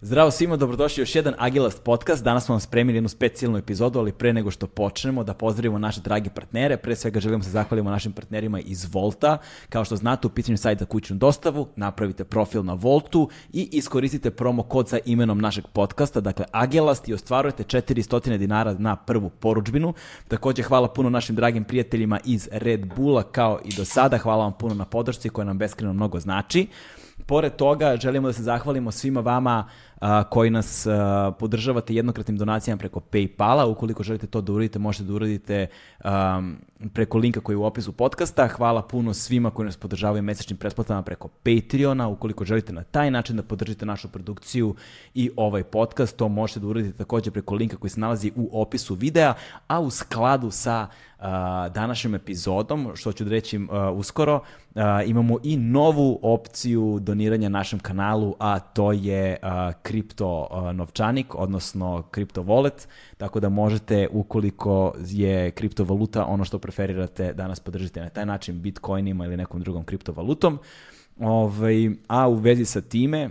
Zdravo svima, dobrodošli u još jedan Agilast podcast. Danas smo vam spremili jednu specijalnu epizodu, ali pre nego što počnemo da pozdravimo naše dragi partnere. Pre svega želimo se zahvalimo našim partnerima iz Volta. Kao što znate, u pitanju sajt za kućnu dostavu, napravite profil na Voltu i iskoristite promo kod sa imenom našeg podcasta, dakle Agilast i ostvarujete 400 dinara na prvu poručbinu. Takođe, hvala puno našim dragim prijateljima iz Red Bulla, kao i do sada. Hvala vam puno na podršci koja nam beskreno mnogo znači. Pored toga, želimo da se zahvalimo svima vama a, koji nas a, podržavate jednokratnim donacijama preko Paypala. Ukoliko želite to da uradite, možete da uradite a, preko linka koji je u opisu podcasta. Hvala puno svima koji nas podržavaju mesečnim pretplatama preko Patreona. Ukoliko želite na taj način da podržite našu produkciju i ovaj podcast, to možete da uradite takođe preko linka koji se nalazi u opisu videa, a u skladu sa uh, današnjom epizodom, što ću da reći uh, uskoro, uh, imamo i novu opciju doniranja našem kanalu, a to je uh, kripto uh, novčanik, odnosno kripto wallet, tako da možete, ukoliko je kriptovaluta ono što preferirate, da nas podržite na taj način bitcoinima ili nekom drugom kriptovalutom. Ovaj, a u vezi sa time,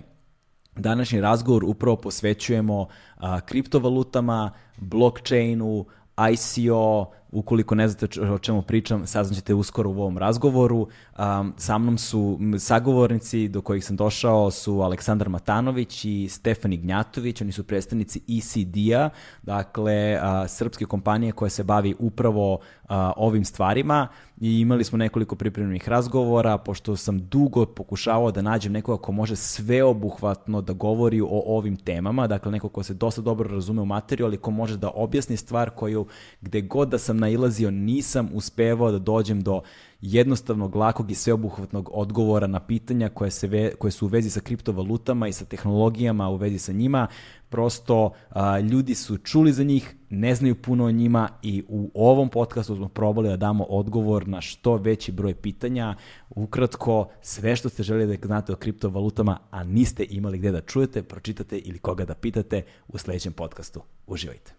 današnji razgovor upravo posvećujemo a, kriptovalutama, blockchainu, ICO, ukoliko ne znate o čemu pričam, saznaćete uskoro u ovom razgovoru. Um, sa mnom su sagovornici do kojih sam došao su Aleksandar Matanović i Stefan Gnjatović, oni su predstavnici ECD-a, dakle a, srpske kompanije koja se bavi upravo a, ovim stvarima i imali smo nekoliko pripremljenih razgovora, pošto sam dugo pokušavao da nađem nekoga ko može sveobuhvatno da govori o ovim temama, dakle neko ko se dosta dobro razume u materiju, ali ko može da objasni stvar koju gde god da sam nailazio nisam uspevao da dođem do jednostavnog, lakog i sveobuhvatnog odgovora na pitanja koje, se ve, koje su u vezi sa kriptovalutama i sa tehnologijama u vezi sa njima. Prosto a, ljudi su čuli za njih, ne znaju puno o njima i u ovom podcastu smo probali da damo odgovor na što veći broj pitanja. Ukratko, sve što ste želi da znate o kriptovalutama, a niste imali gde da čujete, pročitate ili koga da pitate u sledećem podcastu. Uživajte.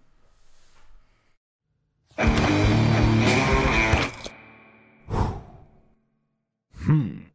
Hmm.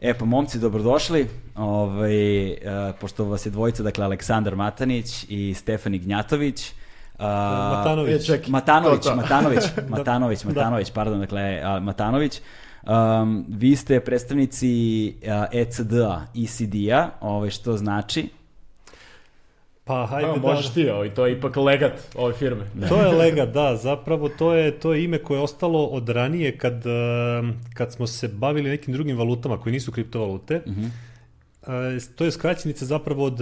E pa momci, dobrodošli. Ovaj, uh, pošto vas je dvojica, dakle Aleksandar Matanić i Stefan Gnjatović. Uh, Matanović. E, Matanović, to, to. Matanović, Matanović, Matanović, pardon, dakle, Matanović. Um, vi ste predstavnici uh, ECD-a, ECD-a, ovaj, što znači? Pa hajde da... Možeš ti, ovaj, to je ipak legat ove firme. Da. To je legat, da, zapravo to je, to je ime koje je ostalo od ranije kad, kad smo se bavili nekim drugim valutama koji nisu kriptovalute. Uh -huh. To je skraćenica zapravo od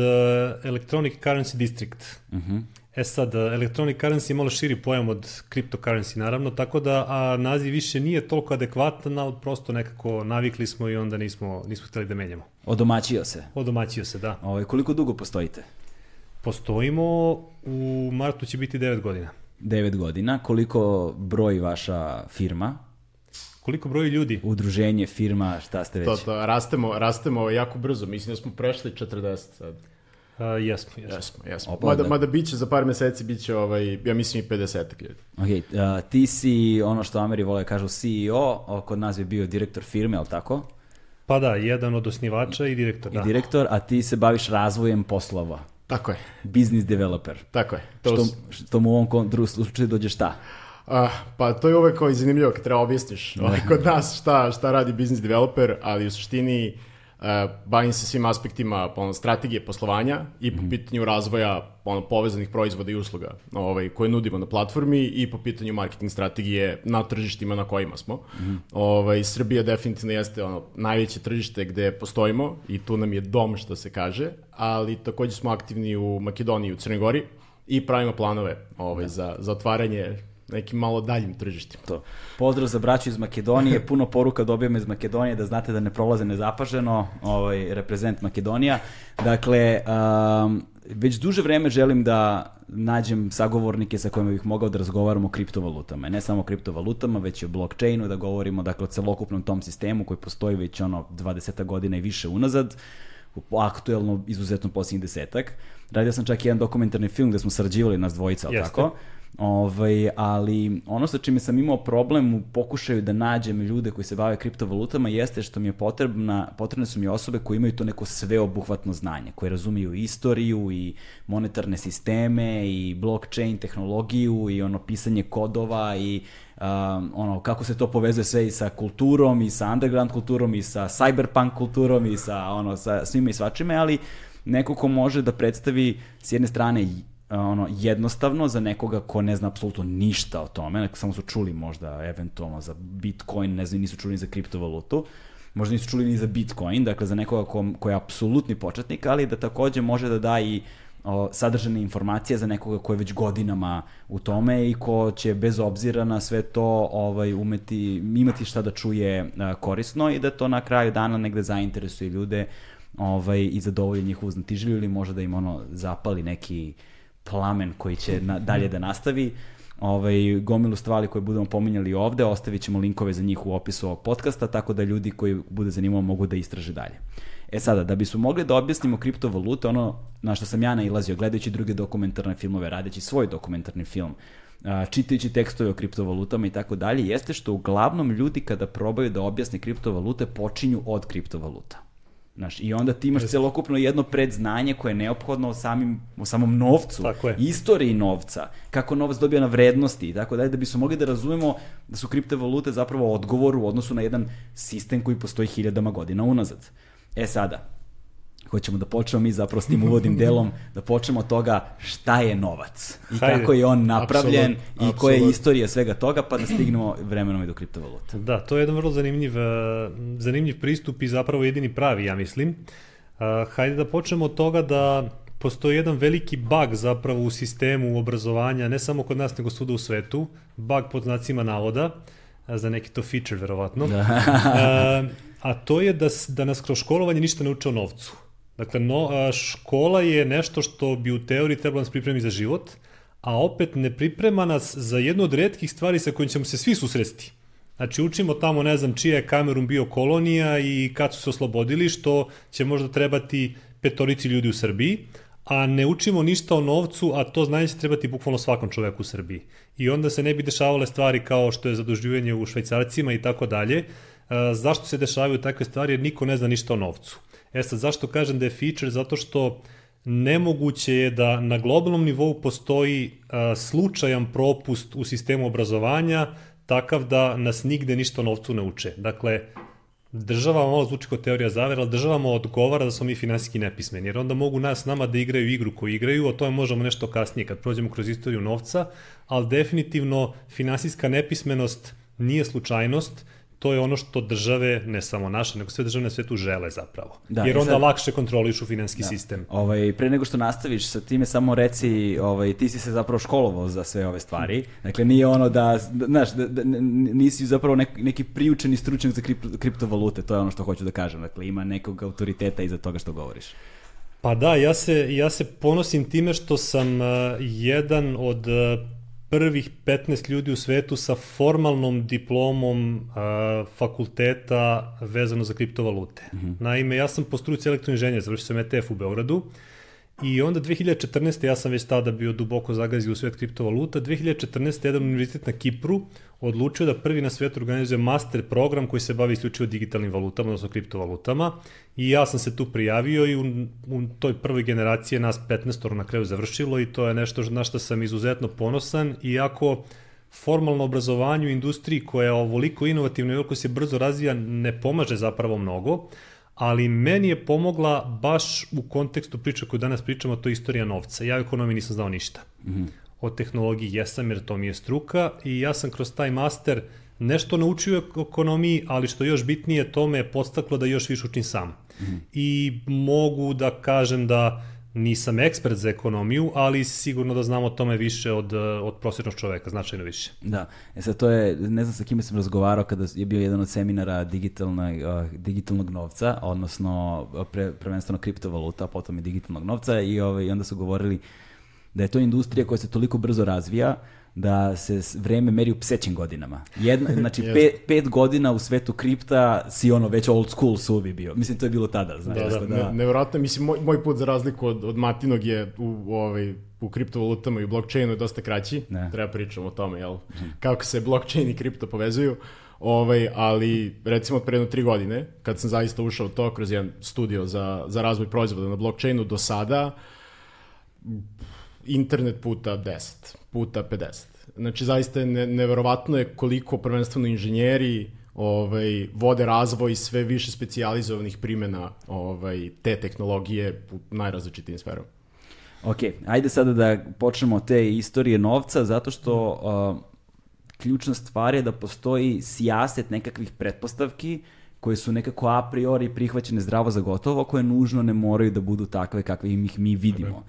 Electronic Currency District. Uh -huh. E sad, electronic currency je malo širi pojam od cryptocurrency, naravno, tako da a naziv više nije toliko adekvatan, ali prosto nekako navikli smo i onda nismo, nismo hteli da menjamo. Odomaćio se. Odomaćio se, da. Ove, ovaj, koliko dugo postojite? Postojimo, u martu će biti 9 godina. 9 godina. Koliko broji vaša firma? Koliko broji ljudi? Udruženje, firma, šta ste već? To, to, rastemo, rastemo jako brzo. Mislim da smo prešli 40 sad. Uh, jesmo, jesmo. Jesmo, jesmo. Opa, mada, da. mada biće za par meseci, biće, ovaj, ja mislim i 50 ljudi. Ok, uh, ti si ono što Ameri vole kažu CEO, kod nas bi bio direktor firme, ali tako? Pa da, jedan od osnivača i direktor, I da. direktor, a ti se baviš razvojem poslova. Tako je. Business developer. Tako je. To što, što mu u ovom drugom slučaju dođe šta? Uh, pa to je uvek kao zanimljivo kad treba objasniš ovaj, kod nas šta, šta radi business developer, ali u suštini Uh, bavim se svim aspektima ono, strategije poslovanja i po -hmm. pitanju razvoja ono, povezanih proizvoda i usluga ovaj, koje nudimo na platformi i po pitanju marketing strategije na tržištima na kojima smo. Mm ovaj, Srbija definitivno jeste ono, najveće tržište gde postojimo i tu nam je dom što se kaže, ali takođe smo aktivni u Makedoniji i u Crnoj Gori i pravimo planove ovaj, da. za, za otvaranje nekim malo daljim tržištima. To. Pozdrav za braću iz Makedonije, puno poruka dobijamo iz Makedonije da znate da ne prolaze nezapaženo, ovaj, reprezent Makedonija. Dakle, um, već duže vreme želim da nađem sagovornike sa kojima bih mogao da razgovaram o kriptovalutama. Ne samo o kriptovalutama, već i o blockchainu, da govorimo dakle, o celokupnom tom sistemu koji postoji već ono 20 godina i više unazad. aktuelno izuzetno posljednjih desetak. Radio sam čak jedan dokumentarni film gde smo sarađivali nas dvojica, ali tako? Ovaj, ali ono sa čime sam imao problem u pokušaju da nađem ljude koji se bave kriptovalutama jeste što mi je potrebna, potrebne su mi osobe koje imaju to neko sveobuhvatno znanje, koje razumiju istoriju i monetarne sisteme i blockchain tehnologiju i ono pisanje kodova i um, ono kako se to povezuje sve i sa kulturom i sa underground kulturom i sa cyberpunk kulturom i sa ono sa svima i svačime, ali neko ko može da predstavi s jedne strane ono jednostavno za nekoga ko ne zna apsolutno ništa o tome, samo su čuli možda eventualno za Bitcoin, ne znam, nisu čuli ni za kriptovalutu, možda nisu čuli ni za Bitcoin, dakle za nekoga ko, ko je apsolutni početnik, ali da takođe može da da i o, sadržane informacije za nekoga ko je već godinama u tome i ko će bez obzira na sve to ovaj umeti imati šta da čuje a, korisno i da to na kraju dana negde zainteresuje ljude ovaj i zadovolji njihovu znatiželju ili može da im ono zapali neki plamen koji će na, dalje da nastavi. Ovaj, gomilu stvari koje budemo pominjali ovde, ostavit ćemo linkove za njih u opisu ovog podcasta, tako da ljudi koji bude zanimalo mogu da istraže dalje. E sada, da bismo mogli da objasnimo kriptovalute, ono na što sam ja nailazio, gledajući druge dokumentarne filmove, radeći svoj dokumentarni film, čitajući tekstove o kriptovalutama i tako dalje, jeste što uglavnom ljudi kada probaju da objasne kriptovalute počinju od kriptovaluta. Znaš, I onda ti imaš celokupno jedno predznanje koje je neophodno o, samim, o samom novcu, Tako je. istoriji novca, kako novac dobija na vrednosti i tako dalje, da bismo mogli da razumemo da su kriptovalute zapravo odgovor u odnosu na jedan sistem koji postoji hiljadama godina unazad. E sada, hoćemo da počnemo mi zapravo s tim uvodnim delom, da počnemo od toga šta je novac i Hajde. kako je on napravljen Apsolut, i koja je istorija svega toga, pa da stignemo vremenom i do kriptovaluta. Da, to je jedan vrlo zanimljiv, eh, zanimljiv pristup i zapravo jedini pravi, ja mislim. Uh, hajde da počnemo od toga da postoji jedan veliki bug zapravo u sistemu obrazovanja, ne samo kod nas nego svuda u svetu, bug pod znacima navoda, a za neki to feature verovatno, da. a, a to je da, da nas kroz školovanje ništa ne uče o novcu. Dakle, no, škola je nešto što bi u teoriji trebalo nas pripremi za život, a opet ne priprema nas za jednu od redkih stvari sa kojim ćemo se svi susresti. Znači, učimo tamo, ne znam, čija je Kamerun bio kolonija i kad su se oslobodili, što će možda trebati petorici ljudi u Srbiji, a ne učimo ništa o novcu, a to znanje će trebati bukvalno svakom čoveku u Srbiji. I onda se ne bi dešavale stvari kao što je zaduživanje u švajcarcima i tako dalje. Zašto se dešavaju takve stvari? Jer niko ne zna ništa o novcu. E sad, zašto kažem da je feature? Zato što nemoguće je da na globalnom nivou postoji a, slučajan propust u sistemu obrazovanja takav da nas nigde ništa novcu ne uče. Dakle, država malo zvuči kao teorija zavera, ali državama odgovara da smo mi finansijski nepismeni, jer onda mogu nas nama da igraju igru koju igraju, o tome možemo nešto kasnije kad prođemo kroz istoriju novca, ali definitivno finansijska nepismenost nije slučajnost, to je ono što države, ne samo naše, nego sve države na svetu žele zapravo. Da, jer e onda sad- lakše kontrolišu finansijski da. sistem. Ovaj, pre nego što nastaviš sa time, samo reci, ovaj, ti si se zapravo školovao za sve ove stvari. Dakle, nije ono da, znaš, da, da, nisi zapravo neki, neki priučeni stručnjak za kripto, kriptovalute, to je ono što hoću da kažem. Dakle, ima nekog autoriteta iza toga što govoriš. Pa da, ja se, ja se ponosim time što sam uh, jedan od uh, prvih 15 ljudi u svetu sa formalnom diplomom uh, fakulteta vezano za kriptovalute. Mm -hmm. Naime, ja sam po struci elektroinženjer, završio sam ETF u Beogradu i onda 2014. ja sam već tada bio duboko zagazio u svet kriptovaluta. 2014. jedan univerzitet na Kipru odlučio da prvi na svetu organizuje master program koji se bavi isključivo digitalnim valutama, odnosno kriptovalutama. I ja sam se tu prijavio i u, u toj prvoj generaciji nas 15 na kraju završilo i to je nešto na što sam izuzetno ponosan, iako formalno obrazovanje u industriji koja je ovoliko inovativna i ovoliko se brzo razvija ne pomaže zapravo mnogo, ali meni je pomogla baš u kontekstu priče koju danas pričamo, to je istorija novca. Ja u ekonomiji nisam znao ništa. Mm -hmm. O tehnologiji jesam jer to mi je struka i ja sam kroz taj master nešto naučio o ekonomiji, ali što još bitnije, to me je podstaklo da još više učim sam. Mm -hmm. I mogu da kažem da nisam ekspert za ekonomiju, ali sigurno da znam o tome više od, od prosječnog čoveka, značajno više. Da, e sad to je, ne znam sa kime sam razgovarao kada je bio jedan od seminara digitalna, uh, digitalnog novca, odnosno pre, prvenstveno kriptovaluta, potom i digitalnog novca i, ovaj, i onda su govorili da je to industrija koja se toliko brzo razvija da se vreme meri u psećim godinama. Jedna, znači, pet, pet godina u svetu kripta si ono već old school suvi bio. Mislim, to je bilo tada, znaš. Da, da, tako Ne, nevjerojatno, mislim, moj, moj put za razliku od, od Matinog je u, u, ovaj, u kriptovalutama i u blockchainu je dosta kraći. Ne. Treba pričamo o tome, jel? Kako se blockchain i kripto povezuju. Ovaj, ali recimo od pre jedno tri godine, kad sam zaista ušao to kroz jedan studio za, za razvoj proizvoda na blockchainu do sada, internet puta 10, puta 50. Znači, zaista je ne, neverovatno je koliko prvenstveno inženjeri ovaj, vode razvoj sve više specijalizovanih primjena ovaj, te tehnologije u najrazličitijim sferama. Ok, ajde sada da počnemo te istorije novca, zato što uh, ključna stvar je da postoji sijaset nekakvih pretpostavki koje su nekako a priori prihvaćene zdravo za gotovo, koje nužno ne moraju da budu takve kakve ih mi vidimo.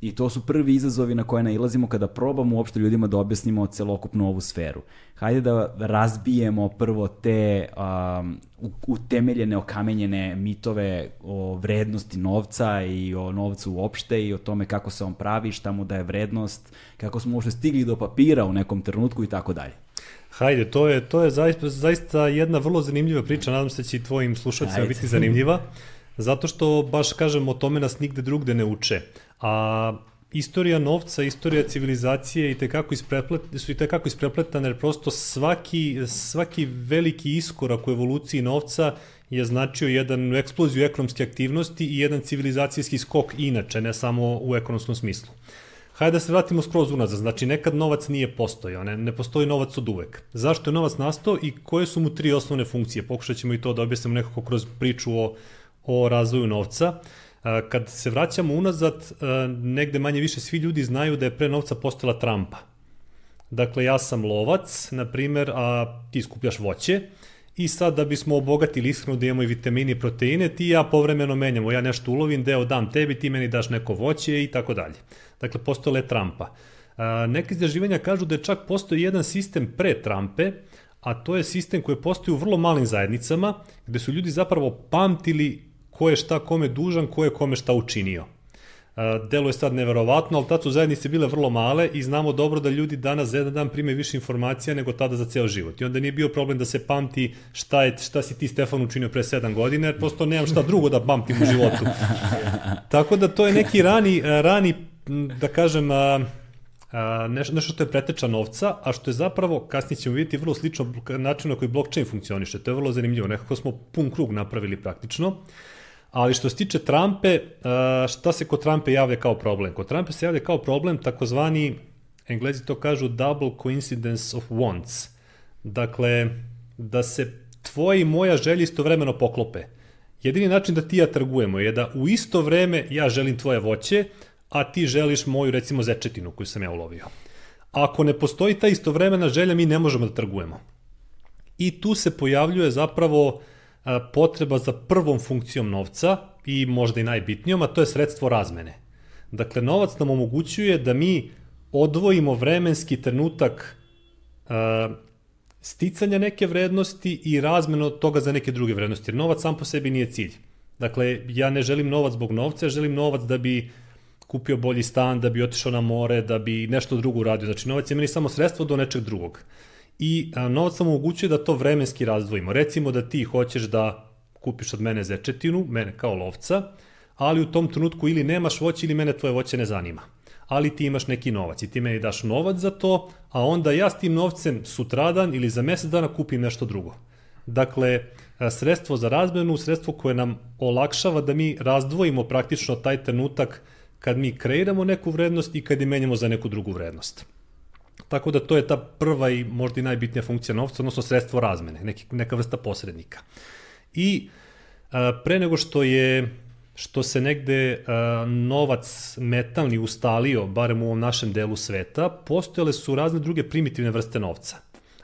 I to su prvi izazovi na koje nailazimo kada probamo uopšte ljudima da objasnimo celokupnu ovu sferu. Hajde da razbijemo prvo te um, utemeljene, okamenjene mitove o vrednosti novca i o novcu uopšte i o tome kako se on pravi, šta mu daje vrednost, kako smo uopšte stigli do papira u nekom trenutku i tako dalje. Hajde, to je, to je zaista, zaista jedna vrlo zanimljiva priča, nadam se da će i tvojim slušalcima Ajde. biti zanimljiva, zato što, baš kažem, o tome nas nigde drugde ne uče. A istorija novca, istorija civilizacije i tekako ispreplet, su i tekako isprepletane, jer prosto svaki, svaki veliki iskorak u evoluciji novca je značio jedan eksploziju ekonomske aktivnosti i jedan civilizacijski skok inače, ne samo u ekonomskom smislu. Hajde da se vratimo skroz unazad. Znači, nekad novac nije postojao, ne, ne postoji novac od uvek. Zašto je novac nastao i koje su mu tri osnovne funkcije? Pokušat ćemo i to da objasnimo nekako kroz priču o, o razvoju novca. A, Kad se vraćamo unazad, negde manje više svi ljudi znaju da je pre novca postala trampa. Dakle, ja sam lovac, na primer, a ti skupljaš voće i sad da bismo obogatili ishranu da imamo i vitamine i proteine, ti ja povremeno menjamo. Ja nešto ulovim, deo dam tebi, ti meni daš neko voće i tako dalje. Dakle, postojala je trampa. A, neke istraživanja kažu da je čak postoji jedan sistem pre trampe, a to je sistem koji postoji u vrlo malim zajednicama, gde su ljudi zapravo pamtili ko je šta kome dužan, ko je kome šta učinio. Uh, delo je sad neverovatno, ali tad su zajednice bile vrlo male i znamo dobro da ljudi danas za jedan dan prime više informacija nego tada za ceo život. I onda nije bio problem da se pamti šta, je, šta si ti Stefan učinio pre 7 godina, jer prosto nemam šta drugo da pamtim u životu. Tako da to je neki rani, rani da kažem, nešto, nešto što je preteča novca, a što je zapravo, kasnije ćemo vidjeti, vrlo slično načinu na koji blockchain funkcioniše. To je vrlo zanimljivo. Nekako smo pun krug napravili praktično. Ali što se tiče Trumpe, a, šta se kod Trumpe javlja kao problem? Kod Trumpe se javlja kao problem takozvani, englezi to kažu double coincidence of wants. Dakle, da se tvoje i moja želje istovremeno poklope. Jedini način da ti ja trgujemo je da u isto vreme ja želim tvoje voće, a ti želiš moju recimo zečetinu koju sam ja ulovio. Ako ne postoji ta istovremena želja, mi ne možemo da trgujemo. I tu se pojavljuje zapravo a, potreba za prvom funkcijom novca i možda i najbitnijom, a to je sredstvo razmene. Dakle, novac nam omogućuje da mi odvojimo vremenski trenutak sticanja neke vrednosti i razmenu toga za neke druge vrednosti. Jer novac sam po sebi nije cilj. Dakle, ja ne želim novac zbog novca, ja želim novac da bi kupio bolji stan, da bi otišao na more, da bi nešto drugo uradio. Znači, novac je meni samo sredstvo do nečeg drugog. I novac nam omogućuje da to vremenski razdvojimo. Recimo da ti hoćeš da kupiš od mene zečetinu, mene kao lovca, ali u tom trenutku ili nemaš voće ili mene tvoje voće ne zanima. Ali ti imaš neki novac i ti meni daš novac za to, a onda ja s tim novcem sutradan ili za mesec dana kupim nešto drugo. Dakle, sredstvo za razmenu, sredstvo koje nam olakšava da mi razdvojimo praktično taj trenutak kad mi kreiramo neku vrednost i kad je menjamo za neku drugu vrednost. Tako da to je ta prva i možda i najbitnija funkcija novca, odnosno sredstvo razmene, neki, neka vrsta posrednika. I a, pre nego što je što se negde a, novac metalni ustalio, barem u ovom našem delu sveta, postojale su razne druge primitivne vrste novca,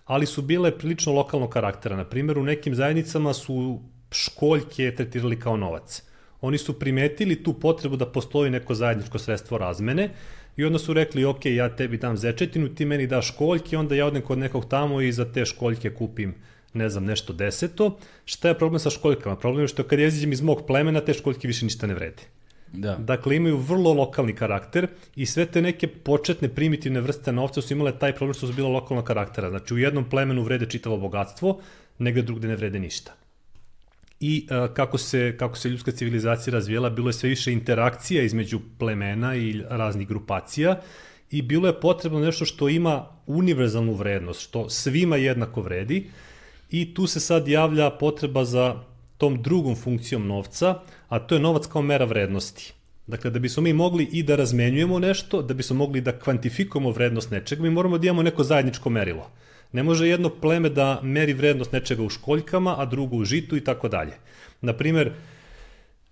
ali su bile prilično lokalnog karaktera. Na primjer, u nekim zajednicama su školjke tretirali kao novac. Oni su primetili tu potrebu da postoji neko zajedničko sredstvo razmene i onda su rekli, ok, ja tebi dam zečetinu, ti meni daš školjke, onda ja odem kod nekog tamo i za te školjke kupim ne znam, nešto deseto. Šta je problem sa školjkama? Problem je što kad ja izađem iz mog plemena, te školjke više ništa ne vrede. Da. Dakle, imaju vrlo lokalni karakter i sve te neke početne primitivne vrste novca su imale taj problem što su bila lokalnog karaktera. Znači, u jednom plemenu vrede čitavo bogatstvo, negde drugde ne vrede ništa. I a, kako, se, kako se ljudska civilizacija razvijela, bilo je sve više interakcija između plemena i raznih grupacija i bilo je potrebno nešto što ima univerzalnu vrednost, što svima jednako vredi i tu se sad javlja potreba za tom drugom funkcijom novca, a to je novac kao mera vrednosti. Dakle, da bismo mi mogli i da razmenjujemo nešto, da bismo mogli da kvantifikujemo vrednost nečega, mi moramo da imamo neko zajedničko merilo. Ne može jedno pleme da meri vrednost nečega u školjkama, a drugo u žitu i tako dalje. Naprimer,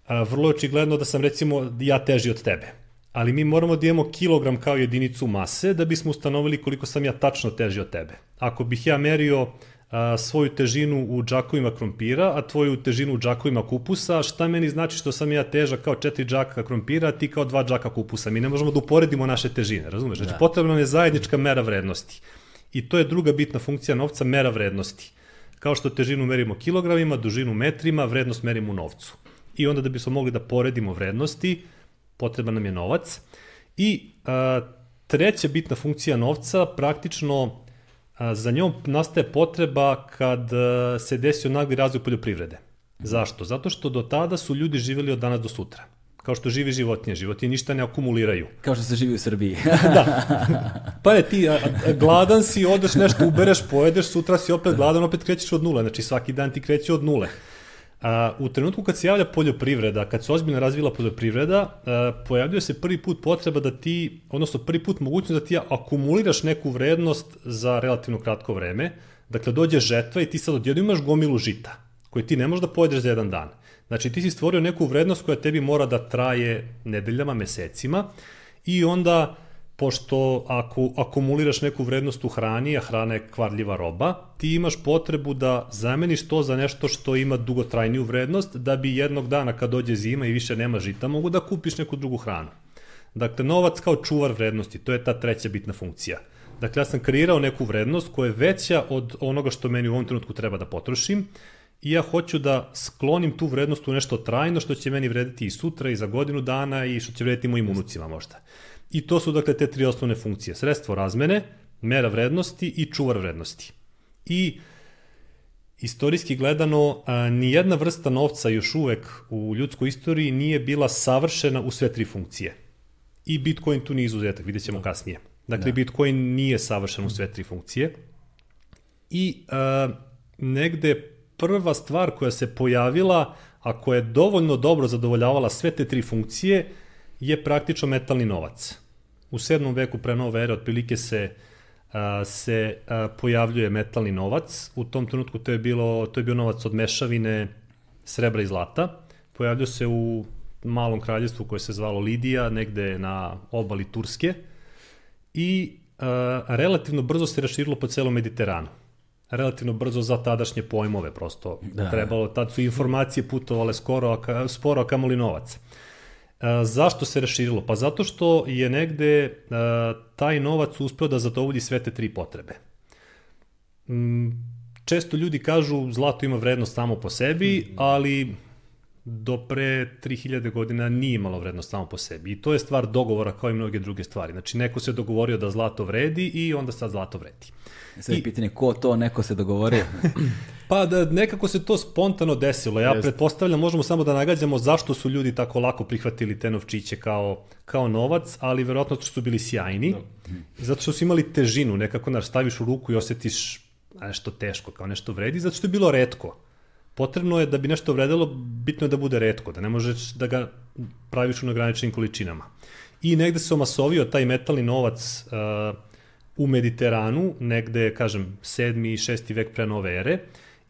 vrlo je očigledno da sam recimo ja teži od tebe. Ali mi moramo da imamo kilogram kao jedinicu mase da bismo ustanovili koliko sam ja tačno teži od tebe. Ako bih ja merio a, svoju težinu u džakovima krompira, a tvoju težinu u džakovima kupusa, šta meni znači što sam ja težak kao četiri džaka krompira, a ti kao dva džaka kupusa. Mi ne možemo da uporedimo naše težine, razumeš? Znači, Da. potrebna nam je zajednička mera vrednosti. I to je druga bitna funkcija novca, mera vrednosti. Kao što težinu merimo kilogramima, dužinu metrima, vrednost merimo u novcu. I onda da bismo mogli da poredimo vrednosti, potreban nam je novac. I a, treća bitna funkcija novca, praktično a, za njom nastaje potreba kad a, se desio nagli razvoj poljoprivrede. Zašto? Zato što do tada su ljudi živeli od danas do sutra. Kao što živi životinje. Životinje ništa ne akumuliraju. Kao što se živi u Srbiji. Pa je ti, a, a, gladan si, odeš nešto, ubereš, pojedeš, sutra si opet gladan, opet krećeš od nule. Znači svaki dan ti kreće od nule. A, u trenutku kad se javlja poljoprivreda, kad se ozbiljno razvila poljoprivreda, a, pojavljuje se prvi put potreba da ti, odnosno prvi put mogućnost da ti akumuliraš neku vrednost za relativno kratko vreme. Dakle, dođe žetva i ti sad odjedno imaš gomilu žita, koje ti ne možeš da pojedeš za jedan dan. Znači, ti si stvorio neku vrednost koja tebi mora da traje nedeljama, mesecima i onda pošto ako akumuliraš neku vrednost u hrani, a hrana je kvarljiva roba, ti imaš potrebu da zameniš to za nešto što ima dugotrajniju vrednost, da bi jednog dana kad dođe zima i više nema žita, mogu da kupiš neku drugu hranu. Dakle, novac kao čuvar vrednosti, to je ta treća bitna funkcija. Dakle, ja sam kreirao neku vrednost koja je veća od onoga što meni u ovom trenutku treba da potrošim i ja hoću da sklonim tu vrednost u nešto trajno što će meni vrediti i sutra i za godinu dana i što će vrediti mojim unucima možda. I to su dakle te tri osnovne funkcije. Sredstvo razmene, mera vrednosti i čuvar vrednosti. I istorijski gledano, a, nijedna vrsta novca još uvek u ljudskoj istoriji nije bila savršena u sve tri funkcije. I Bitcoin tu nije izuzetak, vidjet ćemo kasnije. Dakle, da. Bitcoin nije savršen u sve tri funkcije. I a, negde prva stvar koja se pojavila, a koja je dovoljno dobro zadovoljavala sve te tri funkcije, je praktično metalni novac. U 7. veku pre nove ere otprilike se se pojavljuje metalni novac. U tom trenutku to je bilo to je bio novac od mešavine srebra i zlata. Pojavljuje se u malom kraljevstvu koje se zvalo Lidija, negde na obali Turske i a, relativno brzo se raširilo po celom Mediteranu relativno brzo za tadašnje pojmove, prosto da. trebalo, tad su informacije putovale skoro, a ka, sporo, a kamoli novac. E, zašto se raširilo? Pa zato što je negde e, taj novac uspeo da zadovolji sve te tri potrebe. Mm, često ljudi kažu zlato ima vrednost samo po sebi, ali do pre 3000 godina nije imalo vrednost samo po sebi. I to je stvar dogovora kao i mnoge druge stvari. Znači, neko se dogovorio da zlato vredi i onda sad zlato vredi. Sad je pitanje ko to neko se dogovorio? Pa da nekako se to spontano desilo. Ja Jest. pretpostavljam, možemo samo da nagađamo zašto su ljudi tako lako prihvatili te novčiće kao, kao novac, ali verovatno što su bili sjajni. Zato što su imali težinu, nekako naš staviš u ruku i osjetiš nešto teško, kao nešto vredi, zato što je bilo redko. Potrebno je da bi nešto vredelo, bitno je da bude redko, da ne možeš da ga praviš u neograničenim količinama. I negde se omasovio taj metalni novac uh, u Mediteranu, negde, kažem, 7. i 6. vek pre nove ere,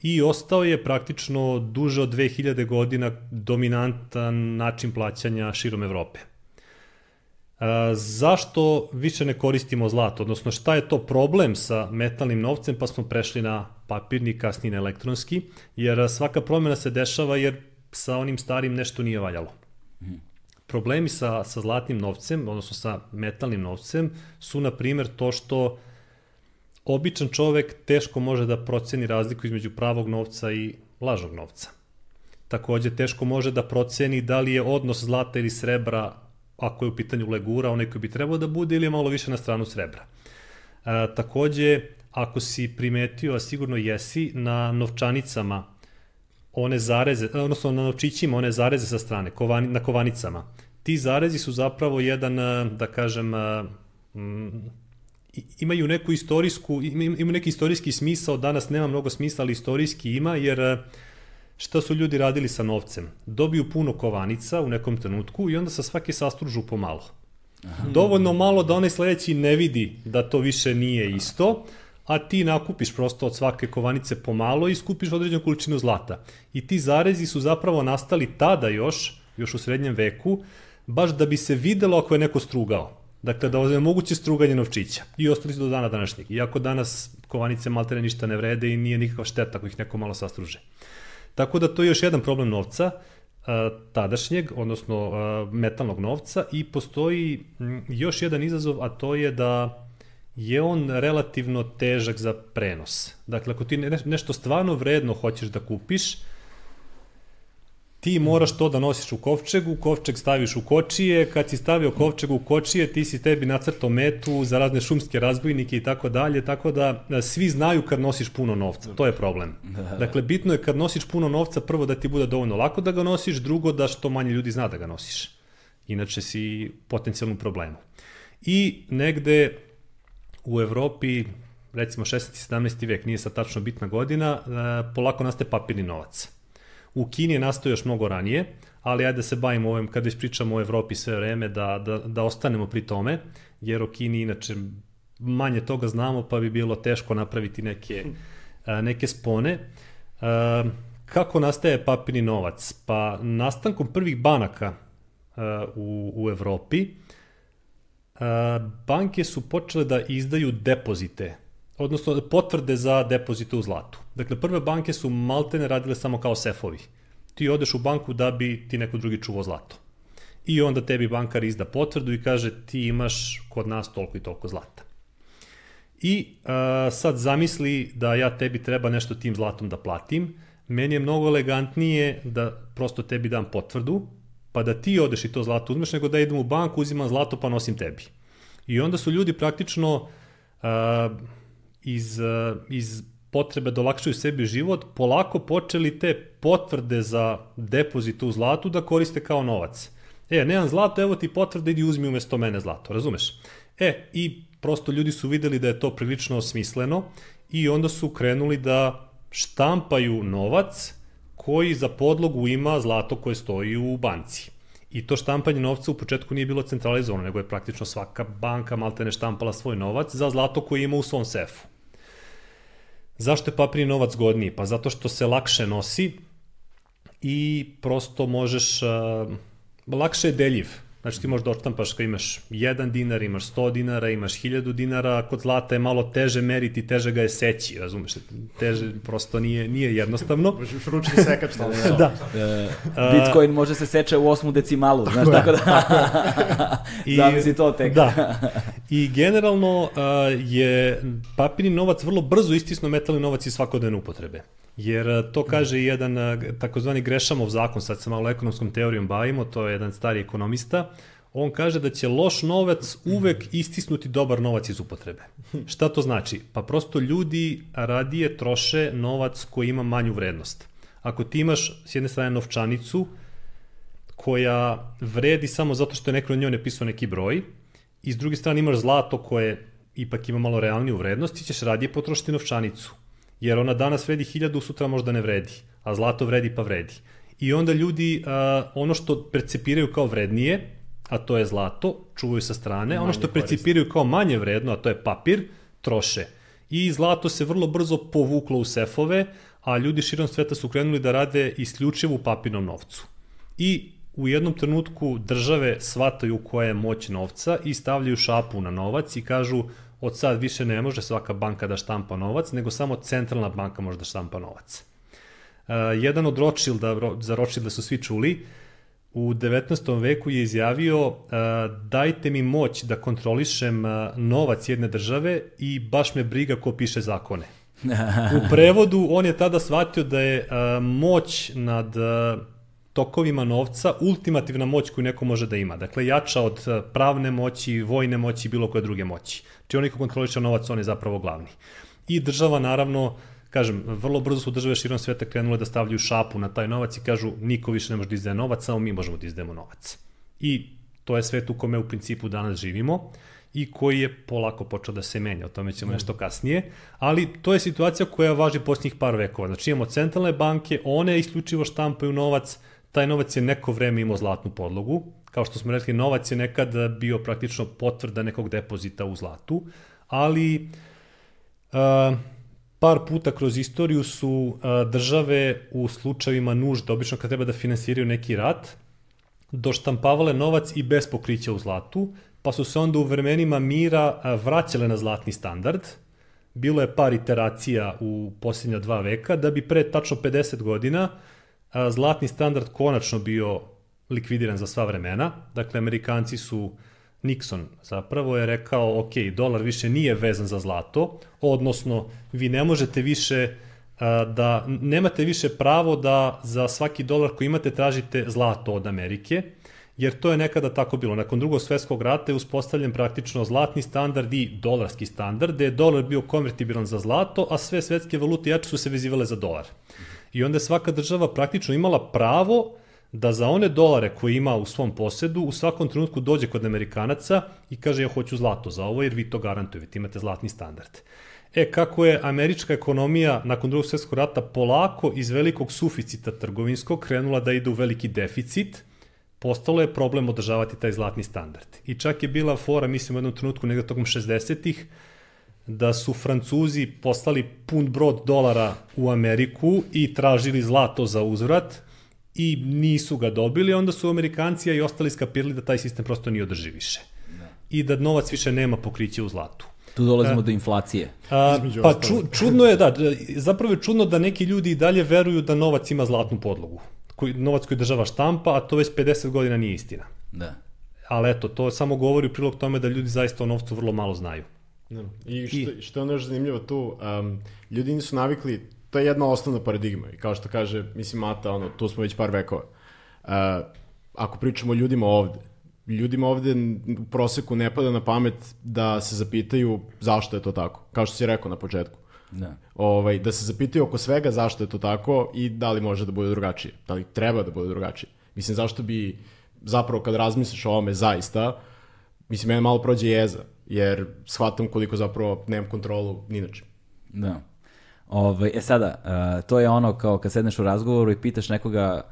i ostao je praktično duže od 2000 godina dominantan način plaćanja širom Evrope. Zašto više ne koristimo zlato? Odnosno, šta je to problem sa metalnim novcem, pa smo prešli na papirni, kasnije na elektronski, jer svaka promjena se dešava jer sa onim starim nešto nije valjalo. Problemi sa, sa zlatnim novcem, odnosno sa metalnim novcem, su, na primjer, to što običan čovek teško može da proceni razliku između pravog novca i lažnog novca. Takođe, teško može da proceni da li je odnos zlata ili srebra, ako je u pitanju legura, onaj koji bi trebao da bude, ili je malo više na stranu srebra. E, takođe, ako si primetio, a sigurno jesi, na novčanicama one zareze, odnosno na novčićima one zareze sa strane, kovani, na kovanicama. Ti zarezi su zapravo jedan, e, da kažem, e, imaju neku istorijsku, imaju neki istorijski smisao, danas nema mnogo smisla, ali istorijski ima, jer e, šta su ljudi radili sa novcem? Dobiju puno kovanica u nekom trenutku i onda sa svake sastružu pomalo. Aha. Dovoljno malo da onaj sledeći ne vidi da to više nije isto, a ti nakupiš prosto od svake kovanice pomalo i skupiš određenu količinu zlata. I ti zarezi su zapravo nastali tada još, još u srednjem veku, baš da bi se videlo ako je neko strugao. Dakle, da je moguće struganje novčića. I ostali su do dana današnjeg. Iako danas kovanice maltere ništa ne vrede i nije nikakva šteta ako ih neko malo sastruže. Tako da to je još jedan problem novca, tadašnjeg, odnosno metalnog novca i postoji još jedan izazov, a to je da je on relativno težak za prenos. Dakle, ako ti nešto stvarno vredno hoćeš da kupiš, ti moraš to da nosiš u kovčegu, kovčeg staviš u kočije, kad si stavio kovčeg u kočije, ti si tebi nacrtao metu za razne šumske razbojnike i tako dalje, tako da svi znaju kad nosiš puno novca, to je problem. Da, da. Dakle, bitno je kad nosiš puno novca, prvo da ti bude dovoljno lako da ga nosiš, drugo da što manje ljudi zna da ga nosiš. Inače si potencijalnom problemu. I negde u Evropi, recimo 16. 17. vek, nije sad tačno bitna godina, e, polako nastaje papirni novac U Kini je nastao još mnogo ranije, ali ajde da se bavimo ovim, kada ispričamo o Evropi sve vreme, da, da, da ostanemo pri tome, jer o Kini inače manje toga znamo, pa bi bilo teško napraviti neke, neke spone. Kako nastaje papirni novac? Pa nastankom prvih banaka u, u Evropi, banke su počele da izdaju depozite odnosno potvrde za depozite u zlatu. Dakle, prve banke su maltene radile samo kao sefovi. Ti odeš u banku da bi ti neko drugi čuvao zlato. I onda tebi bankar izda potvrdu i kaže ti imaš kod nas toliko i toliko zlata. I a, sad zamisli da ja tebi treba nešto tim zlatom da platim, meni je mnogo elegantnije da prosto tebi dam potvrdu, pa da ti odeš i to zlato uzmeš, nego da idem u banku, uzimam zlato pa nosim tebi. I onda su ljudi praktično a, iz, eh, iz potrebe da olakšaju sebi život, polako počeli te potvrde za depozit u zlatu da koriste kao novac. E, nemam zlato, evo ti potvrda, idi uzmi umesto mene zlato, razumeš? E, i prosto ljudi su videli da je to prilično osmisleno i onda su krenuli da štampaju novac koji za podlogu ima zlato koje stoji u banci. I to štampanje novca u početku nije bilo centralizovano, nego je praktično svaka banka maltene štampala svoj novac za zlato koje ima u svom sefu. Zašto je papirni novac godniji? Pa zato što se lakše nosi i prosto možeš, uh, lakše je deljiv. Znači ti možeš da odštampaš kad imaš 1 dinar, imaš 100 dinara, imaš 1000 dinara, kod zlata je malo teže meriti, teže ga je seći, razumeš? Teže prosto nije, nije jednostavno. Možeš ručni sekač tamo. da. Uh, Bitcoin može se seče u osmu decimalu, znaš, tako da I, zamisli to tek. da. I generalno uh, je papirni novac vrlo brzo istisno metalni novac iz svakodnevne upotrebe. Jer e, to kaže i jedan e, takozvani Grešamov zakon, sad se malo ekonomskom teorijom bavimo, to je jedan stari ekonomista, on kaže da će loš novac uvek istisnuti dobar novac iz upotrebe. Šta to znači? Pa prosto ljudi radije troše novac koji ima manju vrednost. Ako ti imaš s jedne strane novčanicu koja vredi samo zato što je neko na njoj napisao neki broj i s druge strane imaš zlato koje ipak ima malo realniju vrednost, ti ćeš radije potrošiti novčanicu jer ona danas vredi 1000, sutra možda ne vredi, a zlato vredi pa vredi. I onda ljudi a, ono što percepiraju kao vrednije, a to je zlato, čuvaju sa strane, manje ono što percipiraju kao manje vredno, a to je papir, troše. I zlato se vrlo brzo povuklo u sefove, a ljudi širom sveta su krenuli da rade isključivo u papirnom novcu. I u jednom trenutku države shvataju koja je moć novca i stavljaju šapu na novac i kažu od sad više ne može svaka banka da štampa novac, nego samo centralna banka može da štampa novac. Uh, jedan od Rothschilda, za Rothschilda su svi čuli, u 19. veku je izjavio uh, dajte mi moć da kontrolišem uh, novac jedne države i baš me briga ko piše zakone. U prevodu on je tada shvatio da je moć nad tokovima novca ultimativna moć koju neko može da ima. Dakle, jača od a, pravne moći, vojne moći bilo koje druge moći. Či onaj ko kontroliše novac, on je zapravo glavni. I država, naravno, kažem, vrlo brzo su države širom sveta krenule da stavljaju šapu na taj novac i kažu niko više ne može da izdaje novac, samo mi možemo da izdajemo novac. I to je svet u kome u principu danas živimo i koji je polako počeo da se menja, o tome ćemo mm. nešto kasnije, ali to je situacija koja važi posljednjih par vekova. Znači imamo centralne banke, one isključivo štampaju novac, taj novac je neko vreme imao zlatnu podlogu, kao što smo rekli, novac je nekad bio praktično potvrda nekog depozita u zlatu, ali uh, par puta kroz istoriju su uh, države u slučajevima nužde, obično kad treba da finansiraju neki rat, doštampavale novac i bez pokrića u zlatu, pa su se onda u vremenima mira vraćale na zlatni standard. Bilo je par iteracija u posljednja dva veka, da bi pre tačno 50 godina zlatni standard konačno bio likvidiran za sva vremena. Dakle, Amerikanci su Nixon zapravo je rekao, ok, dolar više nije vezan za zlato, odnosno vi ne možete više da nemate više pravo da za svaki dolar koji imate tražite zlato od Amerike, jer to je nekada tako bilo. Nakon drugog svetskog rata je uspostavljen praktično zlatni standard i dolarski standard, gde je dolar bio konvertibilan za zlato, a sve svetske valute jače su se vezivale za dolar. I onda je svaka država praktično imala pravo da za one dolare koje ima u svom posedu u svakom trenutku dođe kod Amerikanaca i kaže ja hoću zlato za ovo jer vi to garantujete, imate zlatni standard. E, kako je američka ekonomija nakon drugog svjetskog rata polako iz velikog suficita trgovinskog krenula da ide u veliki deficit, postalo je problem održavati taj zlatni standard. I čak je bila fora, mislim, u jednom trenutku negde tokom 60-ih, da su Francuzi poslali pun brod dolara u Ameriku i tražili zlato za uzvrat i nisu ga dobili, onda su Amerikanci i ostali skapirali da taj sistem prosto nije održi više. Da. I da novac više nema pokriće u zlatu. Tu dolazimo a, do inflacije. A, pa ču, čudno je, da, zapravo je čudno da neki ljudi i dalje veruju da novac ima zlatnu podlogu koji, novac koji država štampa, a to već 50 godina nije istina. Da. Ali eto, to samo govori u prilog tome da ljudi zaista o novcu vrlo malo znaju. Da. I što, I, što je ono još zanimljivo tu, um, ljudi nisu navikli, to je jedna osnovna paradigma i kao što kaže, mislim, Mata, ono, tu smo već par vekova. Uh, ako pričamo o ljudima ovde, ljudima ovde u proseku ne pada na pamet da se zapitaju zašto je to tako, kao što si rekao na početku. Da. Ovaj, da se zapitaju oko svega zašto je to tako i da li može da bude drugačije. Da li treba da bude drugačije. Mislim, zašto bi zapravo kad razmisliš o ovome zaista, mislim, mene malo prođe jeza, jer shvatam koliko zapravo nemam kontrolu ni na čim. Da. Ovaj, e sada, uh, to je ono kao kad sedneš u razgovoru i pitaš nekoga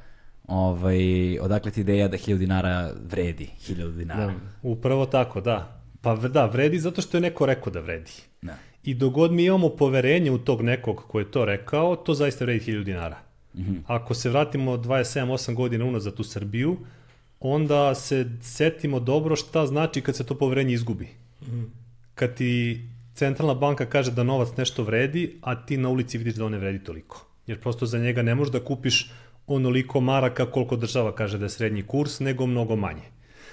ovaj, odakle ti ideja da 1000 dinara vredi 1000 dinara. Da, upravo tako, da. Pa da, vredi zato što je neko rekao da vredi. Da. I dogod mi imamo poverenje u tog nekog ko je to rekao, to zaista vredi 1000 dinara. Mm -hmm. Ako se vratimo 27-8 godina unazad u Srbiju, onda se setimo dobro šta znači kad se to poverenje izgubi. Kad ti centralna banka kaže da novac nešto vredi, a ti na ulici vidiš da on ne vredi toliko. Jer prosto za njega ne možeš da kupiš onoliko maraka koliko država kaže da je srednji kurs, nego mnogo manje.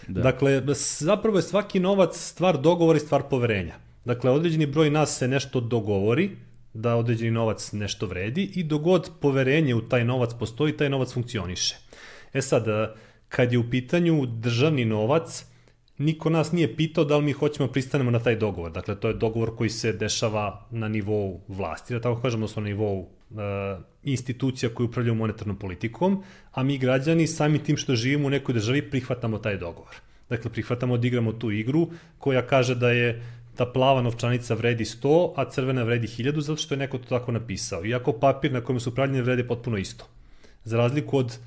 Da. Dakle, zapravo je svaki novac stvar dogovora i stvar poverenja. Dakle, određeni broj nas se nešto dogovori, da određeni novac nešto vredi i dogod poverenje u taj novac postoji, taj novac funkcioniše. E sad, kad je u pitanju državni novac, niko nas nije pitao da li mi hoćemo da pristanemo na taj dogovor. Dakle, to je dogovor koji se dešava na nivou vlasti, da tako kažemo, na nivou uh, institucija koji upravljaju monetarnom politikom, a mi građani sami tim što živimo u nekoj državi prihvatamo taj dogovor. Dakle, prihvatamo da igramo tu igru koja kaže da je ta plava novčanica vredi 100, a crvena vredi 1000, zato što je neko to tako napisao. Iako papir na kojem su upravljene vrede potpuno isto. Za razliku od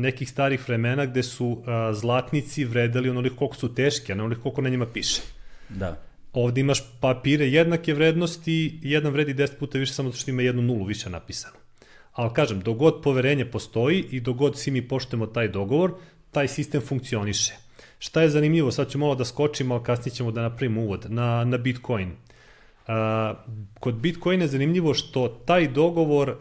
nekih starih vremena gde su a, zlatnici vredeli onoliko koliko su teški, a ne onoliko koliko na njima piše. Da. Ovde imaš papire jednake vrednosti, jedan vredi 10 puta više samo zato što ima jednu nulu više napisano. Ali kažem, dogod poverenje postoji i dogod svi mi poštujemo taj dogovor, taj sistem funkcioniše. Šta je zanimljivo, sad ću malo da skočimo, ali kasnije ćemo da napravimo uvod, na, na Bitcoin. Uh, kod Bitcoina je zanimljivo što taj dogovor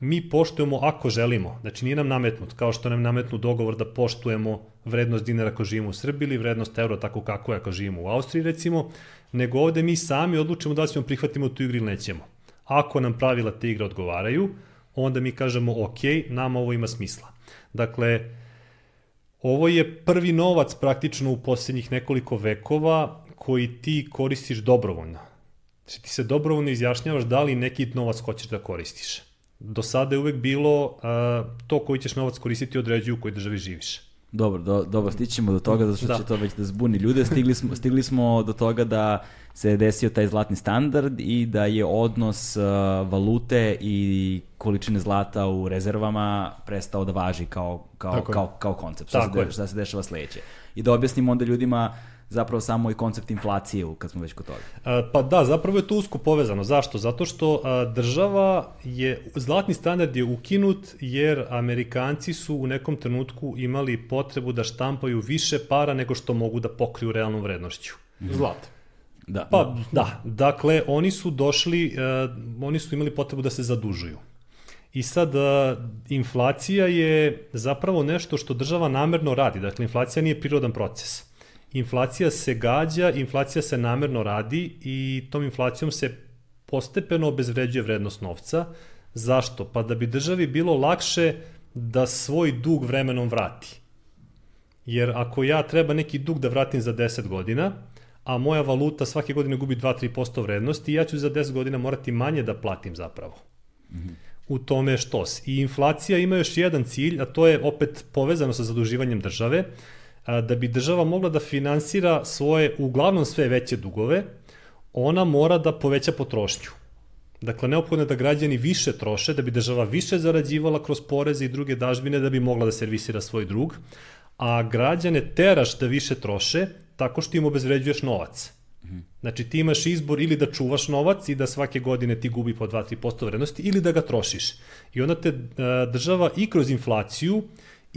mi poštujemo ako želimo. Znači nije nam nametnut, kao što nam nametnu dogovor da poštujemo vrednost dinara ako živimo u Srbiji ili vrednost euro tako kako je ako živimo u Austriji recimo, nego ovde mi sami odlučimo da li ćemo prihvatimo tu igru ili nećemo. Ako nam pravila te igre odgovaraju, onda mi kažemo ok, nama ovo ima smisla. Dakle, ovo je prvi novac praktično u posljednjih nekoliko vekova koji ti koristiš dobrovoljno. Znači ti se dobrovoljno izjašnjavaš da li neki novac hoćeš da koristiš. Do sada je uvek bilo uh, to koji ćeš novac koristiti određuju u kojoj državi živiš. Dobro, do, dobro, stićemo do toga, zato što da. će to već da zbuni ljude. Stigli smo, stigli smo do toga da se desio taj zlatni standard i da je odnos uh, valute i količine zlata u rezervama prestao da važi kao, kao, kao, kao koncept. Šta se, de, šta se dešava sledeće. I da objasnimo onda ljudima zapravo samo i koncept inflacije kad smo već kod toga. A, pa da, zapravo je to usko povezano. Zašto? Zato što a, država je, zlatni standard je ukinut jer Amerikanci su u nekom trenutku imali potrebu da štampaju više para nego što mogu da pokriju realnom vrednošću. Zlata. Da. Pa da, dakle oni su došli, uh, oni su imali potrebu da se zadužuju. I sad, uh, inflacija je zapravo nešto što država namerno radi. Dakle, inflacija nije prirodan proces. Inflacija se gađa, inflacija se namerno radi i tom inflacijom se postepeno obezvređuje vrednost novca. Zašto? Pa da bi državi bilo lakše da svoj dug vremenom vrati. Jer ako ja treba neki dug da vratim za 10 godina, a moja valuta svake godine gubi 2-3% vrednosti, ja ću za 10 godina morati manje da platim zapravo. Mm -hmm. U tome što I inflacija ima još jedan cilj, a to je opet povezano sa zaduživanjem države, da bi država mogla da finansira svoje, uglavnom sve veće dugove, ona mora da poveća potrošnju. Dakle, neophodno je da građani više troše, da bi država više zarađivala kroz poreze i druge dažbine da bi mogla da servisira svoj drug, a građane teraš da više troše tako što im obezvređuješ novac. Znači ti imaš izbor ili da čuvaš novac i da svake godine ti gubi po 2-3% vrednosti ili da ga trošiš. I onda te država i kroz inflaciju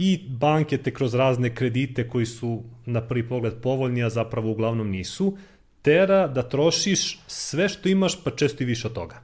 i banke te kroz razne kredite koji su na prvi pogled povoljni, a zapravo uglavnom nisu, tera da trošiš sve što imaš, pa često i više od toga.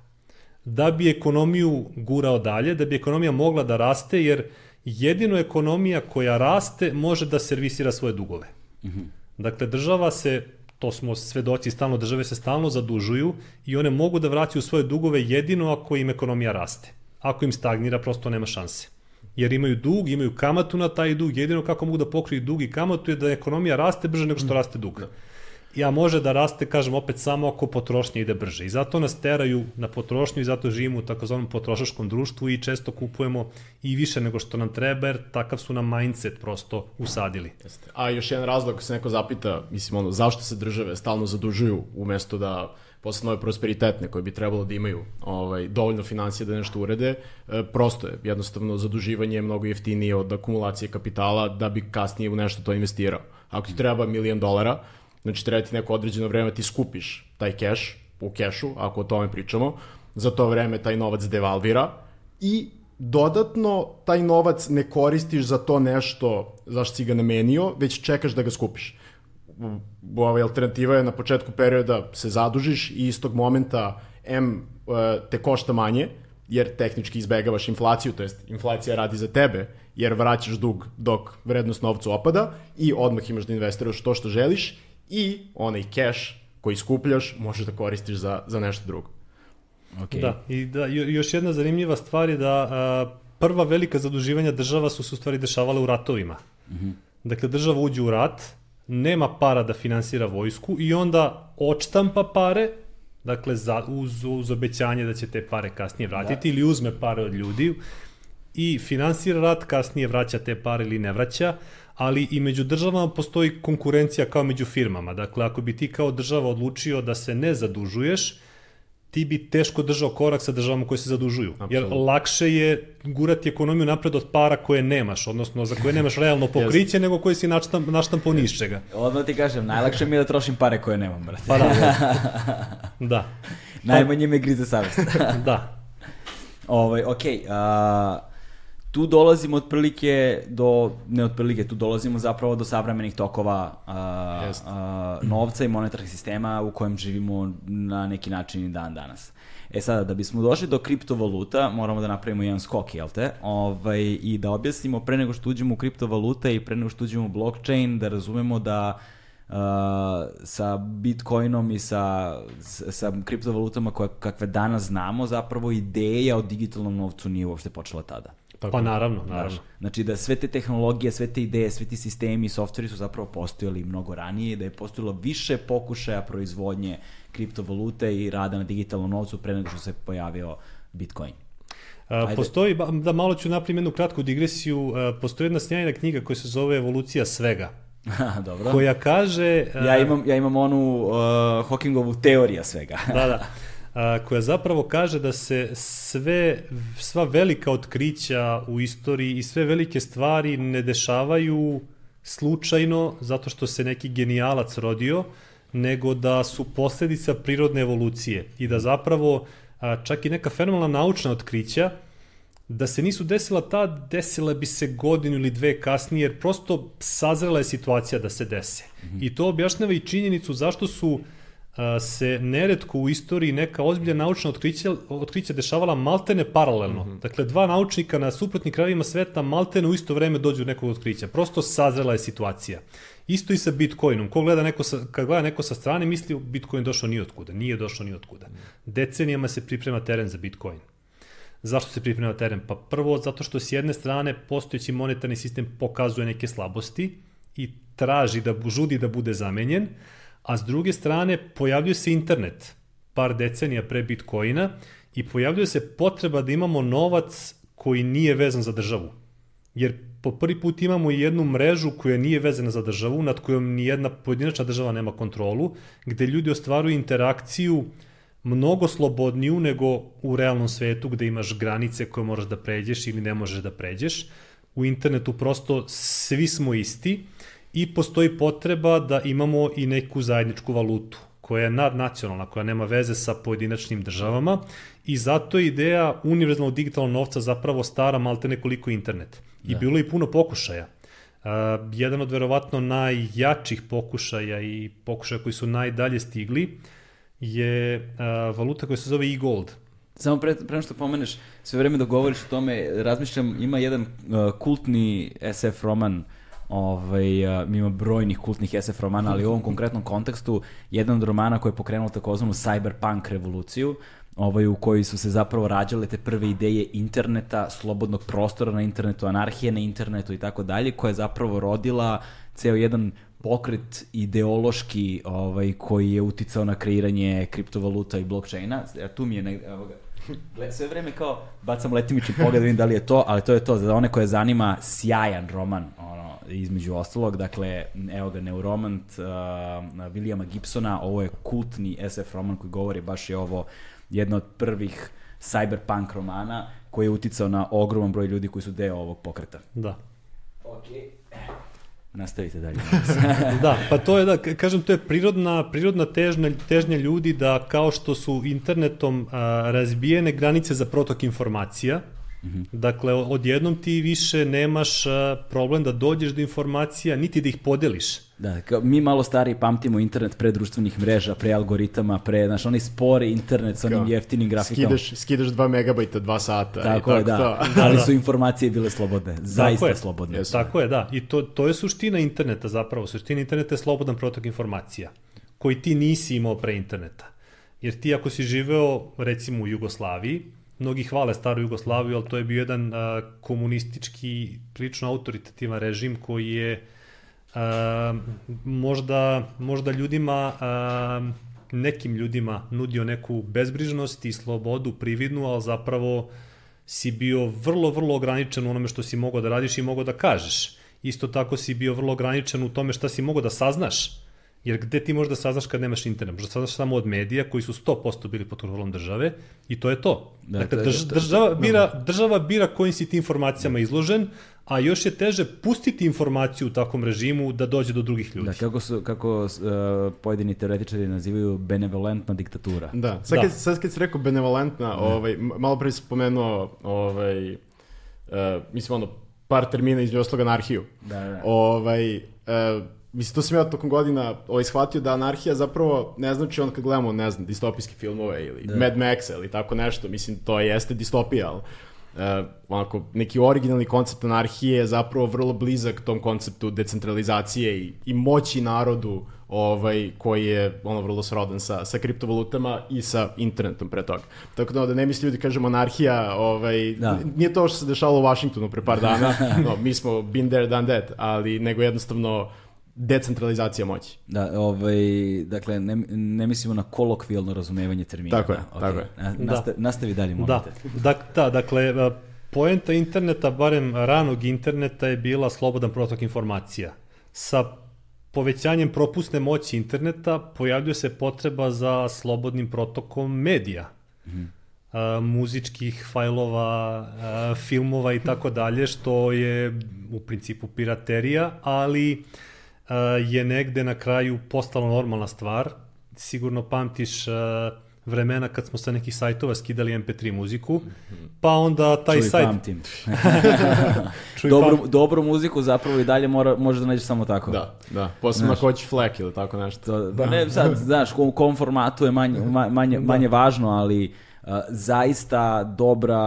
Da bi ekonomiju gurao dalje, da bi ekonomija mogla da raste, jer jedino ekonomija koja raste može da servisira svoje dugove. Mm -hmm. Dakle, država se, to smo svedoci stalno, države se stalno zadužuju i one mogu da vraćaju svoje dugove jedino ako im ekonomija raste. Ako im stagnira, prosto nema šanse jer imaju dug, imaju kamatu na taj dug, jedino kako mogu da pokriju dug i kamatu je da ekonomija raste brže nego što mm. raste dug. Ja može da raste, kažem opet, samo ako potrošnja ide brže. I zato nas teraju na potrošnju i zato živimo u takozvanom potrošačkom društvu i često kupujemo i više nego što nam treba, jer takav su nam mindset prosto usadili. Jeste. A još jedan razlog, ako se neko zapita, mislim, ono, zašto se države stalno zadužuju umesto da posle nove prosperitetne koje bi trebalo da imaju ovaj, dovoljno financije da nešto urede, e, prosto je, jednostavno zaduživanje je mnogo jeftinije od akumulacije kapitala da bi kasnije u nešto to investirao. Ako ti treba milion dolara, znači treba ti neko određeno vreme ti skupiš taj keš u kešu, ako o tome pričamo, za to vreme taj novac devalvira i dodatno taj novac ne koristiš za to nešto zašto si ga namenio, već čekaš da ga skupiš ovaj, alternativa je na početku perioda se zadužiš i istog momenta M e, te košta manje, jer tehnički izbegavaš inflaciju, to jest inflacija radi za tebe, jer vraćaš dug dok vrednost novca opada i odmah imaš da investiraš to što želiš i onaj cash koji skupljaš možeš da koristiš za, za nešto drugo. Okay. Da, i da, još jedna zanimljiva stvar je da a, prva velika zaduživanja država su se u stvari dešavala u ratovima. Mm -hmm. Dakle, država uđe u rat, nema para da finansira vojsku i onda odštampa pare, dakle za, uz, uz obećanje da će te pare kasnije vratiti da. ili uzme pare od ljudi i finansira rat, kasnije vraća te pare ili ne vraća, ali i među državama postoji konkurencija kao među firmama. Dakle, ako bi ti kao država odlučio da se ne zadužuješ, ti bi teško držao korak sa državama koje se zadužuju. Absolut. Jer lakše je gurati ekonomiju napred od para koje nemaš, odnosno za koje nemaš realno pokriće, nego koje si naštam, naštampao niz čega. Odmah ti kažem, najlakše mi je da trošim pare koje nemam, brate. Pa da. da. Najmanje me grize savest. da. Ovaj, okej, okay, uh, tu dolazimo otprilike do, ne otprilike, tu dolazimo zapravo do savremenih tokova a, a, novca i monetarnih sistema u kojem živimo na neki način i dan danas. E sada, da bismo došli do kriptovaluta, moramo da napravimo jedan skok, jel te? Ovaj, I da objasnimo pre nego što uđemo u kriptovalute i pre nego što uđemo u blockchain, da razumemo da uh, sa Bitcoinom i sa, sa kriptovalutama koje, kakve danas znamo, zapravo ideja o digitalnom novcu nije uopšte počela tada. Tako. Pa naravno, naravno. Znaš, znači da sve te tehnologije, sve te ideje, svi ti sistemi i softveri su zapravo postojali mnogo ranije, da je postojalo više pokušaja proizvodnje kriptovalute i rada na digitalnom novcu pre nego što se pojavio Bitcoin. Ajde. Postoji, da malo ću napravim jednu kratku digresiju, postoji jedna snjajna knjiga koja se zove Evolucija svega. Dobro. Koja kaže... Ja imam, ja imam onu uh, Hawkingovu teorija svega. da, da. A, koja zapravo kaže da se sve, sva velika otkrića u istoriji i sve velike stvari ne dešavaju slučajno zato što se neki genijalac rodio, nego da su posledica prirodne evolucije i da zapravo a, čak i neka fenomenalna naučna otkrića da se nisu desila ta, desila bi se godinu ili dve kasnije, jer prosto sazrela je situacija da se dese. Mm -hmm. I to objašnjava i činjenicu zašto su a, se neretko u istoriji neka ozbilja naučna otkrića, otkrića dešavala maltene paralelno. Mm -hmm. Dakle, dva naučnika na suprotnim krajevima sveta maltene u isto vreme dođu do nekog otkrića. Prosto sazrela je situacija. Isto i sa Bitcoinom. Ko gleda neko sa, kad gleda neko sa strane, misli Bitcoin došao ni otkuda. Nije došao ni otkuda. Decenijama se priprema teren za Bitcoin. Zašto se priprema teren? Pa prvo zato što s jedne strane postojeći monetarni sistem pokazuje neke slabosti i traži da žudi da bude zamenjen, a s druge strane pojavljuje se internet par decenija pre Bitcoina i pojavljuje se potreba da imamo novac koji nije vezan za državu. Jer po prvi put imamo jednu mrežu koja nije vezana za državu, nad kojom ni jedna pojedinačna država nema kontrolu, gde ljudi ostvaruju interakciju mnogo slobodniju nego u realnom svetu gde imaš granice koje moraš da pređeš ili ne možeš da pređeš. U internetu prosto svi smo isti i postoji potreba da imamo i neku zajedničku valutu koja je nadnacionalna, koja nema veze sa pojedinačnim državama i zato je ideja univerzalnog digitalnog novca zapravo stara malte nekoliko internet. I da. bilo je i puno pokušaja. Uh, jedan od verovatno najjačih pokušaja i pokušaja koji su najdalje stigli je uh, valuta koja se zove e-gold. Samo pre, pre što pomeneš, sve vreme dok govoriš o tome, razmišljam, ima jedan uh, kultni SF roman Ovaj, uh, ima brojnih kultnih SF romana, ali u ovom konkretnom kontekstu jedan od romana koji je pokrenuo takozvanu cyberpunk revoluciju, ovaj, u kojoj su se zapravo rađale te prve ideje interneta, slobodnog prostora na internetu, anarhije na internetu i tako dalje, koja je zapravo rodila ceo jedan pokret ideološki ovaj, koji je uticao na kreiranje kriptovaluta i blockchaina. Tu mi je, evo ga, sve vreme kao bacam letimični pogled, vidim da li je to, ali to je to, za one koje zanima sjajan roman, ono, između ostalog, dakle, evo ga, Neuromant uh, Williama Gibsona, ovo je kultni SF roman koji govori baš je ovo jedna od prvih cyberpunk romana koji je uticao na ogroman broj ljudi koji su deo ovog pokreta. Da. Okej. Okay. Nastavite dalje. da, pa to je da kažem to je prirodna prirodna težnja težnja ljudi da kao što su internetom a, razbijene granice za protok informacija, -hmm. Dakle, odjednom ti više nemaš problem da dođeš do informacija, niti da ih podeliš. Da, kao, mi malo stari pamtimo internet pre društvenih mreža, pre algoritama, pre, znaš, onaj spori internet sa onim kao, jeftinim grafikama. Skidaš, skidaš 2 megabajta, 2 sata. Tako, je, tako da. To. Ali su informacije bile slobodne, zaista tako je, slobodne. Jesu. Tako je, da. I to, to je suština interneta zapravo. Suština interneta je slobodan protok informacija, koji ti nisi imao pre interneta. Jer ti ako si živeo, recimo, u Jugoslaviji, mnogi hvale staru Jugoslaviju, ali to je bio jedan a, komunistički, prilično autoritativan režim koji je a, možda, možda ljudima, a, nekim ljudima nudio neku bezbrižnost i slobodu prividnu, ali zapravo si bio vrlo, vrlo ograničen u onome što si mogao da radiš i mogao da kažeš. Isto tako si bio vrlo ograničen u tome šta si mogao da saznaš Jer gde ti možeš da saznaš kad nemaš internet? Možda saznaš samo od medija koji su 100% bili pod kontrolom države i to je to. Da, dakle, drž, država, bira, država bira kojim si ti informacijama izložen, a još je teže pustiti informaciju u takvom režimu da dođe do drugih ljudi. Da, kako, su, kako uh, pojedini teoretičari nazivaju benevolentna diktatura. Da, sad, da. Kad, sad kad si rekao benevolentna, da. ovaj, malo pre si spomenuo ovaj, uh, mislim ono, par termina između osloga anarhiju. Da, da. Ovaj, uh, Mislim, to sam ja tokom godina ovaj, shvatio da anarhija zapravo ne znači on kad gledamo, ne znam, distopijske filmove ili da. Mad Max ili tako nešto. Mislim, to jeste distopija, ali uh, onako, neki originalni koncept anarhije je zapravo vrlo blizak tom konceptu decentralizacije i, i moći narodu ovaj, koji je ono vrlo srodan sa, sa kriptovalutama i sa internetom pre toga. Tako da, da ne misli ljudi, kažemo, anarhija, ovaj, Da. nije to što se dešavalo u Washingtonu pre par dana, no, mi smo been there, done that, ali nego jednostavno decentralizacija moći. Da, ovaj, dakle, ne, ne mislimo na kolokvijalno razumevanje termina. Tako je, da, okej. tako je. Na- Nastavi, nastavi dalje, molim Da, te. da, da, dakle, e, poenta interneta, barem ranog interneta, je bila slobodan protok informacija. Sa povećanjem propusne moći interneta pojavljuje se potreba za slobodnim protokom medija. A, muzičkih fajlova, a, filmova i tako dalje, što je u principu piraterija, ali a, je negde na kraju postala normalna stvar. Sigurno pamtiš a, vremena kad smo sa nekih sajtova skidali MP3 muziku, pa onda taj Čuj, sajt... pamtim. Čuj, dobru, pam- dobru muziku zapravo i dalje mora, možeš da nađeš samo tako. Da, da. Posebno ako hoćeš flek ili tako nešto. To, pa ne, sad, znaš, u kom formatu je manje, ma- manje, manje važno, ali uh, zaista dobra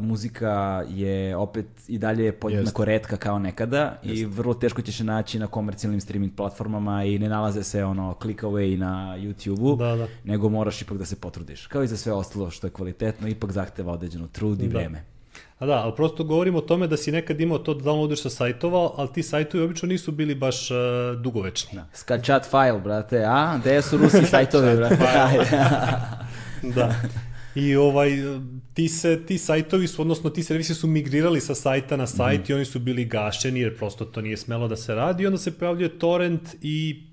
muzika je opet i dalje podjednako retka kao nekada i vrlo teško ćeš je naći na komercijalnim streaming platformama i ne nalaze se ono click away na YouTube-u, Da, da. nego moraš ipak da se potrudiš. Kao i za sve ostalo što je kvalitetno, ipak zahteva određeno trud i Da. vreme. A da, ali prosto govorimo o tome da si nekad imao to da downloaduješ sa sajtova, ali ti sajtovi obično nisu bili baš uh, dugovečni. Skačat file, brate, a? Gde su ruski sajtovi, brate? Da. I ovaj, ti, se, ti sajtovi su, odnosno ti servisi su migrirali sa sajta na sajt Mhm. i oni su bili gašeni jer prosto to nije smelo da se radi i onda se pojavljuje torrent i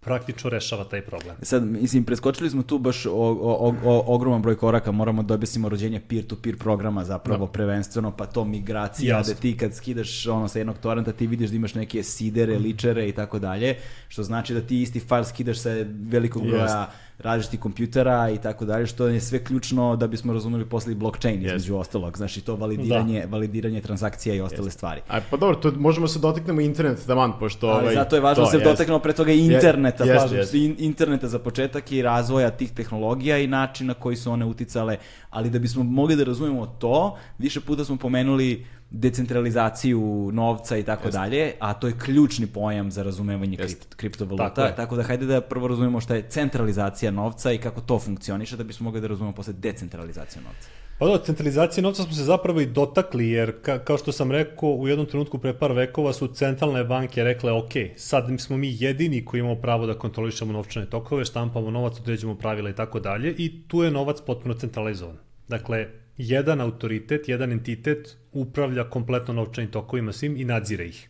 praktično rešava taj problem. Sad, mislim, preskočili smo tu baš o, o, o, ogroman broj koraka, moramo da objasnimo rođenje peer-to-peer programa zapravo prvenstveno, pa to migracija, Jasno. da ti kad skidaš ono sa jednog torrenta ti vidiš da imaš neke sidere, ličere i tako dalje, što znači da ti isti file skidaš sa velikog broja Jeste. Različitih kompjutera i tako dalje, što je sve ključno da bismo razumeli posle i blockchain između ostalog, znači to validiranje, validiranje transakcija i ostale stvari. A, pa dobro, to možemo se dotaknemo internet, taman, pošto... Ali ovaj, zato je važno da to, se jest. dotaknemo pre toga i interneta, slažem jeste. se, in- interneta za početak i razvoja tih tehnologija i načina na koji su one uticale, ali da bismo mogli da razumemo to, više puta smo pomenuli decentralizaciju novca i tako dalje, a to je ključni pojam za razumevanje kript, kriptovaluta, Tako je. tako da hajde da prvo razumemo šta je centralizacija novca i kako to funkcioniše, da bismo mogli da razumemo posle decentralizaciju novca. Pa da, centralizacije novca smo se zapravo i dotakli, jer ka, kao što sam rekao, u jednom trenutku pre par vekova su centralne banke rekle, ok, sad smo mi jedini koji imamo pravo da kontrolišemo novčane tokove, štampamo novac, određujemo pravila i tako dalje, i tu je novac potpuno centralizovan. Dakle, jedan autoritet, jedan entitet upravlja kompletno novčanim tokovima svim i nadzire ih.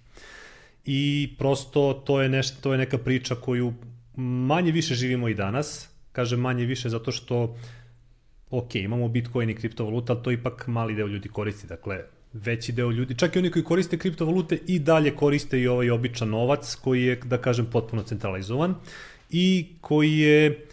I prosto to je nešto, to je neka priča koju manje više živimo i danas. Kažem manje više zato što ok, imamo Bitcoin i kriptovaluta, ali to ipak mali deo ljudi koristi. Dakle, veći deo ljudi, čak i oni koji koriste kriptovalute i dalje koriste i ovaj običan novac koji je, da kažem, potpuno centralizovan i koji je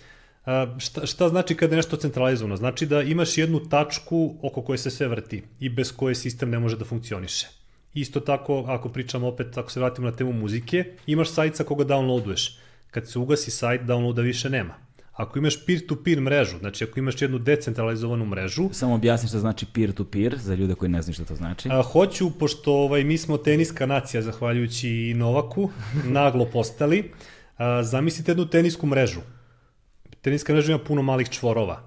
šta, šta znači kada je nešto centralizovano? Znači da imaš jednu tačku oko koje se sve vrti i bez koje sistem ne može da funkcioniše. Isto tako, ako pričamo opet, ako se vratimo na temu muzike, imaš sajt sa koga downloaduješ. Kad se ugasi sajt, downloada više nema. Ako imaš peer-to-peer mrežu, znači ako imaš jednu decentralizovanu mrežu, Samo objasni šta znači peer-to-peer, za ljude koji ne znaju šta to znači. A, hoću, pošto ovaj, mi smo teniska nacija, zahvaljujući Novaku, naglo postali, a, zamislite jednu tenisku mrežu. Teniska mreža ima puno malih čvorova.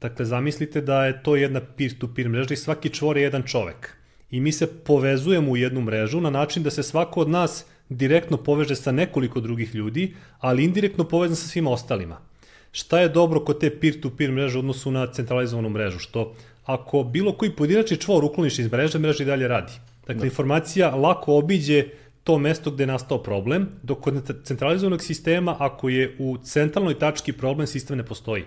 Dakle, zamislite da je to jedna peer-to-peer mreža i svaki čvor je jedan čovek. I mi se povezujemo u jednu mrežu na način da se svako od nas direktno poveže sa nekoliko drugih ljudi, ali indirektno povezan sa svima ostalima. Šta je dobro kod te peer-to-peer mreže u odnosu na centralizovanu mrežu? Što ako bilo koji pojedinačni čvor ukloniš iz mreže, mreža i dalje radi. Dakle, informacija lako obiđe to mesto gde je nastao problem, dok kod centralizovanog sistema, ako je u centralnoj tački problem, sistem ne postoji.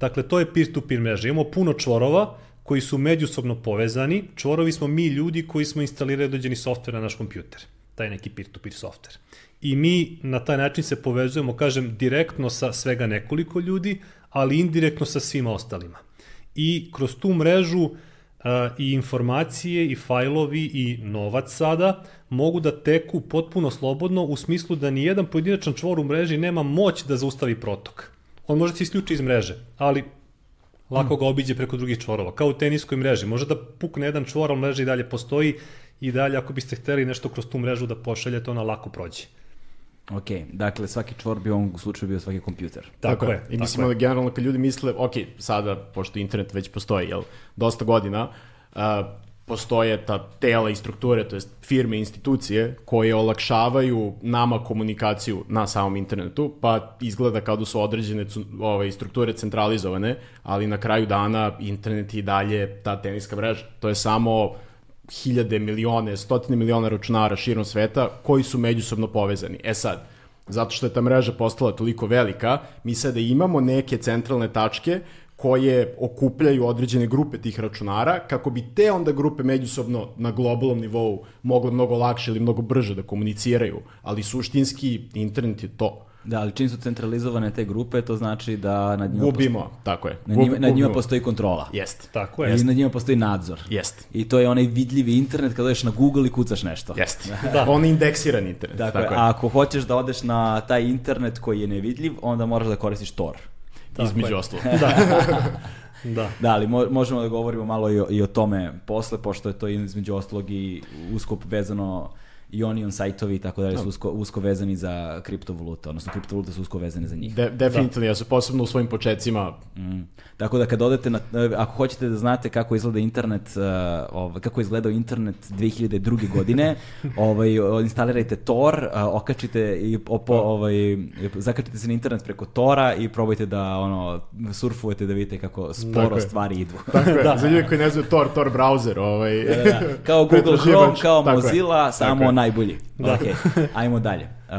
Dakle, to je peer-to-peer mreža. Imamo puno čvorova koji su međusobno povezani. Čvorovi smo mi ljudi koji smo instalirali određeni softver na naš kompjuter. Taj neki peer-to-peer softver. I mi na taj način se povezujemo, kažem, direktno sa svega nekoliko ljudi, ali indirektno sa svima ostalima. I kroz tu mrežu uh, i informacije i fajlovi i novac sada mogu da teku potpuno slobodno u smislu da ni jedan pojedinačan čvor u mreži nema moć da zaustavi protok. On može da se isključi iz mreže, ali lako ga obiđe preko drugih čvorova, kao u teniskoj mreži. Može da pukne jedan čvor, ali mreža i dalje postoji i dalje ako biste hteli nešto kroz tu mrežu da pošaljete, ona lako prođe. Ok, dakle svaki čvor bi u ovom slučaju bio svaki kompjuter. Tako, je. I tako mislimo da generalno kad ljudi misle, ok, sada, pošto internet već postoji, jel, dosta godina, a, postoje ta tela i strukture, to jest firme i institucije koje olakšavaju nama komunikaciju na samom internetu, pa izgleda kao da su određene ove, strukture centralizovane, ali na kraju dana internet je i dalje ta teniska mreža. To je samo hiljade, milione, stotine miliona računara širom sveta koji su međusobno povezani. E sad, zato što je ta mreža postala toliko velika, mi sada imamo neke centralne tačke koje okupljaju određene grupe tih računara, kako bi te onda grupe međusobno na globalnom nivou mogle mnogo lakše ili mnogo brže da komuniciraju, ali suštinski internet je to. Da, ali čim su centralizovane te grupe, to znači da nad njima, Gubimo, tako je. postoji, nad njima, nad njima postoji kontrola. Jeste. Tako je. I nad njima postoji nadzor. Jeste. I to je onaj vidljivi internet kada odeš na Google i kucaš nešto. Jeste. Da. On je indeksiran internet. Dakle, tako je. a ako hoćeš da odeš na taj internet koji je nevidljiv, onda moraš da koristiš Tor. Između ostalog. Da. Da, ali mo- možemo da govorimo malo i o, i o tome posle, pošto je to između ostalog i usko vezano i Onion sajtovi i tako dalje su usko, usko vezani za kriptovalute, odnosno kriptovalute su usko vezane za njih. De, definitivno, ja su posebno u svojim početcima Mm. Tako da kad odete na, ako hoćete da znate kako izgleda internet, ovaj, kako je izgledao internet 2002. godine, ovaj, instalirajte Tor, uh, okačite i opo, ovaj, zakačite se na internet preko Tora i probajte da ono, surfujete da vidite kako sporo Tako je. stvari idu. Tako je, za ljude koji ne znaju Tor, Tor browser, ovaj, Da, da. Kao Google. Chrome, kao Tako je. Mozilla, Tako samo je. Najbolji. Da. Ok, ajmo dalje. Uh,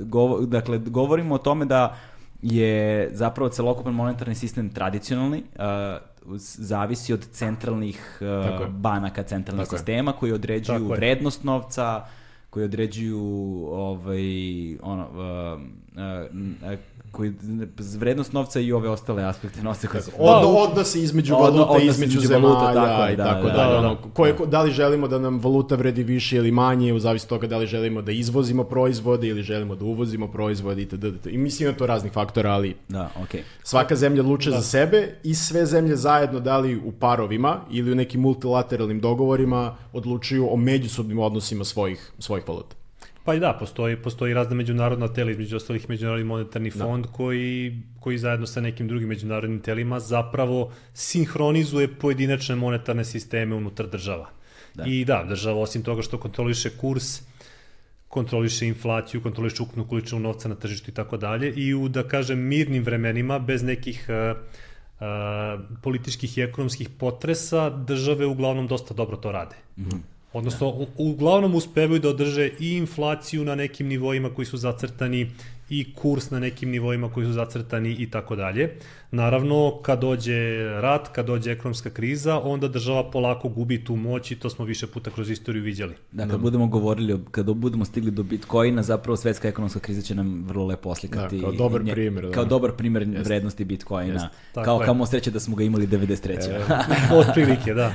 govo- dakle, govorimo o tome da je zapravo celokupan monetarni sistem tradicionalni, uh, zavisi od centralnih uh, je. banaka, centralnih Tako je. sistema koji određuju Tako je. vrednost novca, koji određuju ovaj, ono, uh, koji, vrednost novca i ove ostale aspekte novca koje se Od, Da, odnosi između valuta, odnos između, između zemalja valuta, tako i da, tako da, dalje. da, ono, da. koje, ko- da li želimo da nam valuta vredi više ili manje, u zavisnosti od toga da li želimo da izvozimo proizvode ili želimo da uvozimo proizvode itd. I mislim da to raznih faktora, ali Da, okej. svaka zemlja odlučuje za sebe i sve zemlje zajedno, da li u parovima ili u nekim multilateralnim dogovorima, odlučuju o međusobnim odnosima svojih, svojih valuta. Pa i da, postoji, postoji razna međunarodna tela, između ostalih Međunarodni monetarni fond koji, koji zajedno sa nekim drugim međunarodnim telima zapravo sinhronizuje pojedinačne monetarne sisteme unutar država. Da. I da, država osim toga što kontroliše kurs, kontroliše inflaciju, kontroliše ukupnu količinu novca na tržištu i tako dalje i u, da kažem, mirnim vremenima, bez nekih uh, uh, političkih i ekonomskih potresa, države uglavnom dosta dobro to rade. Odnosno, uglavnom uspevaju da održe i inflaciju na nekim nivoima koji su zacrtani i kurs na nekim nivoima koji su zacrtani i tako dalje. Naravno, kad dođe rat, kad dođe ekonomska kriza, onda država polako gubi tu moć i to smo više puta kroz istoriju viđali. Da, kad budemo govorili, o- kad budemo stigli do Bitcoina, zapravo svetska ekonomska kriza će nam vrlo lepo oslikati. Da, kao dobar nje- primer, da. Kao dobar primer vrednosti Bitcoina. Tako Kao je. kamo sreće da smo ga imali 93. Od prilike, da.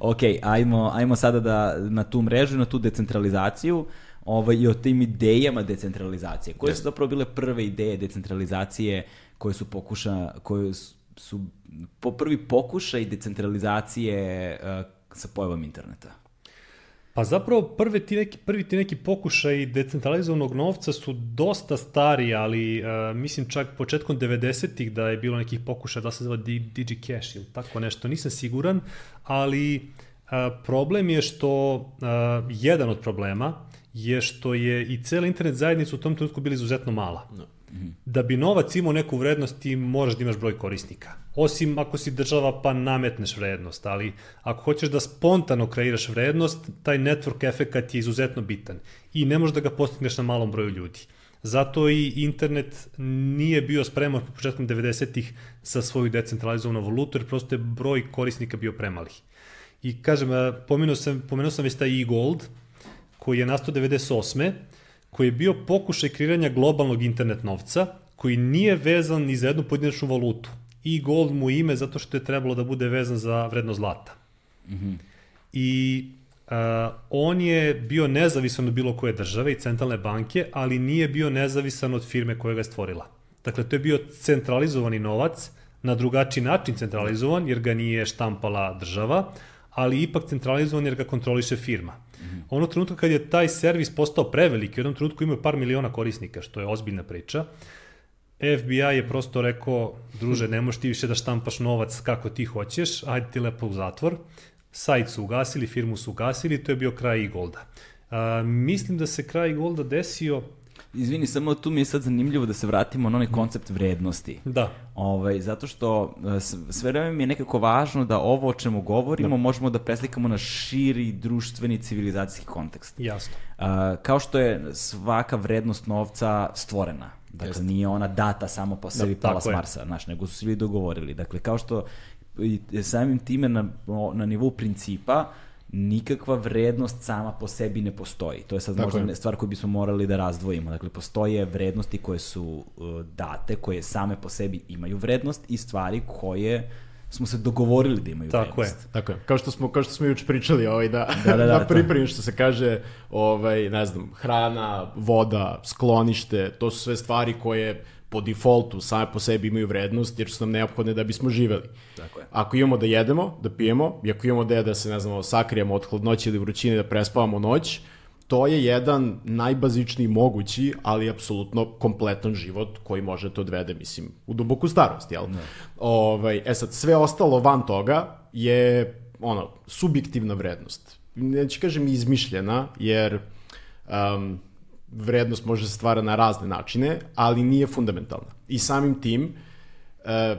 ok, ajmo, ajmo sada da na tu mrežu na tu decentralizaciju ovaj, i o tim idejama decentralizacije. Koje su zapravo bile prve ideje decentralizacije koje su pokuša, koje su, po prvi pokušaj decentralizacije uh, sa pojavom interneta? Pa zapravo prvi ti neki, prvi ti neki pokušaj decentralizovanog novca su dosta stari, ali uh, mislim čak početkom 90-ih da je bilo nekih pokušaja da se zove Di- DigiCash ili tako nešto, nisam siguran, ali uh, problem je što, uh, jedan od problema je što je i cela internet zajednica u tom trenutku bila izuzetno mala. Da bi novac imao neku vrednost ti moraš da imaš broj korisnika. Osim ako si država pa nametneš vrednost, ali ako hoćeš da spontano kreiraš vrednost, taj network efekat je izuzetno bitan i ne možeš da ga postigneš na malom broju ljudi. Zato i internet nije bio spreman početkom 90-ih za svoju decentralizovanu valutu, jer prosto je broj korisnika bio premali. I kažem, pomenuo sam, pomenuo sam već taj e-gold, koji je nastao 98 koji je bio pokušaj kreiranja globalnog internet novca, koji nije vezan ni za jednu pojedinačnu valutu. I gold mu ime zato što je trebalo da bude vezan za vrednost zlata. I uh, on je bio nezavisan od bilo koje države i centralne banke, ali nije bio nezavisan od firme koja ga je stvorila. Dakle, to je bio centralizovani novac, na drugačiji način centralizovan, jer ga nije štampala država, ali ipak centralizovan jer ga kontroliše firma. Mm -hmm. Ono trenutka kad je taj servis postao prevelik, u jednom trenutku imaju par miliona korisnika, što je ozbiljna priča, FBI je prosto rekao, druže, ne možeš ti više da štampaš novac kako ti hoćeš, ajde ti lepo u zatvor. Sajt su ugasili, firmu su ugasili, to je bio kraj Igolda. A, mislim da se kraj Igolda desio Izvini, samo tu mi je sad zanimljivo da se vratimo na onaj koncept vrednosti. Da. Ovaj, zato što e, sve vreme mi je nekako važno da ovo o čemu govorimo da. možemo da preslikamo na širi društveni civilizacijski kontekst. Jasno. Uh, kao što je svaka vrednost novca stvorena. Dakle, Jeste. nije ona data samo po sebi da, pala s Marsa, znaš, nego su svi dogovorili. Dakle, kao što i samim time na, na nivou principa nikakva vrednost sama po sebi ne postoji. To je sad Tako možda je. stvar koju bismo morali da razdvojimo. Dakle, postoje vrednosti koje su uh, date, koje same po sebi imaju vrednost i stvari koje smo se dogovorili da imaju Tako vrednost. je. Tako je. Kao što smo kao što smo juče pričali, ovaj da da, da, da, da pripremi što se kaže, ovaj ne znam, hrana, voda, sklonište, to su sve stvari koje po defaultu same po sebi imaju vrednost jer su nam neophodne da bismo živeli. Tako je. Ako imamo da jedemo, da pijemo, i ako imamo da, da se, ne znamo, sakrijemo od hladnoće ili vrućine, da prespavamo noć, to je jedan najbazičniji mogući, ali apsolutno kompletan život koji može te odvede, mislim, u duboku starost, jel? Ne. Ovaj, e sad, sve ostalo van toga je, ono, subjektivna vrednost. Neću kažem izmišljena, jer um, vrednost može se stvara na razne načine, ali nije fundamentalna. I samim tim, Uh,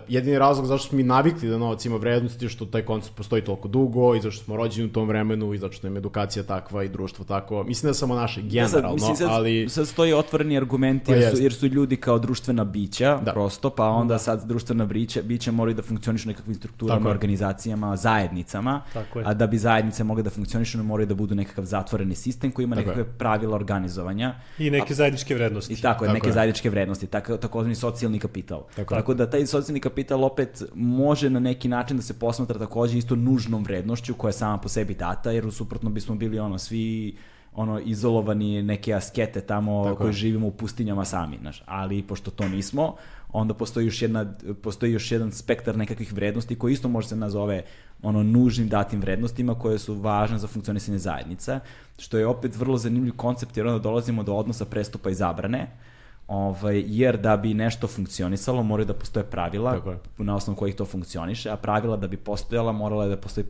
jedini razlog zašto smo mi navikli da novac ima vrednost je što taj koncept postoji toliko dugo i zašto smo rođeni u tom vremenu i zašto nam edukacija takva i društvo tako. Mislim da samo naše generalno, ja sad, mislim, sad, ali... Sad stoji otvoreni argumenti jer, pa su, jer su ljudi kao društvena bića, da. prosto, pa onda da. sad društvena bića, bića moraju da funkcionišu nekakvim strukturama, tako organizacijama, zajednicama, tako a da bi zajednice mogle da funkcionišu, moraju da budu nekakav zatvoreni sistem koji ima tako nekakve je. pravila organizovanja. I neke a, zajedničke vrednosti. I tako, tako neke je. zajedničke vrednosti, tako, takozvani socijalni kapital. Tako, tako da taj socijalni kapital opet može na neki način da se posmatra takođe isto nužnom vrednošću koja je sama po sebi data, jer u suprotno bismo bili ono svi ono izolovani neke askete tamo Tako koji je. živimo u pustinjama sami, znaš. Ali pošto to nismo, onda postoji još jedna postoji još jedan spektar nekakvih vrednosti koji isto može se nazove ono nužnim datim vrednostima koje su važne za funkcionisanje zajednica, što je opet vrlo zanimljiv koncept jer onda dolazimo do odnosa prestupa i zabrane. Uh, Ovaj, jer da bi nešto funkcionisalo, moraju da postoje pravila na osnovu kojih to funkcioniše, a pravila da bi postojala morala je da postoji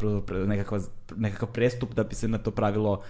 nekakva, nekakav prestup da bi se na to pravilo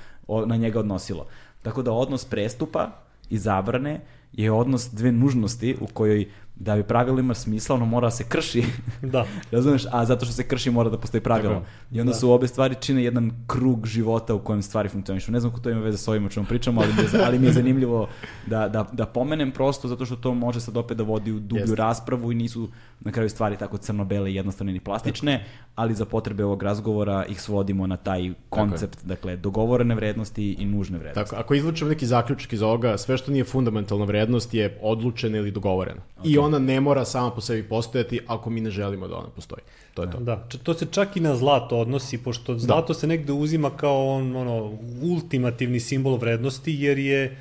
na njega odnosilo. Tako da odnos prestupa i zabrane je odnos dve nužnosti u kojoj da bi pravilo ima smisla, ono mora da se krši. Da. Razumeš? A zato što se krši mora da postoji pravilo. Tako, I onda da. su obe stvari čine jedan krug života u kojem stvari funkcionišu. Ne znam ko to ima veze sa ovim o čemu pričamo, ali mi je, ali mi je zanimljivo da, da, da pomenem prosto zato što to može sad opet da vodi u dublju Jeste. raspravu i nisu na kraju stvari tako crno-bele, jednostavne ni plastične, tako. ali za potrebe ovog razgovora ih svodimo na taj koncept, tako dakle, dogovorene vrednosti i nužne vrednosti. Tako, ako izlučemo neki zaključak iz ovoga, sve što nije fundamentalna vrednost je odlučena ili dogovorena. Okay. I ona ne mora sama po sebi postojati ako mi ne želimo da ona postoji. To je to. Da, to se čak i na zlato odnosi, pošto da. zlato da. se negde uzima kao on, ono, ultimativni simbol vrednosti, jer je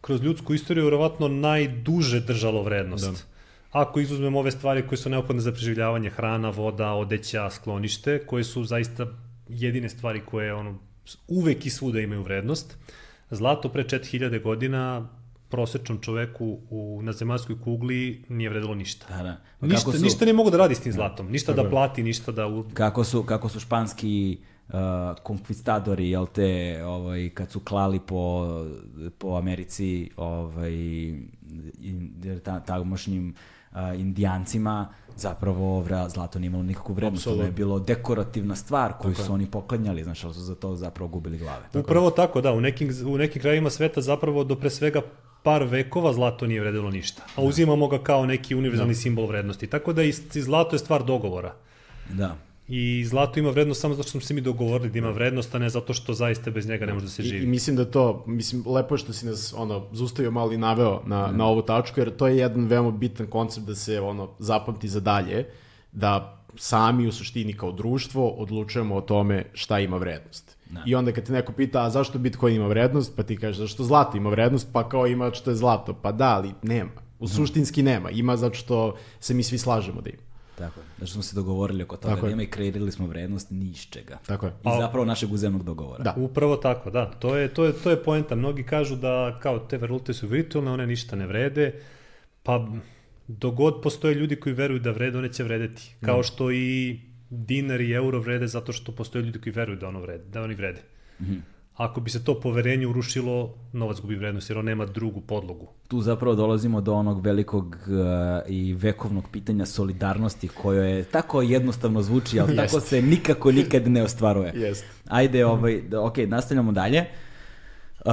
kroz ljudsku istoriju vjerovatno najduže držalo vrednost. Da ako izuzmemo ove stvari koje su neophodne za preživljavanje, hrana, voda, odeća, sklonište, koje su zaista jedine stvari koje ono, uvek i svuda imaju vrednost. Zlato pre 4000 godina prosečnom čoveku u, na zemaljskoj kugli nije vredilo ništa. Da, da. Ništa, su... ništa ne mogu da radi s tim zlatom. Ništa da plati, ništa da... U... Kako su, kako su španski uh, konkvistadori, jel te, ovaj, kad su klali po, po Americi, ovaj, ta, tamošnjim uh, indijancima, zapravo zlato nije imalo nikakvu vrednost, to je bilo dekorativna stvar koju tako su je. oni poklanjali, znaš, ali su za to zapravo gubili glave. Tako Upravo tako, da, u nekim, u nekim krajima sveta zapravo do pre svega par vekova zlato nije vredilo ništa, a da. uzimamo ga kao neki univerzalni da. simbol vrednosti, tako da i zlato je stvar dogovora. Da. I zlato ima vrednost samo zato što smo se mi dogovorili da ima vrednost, a ne zato što zaista bez njega ne može da se živi. I, i mislim da to, mislim, lepo je što si nas ono, zustavio malo i naveo na, mm. na ovu tačku, jer to je jedan veoma bitan koncept da se ono, zapamti za dalje, da sami u suštini kao društvo odlučujemo o tome šta ima vrednost. Da. I onda kad te neko pita, a zašto Bitcoin ima vrednost, pa ti kažeš zašto zlato ima vrednost, pa kao ima što je zlato. Pa da, ali nema. U suštinski nema. Ima zato što se mi svi slažemo da ima. Tako je. Znači smo se dogovorili oko toga Tako je. nema i kreirali smo vrednost ni iz čega. Tako je. I zapravo našeg uzemnog dogovora. Da. Upravo tako, da. To je, to je, to je poenta. Mnogi kažu da kao te valute su virtualne, one ništa ne vrede, pa dogod postoje ljudi koji veruju da vrede, one će vredeti. Kao što i dinar i euro vrede zato što postoje ljudi koji veruju da, ono vrede, da oni vrede. Ako bi se to poverenje urušilo, novac gubi vrednost jer on nema drugu podlogu. Tu zapravo dolazimo do onog velikog uh, i vekovnog pitanja solidarnosti koje je tako jednostavno zvuči, ali tako se nikako nikad ne ostvaruje. Jest. Ajde, ovaj, da, ok, nastavljamo dalje. Uh,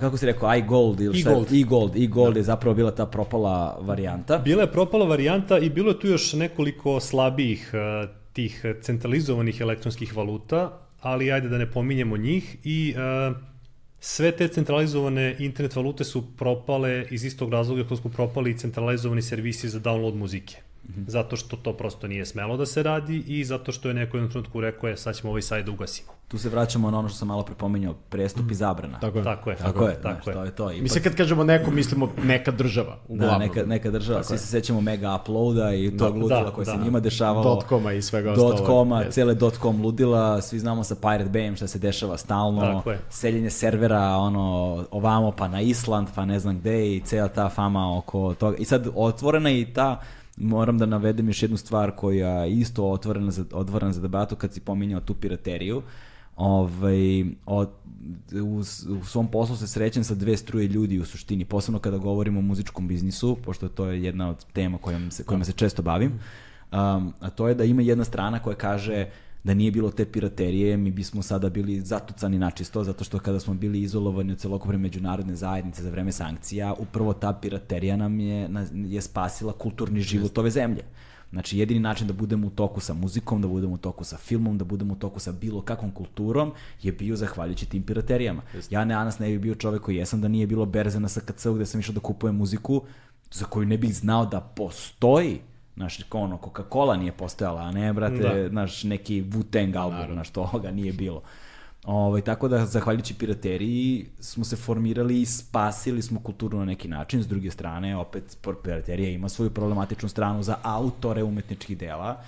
kako si rekao, iGold ili šta? iGold. iGold. iGold je zapravo bila ta propala varijanta. Bila je propala varijanta i bilo je tu još nekoliko slabijih uh, tih centralizovanih elektronskih valuta, ali ajde da ne pominjemo njih i uh, sve te centralizovane internet valute su propale iz istog razloga kako su propali i centralizovani servisi za download muzike. Zato što to prosto nije smelo da se radi i zato što je neko u jednom trenutku rekao je sad ćemo ovaj sajt da ugasimo. Tu se vraćamo na ono što sam malo prepominjao, prestup i zabrana. Tako je. Tako je. Tako je, tako znaš, je. to je to. Ipak, Mislim, kad kažemo neko, mislimo neka država, da, uglavnom. neka, neka država, svi se sećamo mega uploada i tog Da, ludila da, koje se da. njima dešavalo. Dot.com-a i svega ostalog. Dot koma, Jeste. cele dot com ludila, svi znamo sa Pirate Bayem šta se dešava stalno, Tako je. seljenje servera ono, ovamo pa na Island, pa ne znam gde i cela ta fama oko toga. I sad otvorena je i ta Moram da navedem još jednu stvar koja je isto otvorena za, otvorena za debatu kad si pominjao tu pirateriju. Ovaj, od, u, u svom poslu se srećem sa dve struje ljudi u suštini, posebno kada govorimo o muzičkom biznisu, pošto to je jedna od tema kojom se, kojima se često bavim, um, a to je da ima jedna strana koja kaže da nije bilo te piraterije, mi bismo sada bili zatucani načisto, zato što kada smo bili izolovani od celokupne međunarodne zajednice za vreme sankcija, upravo ta piraterija nam je, je spasila kulturni život ove zemlje. Znači, jedini način da budemo u toku sa muzikom, da budemo u toku sa filmom, da budemo u toku sa bilo kakvom kulturom, je bio zahvaljujući tim piraterijama. Ja ne, danas ne bi bio čovek koji jesam da nije bilo berze na SKC-u gde sam išao da kupujem muziku za koju ne bih znao da postoji. Znaš, ono, Coca-Cola nije postojala, a ne, brate, Da. znaš, neki Wu-Tang album, znaš, toga nije bilo. Ovaj, tako da, zahvaljujući pirateriji, smo se formirali i spasili smo kulturu na neki način. S druge strane, opet, piraterija ima svoju problematičnu stranu za autore umetničkih dela.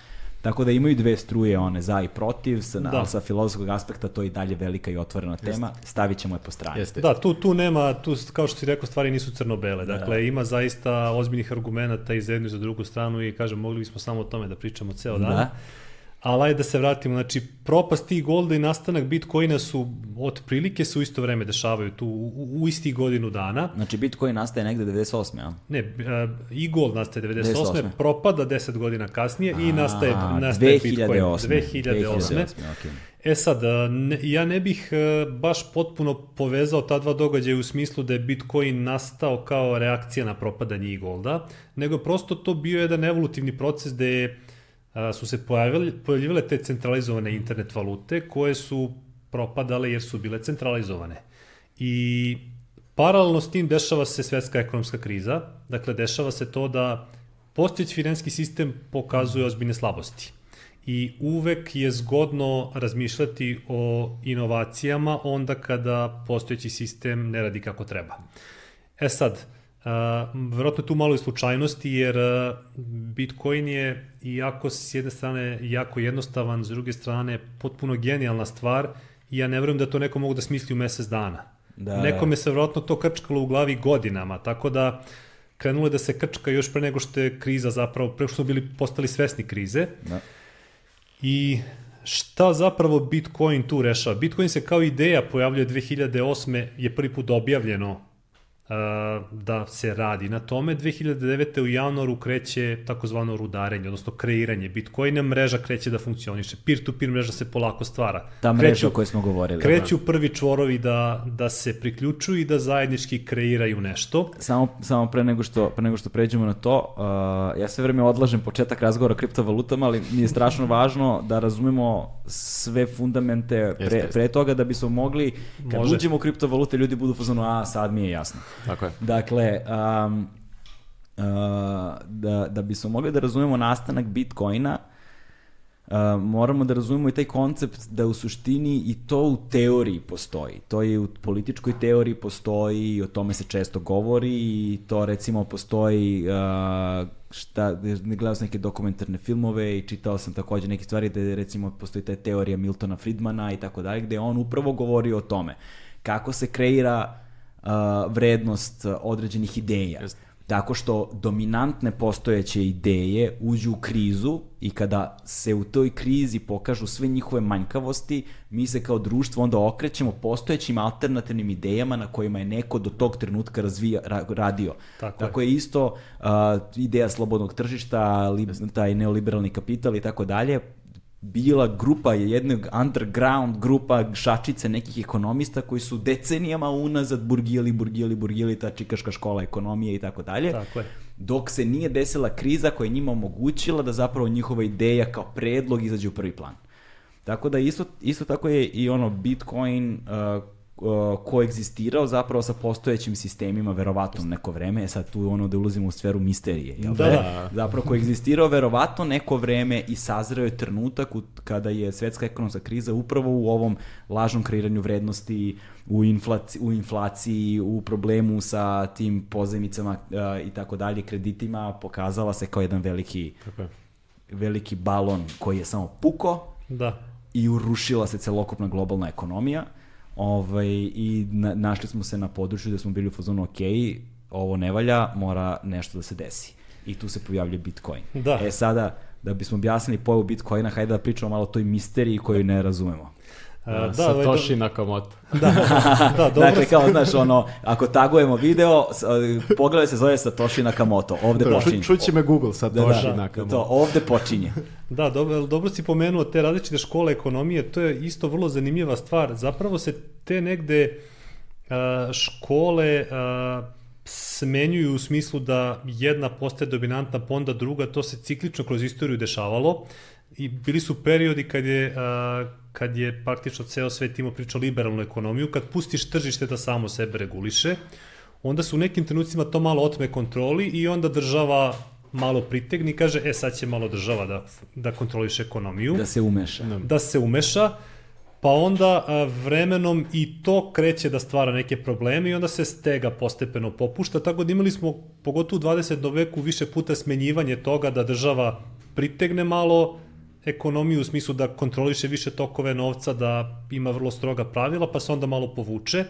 Tako da imaju dve struje, one za i protiv, sa, Da. ali sa filozofskog aspekta to je i dalje velika i otvorena tema. Stavit ćemo je po strani. Jeste. Da, tu, tu nema, tu, kao što si rekao, stvari nisu crno-bele. Dakle, ima zaista ozbiljnih argumenta i za jednu i za drugu stranu i kažem, mogli bismo samo o tome da pričamo ceo dan. Da. Ali ajde da se vratimo, znači propast tih golda i nastanak Bitcoina su otprilike se u isto vreme dešavaju tu u, u istih godinu dana. Znači, Bitcoin nastaje negde 98. Ja? Ne, uh, i gold nastaje 98. 98. propada 10 godina kasnije i A, nastaje, nastaje 2008. Bitcoin 2008. 2008. okej. E sad, a, ne, ja ne bih e, baš potpuno povezao ta dva događaja u smislu da je Bitcoin nastao kao reakcija na propadanje e-golda, nego je prosto to bio jedan evolutivni proces gde je, su se pojavili, pojavljivale te centralizovane internet valute koje su propadale jer su bile centralizovane. I paralelno s tim dešava se svetska ekonomska kriza, dakle dešava se to da postojeći finansijski sistem pokazuje ozbiljne slabosti i uvek je zgodno razmišljati o inovacijama onda kada postojeći sistem ne radi kako treba. E sad, verovatno je tu malo i slučajnosti jer uh, Bitcoin je iako s jedne strane jako jednostavan, s druge strane potpuno genijalna stvar i ja ne verujem da to neko mogu da smisli u mesec dana. Da. Nekome se verovatno to krčkalo u glavi godinama, tako da krenulo je da se krčka još pre nego što je kriza zapravo, pre nego što smo bili postali svesni krize. Da. I šta zapravo Bitcoin tu rešava? Bitcoin se kao ideja pojavljuje 2008. je prvi put objavljeno uh, da se radi na tome. 2009. u januaru kreće takozvano rudarenje, odnosno kreiranje Bitcoina, mreža kreće da funkcioniše. Peer-to-peer mreža se polako stvara. Ta mreža Kreću- o kojoj smo govorili. Kreću prvi čvorovi da, da se priključuju i da zajednički kreiraju nešto. Samo, samo pre nego što pre nego što pređemo na to, uh, ja sve vreme odlažem početak razgovora o kriptovalutama, ali mi je strašno važno da razumemo sve fundamente pre, pre toga da bismo mogli kad Može. uđemo u kriptovalute ljudi budu fazonu a sad mi je jasno. Tako je. Dakle, um, uh, da, da bismo mogli da razumemo nastanak Bitcoina, Uh, moramo da razumemo i taj koncept da u suštini i to u teoriji postoji. To je u političkoj teoriji postoji i o tome se često govori i to recimo postoji uh, šta, gledao sam neke dokumentarne filmove i čitao sam takođe neke stvari da recimo postoji ta teorija Miltona Friedmana i tako dalje, gde on upravo govori o tome kako se kreira uh, vrednost određenih ideja. Just tako što dominantne postojeće ideje uđu u krizu i kada se u toj krizi pokažu sve njihove manjkavosti, mi se kao društvo onda okrećemo postojećim alternativnim idejama na kojima je neko do tog trenutka razvija, ra, radio. Tako, tako je. je isto uh, ideja slobodnog tržišta, li, taj neoliberalni kapital i tako dalje, bila grupa jednog underground grupa šačice nekih ekonomista koji su decenijama unazad burgijali, burgijali, burgijali ta čikaška škola ekonomije i tako dalje. Tako je. Dok se nije desila kriza koja je njima omogućila da zapravo njihova ideja kao predlog izađe u prvi plan. Tako da isto, isto tako je i ono Bitcoin uh, koegzistirao zapravo sa postojećim sistemima verovatno neko vreme, e sad tu ono da ulazimo u sferu misterije, jel da? da? Zapravo koegzistirao verovatno neko vreme i sazreo je trenutak u, kada je svetska ekonomska kriza upravo u ovom lažnom kreiranju vrednosti, u, inflaci, u inflaciji, u problemu sa tim pozemicama uh, i tako dalje, kreditima, pokazala se kao jedan veliki, Tako je. veliki balon koji je samo puko da. i urušila se celokupna globalna ekonomija Ovaj, I na, našli smo se na području da smo bili u fazonu, ok, ovo ne valja, mora nešto da se desi. I tu se pojavlja Bitcoin. Da. E sada, da bismo objasnili pojavu Bitcoina, hajde da pričamo malo o toj misteriji koju ne razumemo. Uh, da, Satoshi ovaj, Nakamoto. Da, da, dobro. dakle, kao, znaš, ono, ako tagujemo video, pogledaj se zove Satoshi Nakamoto, ovde da, počinje. Čuće me Google, Satoshi da, da, Nakamoto. To, ovde počinje. Da, dobro, dobro si pomenuo te različite škole ekonomije, to je isto vrlo zanimljiva stvar. Zapravo se te negde škole smenjuju u smislu da jedna postaje dominantna, pa onda druga, to se ciklično kroz istoriju dešavalo i bili su periodi kad je kad je praktično ceo svet imao priča liberalnu ekonomiju, kad pustiš tržište da samo sebe reguliše, onda su u nekim trenucima to malo otme kontroli i onda država malo pritegni i kaže, e sad će malo država da, da kontroliše ekonomiju. Da se umeša. Da, da se umeša, pa onda a, vremenom i to kreće da stvara neke probleme i onda se stega postepeno popušta, tako da imali smo, pogotovo u 20. veku, više puta smenjivanje toga da država pritegne malo ekonomiju u smislu da kontroliše više tokove novca, da ima vrlo stroga pravila, pa se onda malo povuče.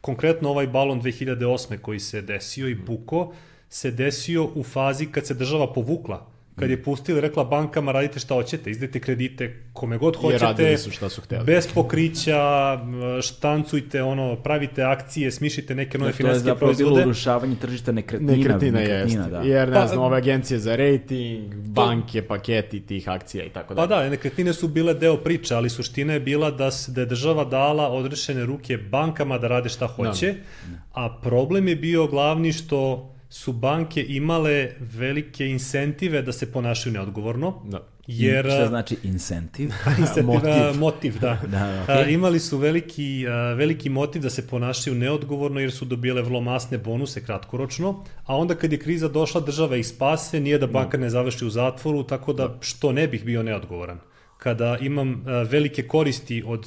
Konkretno ovaj balon 2008. koji se desio i buko, se desio u fazi kad se država povukla kad je pustila i rekla bankama radite šta hoćete, izdajte kredite kome god hoćete, su šta su hteli. bez pokrića, štancujte, ono, pravite akcije, smišite neke nove finansijske proizvode. To je zapravo bilo urušavanje tržišta nekretnina. Nekretnina, nekretnina jest. Da. Jer, ne pa, znam, ove agencije za rating, banke, paketi tih akcija i tako da. Pa da, nekretnine su bile deo priče, ali suština je bila da, da je država dala odrešene ruke bankama da rade šta hoće, da. a problem je bio glavni što su banke imale velike incentive da se ponašaju neodgovorno. Da. Jer, Šta znači incentive? incentive motiv. motiv, da. da okay. imali su veliki, veliki motiv da se ponašaju neodgovorno jer su dobile vrlo masne bonuse kratkoročno, a onda kad je kriza došla država ih spase, nije da banka ne završi u zatvoru, tako da, da što ne bih bio neodgovoran. Kada imam velike koristi od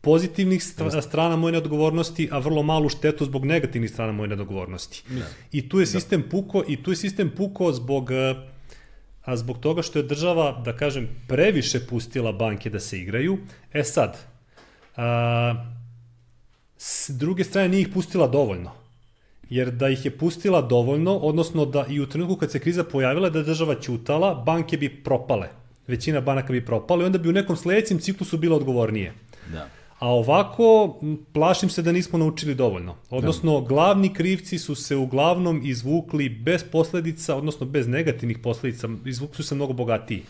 pozitivnih strana moje neodgovornosti, a vrlo malu štetu zbog negativnih strana moje neodgovornosti. Da. I tu je da. sistem da. puko i tu je sistem puko zbog a zbog toga što je država, da kažem, previše pustila banke da se igraju. E sad, a, s druge strane nije ih pustila dovoljno. Jer da ih je pustila dovoljno, odnosno da i u trenutku kad se kriza pojavila da je država ćutala, banke bi propale. Većina banaka bi propale i onda bi u nekom sledećem ciklusu bila odgovornije. Da. A ovako, plašim se da nismo naučili dovoljno. Odnosno, glavni krivci su se uglavnom izvukli bez posledica, odnosno bez negativnih posledica, izvukli su se mnogo bogatiji.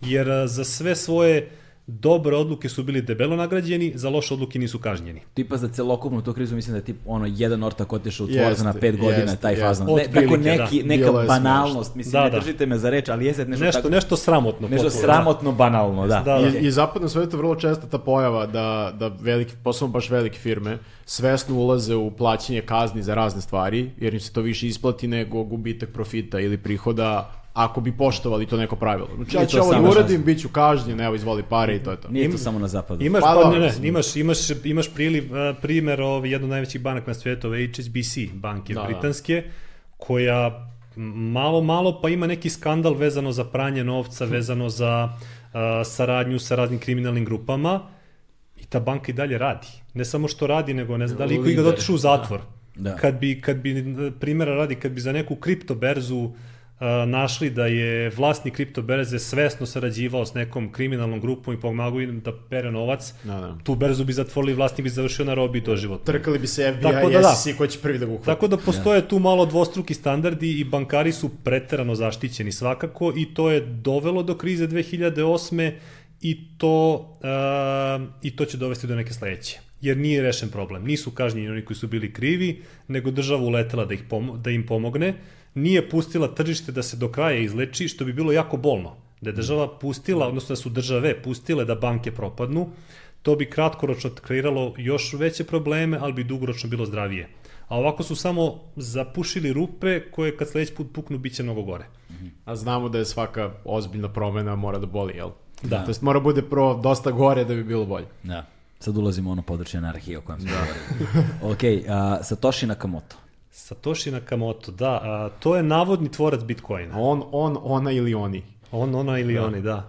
Jer za sve svoje dobre odluke su bili debelo nagrađeni, za loše odluke nisu kažnjeni. Tipa za celokupnu tu krizu mislim da je tip ono jedan ortak otišao u tvorza na pet godina jest, taj fazon. Ne, tako neki, da. neka banalnost, mislim, da, ne da. držite me za reč, ali jeste nešto, nešto tako... Nešto sramotno. Nešto potpuno, sramotno, da. banalno, da. da, da. I, I zapadnom svetu vrlo često ta pojava da, da veliki, posebno baš velike firme, svesno ulaze u plaćanje kazni za razne stvari, jer im se to više isplati nego gubitak profita ili prihoda ako bi poštovali to neko pravilo. Znači, ja ću to ovo da samo uradim, bit ću kažnjen, evo, izvoli pare i to je to. Nije to samo na zapadu. Imaš, Pa pa, dobro, ne, ne, imaš, imaš, imaš priliv, a, primer ovaj, jedno od najvećih banaka na svijetu, ove HSBC banke Da, da. britanske, koja m, malo, malo pa ima neki skandal vezano za pranje novca, vezano za a, saradnju sa raznim kriminalnim grupama i ta banka i dalje radi. Ne samo što radi, nego ne znam da li iko otišao u zatvor. Da. Kad bi, kad bi, primjera radi, kad bi za neku kriptoberzu a, našli da je vlasnik kriptoberze svesno sarađivao s nekom kriminalnom grupom i pomagao im da pere novac, Da, da. tu berzu bi zatvorili, vlasnik bi završio na robi doživotno. Trkali bi se FBI Tako i da da. SEC ko će prvi da ga uhvati. Tako da postoje tu malo dvostruki standardi i bankari su preterano zaštićeni svakako i to je dovelo do krize 2008. i to, uh, i to će dovesti do neke sledeće. Jer nije rešen problem. Nisu kažnjeni oni koji su bili krivi, nego država uletela da, ih pomo da im pomogne. Nije pustila tržište da se do kraja izleči, što bi bilo jako bolno. Da je država pustila, odnosno da su države pustile da banke propadnu, to bi kratkoročno kreiralo još veće probleme, ali bi dugoročno bilo zdravije. A ovako su samo zapušili rupe koje kad sledeći put puknu bit će mnogo gore. A znamo da je svaka ozbiljna promena mora da boli, jel? Da. To jest mora bude prvo dosta gore da bi bilo bolje. Da. Sad ulazimo u ono područje anarhije o kojem smo govorili. ok, a, Satoshi Nakamoto. Satoshi Nakamoto, da, a, to je navodni tvorac Bitcoina. On, on, ona ili oni. On, ona ili oni, da.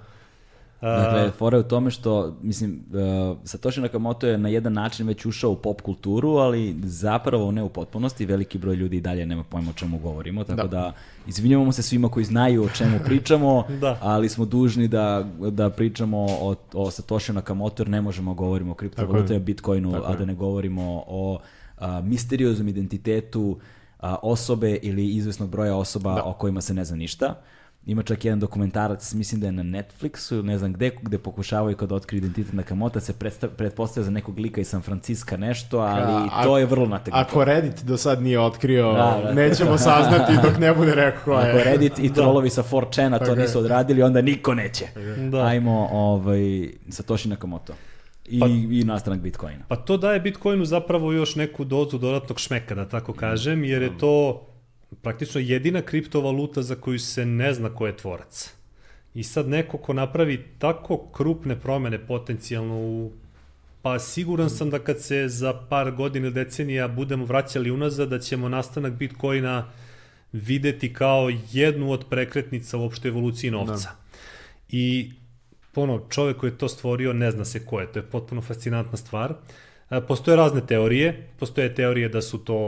A, Dakle, fora je u tome što, mislim, uh, Satoshi Nakamoto je na jedan način već ušao u pop kulturu, ali zapravo ne u potpunosti, veliki broj ljudi i dalje nema pojma o čemu govorimo, tako da, Da. izvinjavamo se svima koji znaju o čemu pričamo, Da. ali smo dužni da, da pričamo o, o Satoshi Nakamoto jer ne možemo govorimo o kriptovalutama, Bitcoinu, Tako a da ne govorimo o a, misterioznom identitetu a, osobe ili izvesnog broja osoba Da. o kojima se ne zna ništa. Ima čak jedan dokumentarac, mislim da je na Netflixu ne znam gde, gde pokušavaju kad otkriju identitet Nakamoto se pretpostavlja za nekog lika iz San Francisca nešto, ali A- to je vrlo nategnuto. Ako Reddit do sad nije otkrio, Da, da. nećemo saznati dok ne bude rekao ko je. Ako Reddit i trolovi sa 4chan-a to nisu odradili, onda niko neće. Da. Ajmo ovaj, Satoshi Nakamoto. I, Pa- i nastanak Bitcoina. Pa to daje Bitcoinu zapravo još neku dozu dodatnog šmeka, da tako kažem, jer je to praktično jedina kriptovaluta za koju se ne zna ko je tvorac. I sad neko ko napravi tako krupne promene potencijalno u Pa siguran sam da kad se za par godina ili decenija budemo vraćali unazad, da ćemo nastanak Bitcoina videti kao jednu od prekretnica u opštoj evoluciji novca. I ono, čovek koji je to stvorio ne zna se ko je, to je potpuno fascinantna stvar. E, Postoje razne teorije, postoje teorije da su to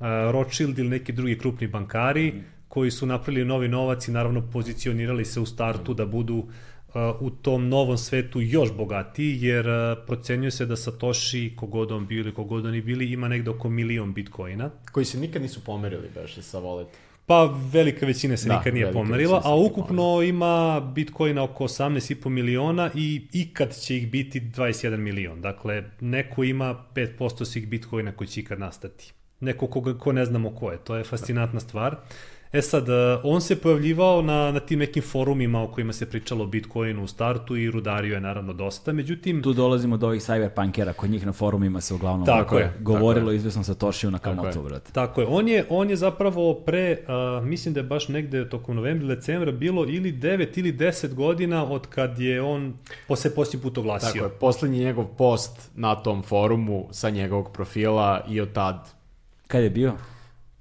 e, Rothschild ili neki drugi krupni bankari koji su napravili novi novac i naravno pozicionirali se u startu da budu e, u tom novom svetu još bogatiji, jer procenjuje se da Satoshi, kogod on bio ili kogod oni bili, ima negde oko milion bitcoina. Koji se nikad nisu pomerili, beše, sa voleta. Pa velika većina se Da, nikad nije pomerila, a ukupno ima bitcoina oko 18,5 miliona i ikad će ih biti 21 milion. Dakle, neko ima 5% svih bitcoina koji će ikad nastati. Neko koga, ko ne znamo ko je. To je fascinantna stvar. E sad, eh, on se pojavljivao na, na tim nekim forumima o kojima se pričalo o Bitcoinu u startu i rudario je naravno dosta. Međutim, Tu dolazimo do ovih cyberpunkera, kod njih na forumima se uglavnom Tako je, govorilo tako izvesno Satoshiju na Tako Nakamoto, je. brate. Tako je, on je, on je zapravo pre, uh, mislim da je baš negde tokom novembra decembra bilo ili 9 ili 10 godina od kad je on po se posljednji put oglasio. Tako je, poslednji njegov post na tom forumu sa njegovog profila i od tad. Kad je bio?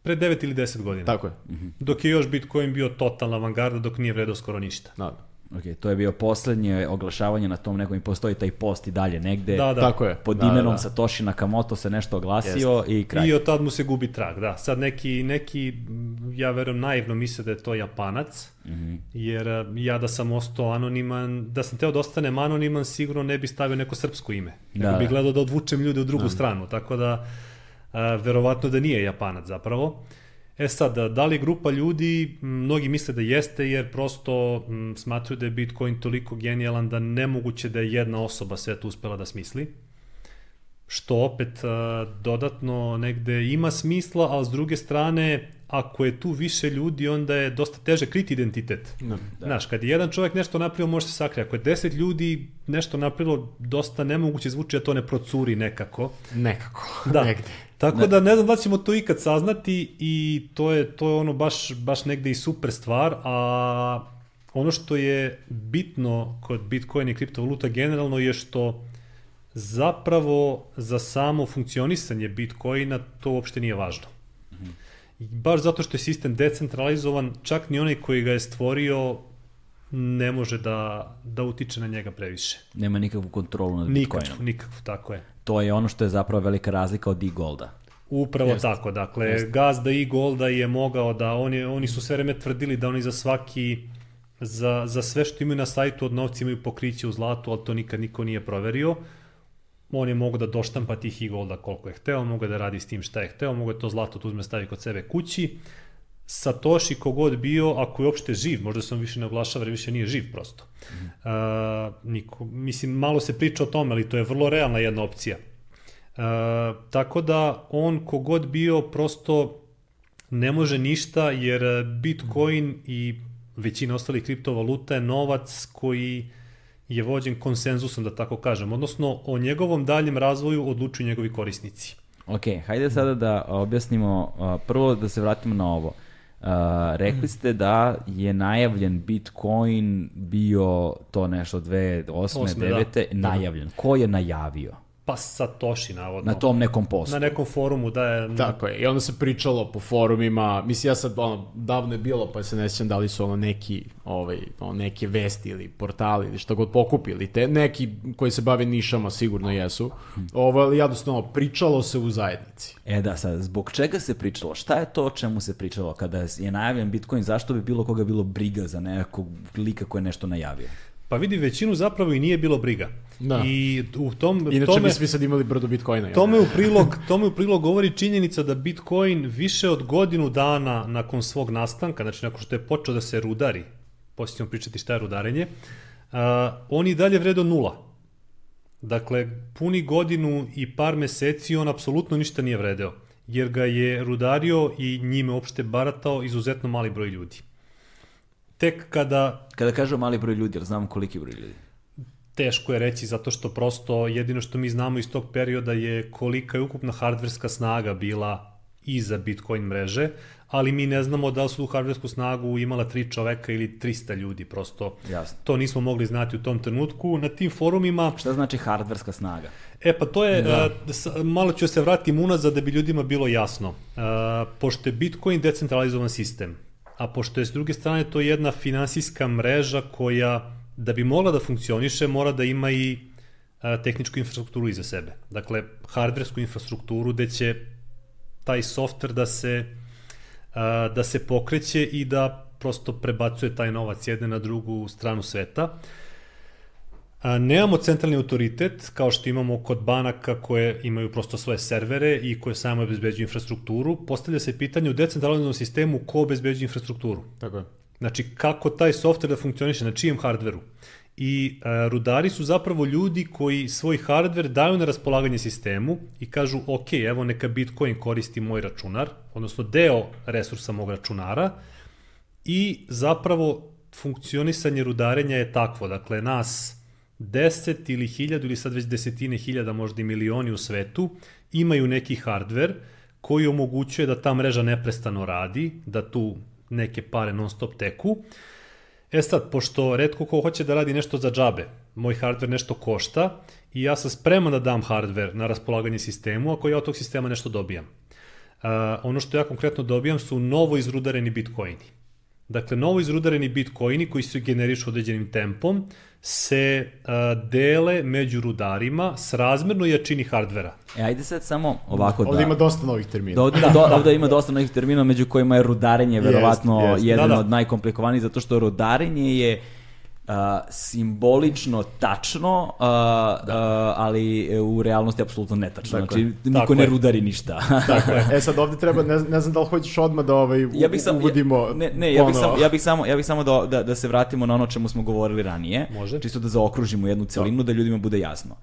Pre 9 ili 10 godina. Tako je. Dok je još Bitcoin bio totalna avangarda, dok nije vredao skoro ništa. Da. Ok, to je bio poslednje oglašavanje na tom nekom i postoji taj post i dalje negde. Da, da. Tako je. Pod da, imenom da, da. Satoshi Nakamoto se nešto oglasio i kraj. I od tad mu se gubi trag, da. Sad neki, neki m, ja verujem, naivno misle da je to Japanac, Mhm. jer e, ja da sam ostao anoniman, da sam teo da ostanem anoniman, sigurno ne bi stavio neko srpsko ime. Nego Da, bi da. gledao da odvučem ljude u drugu stranu, tako da verovatno da nije Japanac zapravo. E sad, da li grupa ljudi, mnogi misle da jeste, jer prosto smatruju da je Bitcoin toliko genijalan da nemoguće da je jedna osoba sve to uspela da smisli što opet dodatno negde ima smisla, ali s druge strane, ako je tu više ljudi, onda je dosta teže kriti identitet. Da. Znaš, kad je jedan čovjek nešto napravio, može se sakriti. Ako je deset ljudi nešto napravilo, dosta nemoguće zvuči da to ne procuri nekako. Nekako, Da. negde. Tako Ne. da ne znam da ćemo to ikad saznati i to je, to je ono baš, baš negde i super stvar, a ono što je bitno kod Bitcoin i kriptovaluta generalno je što zapravo za samo funkcionisanje Bitcoina to uopšte nije važno. I Baš zato što je sistem decentralizovan, čak ni onaj koji ga je stvorio ne može da, da utiče na njega previše. Nema nikakvu kontrolu nad Nikakvu, Bitcoinom. nikakvu, tako je. To je ono što je zapravo velika razlika od e-golda. Upravo Jeste. tako, dakle, Gazda i Golda je mogao da, oni, oni su sve vreme tvrdili da oni za svaki, za, za sve što imaju na sajtu od novca imaju pokriće u zlatu, ali to nikad niko nije proverio. On je mogao da doštampa tih i Golda koliko je hteo, mogao da radi s tim šta je hteo, mogao je to zlato da uzme stavi kod sebe kući. Satoshi kogod bio, ako je uopšte živ, možda se on više ne oglašava, jer više nije živ prosto. Mm. Uh, niko, mislim, malo se priča o tome, ali to je vrlo realna jedna opcija. Uh, tako da on kogod bio prosto ne može ništa jer Bitcoin i većina ostalih kriptovaluta je novac koji je vođen konsenzusom, da tako kažem. Odnosno, o njegovom daljem razvoju odlučuju njegovi korisnici. Ok, hajde sada da objasnimo, prvo da se vratimo na ovo. A, rekli ste da je najavljen Bitcoin bio to nešto 2008. Osme, 9. da. najavljen. Ko je najavio? Pa Satoshi, navodno. Na tom nekom postu. Na nekom forumu da je... Tako je, i onda se pričalo po forumima, mislim ja sad, ono, davno je bilo, pa se ne sjećam da li su ono neki, ovaj, ono, neke vesti ili portali ili što god pokupili, te neki koji se bave nišama sigurno jesu, ovo, ali jednostavno, pričalo se u zajednici. E da, sad, zbog čega se pričalo? Šta je to o čemu se pričalo kada je najavljen Bitcoin? Zašto bi bilo koga bilo briga za nekog lika koji je nešto najavio? Pa vidi, većinu zapravo i nije bilo briga. Da. I u tom, Inače tome, bi svi sad imali brdo Bitcoina. jel? tome, u prilog, tome u prilog govori činjenica da Bitcoin više od godinu dana nakon svog nastanka, znači nakon što je počeo da se rudari, poslije ćemo pričati šta je rudarenje, uh, on i dalje vredo nula. Dakle, puni godinu i par meseci on apsolutno ništa nije vredeo, jer ga je rudario i njime uopšte baratao izuzetno mali broj ljudi. Tek kada Kada kažem mali broj ljudi, jer znam koliki broj ljudi. teško je reći zato što prosto jedino što mi znamo iz tog perioda je kolika je ukupna hardverska snaga bila iza Bitcoin mreže, ali mi ne znamo da li su hardversku snagu imala tri čoveka ili 300 ljudi, prosto Jasno. to nismo mogli znati u tom trenutku. Na tim forumima, Šta znači hardverska snaga? e pa to je, da. malo ću se vratim unazad da bi ljudima bilo jasno. A, pošto je Bitcoin decentralizovan sistem, a pošto je s druge strane to jedna finansijska mreža koja da bi mogla da funkcioniše mora da ima i a, tehničku infrastrukturu iza sebe. Dakle, hardversku infrastrukturu gde će taj softver da se a, da se pokreće i da prosto prebacuje taj novac jedne na drugu stranu sveta. A, nemamo centralni autoritet kao što imamo kod banaka koje imaju prosto svoje servere i koje samo obezbeđuju infrastrukturu. Postavlja se pitanje u decentralizovanom sistemu ko obezbeđuje infrastrukturu. Tako je. Znači, kako taj softver da funkcioniše, na čijem hardveru. I e, rudari su zapravo ljudi koji svoj hardver daju na raspolaganje sistemu i kažu, ok, evo neka Bitcoin koristi moj računar, odnosno deo resursa mog računara, i zapravo funkcionisanje rudarenja je takvo, dakle nas 10 ili 1000 ili sad već desetine hiljada, možda i milioni u svetu, imaju neki hardver koji omogućuje da ta mreža neprestano radi, da tu neke pare non stop teku. E sad, pošto redko ko hoće da radi nešto za džabe, moj hardver nešto košta i ja sam spreman da dam hardver na raspolaganje sistemu ako ja od tog sistema nešto dobijam. Uh, ono što ja konkretno dobijam su novo izrudareni bitcoini. Dakle, novo izrudareni bitcoini koji se generišu određenim tempom se uh, dele među rudarima s razmerno jačini hardvera. E, ajde sad samo ovako Ovde da... ima dosta novih termina. Da, ovde, ima, do, ovde ima dosta novih termina, među kojima je rudarenje verovatno jest. jedan Da, da. od najkomplikovanijih, zato što rudarenje je a, simbolično tačno, a, a, ali e, u realnosti apsolutno netačno. Tako znači, je. niko Tako ne je. rudari ništa. Tako je. E sad ovde treba, ne, ne znam da li hoćeš odmah da ovaj, ja bih sam, uvodimo ja, ne, ne, ja bih, sam, ja bih samo, ja bih samo da, da, da se vratimo na ono čemu smo govorili ranije. Može. Čisto da zaokružimo jednu celinu, da ljudima bude jasno.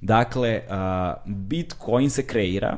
Dakle, a, Bitcoin se kreira,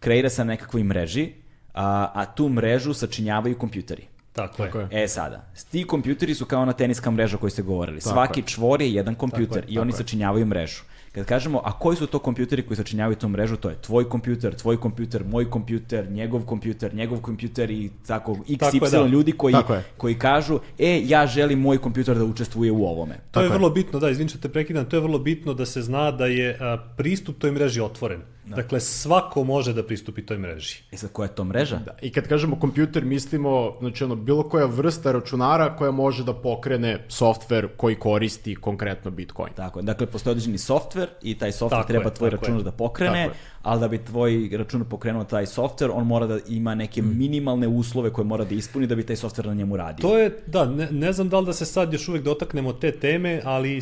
kreira se na nekakvoj mreži, a, a tu mrežu sačinjavaju kompjuteri. Tako, Tako je. je. E sada, ti kompjuteri su kao ona teniska mreža o kojoj ste govorili. Svaki čvor je jedan kompjuter je, i oni tako je. sačinjavaju mrežu. Kad kažemo, a koji su to kompjuteri koji sačinjavaju tu mrežu, to je tvoj kompjuter, tvoj kompjuter, moj kompjuter, njegov kompjuter, njegov kompjuter i tako XY Tako je, da. ljudi koji, Tako je. koji kažu, e, ja želim moj kompjuter da učestvuje u ovome. To je Tako je. vrlo bitno, da, izvin što te prekidam, to je vrlo bitno da se zna da je a, pristup toj mreži otvoren. Dakle, svako može da pristupi toj mreži. E sad, koja je to mreža? Da. I kad kažemo kompjuter, mislimo, znači ono, bilo koja vrsta računara koja može da pokrene softver koji koristi konkretno Bitcoin. Tako je. Dakle, postoji određeni softver i taj softver Tako treba je, tvoj računar je. da pokrene, ali da bi tvoj računar pokrenuo taj softver, on mora da ima neke minimalne uslove koje mora da ispuni da bi taj softver na njemu radio. To je, da, ne, ne znam da li da se sad još uvek dotaknemo te teme, ali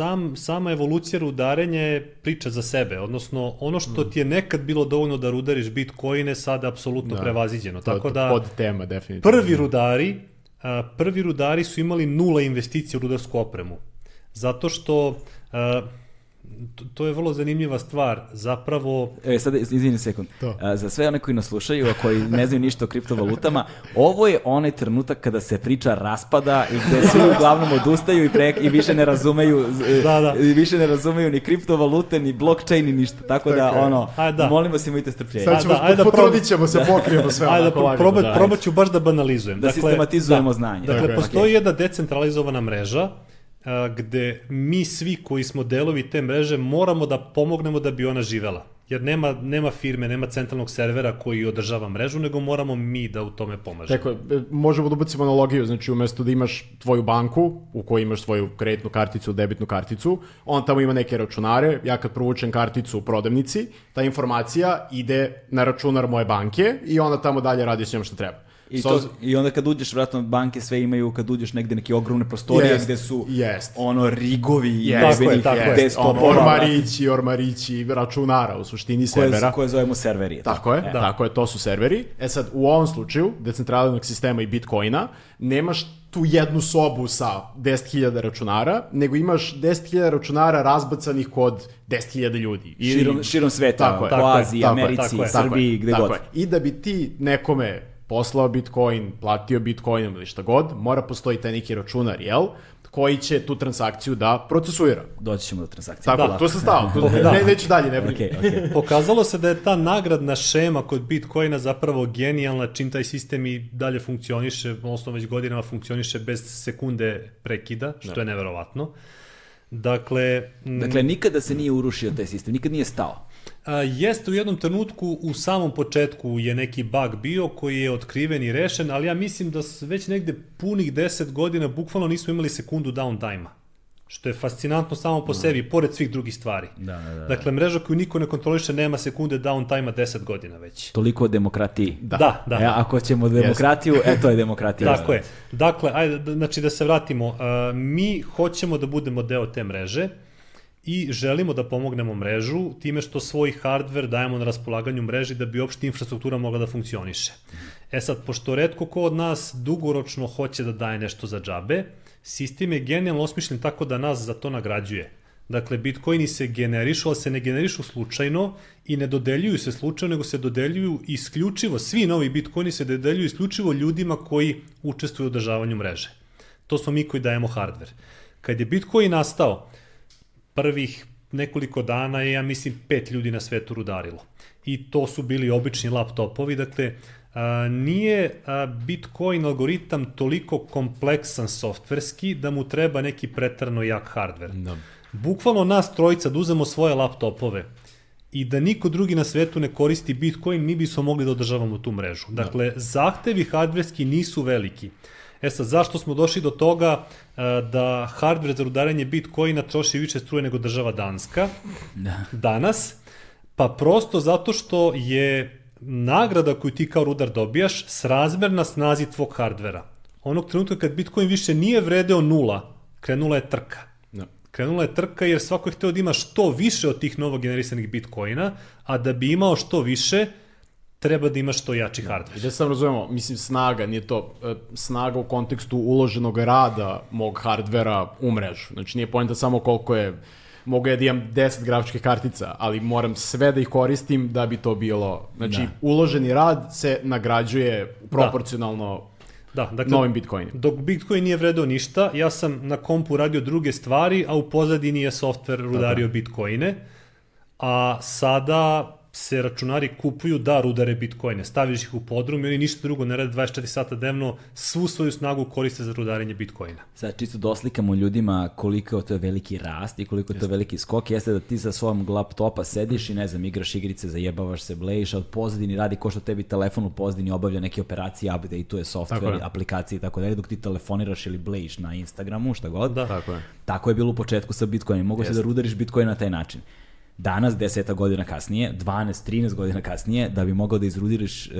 sam, sama evolucija rudarenja je priča za sebe, odnosno ono što ti je nekad bilo dovoljno da rudariš bitcoine, sada je apsolutno Da. prevaziđeno. To Tako da pod tema, definitivno. prvi rudari, a, prvi rudari su imali nula investicija u rudarsku opremu. Zato što a, to, to je vrlo zanimljiva stvar. Zapravo, E, sad, izvini sekund. To. A, za sve one koji nas slušaju, a koji ne znaju ništa o kriptovalutama, ovo je onaj trenutak kada se priča raspada i gde svi uglavnom odustaju i, pre, i više ne razumeju e, Da, da. i više ne razumeju ni kriptovalute, ni blockchain, ni ništa. Tako da, je. ono, Ajde, da. molimo se imajte strpljenja. Sad ćemo, da, ajde da potrudit ćemo se, pokrijemo sve. Ajde da probat, da. probat ću baš da banalizujem. Da sistematizujemo znanje. Dakle, je. postoji jedna decentralizovana mreža a, gde mi svi koji smo delovi te mreže moramo da pomognemo da bi ona živela. Jer nema, nema firme, nema centralnog servera koji održava mrežu, nego moramo mi da u tome pomažemo. Tako e, možemo da ubacimo analogiju, znači umesto da imaš tvoju banku u kojoj imaš svoju kreditnu karticu, debitnu karticu, on tamo ima neke računare, ja kad provučem karticu u prodavnici, ta informacija ide na računar moje banke i ona tamo dalje radi s njom što treba. I, to, obz- I onda kad uđeš, vratno, banke sve imaju, kad uđeš negde neke ogromne prostorije Jest, gde su jest. ono rigovi Tako je, jebenih tako je. ono, ormarići, ormarići, računara u suštini koje, servera. koje zovemo serveri. Tako je, E. tako je, to su serveri. E sad, u ovom slučaju, decentralizovanog sistema i Bitcoina, nemaš tu jednu sobu sa 10.000 računara, nego imaš 10.000 računara razbacanih kod 10.000 ljudi. Ili- Širom, širom sveta, Tako je, po tako Aziji, tako Americi, tako je, Tako Srbiji, je, gde tako god. je. I da bi ti nekome poslao Bitcoin, platio Bitcoinom ili šta god, mora postoji taj neki računar, jel? Koji će tu transakciju da procesuira. Doći ćemo do transakcije. Tako, Da. tu sam stao, tu, Da. ne, neću dalje, ne brini. Okej, okej. Pokazalo se da je ta nagradna šema kod Bitcoina zapravo genijalna čim taj sistem i dalje funkcioniše, odnosno već godinama funkcioniše bez sekunde prekida, što je neverovatno. Dakle, Dakle, nikada se nije urušio taj sistem, nikad nije stao. A, jeste u jednom trenutku, u samom početku je neki bug bio koji je otkriven i rešen, ali ja mislim da već negde punih 10 godina bukvalno nismo imali sekundu downtime-a. Što je fascinantno samo po sebi, pored svih drugih stvari. Da, da, da. Dakle, mreža koju niko ne kontroliše nema sekunde downtime-a 10 godina već. Toliko o demokratiji. Da, da. da. E, ako ćemo demokratiju, e, to je demokratija. Tako je. Dakle, ajde, da- znači da se vratimo. Uh, mi hoćemo da budemo deo te mreže i želimo da pomognemo mrežu time što svoj hardware dajemo na raspolaganju mreži da bi uopšte infrastruktura mogla da funkcioniše. E sad, pošto redko ko od nas dugoročno hoće da daje nešto za džabe, sistem je genijalno osmišljen tako da nas za to nagrađuje. Dakle, bitcoini se generišu, ali se ne generišu slučajno i ne dodeljuju se slučajno, nego se dodeljuju isključivo, svi novi bitcoini se dodeljuju isključivo ljudima koji učestvuju u održavanju mreže. To smo mi koji dajemo hardware. Kad je Bitcoin nastao, prvih nekoliko dana je, ja mislim, pet ljudi na svetu rudarilo. I to su bili obični laptopovi, dakle, a, nije a, Bitcoin algoritam toliko kompleksan softverski da mu treba neki pretrano jak hardware. Da. Bukvalno nas trojica da uzemo svoje laptopove i da niko drugi na svetu ne koristi Bitcoin, mi bismo mogli da održavamo tu mrežu. Dakle, zahtevi hardverski nisu veliki. E sad, zašto smo došli do toga e, da hardware za rudarenje Bitcoina troši više struje nego država Danska Da. danas? Pa prosto zato što je nagrada koju ti kao rudar dobijaš srazmerna snazi tvog hardvera. Onog trenutka kad Bitcoin više nije vredeo nula, krenula je trka. Da. Krenula je trka jer svako je hteo da ima što više od tih novo generisanih bitcoina, a da bi imao što više, treba da ima što jači hardware. I da sam razumemo, mislim snaga, nije to e, snaga u kontekstu uloženog rada mog hardvera u mrežu. Znači nije poenta samo koliko je mogu ja da imam 10 grafičkih kartica, ali moram sve da ih koristim da bi to bilo, znači Da. uloženi rad se nagrađuje proporcionalno Da, dakle, novim bitcoinima. Dok Bitcoin nije vredeo ništa, ja sam na kompu radio druge stvari, a u pozadini je softver rudario Bitcoine. A sada se računari kupuju da rudare Bitcoine. Staviš ih u podrum i oni ništa drugo ne rade 24 sata dnevno, svu svoju snagu koriste za rudarenje Bitcoina. Sad čisto doslikamo ljudima koliko je to veliki rast i koliko je to veliki skok, jeste da ti sa svojom laptopa sediš i ne znam, igraš igrice, zajebavaš se, blejiš, a od pozadini radi ko što tebi telefon u pozadini obavlja neke operacije, update-uje software, je. aplikacije i tako dalje, dok ti telefoniraš ili blejiš na Instagramu, šta god. Da. Tako je. Tako je bilo u početku sa Bitcoinom. Mogu se da rudariš Bitcoin na taj način. Danas, deseta godina kasnije, 12, 13 godina kasnije, da bi mogao da izrudiriš uh,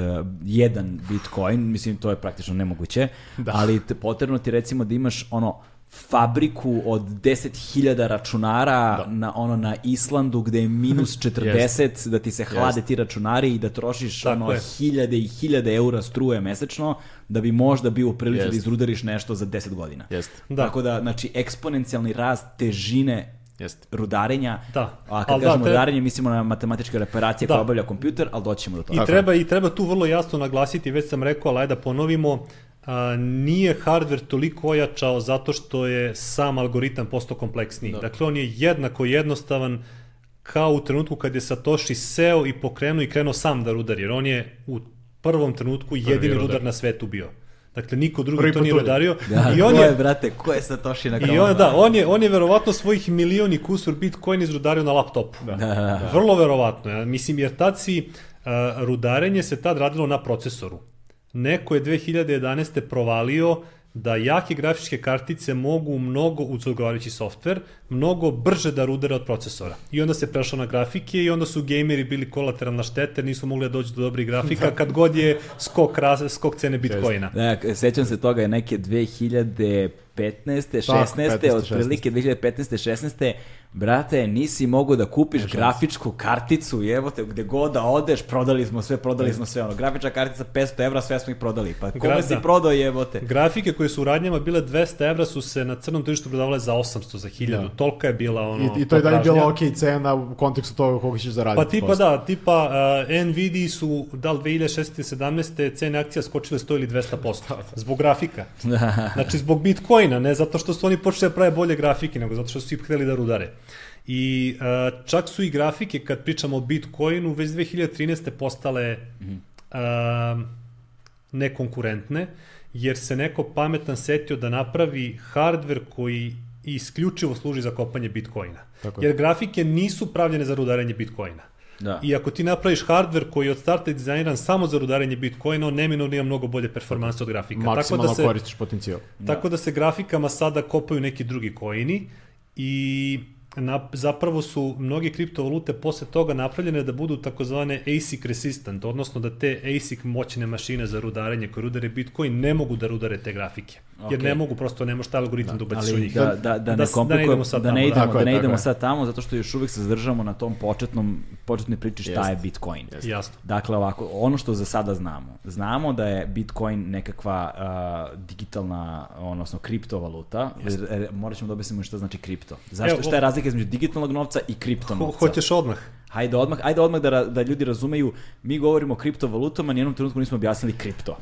jedan Bitcoin, mislim, to je praktično nemoguće, da. ali te, potrebno ti recimo da imaš ono fabriku od 10.000 računara da. na ono na Islandu gde je minus 40 da ti se hlade ti računari i da trošiš Tako ono je. hiljade i hiljade eura struje mesečno da bi možda bio u prilici Jest. da izrudariš nešto za 10 godina. Jeste. Da. Tako da, znači, eksponencijalni rast težine Jeste. rudarenja, Da. a kad Al da, kažemo treba- rudarenje, mislimo na matematičke reparacije Da. koje obavlja kompjuter, ali doćemo do toga. I treba, I treba tu vrlo jasno naglasiti, već sam rekao, ali da ponovimo, a, nije hardware toliko ojačao zato što je sam algoritam postao kompleksniji. Dakle, on je jednako jednostavan kao u trenutku kad je Satoshi seo i pokrenuo i krenuo sam da rudari, jer on je u prvom trenutku jedini rudar. rudar na svetu bio. Dakle, niko drugi Prvi to nije rudario. Da, I on ko je, je, brate, ko je Satoshi na I on, da, on je, on je verovatno svojih milioni kusur Bitcoin izrudario na laptopu. Da, da, Vrlo verovatno. Ja. Mislim, jer tad si, uh, rudarenje se tad radilo na procesoru. Neko je 2011. provalio da jake grafičke kartice mogu mnogo, uz odgovarajući softver, mnogo brže da rudare od procesora. I onda se prešao na grafike i onda su gejmeri bili kolateralna šteta, jer nisu mogli da dođu do dobrih grafika kad god je skok, raz, skok cene Bitcoina. Da, sećam se toga je neke 2015. 16. Tako, 15., otprilike 2015. 16. Brate, nisi mogao da kupiš grafičku karticu, evo te, gde god da odeš, prodali smo sve, prodali smo sve, ono, grafička kartica 500 evra, sve smo ih prodali, pa kome Gra- si da. prodao jebote? Grafike koje su u radnjama bile 200 evra su se na crnom tržištu prodavale za 800, za 1000. Da. Tolika je bila ono I, I to je dalje bila ok cena u kontekstu toga koliko ćeš zaraditi. Pa tipa posle. da, tipa uh, Nvidia su da li 2016. 17. cene akcija skočile 100 ili 200%. Zbog grafika. Znači zbog Bitcoina, ne zato što su oni počeli da prave bolje grafike, nego zato što su ih hteli da rudare. I uh, čak su i grafike, kad pričamo o Bitcoinu, već 2013. postale uh, nekonkurentne, jer se neko pametan setio da napravi hardware koji isključivo služi za kopanje Bitcoina. Tako je. Jer grafike nisu pravljene za rudarenje Bitcoina. Da. I ako ti napraviš hardware koji je od starta dizajniran samo za rudarenje Bitcoina, on neminovno ima mnogo bolje performanse od grafika. Maksimalno Tako da se, koristiš potencijal. tako da se grafikama sada kopaju neki drugi koini i na, zapravo su mnoge kriptovalute posle toga napravljene da budu takozvane ASIC resistant, odnosno da te ASIC moćne mašine za rudarenje koje rudare Bitcoin ne mogu da rudare te grafike. Jer Ok. ne mogu, prosto ne može taj algoritam da, ubaciš u njih. da, da, da, ne s- komplikujemo, idemo sad da ne tamo, idemo, Tako da je, ne idemo sad tamo, zato što još uvijek se zadržamo na tom početnom, početnoj priči šta Jeste. je Bitcoin. Jasno. Dakle, ovako, ono što za sada znamo. Znamo da je Bitcoin nekakva uh, digitalna, odnosno kriptovaluta. Yes. Morat ćemo da objasnimo šta znači kripto. Zašto, Evo, šta je razlika između digitalnog novca i kripto Ho, novca? hoćeš odmah? Hajde odmah, ajde odmah da, ra- da ljudi razumeju, mi govorimo o kriptovalutama, nijednom trenutku nismo objasnili kripto.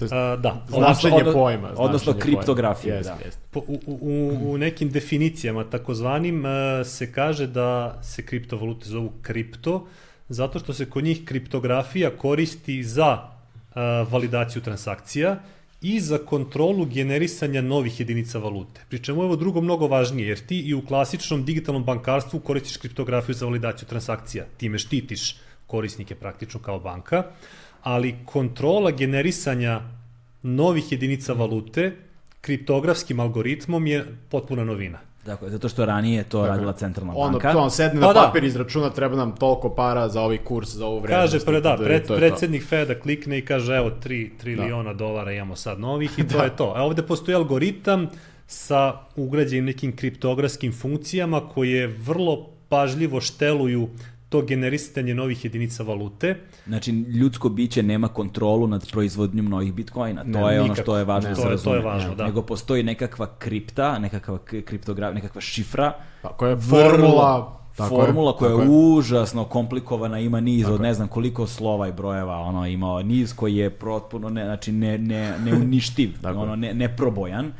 Uh, da, Značenje odno- pojma. odnosno značenje kriptografiju, pojma. Jeste, da. jeste. Po, u, u, u nekim definicijama takozvanim e, se kaže da se kriptovalute zovu kripto, zato što se kod njih kriptografija koristi za e, validaciju transakcija i za kontrolu generisanja novih jedinica valute. Pri čemu je ovo drugo mnogo važnije, jer ti i u klasičnom digitalnom bankarstvu koristiš kriptografiju za validaciju transakcija. Time štitiš korisnike praktično kao banka, ali kontrola generisanja novih jedinica valute kriptografskim algoritmom je potpuna novina. Dakle, zato što ranije to radila centralna Ono, banka. to on sedne Pa na da. papir izračuna, treba nam toliko para za ovaj kurs, za ovu vrednost. Kaže, pre, da, pred, to predsednik Feda klikne i kaže, evo, 3 triliona dolara imamo sad novih i to je to. A ovde postoji algoritam sa ugrađenim nekim kriptografskim funkcijama koje vrlo pažljivo šteluju to generisanje novih jedinica valute. Znači, ljudsko biće nema kontrolu nad proizvodnjom novih bitcoina. To Ne, je ono nikako. što je važno Ne, da se to je- to je važno, da. Nego postoji nekakva kripta, nekakva k- kriptogra, nekakva šifra, Tako je, vrlo- formula, tako je, formula koja tako je je. užasno komplikovana, ima niz od ne znam koliko slova i brojeva, ono ima niz koji je potpuno ne, znači ne, ne, neuništiv, Tako je. ono ne, neprobojan.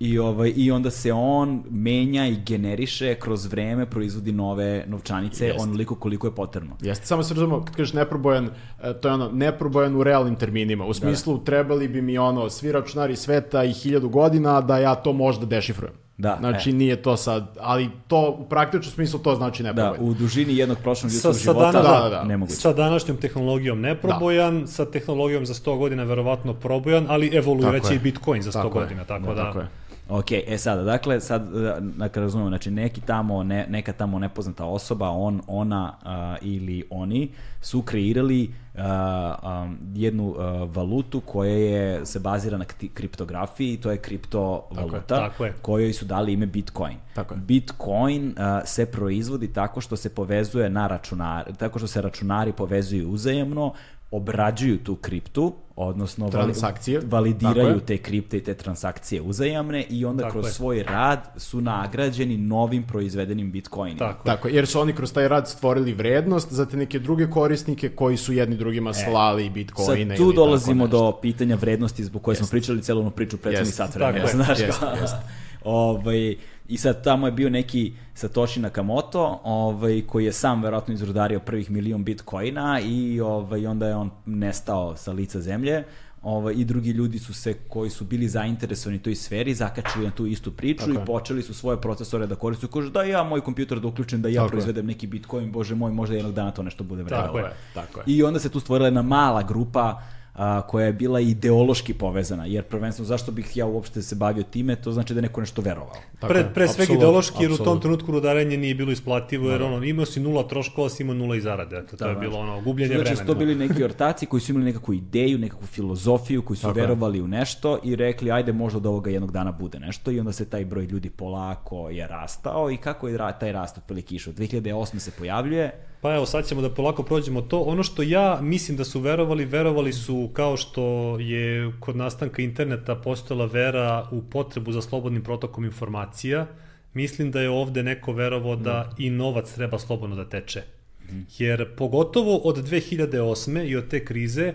I, ovaj, I onda se on menja i generiše kroz vreme, proizvodi nove novčanice, Jeste. onoliko koliko je potrebno. Jeste, samo se razumemo, kad kažeš neprobojan, e, to je ono, neprobojan u realnim terminima. U smislu, trebali bi mi ono, svi računari sveta i hiljadu godina da ja to možda dešifrujem. Da, Znači, e. nije to sad, ali to, u praktičnom smislu, to znači Da, neprobojan. u dužini jednog prošlog Sa- ljudskog sa života dana- da, da, da. nemoguće. Sa današnjom tehnologijom neprobojan, sa tehnologijom za 100 godina verovatno probojan, ali evoluiraće je. i Bitcoin za 100 Tako je. godina, tako da... Tako je. Ok, e sada, dakle, sad, dakle, razumemo, znači neki tamo, ne, neka tamo nepoznata osoba, on, ona a, ili oni su kreirali a, a, jednu a, valutu koja je, se bazira na kriptografiji, to je kriptovaluta, tako je. kojoj su dali ime Bitcoin. Tako je. Bitcoin a, se proizvodi tako što se povezuje na računar, tako što se računari povezuju uzajemno, obrađuju tu kriptu, odnosno Transakcije. Validiraju te kripte i te transakcije uzajamne i onda Tako kroz je. svoj rad su nagrađeni novim proizvedenim bitcoinima. Tako. Tako, je, jer su oni kroz taj rad stvorili vrednost za te neke druge korisnike koji su jedni drugima slali Sad bitcoine tu ili dolazimo do pitanja vrednosti zbog koje smo pričali celu onu priču prethodnih sat vremena. Tako je. Znaš, Jest, jest. Ovaj, I sad tamo je bio neki Satoshi Nakamoto, ovaj, koji je sam verovatno izrudario prvih milion bitcoina i ovaj, onda je on nestao sa lica zemlje. Ovaj, I drugi ljudi su se, koji su bili zainteresovani toj sferi, zakačili na tu istu priču Tako i je. počeli su svoje procesore da koriste. Kažu da ja moj kompjuter da uključim, da ja Tako je. proizvedem neki bitcoin, bože moj, možda jednog dana to nešto bude vredno. Tako je. Tako je. I onda se tu stvorila jedna mala grupa a, koja je bila ideološki povezana, jer prvenstveno zašto bih ja uopšte se bavio time, to znači da je neko nešto verovao. Tako pre, pre svega ideološki, jer u tom trenutku rudarenje nije bilo isplativo, jer ono, imao si nula troškova, si imao nula i zarade. Eto, to je bilo ono, gubljenje Znači, vremena. su to bili neki ortaci koji su imali nekakvu ideju, nekakvu filozofiju, koji su Tako je. verovali u nešto i rekli, ajde možda od ovoga jednog dana bude nešto i onda se taj broj ljudi polako je rastao i kako je taj rast otprilike išao. 2008. se pojavljuje, Pa evo, sad ćemo da polako prođemo to. Ono što ja mislim da su verovali, verovali su kao što je kod nastanka interneta postojala vera u potrebu za slobodnim protokom informacija. Mislim da je ovde neko verovao da i novac treba slobodno da teče. Jer pogotovo od 2008. i od te krize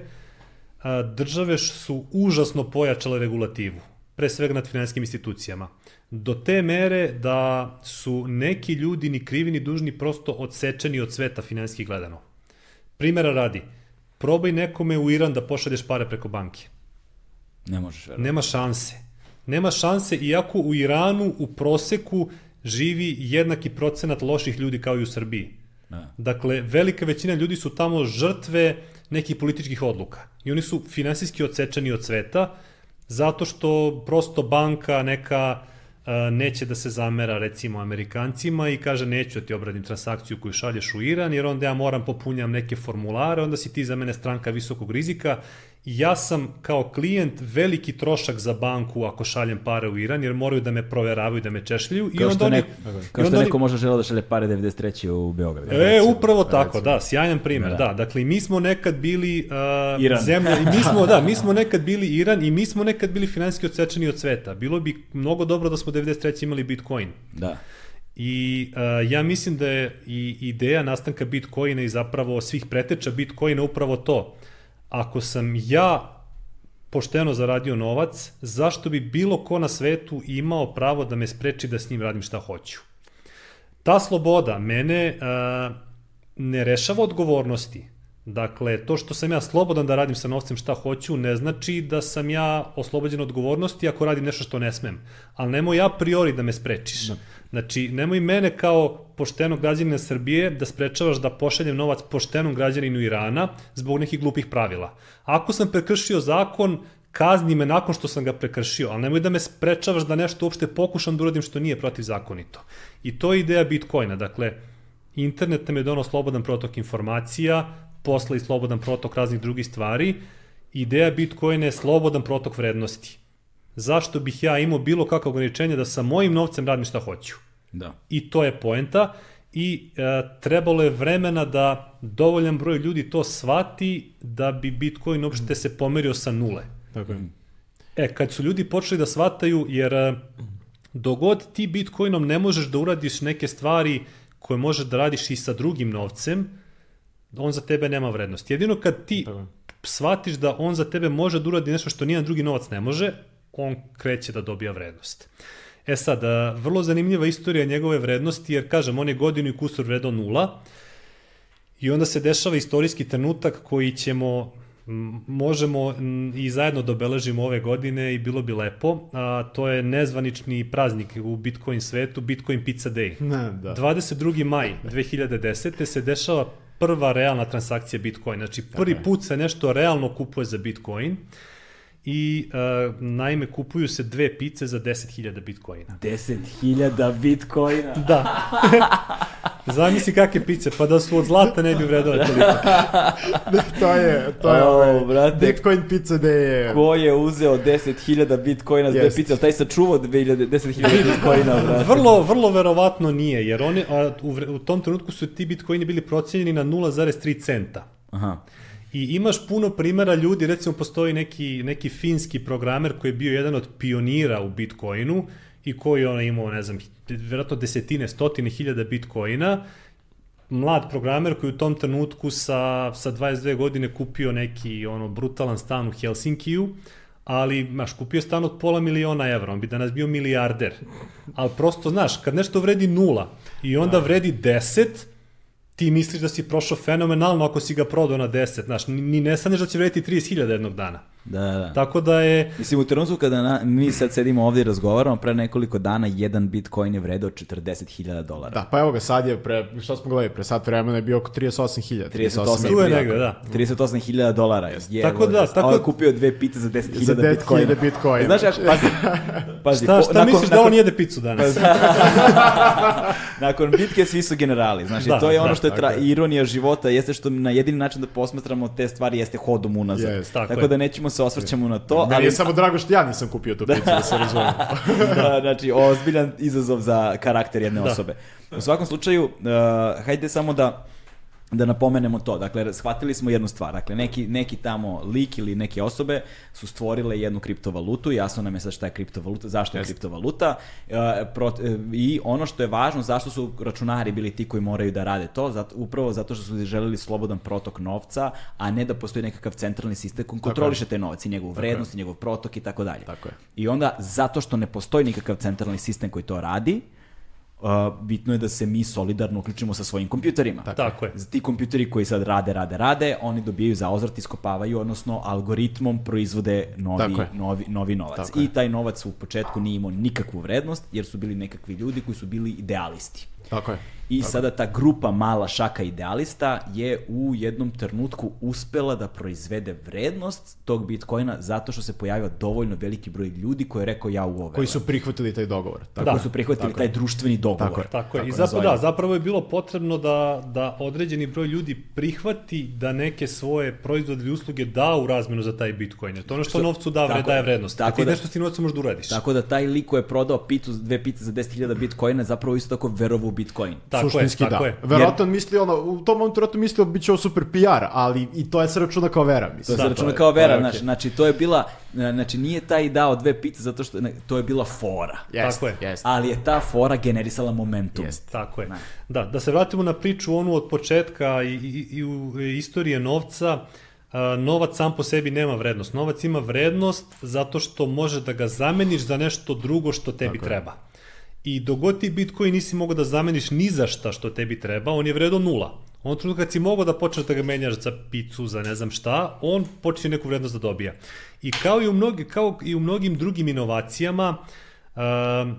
države su užasno pojačale regulativu, pre svega nad finansijskim institucijama. Do te mere da su neki ljudi ni krivi ni dužni prosto odsečeni od sveta finansijski gledano. Primera radi, probaj nekome u Iran da pošalješ pare preko banke. ne možeš verovati. Nema šanse. Nema šanse, iako u Iranu u proseku živi jednaki procenat loših ljudi kao i u Srbiji. Da. Dakle, velika većina ljudi su tamo žrtve nekih političkih odluka. I oni su finansijski odsečeni od sveta, zato što prosto banka neka neće da se zamera recimo Amerikancima i kaže neću da ti obradim transakciju koju šalješ u Iran jer onda ja moram popunjam neke formulare, onda si ti za mene stranka visokog rizika ja sam kao klijent veliki trošak za banku ako šaljem pare u Iran jer moraju da me proveravaju, da me češljaju i Kao onda što, oni, neko, kao što onda oni- neko može želeo da šalje pare 93. u Beogradu. E, upravo tako, da, sjajan primjer, Da. da. Dakle, mi smo nekad bili uh, Iran. zemlja, i mi smo, da, mi smo nekad bili Iran i mi smo nekad bili finansijski odsečeni od sveta. Bilo bi mnogo dobro da smo 93. imali Bitcoin. Da. I uh, ja mislim da je i ideja nastanka Bitcoina i zapravo svih preteča Bitcoina upravo to. Ako sam ja pošteno zaradio novac, zašto bi bilo ko na svetu imao pravo da me spreči da s njim radim šta hoću? Ta sloboda mene uh, ne rešava odgovornosti. Dakle, to što sam ja slobodan da radim sa novcem šta hoću, ne znači da sam ja oslobođen odgovornosti ako radim nešto što ne smem. Ali nemoj a priori da me sprečiš. Znači, nemoj mene kao poštenog građanina Srbije da sprečavaš da pošaljem novac poštenom građaninu Irana zbog nekih glupih pravila. Ako sam prekršio zakon, kazni me nakon što sam ga prekršio, ali nemoj da me sprečavaš da nešto uopšte pokušam da uradim što nije protivzakonito. I to je ideja Bitcoina. Dakle, internet nam je donao slobodan protok informacija, posle i slobodan protok raznih drugih stvari. Ideja Bitcoina je slobodan protok vrednosti. Zašto bih ja imao bilo kakvo ograničenje da sa mojim novcem radim šta hoću? Da. I to je poenta. i e, trebalo je vremena da dovoljan broj ljudi to shvati da bi Bitcoin uopšte se pomerio sa nule. Tako je. E, kad su ljudi počeli da shvataju, jer e, dogod ti Bitcoinom ne možeš da uradiš neke stvari koje možeš da radiš i sa drugim novcem, on za tebe nema vrednost. Jedino kad ti Tako je. shvatiš da on za tebe može da uradi nešto što nijedan drugi novac ne može, on kreće da dobija vrednost. E sad, vrlo zanimljiva istorija njegove vrednosti, jer kažem, on je godinu i kusur vredao nula, i onda se dešava istorijski trenutak koji ćemo možemo i zajedno da obeležimo ove godine i bilo bi lepo. A, to je nezvanični praznik u Bitcoin svetu, Bitcoin Pizza Day. Ne, da. 22. maj 2010. se dešava prva realna transakcija Bitcoina. Znači prvi put se nešto realno kupuje za Bitcoin i uh, naime kupuju se dve pice za 10.000 Bitcoina. 10.000 bitcoina. Da. Zamisli kakve pice, pa da su od zlata ne bi vredove toliko. to je, to je O, ovaj, brate. Bitcoin pizza day je... Ko je uzeo 10.000 bitcoina za dve pice, ali taj sačuvao 2000 10.000 bitcoina, brate. Vrlo, vrlo verovatno nije, jer oni, a, u, u tom trenutku su ti bitcoini bili procenjeni na 0,3 centa. Aha. I imaš puno primera ljudi, recimo postoji neki, neki finski programer koji je bio jedan od pionira u Bitcoinu i koji je imao, ne znam, vjerojatno desetine, stotine hiljada Bitcoina, mlad programer koji u tom trenutku sa, sa 22 godine kupio neki ono brutalan stan u Helsinkiju, ali, znaš, kupio stan od pola miliona evra, on bi danas bio milijarder. Ali prosto, znaš, kad nešto vredi nula i onda vredi 10, ti misliš da si prošao fenomenalno ako si ga prodao na 10, znaš, ni, ni ne saneš da će vrediti 30.000 jednog dana. Da, da. Tako da je, Mislim, u trenutku kada na, mi sad sedimo ovdje i razgovaramo, pre nekoliko dana jedan bitcoin je vredao 40.000 dolara. Da, pa evo ga, sad je, pre, šta smo gledali, pre sat vremena je bio oko 38.000. 38 tu je jako. negde, da. 38.000 dolara. Je, Tako da, tako- A on je kupio dve pite za 10.000 Za 10.000 bitcoina. bitcoina. Znaš, kako, pazi, pazi Šta, po- šta nakon- misliš da nakon- on jede picu danas? Nakon bitke svi su generali, znači Da, to je ono da, što je tra- ironija života, jeste što na jedini način da posmatramo te stvari jeste hodom unazad. Jest, tako tako je. da nećemo se osvrćemo na to, Meni ali je samo drago što ja nisam kupio tu picu, da se razumem. da, znači ozbiljan izazov za karakter jedne Da. osobe. U svakom slučaju, uh, hajde samo da da napomenemo to. Dakle, shvatili smo jednu stvar. Dakle, neki, neki tamo lik ili neke osobe su stvorile jednu kriptovalutu. Jasno nam je sad šta je kriptovaluta, zašto je Jeste. kriptovaluta. Uh, prot- e, I ono što je važno, zašto su računari bili ti koji moraju da rade to, zato, upravo zato što su želeli slobodan protok novca, a ne da postoji nekakav centralni sistem koji kontroliše te novac i njegovu vrednost, i njegov protok i tako dalje. Tako je. I onda, zato što ne postoji nikakav centralni sistem koji to radi, uh, bitno je da se mi solidarno uključimo sa svojim kompjuterima. Tako je. Ti kompjuteri koji sad rade, rade, rade, oni dobijaju zaozvrat, iskopavaju, odnosno algoritmom proizvode novi, Tako novi, novi novac. Tako I taj novac u početku nije imao nikakvu vrednost, jer su bili nekakvi ljudi koji su bili idealisti. Tako je. I sada ta grupa mala šaka idealista je u jednom trenutku uspela da proizvede vrednost tog bitcoina zato što se pojavio dovoljno veliki broj ljudi koji je rekao ja u ovo Koji su prihvatili taj dogovor. Tako Tako Da, su prihvatili tako taj je. društveni dogovor. Tako je. Tako je. I Tako zapravo, da, zapravo je bilo potrebno da, da određeni broj ljudi prihvati da neke svoje proizvode ili usluge da u razmenu za taj Bitcoin. To je ono što, Što- novcu da, tako daje je. vrednost. Tako Tako ti da- nešto s tim novcem možeš da uradiš. Tako da taj lik koji je prodao pitu, dve pite za 10.000 bitcoina zapravo isto tako verovo bitcoin. Tako Suštinski je, tako da. je. Verovatno on misli, ono, u tom momentu verovatno mislio bit će ovo super PR, ali i to je se računa kao vera, To mislim. se Da, računa je- kao je vera, okej. znači, znači to je bila, znači nije taj dao dve pice zato što, ne, to je bila fora. Jest, Tako je. jest. Ali je ta fora generisala momentum. Jest. Tako je. Da. Da, da se vratimo na priču onu od početka i, i, i u istorije novca, a, novac sam po sebi nema vrednost. Novac ima vrednost zato što može da ga zameniš za nešto drugo što tebi Tako je. treba. I dogod ti Bitcoin nisi mogao da zameniš ni za šta što tebi treba, on je vredo nula. On trenutka kad si mogao da počneš da ga menjaš za picu, za ne znam šta, on počne neku vrednost da dobija. I kao i u, mnogi, kao i u mnogim drugim inovacijama, um,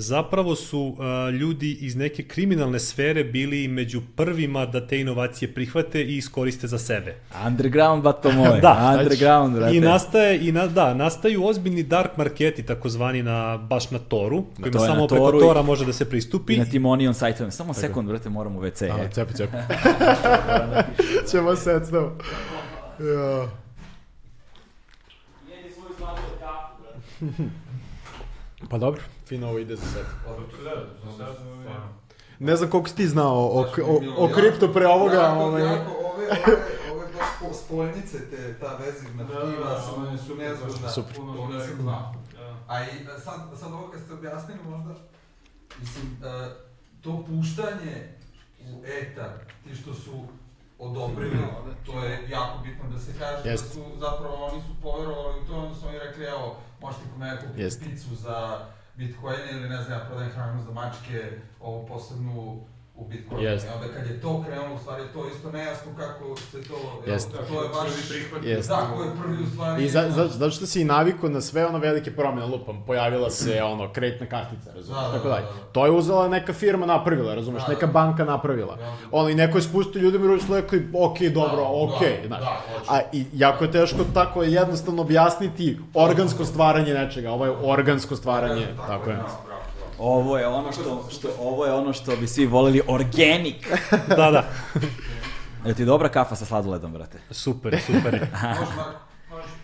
zapravo su uh, ljudi iz neke kriminalne sfere bili među prvima da te inovacije prihvate i iskoriste za sebe. Underground, bato moj. Da, Underground, brate. I nastaje i na, da, nastaju ozbiljni dark marketi takozvani na baš na Toru, kojima to je na samo preko Toru i- Tora može da se pristupi. I na tim Onion sajtovima. Samo sekund, brate, moram u WC. A, e. cepi, cepi. Ćemo sad s tom. Ja. Pa dobro, fino ovo ide za sad. Ne znam koliko si ti znao o, o, o kripto pre ovoga. Jako, ovaj. jako, ove, ove, ove baš spo- spoljnice, te, ta vezivna Da, da, tkiva da, su, su nezgodna. Super. Puno nisam znao. Da. A i e, sad, sad ovo kad ste objasnili možda, mislim, e, to puštanje u etar, ti što su odobrili, to je jako bitno da se kaže Jest. da su zapravo oni su poverovali u to, onda su oni rekli evo, možete kod mene kupiti Jest. picu za Bitcoin ili ne znam, ja prodajem hranu za mačke, ovo posebnu u Bitcoinu. Jest. I onda kad je to krenulo, u stvari je to isto nejasno kako se to, jel, Jest. to je baš... Prvi prihvat. Jest. Da, ko je prvi u stvari... I za, za, zato što si i navikao na sve ono velike promjene, lupam, pojavila se ono kreditna kartica, razumiješ, Da, da, tako da, dalje. da, da. To je uzela neka firma napravila, razumeš, Da, neka da. banka napravila. Da. Ono, i neko je spustio ljudima i su rekli, ok, dobro, Da, ok, da, znaš. da. A i jako je teško tako jednostavno objasniti organsko stvaranje nečega, ovo je organsko stvaranje, tako je. bravo, bravo, bravo. Ovo je ono što, što, ovo je ono što bi svi volili organic. Da, da. Je ti dobra kafa sa sladoledom, brate? Super, super. Može?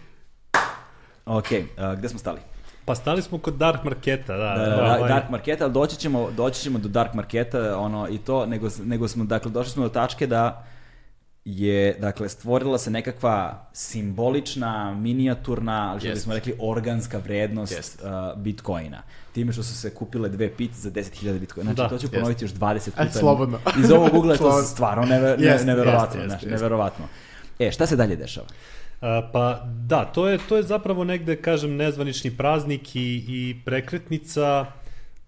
Ok, a, gde smo stali? Pa stali smo kod Dark Marketa, da. Da, da, da, ovaj, Dark Marketa, ali doći ćemo, doći ćemo do Dark Marketa, ono, i to, nego, nego smo, dakle, došli smo do tačke da je, dakle, stvorila se nekakva simbolična, minijaturna, ali što Jest. bismo rekli, organska vrednost Jest. uh, Bitcoina. Time što su se kupile dve pice za 10.000 Bitcoina. Znači, Da. to ću Jest. ponoviti još 20 puta. Ajde, slobodno. Iz ovog ugla je to stvarno neve, ne, Jest, neverovatno, jest, jest. neverovatno. E, šta se dalje dešava? A, pa da, to je, to je zapravo negde, kažem, nezvanični praznik i, i prekretnica.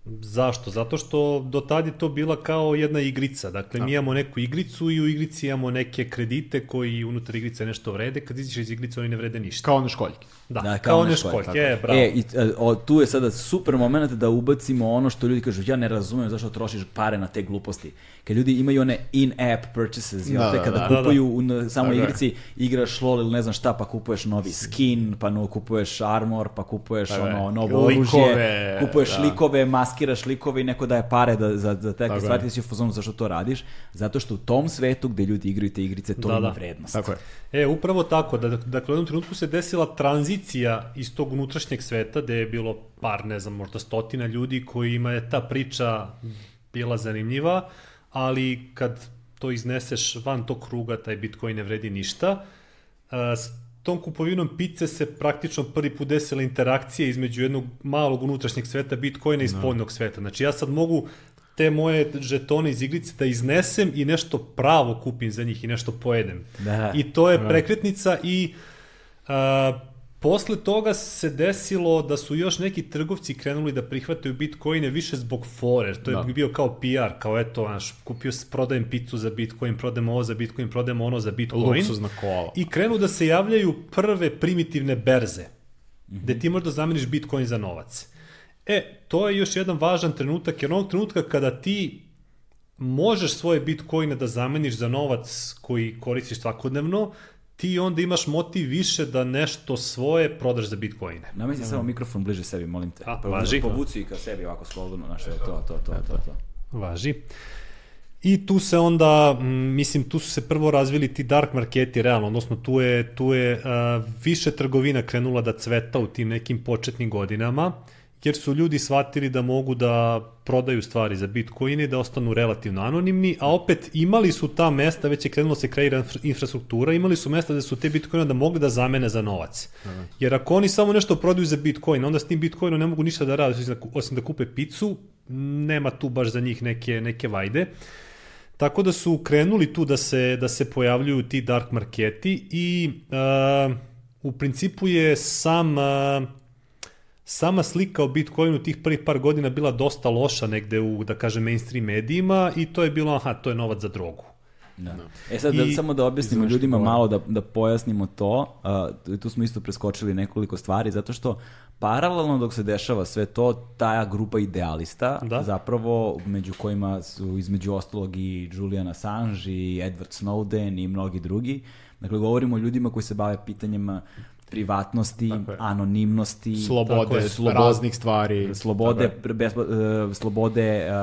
Zašto? Zato što do tad je to bila kao jedna igrica. Dakle, mi imamo neku igricu i u igrici imamo neke kredite koji unutar igrice nešto vrede. Kad iziđeš iz igrice, oni ne vrede ništa. Kao one školjke. Da, Da, kao, kao one školjke, tako. e, bravo. E, i, e, o, tu je sada super moment da ubacimo ono što ljudi kažu, ja ne razumem zašto trošiš pare na te gluposti. Kad ljudi imaju one in-app purchases, Da, te, da, kada da, da, kupuju u na samoj Tako je. igrici, igraš LOL ili ne znam šta, pa kupuješ novi skin, pa no, kupuješ armor, pa kupuješ je. ono, novo Likove, oružje, kupuješ da. likove, maskiraš likove i neko daje pare da, za, za Tako stvari, ti si u fazonu zašto to radiš, zato što u tom svetu gde ljudi igraju te igrice, to Da, ima da. vrednost. Tako je. E, upravo tako. Da, dakle, u jednom trenutku se desila tranzicija iz tog unutrašnjeg sveta, gde je bilo par, ne znam, možda stotina ljudi kojima je ta priča bila zanimljiva, ali kad to izneseš van tog kruga, taj Bitcoin ne vredi ništa, tom kupovinom pice se praktično prvi put desila interakcija između jednog malog unutrašnjeg sveta Bitcoina i spoljnog sveta. Znači ja sad mogu te moje žetone iz igrice da iznesem i nešto pravo kupim za njih i nešto pojedem. Da. I to je prekretnica i a, posle toga se desilo da su još neki trgovci krenuli da prihvataju bitcoine više zbog fore. To je Da. bio kao PR, kao eto, znaš, kupio, s- prodajem picu za bitcoin, prodajem ovo za bitcoin, prodajem ono za bitcoin. Luksuzna kola. I krenu da se javljaju prve primitivne berze, gde ti možda zameniš bitcoin za novac. E, to je još jedan važan trenutak, jer onog trenutka kada ti možeš svoje bitcoine da zameniš za novac koji koristiš svakodnevno, ti onda imaš motiv više da nešto svoje prodaš za bitcoine. Namesti samo mikrofon bliže sebi, molim te. A, Pa važi. Povuci ka sebi ovako slobodno, znaš, evo, to, to, to, to, to. Važi. I tu se onda, mislim, tu su se prvo razvili ti dark marketi, realno, odnosno tu je, tu je a, više trgovina krenula da cveta u tim nekim početnim godinama, jer su ljudi shvatili da mogu da prodaju stvari za bitcoine i da ostanu relativno anonimni, a opet imali su ta mesta, već je krenulo da se kreira infra- infrastruktura, imali su mesta da su te bitcoine da mogli da zamene za novac. Jer ako oni samo nešto prodaju za bitcoin, onda s tim bitcoinom ne mogu ništa da rade da, osim da kupe picu, nema tu baš za njih neke, neke vajde. Tako da su krenuli tu da se, da se pojavljuju ti dark marketi i uh, u principu je sam, uh, sama slika o Bitcoinu tih prvih par godina bila dosta loša negde u, da kažem, mainstream medijima i to je bilo, aha, to je novac za drogu. Da. E sad, da, I- samo da objasnimo ljudima govor. malo, da, da pojasnimo to, uh, tu- smo isto preskočili nekoliko stvari, zato što paralelno dok se dešava sve to, ta grupa idealista, Da. zapravo među kojima su između ostalog i Julian Assange i Edward Snowden i mnogi drugi, dakle govorimo o ljudima koji se bave pitanjima privatnosti, anonimnosti, Slobode, Tako je, slobod- raznih stvari. slobode, je. bezbo, e, slobode, a,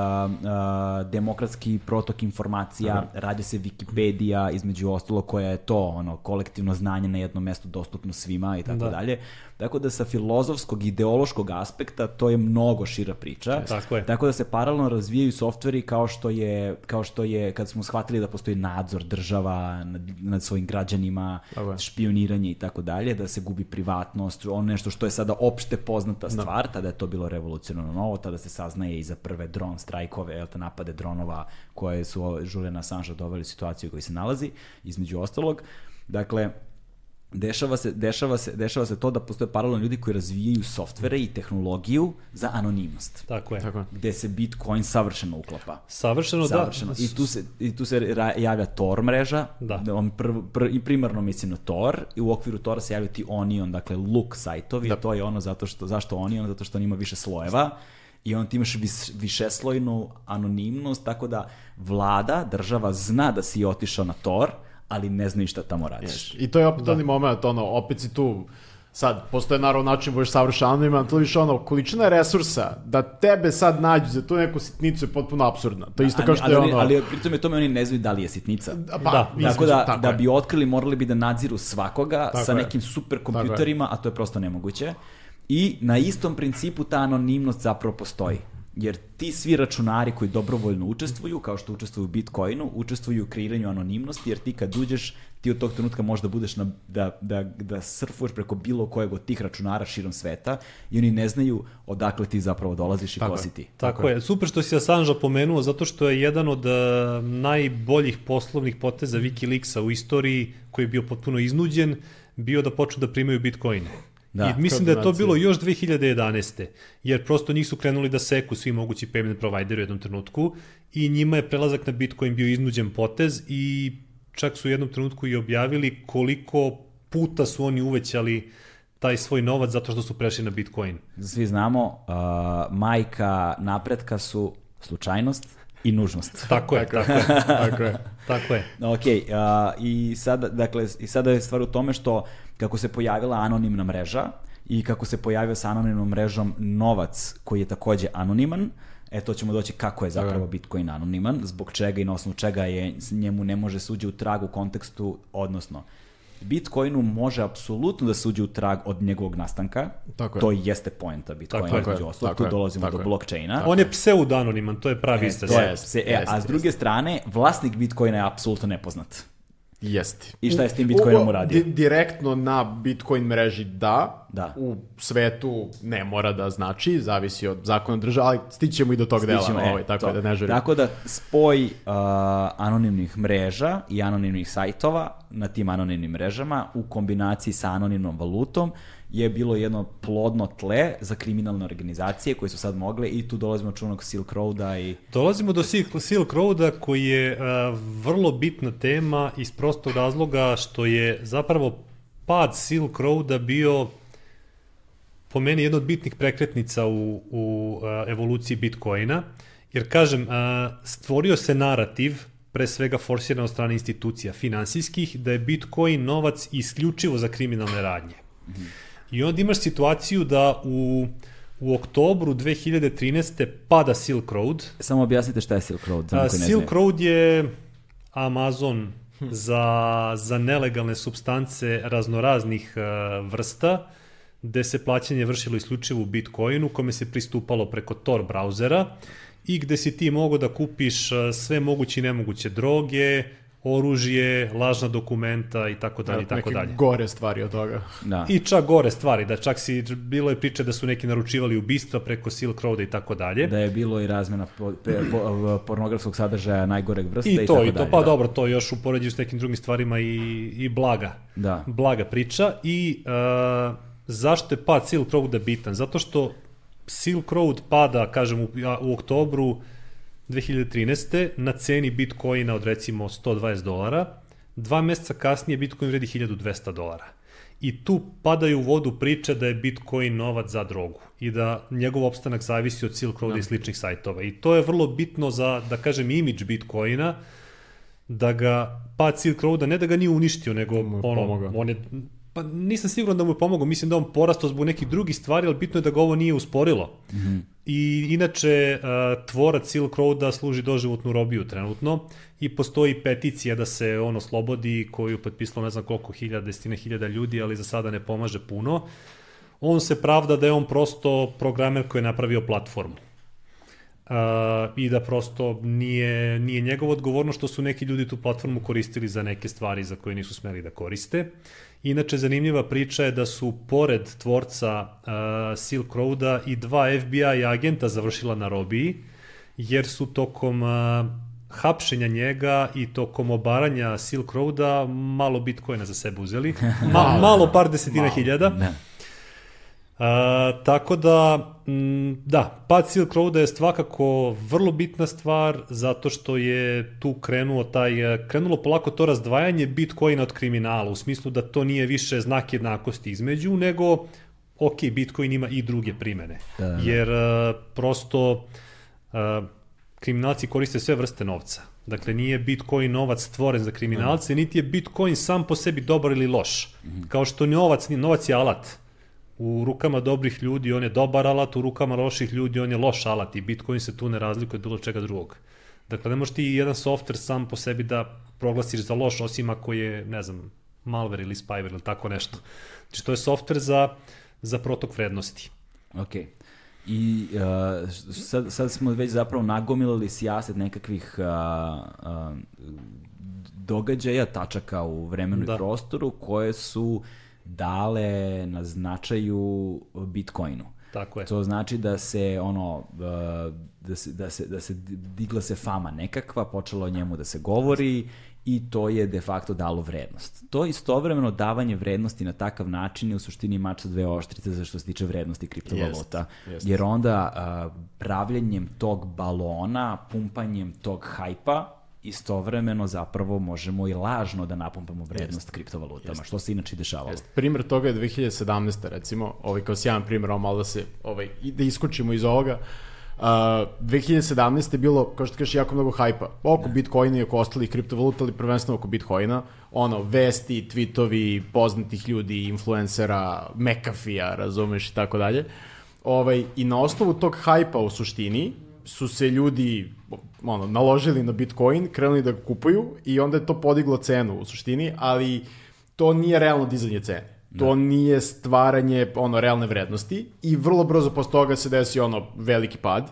a, demokratski protok informacija, rađa se Wikipedija, između ostalo koja je to, ono, kolektivno znanje na jednom mestu dostupno svima i tako Da. dalje. Tako da sa filozofskog, ideološkog aspekta to je mnogo šira priča. Tako je. Tako da se paralelno razvijaju softveri kao što je, kao što je kad smo shvatili da postoji nadzor država nad, nad svojim građanima, Tako je. špioniranje i tako dalje, da se gubi privatnost, ono nešto što je sada opšte poznata stvar, tada je to bilo revolucionarno novo, tada se saznaje i za prve dron strajkove, napade dronova koje su Juliana Assange doveli u situaciju u kojoj se nalazi, između ostalog. Dakle, dešava se, dešava, se, dešava se to da postoje paralelno ljudi koji razvijaju softvere i tehnologiju za anonimnost. Tako je. Tako je. Gde se Bitcoin savršeno uklapa. Savršeno, Savršeno. da. I tu se, i tu se ra- javlja Tor mreža, Da. on pr, pr, i primarno mislim na Tor, i u okviru Tora se javljaju ti Onion, dakle look sajtovi, Da. to je ono zato što, zašto Onion? Zato što on ima više slojeva, i on ti imaš vis, višeslojnu anonimnost, tako da vlada, država zna da si otišao na Tor, ali ne znaju šta tamo radiš. I to je opet onaj moment, ono, opet si tu, sad, postoje naravno način budeš savršen anoniman, to više ono, količina resursa da tebe sad nađu za tu neku sitnicu je potpuno absurdna. To je isto kao ali, što ali, je ono... ali pritom je tome oni ne znaju da li je sitnica. pa, Da. između- Tako da, tako da bi otkrili morali bi da nadziru svakoga Tako sa je. nekim super kompjuterima, a to je prosto nemoguće. I na istom principu ta anonimnost zapravo postoji. Jer ti svi računari koji dobrovoljno učestvuju, kao što učestvuju u Bitcoinu, učestvuju u kreiranju anonimnosti, jer ti kad uđeš, ti od tog trenutka možda budeš na, da, da, da surfuješ preko bilo kojeg od tih računara širom sveta i oni ne znaju odakle ti zapravo dolaziš i Tako ko je. si ti. Tako je. Super što si Assange pomenuo, zato što je jedan od uh, najboljih poslovnih poteza Wikileaksa u istoriji, koji je bio potpuno iznuđen, bio da počnu da primaju bitcoine. Da, I mislim da je to bilo još 2011. Jer prosto njih su krenuli da seku svi mogući payment provideri u jednom trenutku i njima je prelazak na Bitcoin bio iznuđen potez i čak su u jednom trenutku i objavili koliko puta su oni uvećali taj svoj novac zato što su prešli na Bitcoin. Svi znamo, uh, majka napretka su slučajnost i nužnost. Tako je, Tako je, tako je. tako je. Ok, uh, i sada, dakle, i sada je stvar u tome što kako se pojavila anonimna mreža i kako se pojavio sa anonimnom mrežom novac koji je takođe anoniman, e to ćemo doći kako je zapravo Bitcoin anoniman, zbog čega i na osnovu čega je njemu ne može suđe u tragu kontekstu, odnosno Bitcoinu može apsolutno da suđe u trag od njegovog nastanka. Tako je. To jeste poenta Bitcoina, Tako je, između ostalog. tako Tu dolazimo tako do blockchaina. On je pseudo-anoniman, to je pravi E, to je, Jest, se, e, a s druge strane, vlasnik Bitcoina je apsolutno nepoznat. Jeste. I šta je s tim Bitcoinom uradio? di- direktno na Bitcoin mreži da, Da. u svetu ne mora da znači, zavisi od zakona države, ali stićemo i do tog dela, Stićemo, e, ovaj, tako to. da ne želim. Tako da spoj uh, anonimnih mreža i anonimnih sajtova na tim anonimnim mrežama u kombinaciji sa anonimnom valutom je bilo jedno plodno tle za kriminalne organizacije koje su sad mogle i tu dolazimo od čunog Silk Roada i Dolazimo do Silk, Silk Roada koji je vrlo bitna tema iz prostog razloga što je zapravo pad Silk Roada bio po meni jedna od bitnih prekretnica u, u evoluciji Bitcoina, jer kažem, stvorio se narativ, pre svega forsiran od strane institucija finansijskih, da je Bitcoin novac isključivo za kriminalne radnje. I onda imaš situaciju da u, u oktobru 2013. pada Silk Road, samo objasnite šta je Silk Road. za A, Silk. Road je Amazon za, za nelegalne substance raznoraznih uh, vrsta, gde se plaćanje vršilo isključivo u Bitcoinu, kome se pristupalo preko Tor brauzera i gde si ti mogao da kupiš uh, sve moguće i nemoguće droge, oružje, lažna dokumenta i tako dalje i tako Neke dalje. gore stvari od toga. Da. I čak gore stvari, da čak si, bilo je priče da su neki naručivali ubistva preko Silk Roada i tako dalje. Da je bilo i razmena po, pe, po, pornografskog sadržaja najgoreg vrsta i, I to, tako i to, dalje, pa da. dobro, to još u poređenju s nekim drugim stvarima i, i blaga. Da. Blaga priča i uh, zašto je pad Silk Roada bitan? Zato što Silk Road pada, kažem, u, u oktobru 2013. na ceni Bitcoina od recimo 120 dolara, dva meseca kasnije Bitcoin vredi 1200 dolara. I tu padaju u vodu priče da je Bitcoin novac za drogu i da njegov opstanak zavisi od Silk Roada i sličnih sajtova. I to je vrlo bitno za, da kažem, imidž Bitcoina, da ga pad Silk Roada, ne da ga nije uništio, nego ono, on je Pa nisam siguran da mu je pomogao, mislim da on porastao zbog nekih drugih stvari, ali bitno je da ga ovo nije usporilo. Mm -hmm. I inače, uh, tvorac Silk Roada služi doživotnu robiju trenutno i postoji peticija da se ono slobodi koju potpisalo ne znam koliko hiljada, desetine hiljada ljudi, ali za sada ne pomaže puno. On se pravda da je on prosto programer koji je napravio platformu. Uh, i da prosto nije, nije njegov odgovorno što su neki ljudi tu platformu koristili za neke stvari za koje nisu smeli da koriste. Inače, zanimljiva priča je da su pored tvorca uh, Silk Roada i dva FBI agenta završila na robiji, jer su tokom uh, hapšenja njega i tokom obaranja Silk Roada malo bitcoina za sebe uzeli. Ma, malo par desetina malo, hiljada. Ne. A, tako da, da, pad Silk Roada je svakako vrlo bitna stvar zato što je tu krenuo taj, krenulo polako to razdvajanje Bitcoina od kriminala, u smislu da to nije više znak jednakosti između, nego ok, Bitcoin ima i druge primene. Da, da. Jer a, prosto a, kriminalci koriste sve vrste novca. Dakle, nije Bitcoin novac stvoren za kriminalce, niti je Bitcoin sam po sebi dobar ili loš. Mhm. Kao što novac, novac je alat u rukama dobrih ljudi on je dobar alat, u rukama loših ljudi on je loš alat i Bitcoin se tu ne razlikuje od bilo čega drugog. Dakle, ne možeš ti jedan software sam po sebi da proglasiš za loš, osim ako je, ne znam, malware ili spyware ili tako nešto. Znači, to je software za, za protok vrednosti. Ok. I uh, sad, sad smo već zapravo nagomilali sijaset nekakvih uh, uh, događaja, tačaka u vremenu da. i prostoru koje su uh, dale na značaju Bitcoinu. Tako je. To znači da se ono da se, da se, da se digla se fama nekakva, počelo o njemu da se govori i to je de facto dalo vrednost. To istovremeno davanje vrednosti na takav način je u suštini mač sa dve oštrice za što se tiče vrednosti kriptovaluta. Jest, jest. Jer onda pravljenjem tog balona, pumpanjem tog hajpa, istovremeno zapravo možemo i lažno da napumpamo vrednost Jest. kriptovalutama, Jest. što se inače dešavalo. Jest. Primer toga je 2017. recimo, ovaj kao sjajan primer, ovo malo da se, ovaj, da iskočimo iz ovoga. Uh, 2017. je bilo, kao što kažeš, jako mnogo hajpa. Oko ne. Bitcoina i oko ostalih kriptovaluta, ali prvenstveno oko Bitcoina. Ono, vesti, tweetovi, poznatih ljudi, influencera, McAfee-a, razumeš, i tako dalje. Ovaj, I na osnovu tog hajpa u suštini su se ljudi ono, naložili na Bitcoin, krenuli da ga kupuju i onda je to podiglo cenu u suštini, ali to nije realno dizanje cene. To da. nije stvaranje ono realne vrednosti i vrlo brzo posle toga se desi ono veliki pad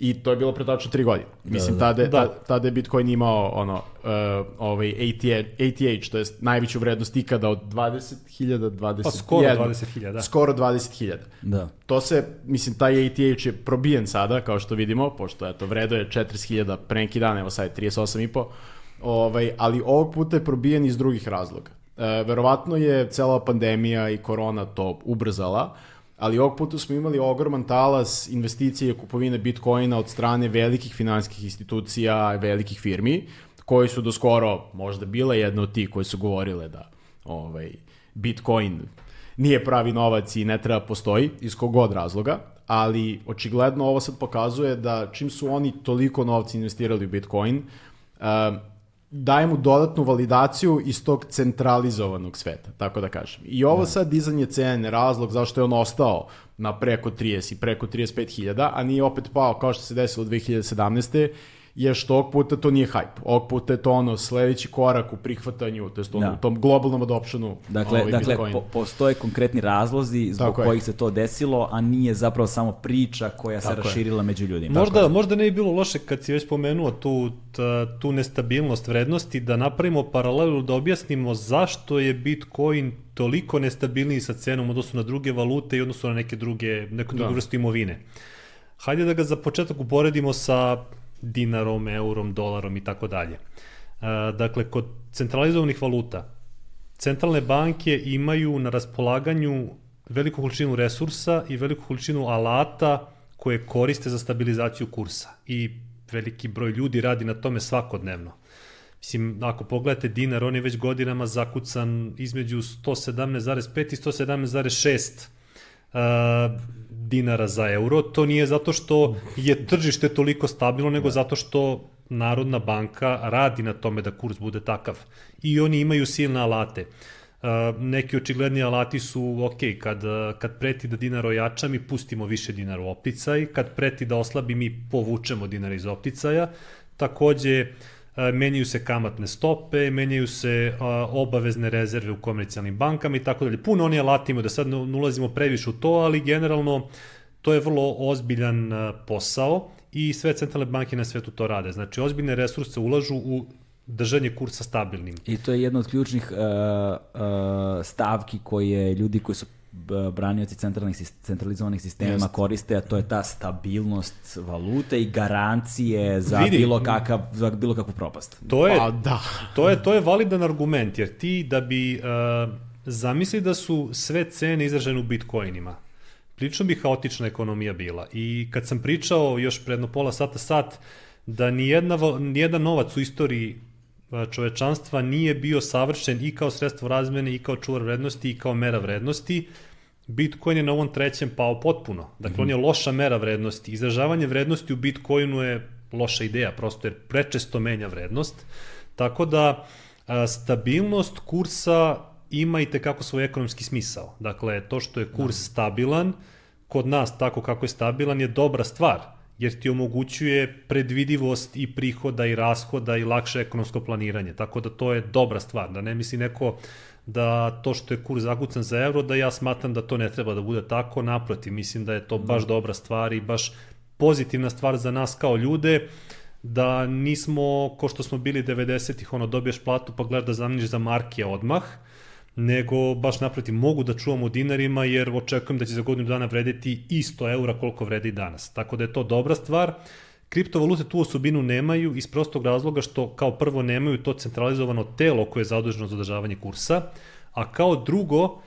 I to je bilo pre tačno tri godine. Da, Mislim, da, tada, da. tada je Bitcoin imao ono, uh, ovaj ATH, ATH, to je najveću vrednost ikada od 20.000, 20, pa skoro 20.000, da. Skoro 20.000. Da. To se, mislim, taj ATH je probijen sada, kao što vidimo, pošto eto, vredo je 40.000 pre neki dan, evo sad je 38,5, ovaj, ali ovog puta je probijen iz drugih razloga. Uh, verovatno je cela pandemija i korona to ubrzala, ali ovog puta smo imali ogroman talas investicije i kupovine bitcoina od strane velikih finanskih institucija, velikih firmi, koji su do skoro možda bile jedna od tih koji su govorile da ovaj, bitcoin nije pravi novac i ne treba postoji, iz kogod razloga, ali očigledno ovo sad pokazuje da čim su oni toliko novca investirali u Bitcoin, uh, daje mu dodatnu validaciju iz tog centralizovanog sveta, tako da kažem. I ovo da. sad dizanje cene, razlog zašto je on ostao na preko 30 i preko 35 hiljada, a nije opet pao kao što se desilo 2017 je što ovog puta to nije hype. Ovog puta je to ono sledeći korak u prihvatanju, to jest ono, da. u tom globalnom adoptionu Dakle, ovaj dakle po, postoje konkretni razlozi zbog Tako kojih je. se to desilo, a nije zapravo samo priča koja Tako se raširila je. među ljudima. Možda, možda ne bi bilo loše kad si već pomenuo tu, ta, tu nestabilnost vrednosti, da napravimo paralelu, da objasnimo zašto je Bitcoin toliko nestabilniji sa cenom odnosno na druge valute i odnosno na neke druge, neku drugu da. vrstu imovine. Hajde da ga za početak uporedimo sa dinarom, eurom, dolarom i tako dalje. E, dakle, kod centralizovanih valuta, centralne banke imaju na raspolaganju veliku količinu resursa i veliku količinu alata koje koriste za stabilizaciju kursa. I veliki broj ljudi radi na tome svakodnevno. Mislim, ako pogledate dinar, on je već godinama zakucan između 117,5 i 117,6 uh, dinara za euro, to nije zato što je tržište toliko stabilno, nego da. zato što Narodna banka radi na tome da kurs bude takav. I oni imaju silne alate. neki očigledni alati su, ok, kad, kad preti da dinar ojača, mi pustimo više dinara u opticaj, kad preti da oslabi, mi povučemo dinar iz opticaja. Takođe, menjaju se kamatne stope, menjaju se obavezne rezerve u komercijalnim bankama i tako dalje. Puno oni alati imaju, da sad ne ulazimo previše u to, ali generalno to je vrlo ozbiljan posao i sve centralne banke na svetu to rade. Znači, ozbiljne resurse ulažu u držanje kursa stabilnim. I to je jedna od ključnih uh, uh, stavki koje ljudi koji su branioci centralnih, centralizovanih sistema Just. koriste, a to je ta stabilnost valute i garancije za Vidi, bilo kakav za bilo kakvu propast. To je pa, da. to je to je validan argument jer ti da bi uh, zamisli da su sve cene izražene u bitcoinima. Prilično bi haotična ekonomija bila. I kad sam pričao još predno pola sata sat da ni jedna ni jedan novac u istoriji čovečanstva nije bio savršen i kao sredstvo razmene i kao čuvar vrednosti i kao mera vrednosti, Bitcoin je na ovom trećem pao potpuno. Dakle, mm -hmm. on je loša mera vrednosti. Izražavanje vrednosti u Bitcoinu je loša ideja, prosto jer prečesto menja vrednost. Tako da, stabilnost kursa ima i tekako svoj ekonomski smisao. Dakle, to što je kurs da. stabilan, kod nas tako kako je stabilan je dobra stvar jer ti omogućuje predvidivost i prihoda i rashoda i lakše ekonomsko planiranje. Tako da to je dobra stvar, da ne misli neko da to što je kurs zakucan za evro, da ja smatram da to ne treba da bude tako, naprotiv, mislim da je to baš dobra stvar i baš pozitivna stvar za nas kao ljude, da nismo, ko što smo bili 90-ih, ono, dobiješ platu pa gledaš da zameniš za marke odmah, nego baš naprotiv mogu da čuvam u dinarima jer očekujem da će za godinu dana vredeti isto eura koliko vredi danas. Tako da je to dobra stvar. Kriptovalute tu osobinu nemaju iz prostog razloga što kao prvo nemaju to centralizovano telo koje je zaduženo za održavanje kursa, a kao drugo uh,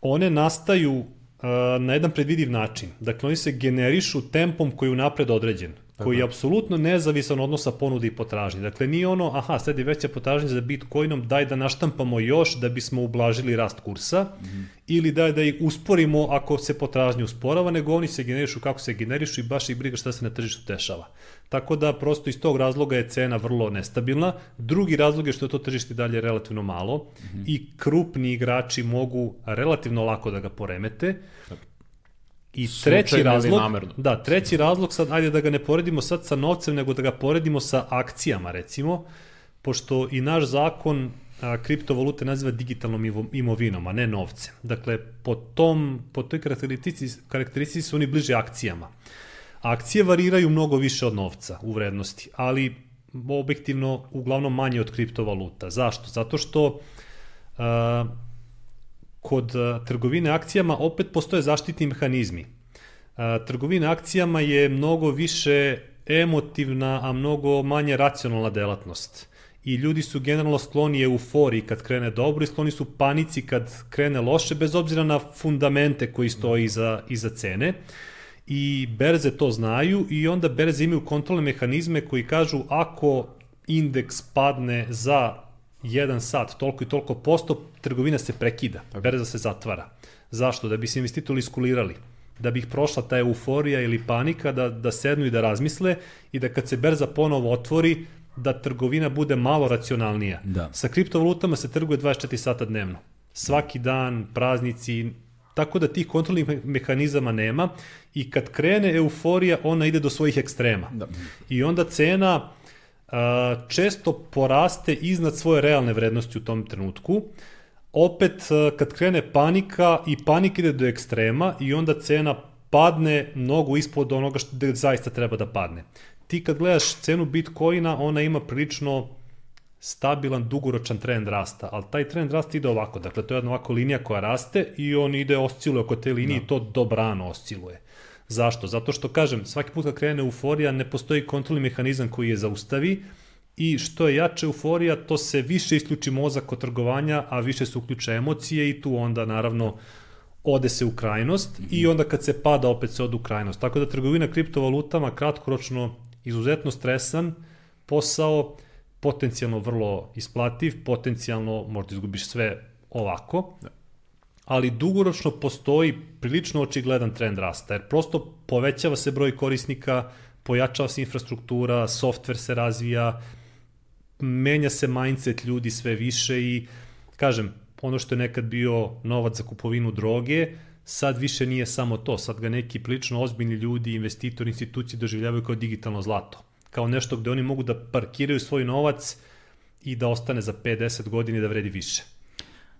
one nastaju uh, na jedan predvidiv način. Dakle, oni se generišu tempom koji je unapred određen koji je apsolutno nezavisan od odnosa ponude i potražnje. Dakle, nije ono, aha, sad je veća potražnja za Bitcoinom, daj da naštampamo još da bismo ublažili rast kursa, mm -hmm. ili daj da ih usporimo ako se potražnja usporava, nego oni se generišu kako se generišu i baš ih briga šta se na tržištu dešava. Tako da, prosto iz tog razloga je cena vrlo nestabilna. Drugi razlog je što je to tržište dalje relativno malo mm -hmm. i krupni igrači mogu relativno lako da ga poremete. I treći razlog, da, treći razlog sad, ajde da ga ne poredimo sad sa novcem, nego da ga poredimo sa akcijama, recimo, pošto i naš zakon a, kriptovalute naziva digitalnom imovinom, a ne novcem. Dakle, po, tom, po toj karakteristici, karakteristici su oni bliže akcijama. Akcije variraju mnogo više od novca u vrednosti, ali objektivno uglavnom manje od kriptovaluta. Zašto? Zato što a, kod trgovine akcijama opet postoje zaštitni mehanizmi. Trgovina akcijama je mnogo više emotivna, a mnogo manje racionalna delatnost. I ljudi su generalno skloni euforiji kad krene dobro i skloni su panici kad krene loše, bez obzira na fundamente koji stoji iza, iza cene. I berze to znaju i onda berze imaju kontrolne mehanizme koji kažu ako indeks padne za jedan sat, toliko i toliko posto, trgovina se prekida, berza se zatvara. Zašto? Da bi se investitori iskulirali da bi ih prošla ta euforija ili panika, da, da sednu i da razmisle i da kad se berza ponovo otvori, da trgovina bude malo racionalnija. Da. Sa kriptovalutama se trguje 24 sata dnevno. Svaki dan, praznici, tako da tih kontrolnih mehanizama nema i kad krene euforija, ona ide do svojih ekstrema. Da. I onda cena često poraste iznad svoje realne vrednosti u tom trenutku. Opet, kad krene panika i panik ide do ekstrema i onda cena padne mnogo ispod onoga što zaista treba da padne. Ti kad gledaš cenu Bitcoina, ona ima prilično stabilan dugoročan trend rasta, ali taj trend rasta ide ovako, dakle to je jedna ovako linija koja raste i on ide osciluje oko te linije da. i to dobrano osciluje. Zašto? Zato što, kažem, svaki put kad krene euforija ne postoji kontrolni mehanizam koji je zaustavi i što je jače euforija, to se više isključi mozak kod trgovanja, a više se uključe emocije i tu onda, naravno, ode se u krajnost mm -hmm. i onda kad se pada opet se ode u krajnost. Tako da trgovina kriptovalutama kratkoročno izuzetno stresan posao, potencijalno vrlo isplativ, potencijalno možda izgubiš sve ovako. Da ali dugoročno postoji prilično očigledan trend rasta, jer prosto povećava se broj korisnika, pojačava se infrastruktura, softver se razvija, menja se mindset ljudi sve više i, kažem, ono što je nekad bio novac za kupovinu droge, sad više nije samo to, sad ga neki prilično ozbiljni ljudi, investitori, institucije doživljavaju kao digitalno zlato. Kao nešto gde oni mogu da parkiraju svoj novac i da ostane za 50 godina i da vredi više.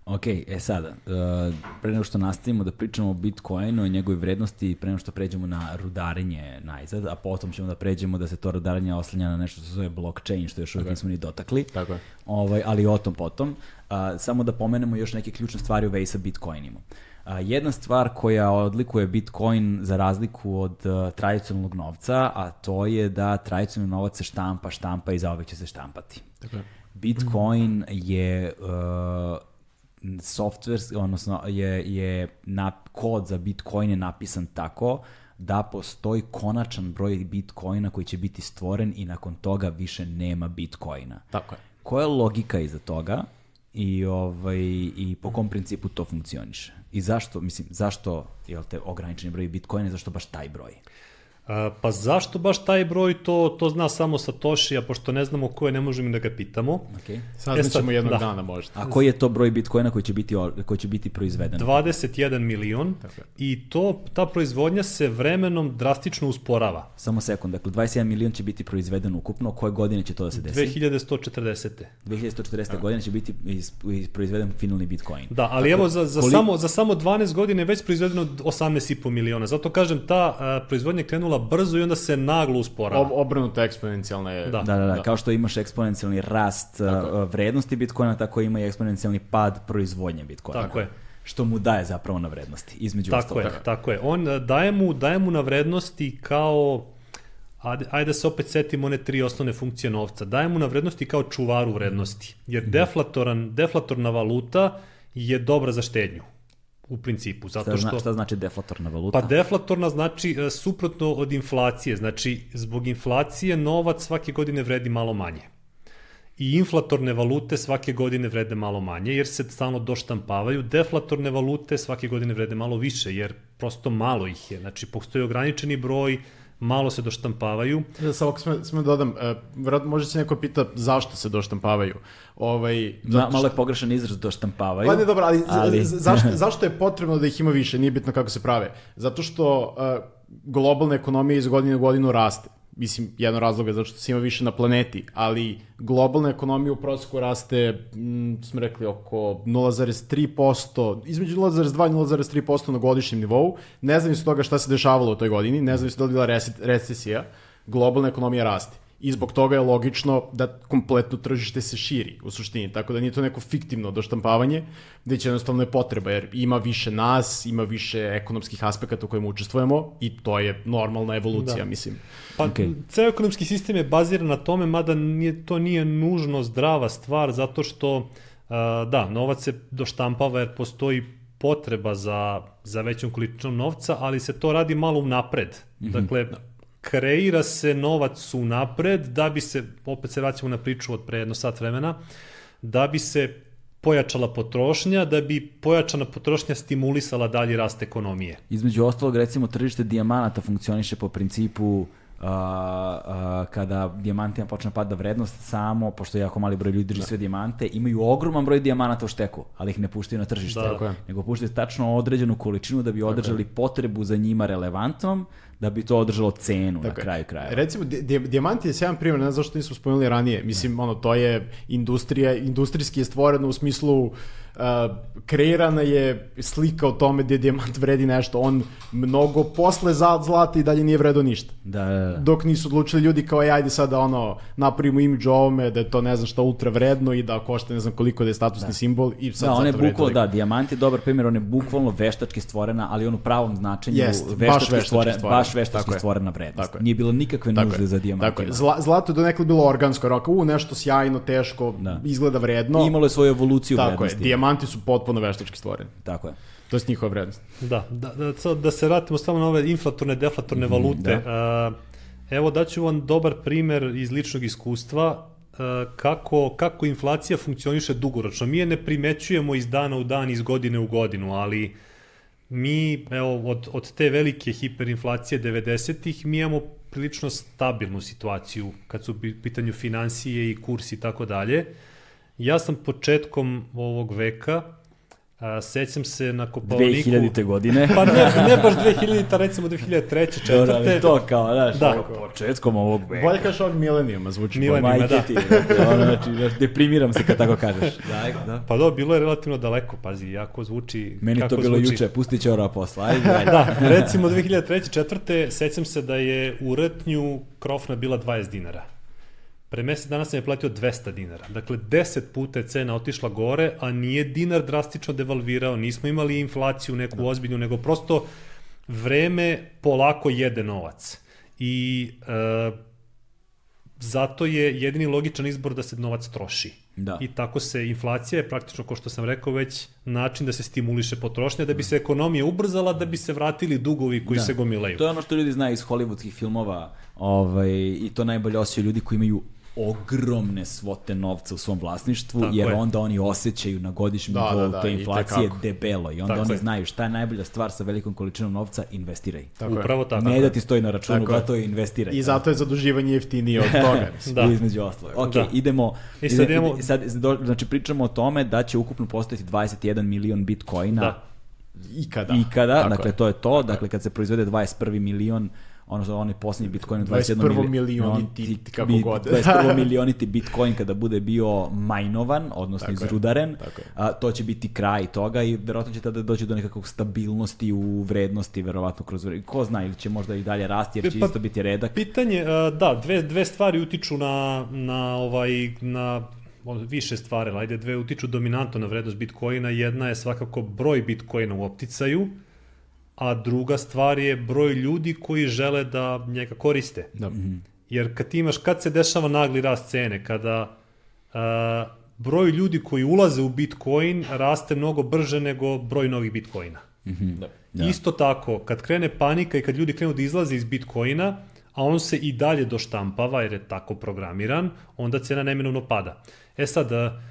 Ok, e sada, uh, pre nego što nastavimo da pričamo o Bitcoinu i njegove vrednosti, pre nego što pređemo na rudarenje najzad, a potom ćemo da pređemo da se to rudarenje oslanja na nešto što se zove blockchain, što još uvijek nismo ni dotakli. Tako je. Ovaj, ali o tom potom. Uh, samo da pomenemo još neke ključne stvari u vezi sa Bitcoinima. Uh, jedna stvar koja odlikuje Bitcoin za razliku od uh, tradicionalnog novca, a to je da tradicionalni novac se štampa, štampa i zaovek će se štampati. Tako je. Bitcoin je uh, software, odnosno je, je na, kod za Bitcoin je napisan tako da postoji konačan broj Bitcoina koji će biti stvoren i nakon toga više nema Bitcoina. Tako je. Koja je logika iza toga i, ovaj, i po kom principu to funkcioniše? I zašto, mislim, zašto jel te ograničeni broj Bitcoina, zašto baš taj broj? A, pa zašto baš taj broj, to, to zna samo Satoshi, a pošto ne znamo ko je, ne možemo da ga pitamo. Okay. Saznaćemo E jednog da. dana možda. A koji je to broj Bitcoina koji će biti, koji će biti proizveden? 21 milion Tako i to, ta proizvodnja se vremenom drastično usporava. Samo sekund, dakle 21 milion će biti proizveden ukupno, koje godine će to da se desi? 2140. 2140. godine će biti iz, iz proizveden finalni Bitcoin. Da, ali evo za, za, Koli- samo, za samo 12 godina je već proizvedeno 18,5 miliona. Zato kažem, ta a, proizvodnja je krenula brzo i onda se naglo usporava. Ob, obrnuta eksponencijalna je... Da. Da, da, da, kao što imaš eksponencijalni rast uh, vrednosti Bitcoina, tako ima i eksponencijalni pad proizvodnje Bitcoina. Tako je. Što mu daje zapravo na vrednosti, između Tako ostalog. je, tako je. On a, daje mu, daje mu na vrednosti kao Ajde, ajde da se opet setimo one tri osnovne funkcije novca. Daje mu na vrednosti kao čuvaru vrednosti. Jer Mhm. deflatoran, deflatorna valuta je dobra za štednju. U principu. Zato Šta, zna, što... šta znači deflatorna valuta? Pa deflatorna znači e, suprotno od inflacije. Znači, zbog inflacije novac svake godine vredi malo manje. I inflatorne valute svake godine vrede malo manje, jer se stalno doštampavaju. Deflatorne valute svake godine vrede malo više, jer prosto malo ih je. Znači, postoji ograničeni broj, malo se doštampavaju. Da, samo ako sme, sme dodam, uh, možda se neko pita zašto se doštampavaju. Ovaj, Ma, malo je pogrešan izraz doštampavaju. Pa ne, dobro, ali, ali... zašto, zašto je potrebno da ih ima više? Nije bitno kako se prave. Zato što uh, globalna ekonomija iz godine u godinu raste. Mislim, jedan razlog je zato što se ima više na planeti, ali globalna ekonomija u prosjeku raste, mm, smo rekli, oko 0,3%, između 0,2 i 0,3% na godišnjem nivou. Ne znam iz toga šta se dešavalo u toj godini, ne znam da li bila recesija, globalna ekonomija raste. I zbog toga je logično da kompletno tržište se širi u suštini, tako da nije to neko fiktivno doštampavanje, već jednostavno je potreba, jer ima više nas, ima više ekonomskih aspekata u kojima učestvujemo i to je normalna evolucija, Da. da. mislim. Pa okay. ceo ekonomski sistem je baziran na tome, mada nije, to nije nužno zdrava stvar, zato što, uh, da, novac se doštampava jer postoji potreba za, za većom količinom novca, ali se to radi malo unapred. Mm -hmm. Dakle, kreira se novac unapred da bi se, opet se vraćamo na priču od pre jedno sat vremena, da bi se pojačala potrošnja, da bi pojačana potrošnja stimulisala dalji rast ekonomije. Između ostalog, recimo, tržište dijamanata funkcioniše po principu Uh, uh, kada dijamantima počne pada vrednost samo, pošto je jako mali broj ljudi drži sve dijamante, imaju ogroman broj dijamanata u šteku, ali ih ne puštaju na tržište. Da. Nego puštaju tačno određenu količinu da bi održali potrebu za njima relevantnom, da bi to održalo cenu na Tako je. kraju kraja. Recimo, di, di, dijamant je sjajan primjer, ne znam zašto nismo spomenuli ranije. Mislim, ono, to je industrija, industrijski je stvoreno u smislu uh, kreirana je slika o tome gdje dijamant vredi nešto. On mnogo posle za zlata i dalje nije vredo ništa. Da, da, da. Dok nisu odlučili ljudi kao, "Ej, ajde sad da ono, napravimo imidž ovome, da je to ne znam šta ultra vredno i da košta ne znam koliko da je statusni simbol i sad Da, on je bukvalno, da, dijamant je dobar primjer, on je bukvalno veštački stvorena, ali on u pravom značenju Jest, baš veštački, veštački stvoren, stvorena. baš veštački Tako stvorena vrednost. Tako je. Nije bilo nikakve Tako nužde je. za dijamantima. Tako je. Zla, zlato je donekle bilo organsko, onako, u, nešto sjajno, teško, Da. izgleda vredno. I imalo je svoju evoluciju Tako je, vrednosti. Dijamanti su potpuno veštački stvoreni. Tako je. To je njihova vrednost. Da, da, da, sad da se vratimo samo na ove inflatorne, deflatorne Mhm, valute. A, evo daću vam dobar primer iz ličnog iskustva a, kako, kako inflacija funkcioniše dugoročno. Mi je ne primećujemo iz dana u dan, iz godine u godinu, ali mi, evo, od, od te velike hiperinflacije 90-ih, mi imamo prilično stabilnu situaciju kad su u pitanju financije i kurs i tako dalje. Ja sam početkom ovog veka A, sećam se na Kopalniku... 2000. godine. Pa ne, ne baš 2000, recimo 2003. Dobro, ali četvrte. to kao, znaš, Da. početkom ovog veka. Bolje kažeš ovog milenijuma, zvuči Milenijum. bolje. Majke da. ti, znači, ono, znači, deprimiram se kad tako kažeš. Da, da. Pa da, bilo je relativno daleko, pazi, jako zvuči... Meni kako to bilo zvuči. juče, pustit će ora posla. Ajde, ajde. Da, recimo 2003. četvrte, sećam se da je u Rtnju krofna bila 20 dinara. Pre mesec dana sam je platio 200 dinara. Dakle, 10 puta je cena otišla gore, a nije dinar drastično devalvirao, nismo imali inflaciju neku ozbiljnu, nego prosto vreme polako jede novac. I e, zato je jedini logičan izbor da se novac troši. Da. I tako se inflacija je praktično, kao što sam rekao, već način da se stimuliše potrošnja, da bi se ekonomija ubrzala, da bi se vratili dugovi koji Da. se gomilaju. To je ono što ljudi znaju iz hollywoodskih filmova ovaj, i to najbolje osjećaju ljudi koji imaju ogromne svote novca u svom vlasništvu, Tako jer je. onda oni osjećaju na godišnjem Da, nivou da, da, te i inflacije tekako. debelo i onda Tako oni je. znaju šta je najbolja stvar sa velikom količinom novca, investiraj. Tako je. Upravo tako. ne da ti stoji na računu, Tako je. brato, investiraj. I zato je zaduživanje jeftinije od toga. Da. Između ostalog. Ok, Da. idemo, I sad ide- idemo- sad, znači pričamo o tome da će ukupno postojati 21 milion bitcoina Da. Ikada. ikada, Tako dakle je. to je to, dakle kad se proizvede 21 milion, ono onaj posljednji bitcoin od 21 21 mili- milioniti, on- kako god. 21 milioniti bitcoin kada bude bio majnovan, odnosno Tako je, izrudaren, tako je. a, to će biti kraj toga i verovatno će tada doći do nekakvog stabilnosti u vrednosti, verovatno kroz ko zna ili će možda i dalje rasti jer će Pa- isto biti redak. Pitanje, da, dve, dve stvari utiču na, na, ovaj, na više stvari, ajde, dve utiču dominantno na vrednost Bitcoina. Jedna je svakako broj Bitcoina u opticaju, a druga stvar je broj ljudi koji žele da njega koriste. Da. Jer kad ti imaš, kad se dešava nagli rast cene, kada a, broj ljudi koji ulaze u Bitcoin raste mnogo brže nego broj novih Bitcoina. Da. Isto tako, kad krene panika i kad ljudi krenu da izlaze iz Bitcoina, a on se i dalje doštampava jer je tako programiran, onda cena neminovno pada. E sad, a,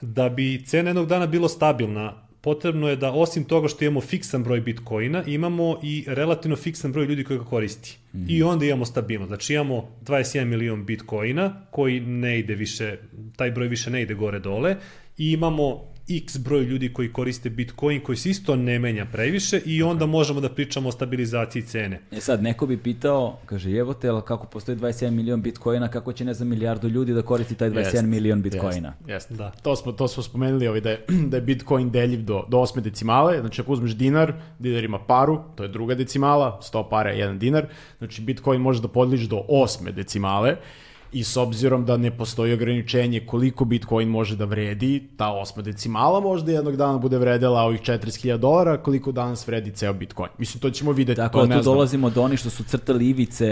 da bi cena jednog dana bilo stabilna, potrebno je da osim toga što imamo fiksan broj bitcoina, imamo i relativno fiksan broj ljudi koji ga koristi. I onda imamo stabilno. Znači imamo 21 milion bitcoina koji ne ide više, taj broj više ne ide gore dole i imamo x broj ljudi koji koriste bitcoin koji se isto ne menja previše i onda možemo da pričamo o stabilizaciji cene. E sad, neko bi pitao, kaže, evo te, ali kako postoji 21 milion bitcoina, kako će, ne znam, milijardu ljudi da koristi taj 21 Jest, milion bitcoina? Jest, jest. Da. To smo, to smo spomenuli ovaj, da, je, da je Bitcoin deljiv do, do osme decimale. Znači ako uzmeš dinar, dinar ima paru, to je druga decimala, 100 para je jedan dinar. Znači Bitcoin može da podliži do osme decimale i s obzirom da ne postoji ograničenje koliko Bitcoin može da vredi, ta osma decimala možda jednog dana bude vredela ovih 40.000 dolara, koliko danas vredi ceo Bitcoin. Mislim, to ćemo videti, Tako to da tu znam. dolazimo do onih što su crtali ivice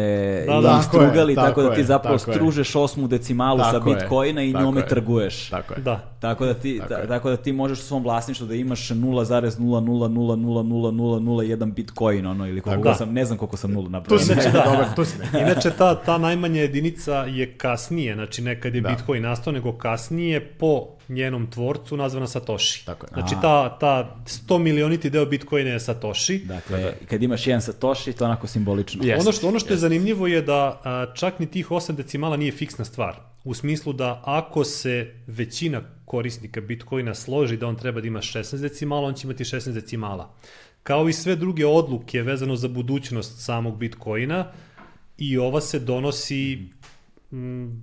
Da, i da. strugali, Tako je, tako, da ti zapravo tako je. stružeš osmu decimalu sa Tako je, bitcoina i tako njome je. trguješ. Tako je. Da. Tako da ti Tako tako da ti možeš u svom vlasništvu da imaš 0,000000001 bitcoin ono ili koliko Da. sam ne znam koliko sam nula Tu napravio. si neki dobar, tu si. Inače, ta, ta najmanja jedinica je kasnije, znači ne kad je Da. Bitcoin nastao, nego kasnije po njenom tvorcu nazvana Satoshi. Tako je. Znači ta, ta 100 milioniti deo Bitcoina je Satoshi. Dakle, kad imaš jedan satoshi, to je onako simbolično. Jest. ono što, ono što je zanimljivo je da a, čak ni tih 8 decimala nije fiksna stvar. U smislu da ako se većina korisnika Bitcoina složi da on treba da ima 16 decimala, on će imati 16 decimala. Kao i sve druge odluke vezano za budućnost samog Bitcoina, i ova se donosi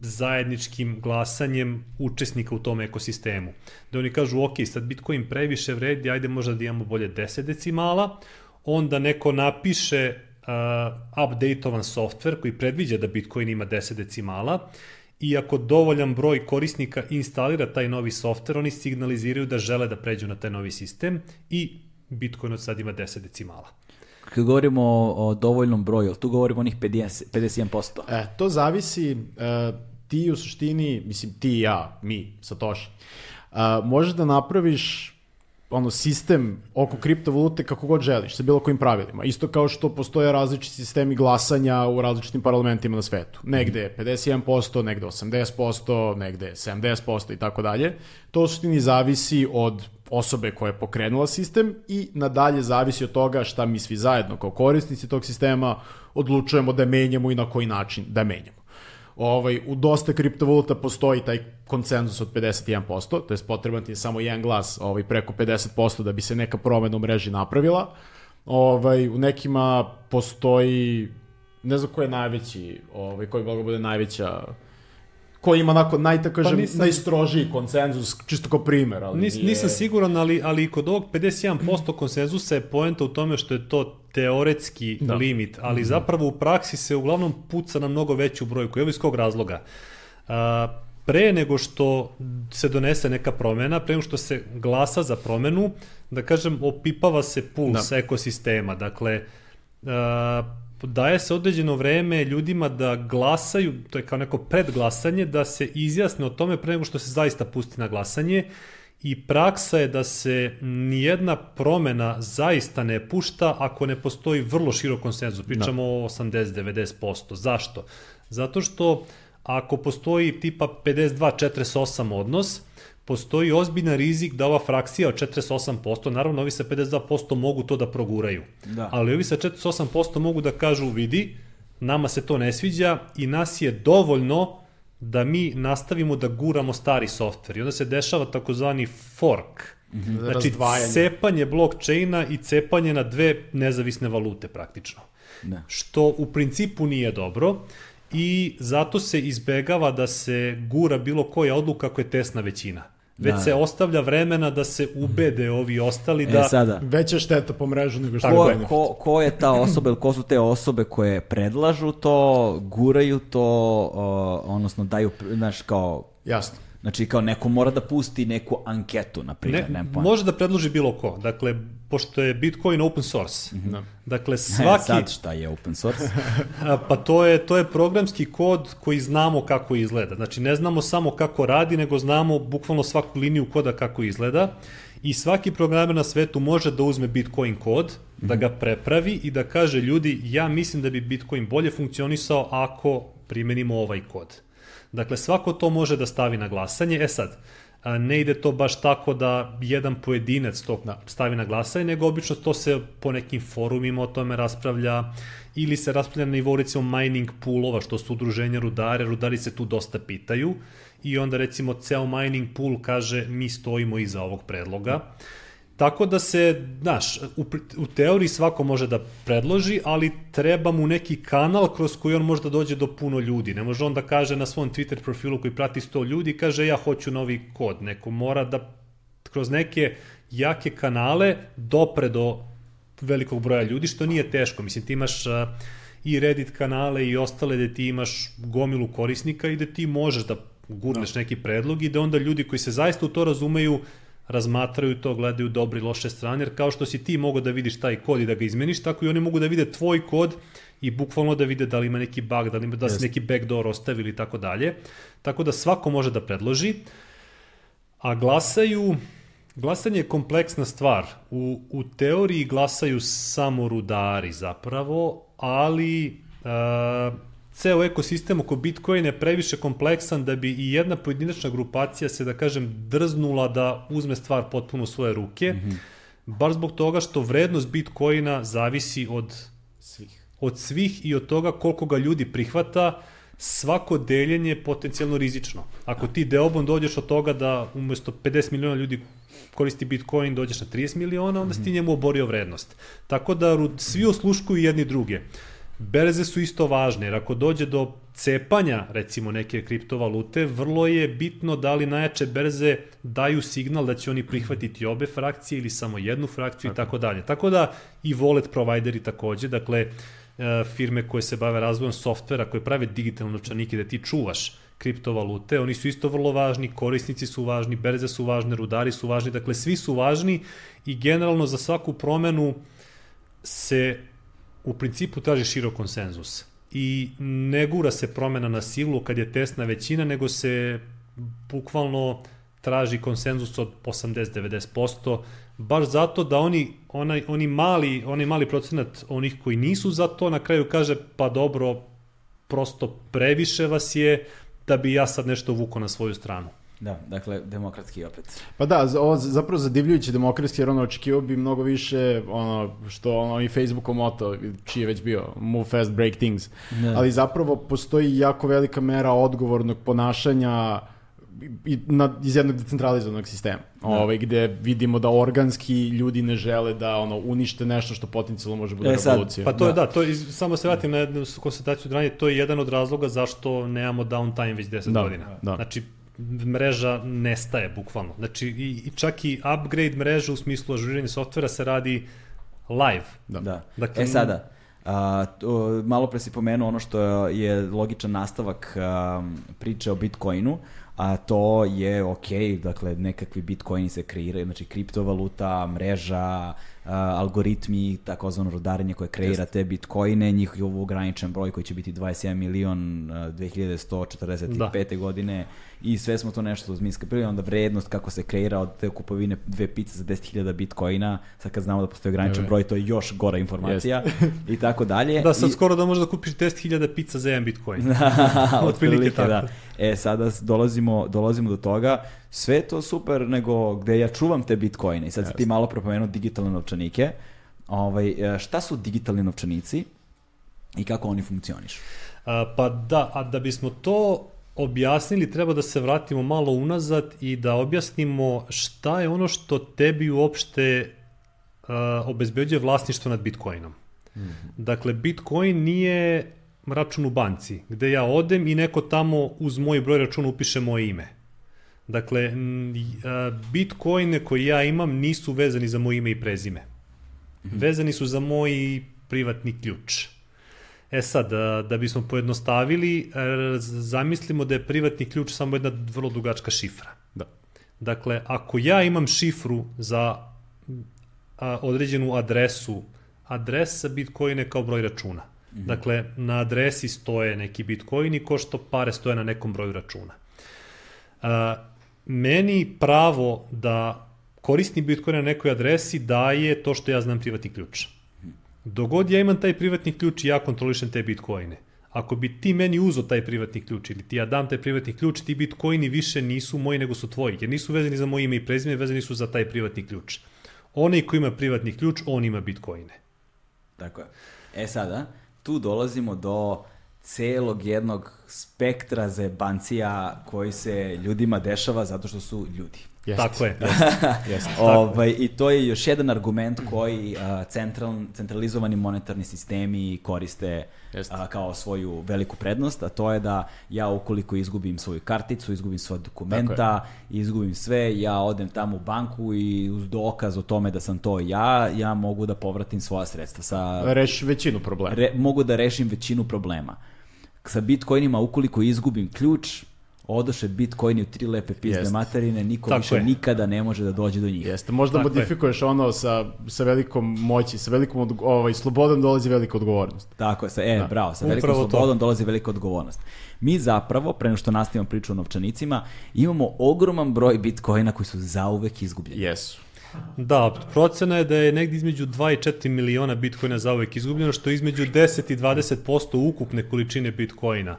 zajedničkim glasanjem učesnika u tom ekosistemu. Da oni kažu, ok, sad Bitcoin previše vredi, ajde možda da imamo bolje 10 decimala, onda neko napiše uh, updateovan software koji predviđa da Bitcoin ima 10 decimala i ako dovoljan broj korisnika instalira taj novi software, oni signaliziraju da žele da pređu na taj novi sistem i Bitcoin od sad ima 10 decimala. Kad govorimo o, dovoljnom broju, tu govorimo onih 50, 51%. E, to zavisi, e, ti u suštini, mislim ti i ja, mi, Satoshi, e, možeš da napraviš ono sistem oko kriptovalute kako god želiš, sa bilo kojim pravilima. Isto kao što postoje različiti sistemi glasanja u različitim parlamentima na svetu. Negde je 51%, negde 80%, negde 70% i tako dalje. To u suštini zavisi od osobe koja je pokrenula sistem i nadalje zavisi od toga šta mi svi zajedno kao korisnici tog sistema odlučujemo da menjamo i na koji način da menjamo ovaj, u dosta kriptovaluta postoji taj konsenzus od 51%, to je potreban ti je samo jedan glas ovaj, preko 50% da bi se neka promena u mreži napravila. Ovaj, u nekima postoji, ne znam ko je najveći, ovaj, koji bi bude najveća koji ima onako naj, kažem, pa nisam, najstrožiji konsenzus, čisto kao primer. Ali nis, nije... Nisam siguran, ali, ali kod ovog 51% konsenzusa je poenta u tome što je to teoretski da. limit, ali mm -hmm. zapravo u praksi se uglavnom puca na mnogo veću brojku. Evo iz kog razloga. A, pre nego što se donese neka promena, pre nego što se glasa za promenu, da kažem, opipava se puls da. ekosistema. Dakle, a, daje se određeno vreme ljudima da glasaju, to je kao neko predglasanje, da se izjasne o tome pre nego što se zaista pusti na glasanje i praksa je da se nijedna promena zaista ne pušta ako ne postoji vrlo širok konsenzus. Pričamo da. o 80-90%. Zašto? Zato što ako postoji tipa 52-48 odnos, postoji ozbiljan rizik da ova frakcija od 48%, naravno ovi sa 52% mogu to da proguraju, da. ali ovi sa 48% mogu da kažu vidi, nama se to ne sviđa i nas je dovoljno da mi nastavimo da guramo stari softver i onda se dešava takozvani fork. Mm -hmm. Znači, cepanje blockchaina i cepanje na dve nezavisne valute praktično. Da. Što u principu nije dobro i zato se izbegava da se gura bilo koja odluka ako je tesna većina već da. se ostavlja vremena da se ubede ovi ostali e, da... E, sada. Veća šteta po mrežu nego što ko, ko, ko je ta osoba ili ko su te osobe koje predlažu to, guraju to, uh, odnosno daju, znaš, kao... Jasno. Znači, kao neko mora da pusti neku anketu, na primjer. Ne, može da predloži bilo ko. Dakle, pošto je Bitcoin open source. Mm -hmm. Dakle, svaki... Sad šta je open source? pa to je, to je programski kod koji znamo kako izgleda. Znači, ne znamo samo kako radi, nego znamo bukvalno svaku liniju koda kako izgleda. I svaki programer na svetu može da uzme Bitcoin kod, mm -hmm. da ga prepravi i da kaže ljudi, ja mislim da bi Bitcoin bolje funkcionisao ako primenimo ovaj kod. Dakle, svako to može da stavi na glasanje. E sad, ne ide to baš tako da jedan pojedinac to da. stavi na glasanje, nego obično to se po nekim forumima o tome raspravlja ili se raspravlja na nivou recimo mining poolova, što su udruženja rudare, rudari se tu dosta pitaju i onda recimo ceo mining pool kaže mi stojimo iza ovog predloga. Da Tako da se, znaš, u, u teoriji svako može da predloži, ali treba mu neki kanal kroz koji on može da dođe do puno ljudi. Ne može on da kaže na svom Twitter profilu koji prati 100 ljudi, kaže ja hoću novi kod. Neko mora da kroz neke jake kanale dopre do velikog broja ljudi, što nije teško. Mislim, ti imaš uh, i Reddit kanale i ostale gde ti imaš gomilu korisnika i da ti možeš da gurneš no. neki predlog i da onda ljudi koji se zaista u to razumeju razmatraju to, gledaju dobre i loše strane, jer kao što si ti mogao da vidiš taj kod i da ga izmeniš, tako i oni mogu da vide tvoj kod i bukvalno da vide da li ima neki bug, da li ima da se neki backdoor ostavili i tako dalje. Tako da svako može da predloži, a glasaju, glasanje je kompleksna stvar. U, u teoriji glasaju samo rudari zapravo, ali uh, ceo ekosistem oko Bitcoina je previše kompleksan da bi i jedna pojedinačna grupacija se, da kažem, drznula da uzme stvar potpuno u svoje ruke, mm -hmm. bar zbog toga što vrednost Bitcoina zavisi od svih. od svih i od toga koliko ga ljudi prihvata, svako deljenje je potencijalno rizično. Ako ti deobom dođeš od toga da umesto 50 miliona ljudi koristi Bitcoin, dođeš na 30 miliona, onda si ti mhm. njemu oborio vrednost. Tako da svi osluškuju jedni druge. Berze su isto važne, jer ako dođe do cepanja, recimo, neke kriptovalute, vrlo je bitno da li najjače berze daju signal da će oni prihvatiti obe frakcije ili samo jednu frakciju i tako dalje. Tako da i wallet provideri takođe, dakle, e, firme koje se bave razvojem softvera, koje prave digitalne novčanike da ti čuvaš kriptovalute, oni su isto vrlo važni, korisnici su važni, berze su važne, rudari su važni, dakle svi su važni i generalno za svaku promenu se u principu traži širok konsenzus i ne gura se promena na silu kad je tesna većina, nego se bukvalno traži konsenzus od 80-90%, baš zato da oni, onaj, oni mali, onaj mali procenat onih koji nisu za to, na kraju kaže, pa dobro, prosto previše vas je da bi ja sad nešto vuko na svoju stranu. Da, dakle, demokratski opet. Pa da, za- ovo zapravo zadivljujući demokratski, jer ono očekivao bi mnogo više ono što ono i Facebookov moto, čiji je već bio, move fast, break things. Da. Ali zapravo postoji jako velika mera odgovornog ponašanja i na, iz jednog decentralizovanog sistema. Ovaj, gde vidimo da organski ljudi ne žele da ono unište nešto što potencijalno može bude E, revolucija. Pa to je da, to je, iz- samo se vratim na jednu konstataciju ranije, to je jedan od razloga zašto nemamo downtime već 10 Da, godina. da. Znači, mreža nestaje bukvalno. Znači, i, i čak i upgrade mreže u smislu ažuriranja softvera se radi live. Da. Da. Dakle, e sada, a, to, malo pre si pomenuo ono što je logičan nastavak a, priče o Bitcoinu, a to je ok, dakle nekakvi Bitcoini se kreiraju, znači kriptovaluta, mreža, a, algoritmi, takozvano rudarenje koje kreira te Bitcoine, njihov ograničen broj koji će biti 21 milion a, 2145. godine i sve smo to nešto zmijska prili, onda vrednost kako se kreira od te kupovine dve pice za 10.000 Bitcoina, sad kad znamo da postoji ograničen Ne, ne. broj, to je još gora informacija i tako dalje. Da, sad I- skoro da možeš da kupiš 10.000 pizza za jedan bitcoin. Otprilike Otprilike tako. da. E, sada dolazimo, dolazimo do toga, sve to super, nego gde ja čuvam te bitcoine. I sad si ti malo propomenuo digitalne novčanike. Ovaj, e, šta su digitalni novčanici i kako oni funkcionišu? A, pa da, a da bismo to objasnili, treba da se vratimo malo unazad i da objasnimo šta je ono što tebi uopšte a, obezbeđuje vlasništvo nad Bitcoinom. Dakle, Bitcoin nije račun u banci, gde ja odem i neko tamo uz moj broj računa upiše moje ime. Dakle, Bitcoine koje ja imam nisu vezani za moje ime i prezime. Vezani su za moj privatni ključ. E sad, da, da bismo pojednostavili, e, zamislimo da je privatni ključ samo jedna vrlo dugačka šifra. Da. Dakle, ako ja imam šifru za određenu adresu, adresa Bitcoin je kao broj računa. Dakle, na adresi stoje neki Bitcoini ko što pare stoje na nekom broju računa. A, meni pravo da koristim Bitcoin na nekoj adresi daje to što ja znam privatni ključ. Dogod ja imam taj privatni ključ i ja kontrolišem te bitcoine. Ako bi ti meni uzo taj privatni ključ ili ti ja dam taj privatni ključ, ti bitcoini više nisu moji nego su tvoji, jer nisu vezani za moje ime i prezime, vezani su za taj privatni ključ. Onaj ko ima privatni ključ, on ima bitcoine. Tako je. E sada, tu dolazimo do celog jednog spektra zebancija koji se ljudima dešava zato što su ljudi. Jeste. Tako je. Jeste. Ovaj, I to je još jedan argument koji a, central, centralizovani monetarni sistemi koriste Jeste. a, kao svoju veliku prednost, a to je da ja ukoliko izgubim svoju karticu, izgubim svoje dokumenta, izgubim sve, ja odem tamo u banku i uz dokaz o tome da sam to ja, ja mogu da povratim svoja sredstva. Sa, Reši većinu problema. re, mogu da rešim većinu problema. Sa bitcoinima, ukoliko izgubim ključ, odoše bitcoini u tri lepe pizde Jeste. materine, niko Tako više je. nikada ne može da dođe do njih. Jeste, možda Tako je. modifikuješ ono sa, sa velikom moći, sa velikom odg- ovaj, slobodom dolazi velika odgovornost. Tako je, sa, e, Da. bravo, sa velikom Upravo to. slobodom dolazi velika odgovornost. Mi zapravo, pre nego što nastavimo priču o novčanicima, imamo ogroman broj bitcoina koji su zauvek izgubljeni. Jesu. Da, procena je da je negdje između 2 i 4 miliona bitcoina zauvek izgubljeno, što je između 10 i 20% ukupne količine bitcoina.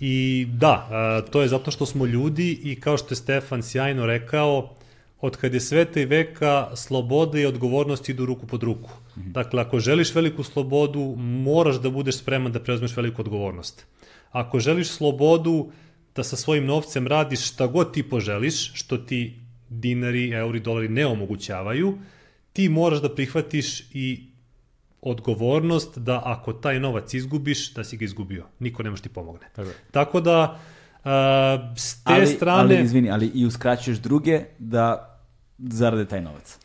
I da, to je zato što smo ljudi i kao što je Stefan sjajno rekao, od kad je sveta i veka, sloboda i odgovornost idu ruku pod ruku. Dakle, ako želiš veliku slobodu, moraš da budeš spreman da preuzmeš veliku odgovornost. Ako želiš slobodu da sa svojim novcem radiš šta god ti poželiš, što ti dinari, euri, dolari ne omogućavaju, ti moraš da prihvatiš i odgovornost da ako taj novac izgubiš, da si ga izgubio. Niko ne može ti pomogne. Tako. Tako da, a, s te ali, strane... Ali, izvini, ali i uskraćuješ druge da zarade taj novac.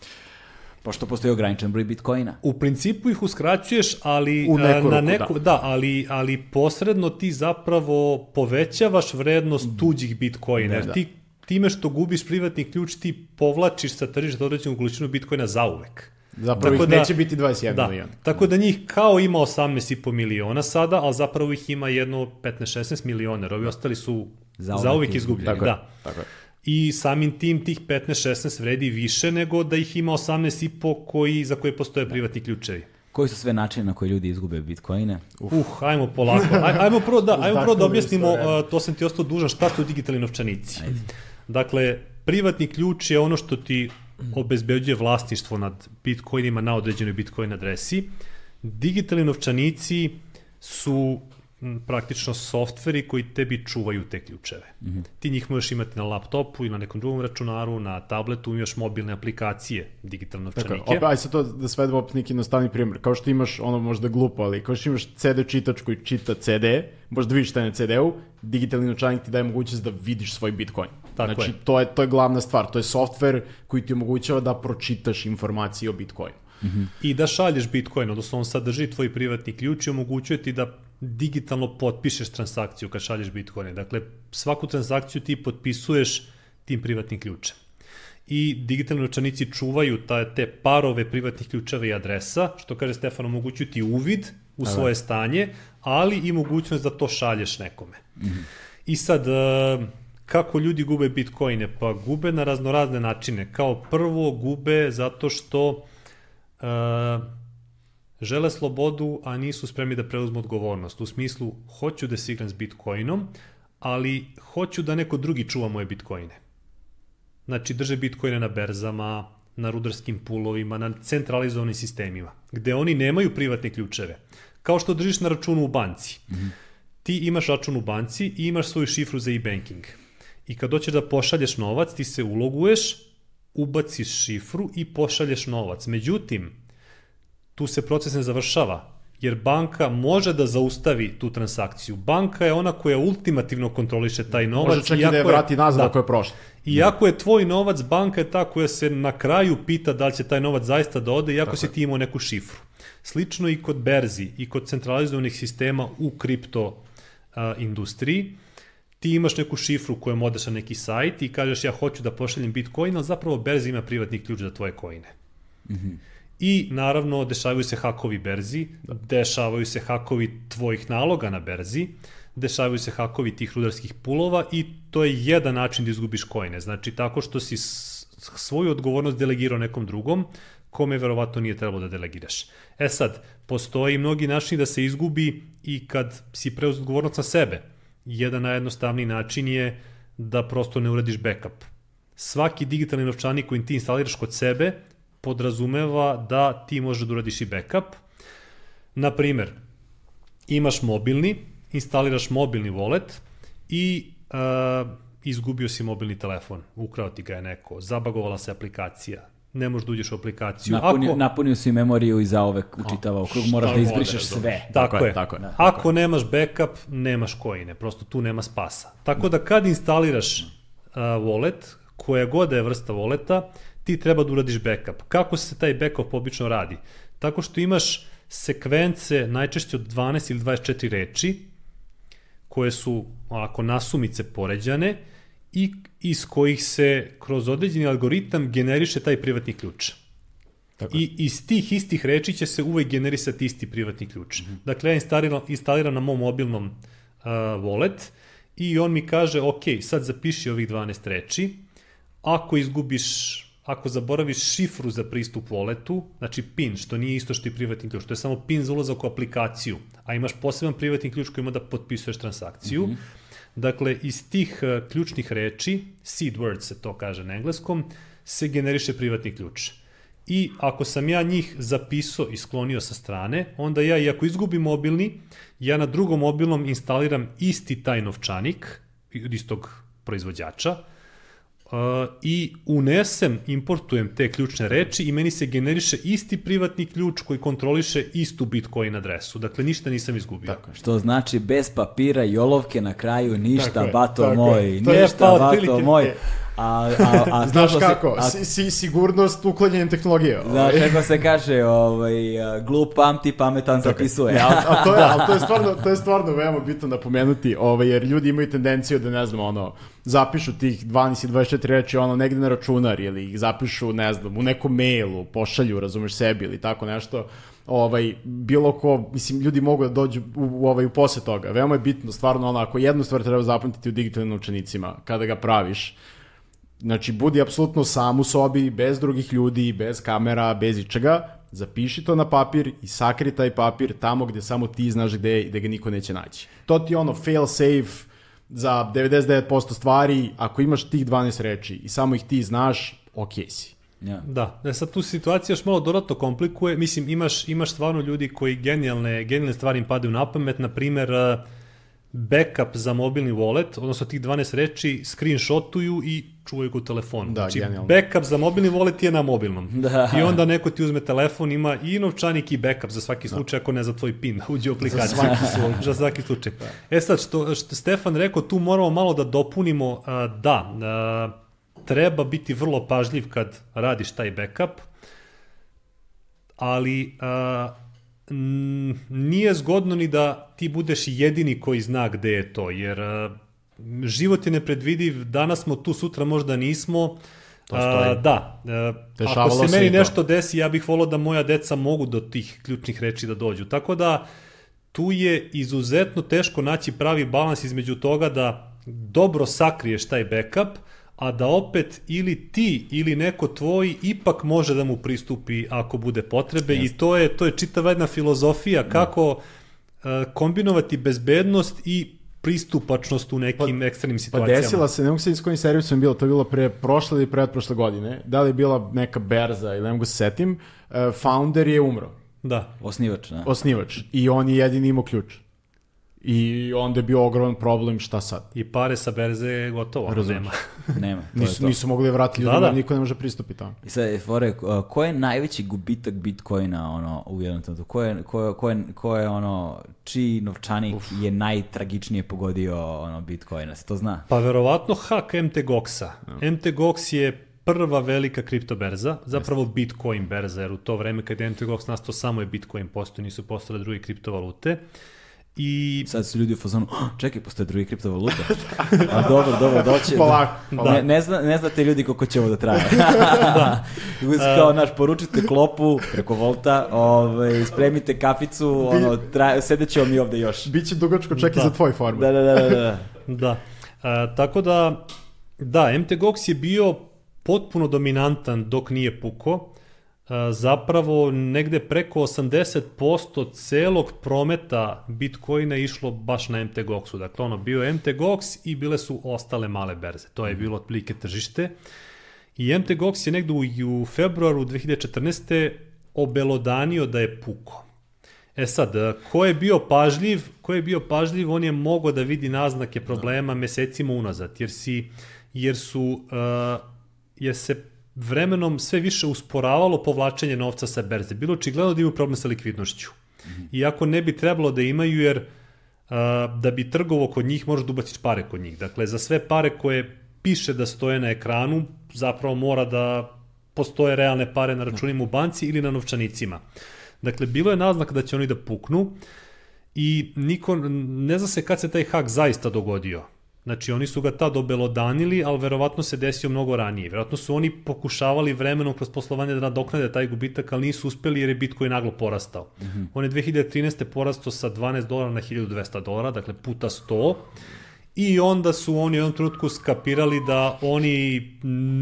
Pošto postoji ograničen broj bitcoina. U principu ih uskraćuješ, ali U neku a, na neku, da. da. ali ali posredno ti zapravo povećavaš vrednost tuđih bitcoina. Jer da. ti time što gubiš privatni ključ, ti povlačiš sa tržišta određenu količinu bitcoina zauvek. Zapravo Tako ih da- neće biti 21 Da, miliona. tako da njih kao ima 18,5 miliona sada, ali zapravo ih ima jedno 15-16 miliona, jer ovi ostali su Zauvek zauvek izgubljeni. izgubljeni. Tako je. Da. Tako je. i samim tim tih 15-16 vredi više nego da ih ima 18,5 koji, za koje postoje privatni ključevi. Koji su sve načine na koje ljudi izgube bitcoine? Uh, ajmo polako. Aj, ajmo prvo da, ajmo prvo da objasnimo, uh, to sam ti ostao dužan, šta su digitalni novčanici. Dakle, privatni ključ je ono što ti obezbeđuje vlasništvo nad bitcoinima na određenoj bitcoin adresi. Digitalni novčanici su praktično softveri koji tebi čuvaju te ključeve. Mm -hmm. Ti njih možeš imati na laptopu ili na nekom drugom računaru, na tabletu, imaš mobilne aplikacije digitalne Tako, novčanike. opet, aj sad to da svedemo opet neki jednostavni primjer. Kao što imaš, ono možda glupo, ali kao što imaš CD čitač koji čita CD, možda vidiš šta je na CD-u, digitalni novčanik ti daje mogućnost da vidiš svoj Bitcoin. Tako znači, je. to je, to je glavna stvar. To je softver koji ti omogućava da pročitaš informacije o Bitcoinu. i da šalješ Bitcoin, odnosno on sadrži tvoj privatni ključ i omogućuje ti da digitalno potpišeš transakciju kad šalješ Bitcoine. Dakle, svaku transakciju ti potpisuješ tim privatnim ključem. I digitalni novčanici čuvaju ta, te parove privatnih ključeva i adresa, što kaže Stefan, omogućuju ti uvid u svoje stanje, ali i mogućnost da to šalješ nekome. I sad, e, kako ljudi gube bitcoine? Pa gube na raznorazne načine. Kao prvo gube zato što e, žele slobodu, a nisu spremni da preuzmu odgovornost. U smislu, hoću da se igram s bitcoinom, ali hoću da neko drugi čuva moje bitcoine. Znači, drže bitcoine na berzama, na rudarskim pulovima, na centralizovanim sistemima, gde oni nemaju privatne ključeve. Kao što držiš na računu u banci. Mm -hmm. Ti imaš račun u banci i imaš svoju šifru za e-banking. I kad doćeš da pošalješ novac, ti se uloguješ, ubaciš šifru i pošalješ novac. Međutim, tu se proces ne završava, jer banka može da zaustavi tu transakciju. Banka je ona koja ultimativno kontroliše taj novac. Može čak i da je vrati nazad da, ako je prošlo. Iako je tvoj novac, banka je ta koja se na kraju pita da li će taj novac zaista da ode, iako si ti imao neku šifru. Slično i kod berzi i kod centralizovanih sistema u kripto a, industriji. Ti imaš neku šifru kojom odeš na neki sajt i kažeš ja hoću da pošaljem bitcoin, ali zapravo berza ima privatni ključ za tvoje kojine. Mm -hmm. I naravno dešavaju se hakovi berzi, dešavaju se hakovi tvojih naloga na berzi, dešavaju se hakovi tih rudarskih pulova i to je jedan način da izgubiš kojine. Znači tako što si svoju odgovornost delegirao nekom drugom, kome verovatno nije trebalo da delegiraš. E sad, postoji mnogi načini da se izgubi i kad si preuzeo odgovornost na sebe. Jedan najjednostavniji način je da prosto ne uradiš backup. Svaki digitalni novčanik koji ti instaliraš kod sebe podrazumeva da ti možeš da uradiš i backup. Na primer, imaš mobilni, instaliraš mobilni wallet i uh, izgubio si mobilni telefon, ukrao ti ga je neko, zabagovala se aplikacija, ne možeš da uđeš u aplikaciju. Napunio, Ako, napunio si memoriju i zaovek učitavao krug, moraš da izbrišeš god, sve. Tako, Tako je, tako je. Da. Ako nemaš backup, nemaš kojine, prosto tu nema spasa. Tako da kad instaliraš uh, wallet, koja god da je vrsta walleta, ti treba da uradiš backup. Kako se taj backup obično radi? Tako što imaš sekvence najčešće od 12 ili 24 reči, koje su onako nasumice poređane i iz kojih se kroz određeni algoritam generiše taj privatni ključ. Tako I iz tih istih reči će se uvek generisati isti privatni ključ. Mm -hmm. Dakle, ja instaliram, instaliram na mom mobilnom uh, wallet i on mi kaže, ok, sad zapiši ovih 12 reči, ako izgubiš ako zaboraviš šifru za pristup walletu, znači PIN, što nije isto što i privatni ključ, to je samo PIN za ulazak u aplikaciju, a imaš poseban privatni ključ koji ima da potpisuješ transakciju. Mm -hmm. Dakle, iz tih uh, ključnih reči, seed words se to kaže na engleskom, se generiše privatni ključ. I ako sam ja njih zapisao i sklonio sa strane, onda ja, i ako izgubim mobilni, ja na drugom mobilnom instaliram isti taj novčanik od istog proizvođača, uh, i unesem, importujem te ključne reči i meni se generiše isti privatni ključ koji kontroliše istu Bitcoin adresu. Dakle, ništa nisam izgubio. Tako. Što znači bez papira i olovke na kraju ništa, Tako je, bato tako moj, je. Ništa, pa bato moj. A, a, a Znaš to se- kako, a- si, si, sigurnost uklanjanjem tehnologije. Znaš, ovaj. kako se kaže, ovaj, glup pamti, pametan zapisuje. E, a, a, to je, ali to je stvarno, to je stvarno veoma bitno napomenuti, ovaj, jer ljudi imaju tendenciju da, ne znam, ono, zapišu tih 12 i 24 reči, ono, negde na računar ili ih zapišu, ne znam, u nekom mailu, pošalju, razumeš, sebi ili tako nešto, ovaj, bilo ko, mislim, ljudi mogu da dođu u, u, ovaj, u posle toga. Veoma je bitno, stvarno, ono, ako jednu stvar treba zapamtiti u digitalnim novčanicima, kada ga praviš, Znači, budi apsolutno sam u sobi, bez drugih ljudi, bez kamera, bez ičega, zapiši to na papir i sakri taj papir tamo gde samo ti znaš gde je i gde ga niko neće naći. To ti je ono fail safe za 99% stvari, ako imaš tih 12 reči i samo ih ti znaš, ok si. Ja. Da, e sad tu situacija još malo dodatno komplikuje. Mislim, imaš, imaš stvarno ljudi koji genijalne, genijalne stvari im padaju na pamet, na primer, uh, backup za mobilni wallet, odnosno tih 12 reči, screenshotuju i čuvaju ga u telefonu. Da, znači, genijalno. backup za mobilni wallet je na mobilnom. Da. I onda neko ti uzme telefon, ima i novčanik i backup za svaki slučaj, ako ne za tvoj PIN, da uđe u aplikaciju. Za svaki slučaj. za svaki slučaj. E sad, što, što Stefan rekao, tu moramo malo da dopunimo, a, da, a, treba biti vrlo pažljiv kad radiš taj backup, ali a, nije zgodno ni da ti budeš jedini koji zna gde je to, jer a, život je nepredvidiv, danas smo tu, sutra možda nismo, To stoji. A, da, a, Dešavalo ako se meni nešto desi, ja bih volao da moja deca mogu do tih ključnih reči da dođu. Tako da, tu je izuzetno teško naći pravi balans između toga da dobro sakriješ taj backup, a da opet ili ti ili neko tvoj ipak može da mu pristupi ako bude potrebe i to je to je čitava jedna filozofija kako uh, kombinovati bezbednost i pristupačnost u nekim ekstremnim Pa situacijama. desila se, ne mogu se s kojim servisom je bilo, to je bilo pre prošle ili pretprošle godine, da li je bila neka berza ili ne mogu se setim, e, founder je umro, Da. Osnivač, da. osnivač, i on je jedini imao ključ. I onda je bio ogroman problem šta sad. I pare sa berze je gotovo, ono Razumeš. nema. Nema, to je Nisu, to. nisu mogli da vrati Da, ljudima, da. niko ne može pristupiti tamo. I sad je fore, uh, ko je najveći gubitak Bitcoina ono, u jednom trenutku? Ko je, ko, je, ko, je, ko je ono, čiji novčanik je najtragičnije pogodio ono, Bitcoina? Se to zna? Pa verovatno hak MTGOX-a. MTGOX je prva velika kriptoberza, zapravo Bitcoin berza, jer u to vreme kad je MTGOX nastao samo je Bitcoin postoji, nisu postale druge kriptovalute. I Sad su ljudi u fazonu, "Oh, čekaj, postoje drugi kriptovalute. A dobro, dobro, doće. Polako, polako. Ne, ne, zna, ne znate ljudi koliko će ovo da traje. da. Kao, naš, poručite klopu preko Volta, ovaj, spremite kaficu, ono, tra, sedeće mi ovde još. Biće dugačko čak i Da. za tvoj format. Da, da, da, da, da. Da. A, tako da, da, MTGOX je bio potpuno dominantan dok nije puko. Zapravo negde preko 80% celog prometa Bitcoina išlo baš na MTGOX-u. Dakle, ono, bio je MTGOX i bile su ostale male berze. To je bilo otprilike tržište. I MTGOX je negde u, u februaru 2014. obelodanio da je puko. E sad, ko je bio pažljiv, ko je bio pažljiv, on je mogao da vidi naznake problema mesecima unazad, jer si, jer su, uh, jer se vremenom sve više usporavalo povlačenje novca sa berze. Bilo očigledno da imaju problem sa likvidnošću. Iako ne bi trebalo da imaju, jer uh, da bi trgovo kod njih možeš da ubaciš pare kod njih. Dakle, za sve pare koje piše da stoje na ekranu, zapravo mora da postoje realne pare na računima u banci ili na novčanicima. Dakle, bilo je naznak da će oni da puknu i niko, ne zna se kad se taj hak zaista dogodio. Znači, oni su ga tad obelodanili, ali verovatno se desio mnogo ranije. Verovatno su oni pokušavali vremenom kroz poslovanje da nadoknade taj gubitak, ali nisu uspeli jer je Bitcoin naglo porastao. Mm -hmm. On je 2013. porastao sa 12 dolara na 1200 dolara, dakle puta 100. I onda su oni u jednom trenutku skapirali da oni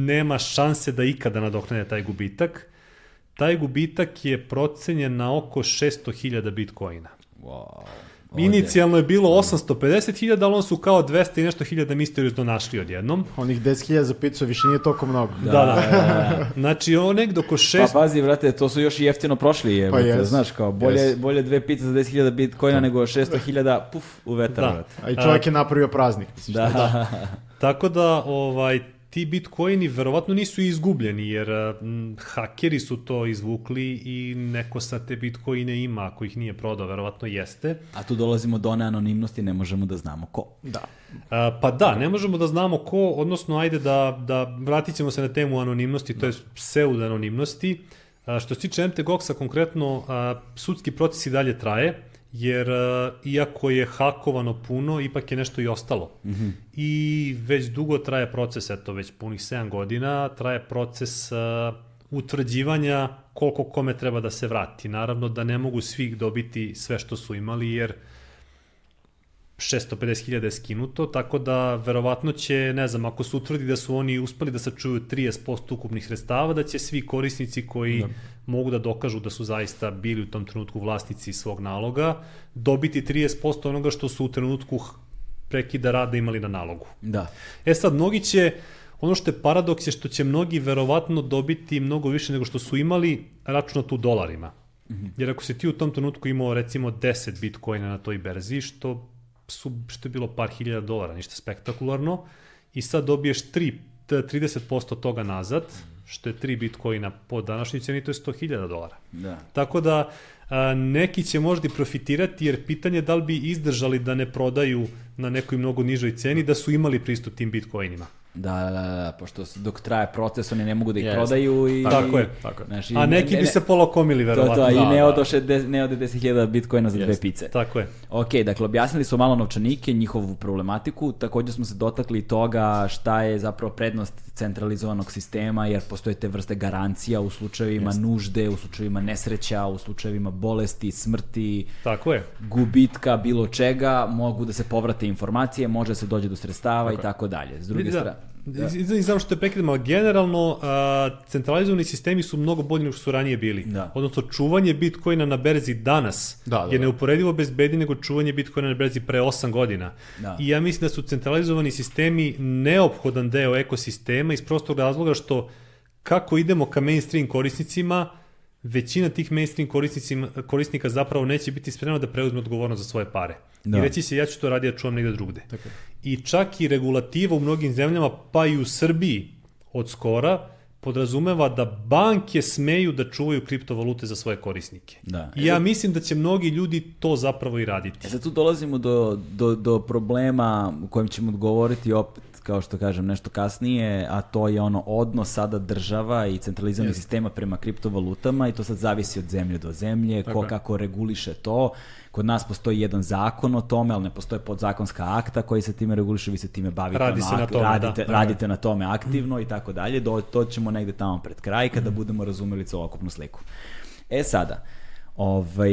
nema šanse da ikada nadoknade taj gubitak. Taj gubitak je procenjen na oko 600.000 bitcoina. Wow. Inicijalno je bilo 850.000, ali on su kao 200 i nešto hiljada misteriozno našli odjednom. Onih 10.000 za picu više nije toliko mnogo. Da, da. Znači, on nekdo oko Pa 6... pazi, vrate, to su još i jeftino prošli, je, Pa jes. znaš, kao, bolje, Jes. bolje dve pice za 10.000 bitcoina nego 600.000, puf, u vetar, Da. vrate. A i čovjek je napravio praznik. Misliš, Da, da. Tako da, ovaj, ti bitcoini verovatno nisu izgubljeni, jer m, hakeri su to izvukli i neko sa te bitcoine ima, ako ih nije prodao, verovatno jeste. A tu dolazimo do one anonimnosti, ne možemo da znamo ko. Da. A, pa da, ne možemo da znamo ko, odnosno ajde da, da vratit ćemo se na temu anonimnosti, to je pseudanonimnosti. A, što se tiče MTGOX-a konkretno, a, sudski proces i dalje traje, jer a, iako je hakovano puno, ipak je nešto i ostalo. Mm -hmm. I već dugo traje proces, eto već punih 7 godina, traje proces a, utvrđivanja koliko kome treba da se vrati. Naravno da ne mogu svi dobiti sve što su imali, jer 650.000 je skinuto, tako da verovatno će, ne znam, ako se utvrdi da su oni uspeli da sačuju 30% ukupnih sredstava, da će svi korisnici koji da. mogu da dokažu da su zaista bili u tom trenutku vlasnici svog naloga, dobiti 30% onoga što su u trenutku prekida rada imali na nalogu. Da. E sad, mnogi će, ono što je paradoks je što će mnogi verovatno dobiti mnogo više nego što su imali računato u dolarima. Mm -hmm. Jer ako si ti u tom trenutku imao recimo 10 bitcoina na toj berzi, što su, što je bilo par hiljada dolara, ništa spektakularno, i sad dobiješ 3, 30% toga nazad, što je 3 bitcoina po današnjoj ceni, to je 100.000 dolara. Da. Tako da, a, neki će možda i profitirati, jer pitanje je da li bi izdržali da ne prodaju na nekoj mnogo nižoj ceni, da su imali pristup tim bitcoinima. Da, da, da, da, pošto dok traje proces, oni ne mogu da ih yes. prodaju i... Tako je. Tako je. Znaš, A neki ne, bi se polokomili, verovatno. To, to, da, i ne, da. odoše de, ne ode 10.000 bitcoina za yes. dve pice. Tako je. Ok, dakle, objasnili smo malo novčanike, njihovu problematiku, takođe smo se dotakli toga šta je zapravo prednost centralizovanog sistema, jer postoje te vrste garancija u slučajevima yes. nužde, u slučajevima nesreća, u slučajevima bolesti, smrti, Tako je. gubitka, bilo čega, mogu da se povrate informacije, može da se dođe do sredstava tako i tako dalje. S druge da. strane, Da. Znam što te prekidam, ali generalno a, centralizovani sistemi su mnogo bolji nego što su ranije bili. Da. Odnosno, čuvanje Bitcoina na berzi danas da, da, je neuporedivo bezbednije nego čuvanje Bitcoina na berzi pre 8 godina. Da. I ja mislim da su centralizovani sistemi neophodan deo ekosistema iz prostog razloga što kako idemo ka mainstream korisnicima, većina tih mainstream korisnika zapravo neće biti spremna da preuzme odgovornost za svoje pare. Da. I reći se ja ću to raditi, ja čuvam negde drugde. Tako. I čak i regulativa u mnogim zemljama, pa i u Srbiji od skora, podrazumeva da banke smeju da čuvaju kriptovalute za svoje korisnike. Da. I ja e, mislim da će mnogi ljudi to zapravo i raditi. E sad tu dolazimo do, do, do problema u kojem ćemo odgovoriti opet kao što kažem, nešto kasnije, a to je ono odnos sada država i centralizovanih yes. sistema prema kriptovalutama i to sad zavisi od zemlje do zemlje, Tako ko kako reguliše to. Kod nas postoji jedan zakon o tome, ali ne postoje podzakonska akta koji se time reguliše, vi se time bavite, Radi se na tome, radite, da. radite na tome aktivno i tako dalje. Do, to ćemo negde tamo pred kraj kada budemo razumeli celokupnu sliku. E sada, ovaj,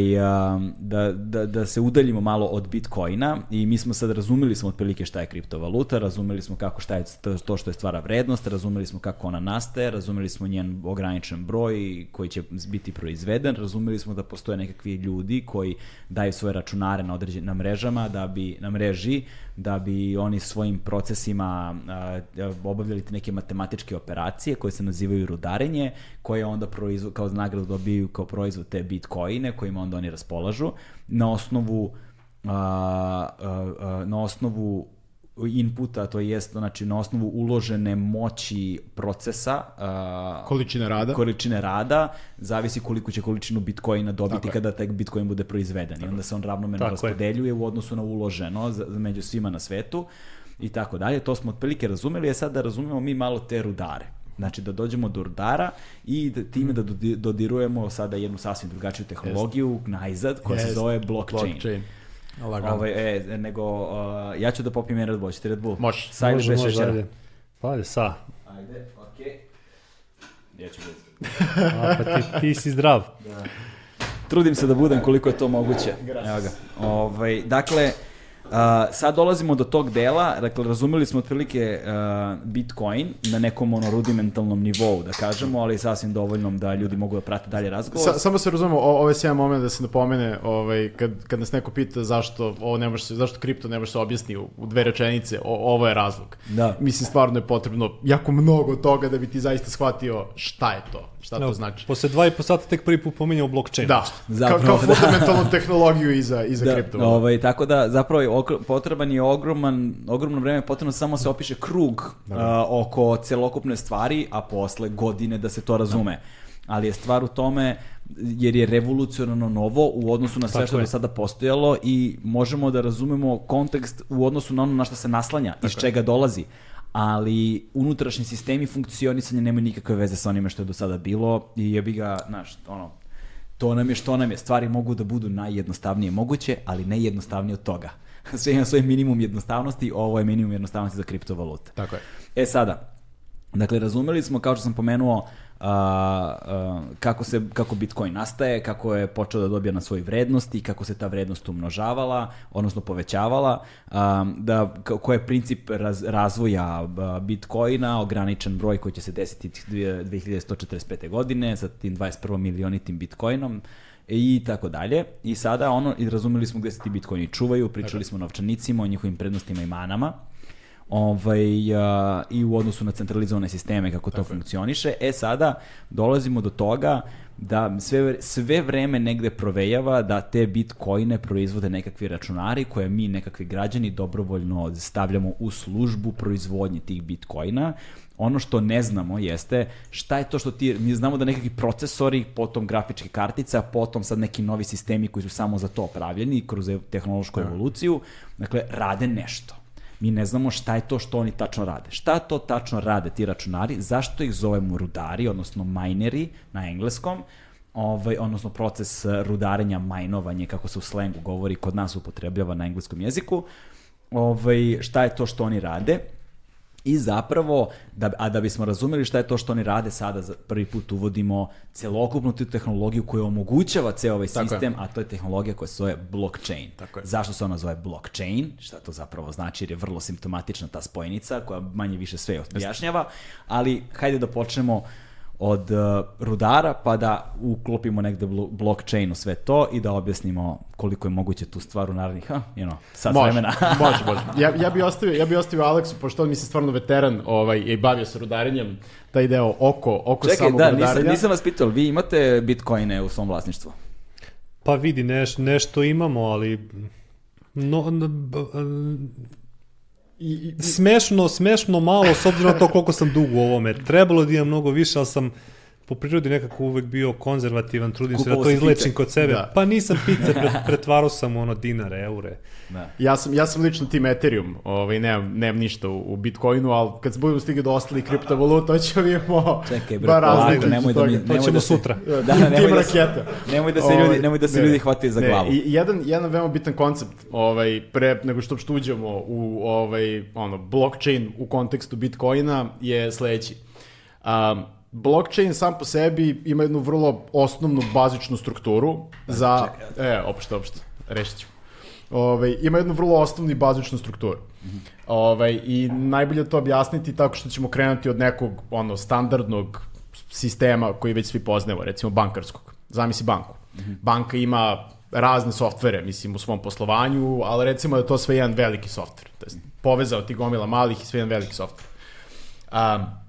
da, da, da se udaljimo malo od Bitcoina i mi smo sad razumeli smo otprilike šta je kriptovaluta, razumeli smo kako šta je to što je stvara vrednost, razumeli smo kako ona nastaje, razumeli smo njen ograničen broj koji će biti proizveden, razumeli smo da postoje nekakvi ljudi koji daju svoje računare na određenim mrežama da bi na mreži da bi oni svojim procesima a, obavljali neke matematičke operacije koje se nazivaju rudarenje, koje onda proizvod, kao nagradu dobiju kao proizvod te bitcoine kojima onda oni raspolažu na osnovu a, a, na osnovu inputa, to jest znači na osnovu uložene moći procesa, uh, količine rada. Količine rada, zavisi koliko će količinu bitcoina dobiti Tako kada taj bitcoin bude proizveden Tako. i onda se on ravnomerno raspodeljuje u odnosu na uloženo za, među svima na svetu i tako dalje. To smo otprilike razumeli, a sad da razumemo mi malo te rudare. Znači da dođemo do rudara i da, time da dodirujemo sada jednu sasvim drugačiju tehnologiju najzad koja se zove blockchain. blockchain. Lagano. Ovaj, e, nego, uh, ja ću da popijem jedan Red Bull, ćete Red Bull? Može. Sa ili bez šećera? Ajde. Pa ajde, sa. Ajde, okej. Okay. Ja ću bez. A, pa ti, ti si zdrav. Da. Trudim se da budem koliko je to moguće. Evo ga. Ovaj, dakle, Uh, sad dolazimo do tog dela, dakle razumeli smo otprilike uh, Bitcoin na nekom ono rudimentalnom nivou, da kažemo, ali sasvim dovoljnom da ljudi mogu da prate dalje razgovor. Sa, samo se razumemo, o, ovo je jedan moment da se napomene, ovaj, kad, kad nas neko pita zašto, ovo ne može, zašto kripto ne može se objasni u, u dve rečenice, o, ovo je razlog. Da. Mislim, stvarno je potrebno jako mnogo toga da bi ti zaista shvatio šta je to. Šta no, to znači? Posle dva i po sata tek prvi put pominjao blockchain. Da, zapravo, kao, kao da. fundamentalnu tehnologiju iza, iza da, kriptovaluta. Ovaj, tako da zapravo potreban je ogroman, ogromno vreme potrebno samo se opiše krug da, da. Uh, oko celokupne stvari, a posle godine da se to razume. Da. Ali je stvar u tome jer je revolucionarno novo u odnosu na sve Tako što je do sada postojalo i možemo da razumemo kontekst u odnosu na ono na što se naslanja, Tako iz čega dolazi ali unutrašnji sistemi funkcionisanja nemaju nikakve veze sa onime što je do sada bilo i jebi ga, znaš, ono, to nam je što nam je. Stvari mogu da budu najjednostavnije moguće, ali ne jednostavnije od toga. Sve ima svoj minimum jednostavnosti, ovo je minimum jednostavnosti za kriptovalute. Tako je. E sada, Dakle, razumeli smo, kao što sam pomenuo, a, a, kako, se, kako Bitcoin nastaje, kako je počeo da dobija na svoj vrednosti, kako se ta vrednost umnožavala, odnosno povećavala, a, da, ko je princip raz, razvoja Bitcoina, ograničen broj koji će se desiti 2145. godine sa tim 21 milionitim Bitcoinom, i tako dalje. I sada ono, i razumeli smo gde se ti bitcoini čuvaju, pričali smo o novčanicima, o njihovim prednostima i manama ovaj, a, i u odnosu na centralizovane sisteme kako to Tako funkcioniše. E sada dolazimo do toga da sve, sve vreme negde provejava da te bitcoine proizvode nekakvi računari koje mi nekakvi građani dobrovoljno stavljamo u službu proizvodnje tih bitcoina. Ono što ne znamo jeste šta je to što ti, mi znamo da nekakvi procesori, potom grafičke kartica, potom sad neki novi sistemi koji su samo za to pravljeni kroz tehnološku da. evoluciju, dakle, rade nešto mi ne znamo šta je to što oni tačno rade. Šta to tačno rade ti računari, zašto ih zovemo rudari, odnosno mineri na engleskom, ovaj, odnosno proces rudarenja, majnovanje, kako se u slengu govori, kod nas upotrebljava na engleskom jeziku, ovaj, šta je to što oni rade I zapravo, da, a da bismo razumeli šta je to što oni rade sada, za prvi put uvodimo celokupnu tu tehnologiju koja omogućava ceo ovaj sistem, a to je tehnologija koja se zove blockchain. Tako je. Zašto se ona zove blockchain? Šta to zapravo znači? Jer je vrlo simptomatična ta spojenica koja manje više sve objašnjava, ali hajde da počnemo uh, od uh, rudara pa da uklopimo negde blockchain u sve to i da objasnimo koliko je moguće tu stvar u narednih, ha, you know, sad može, vremena. može, može. Ja, ja bi ostavio, ja bi ostavio Aleksu, pošto on mi se stvarno veteran ovaj, i bavio sa rudarenjem, taj deo oko, oko Čekaj, samog da, rudarenja. Čekaj, nisam, nisam vas pitao, vi imate bitcoine u svom vlasništvu? Pa vidi, neš, nešto imamo, ali no, I, i, smešno, smešno malo, s obzirom na to koliko sam dug u ovome. Trebalo da imam mnogo više, ali sam po prirodi nekako uvek bio konzervativan, trudim Kupovo se da to izlečim pice. kod sebe. Da. Pa nisam pice, pret, pretvarao sam ono dinare, eure. Da. Ja, sam, ja sam lično tim Ethereum, ovaj, nemam, nemam ništa u, u Bitcoinu, ali kad se budemo stigli do ostali kriptovaluta, hoćemo da vidimo Čekaj, bre, polako, nemoj da mi... Nemoj to ćemo da sutra. Da, da, nemoj, da se, nemoj da se ljudi, ovaj, nemoj da se ne, ljudi hvataju za ne, glavu. I jedan, jedan veoma bitan koncept, ovaj, pre nego što što uđemo u ovaj, ono, blockchain u kontekstu Bitcoina je sledeći. Um, blockchain sam po sebi ima jednu vrlo osnovnu bazičnu strukturu za... Čekaj, e, opšte, opšte, rešit ću. Ove, ovaj, ima jednu vrlo osnovnu i bazičnu strukturu. Mm -hmm. Ove, ovaj, I najbolje to objasniti tako što ćemo krenuti od nekog ono, standardnog sistema koji već svi poznajemo, recimo bankarskog. Zamisli banku. Mm -hmm. Banka ima razne softvere, mislim, u svom poslovanju, ali recimo da je to sve jedan veliki softver. To je povezao ti gomila malih i sve jedan veliki softver. Um,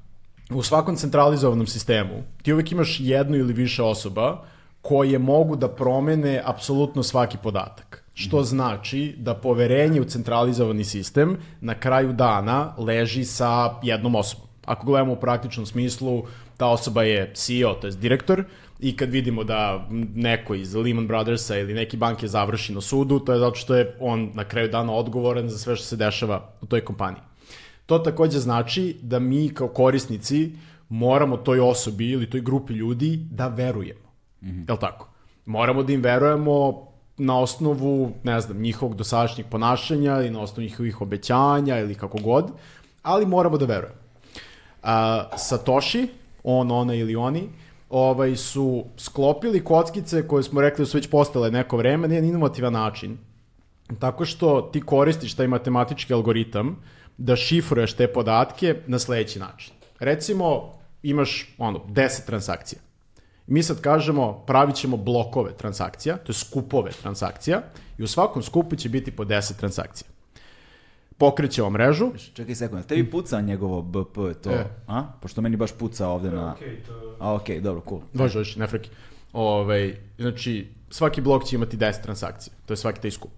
u svakom centralizovanom sistemu ti uvek imaš jednu ili više osoba koje mogu da promene apsolutno svaki podatak. Što znači da poverenje u centralizovani sistem na kraju dana leži sa jednom osobom. Ako gledamo u praktičnom smislu, ta osoba je CEO, to je direktor, i kad vidimo da neko iz Lehman Brothersa ili neki banke završi na sudu, to je zato što je on na kraju dana odgovoran za sve što se dešava u toj kompaniji. To takođe znači da mi kao korisnici moramo toj osobi ili toj grupi ljudi da verujemo. Mm -hmm. Jel tako? Moramo da im verujemo na osnovu, ne znam, njihovog dosadašnjeg ponašanja i na osnovu njihovih obećanja ili kako god, ali moramo da verujemo. A, Satoshi, on, ona ili oni, ovaj, su sklopili kockice koje smo rekli da su već postale neko vreme na jedan inovativan način, tako što ti koristiš taj matematički algoritam da šifruješ te podatke na sledeći način. Recimo, imaš ono, 10 transakcija. Mi sad kažemo, pravit ćemo blokove transakcija, to je skupove transakcija, i u svakom skupu će biti po 10 transakcija. Pokrećemo mrežu. Čekaj sekund, tebi puca njegovo BP to, e. a? Pošto meni baš puca ovde na... Okay, to... A, okej, okay, dobro, cool. Može, može, ne freki. Ove, ovaj, znači, svaki blok će imati 10 transakcija, to je svaki taj skup.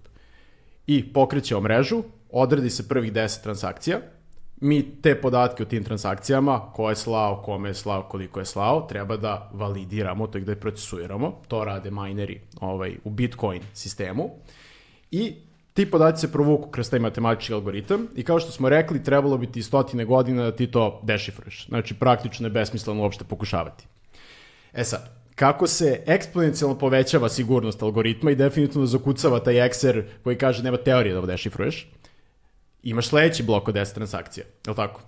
I pokrećemo mrežu, odredi se prvih 10 transakcija, mi te podatke o tim transakcijama, ko je slao, kome je slao, koliko je slao, treba da validiramo, to je gde procesuiramo, to rade mineri ovaj, u Bitcoin sistemu i ti podaci se provuku kroz taj matematički algoritam i kao što smo rekli, trebalo bi ti stotine godina da ti to dešifruješ. Znači, praktično je besmisleno uopšte pokušavati. E sad, kako se eksponencijalno povećava sigurnost algoritma i definitivno zakucava taj ekser koji kaže nema teorije da ovo dešifruješ, imaš sledeći blok od 10 transakcija, je li tako?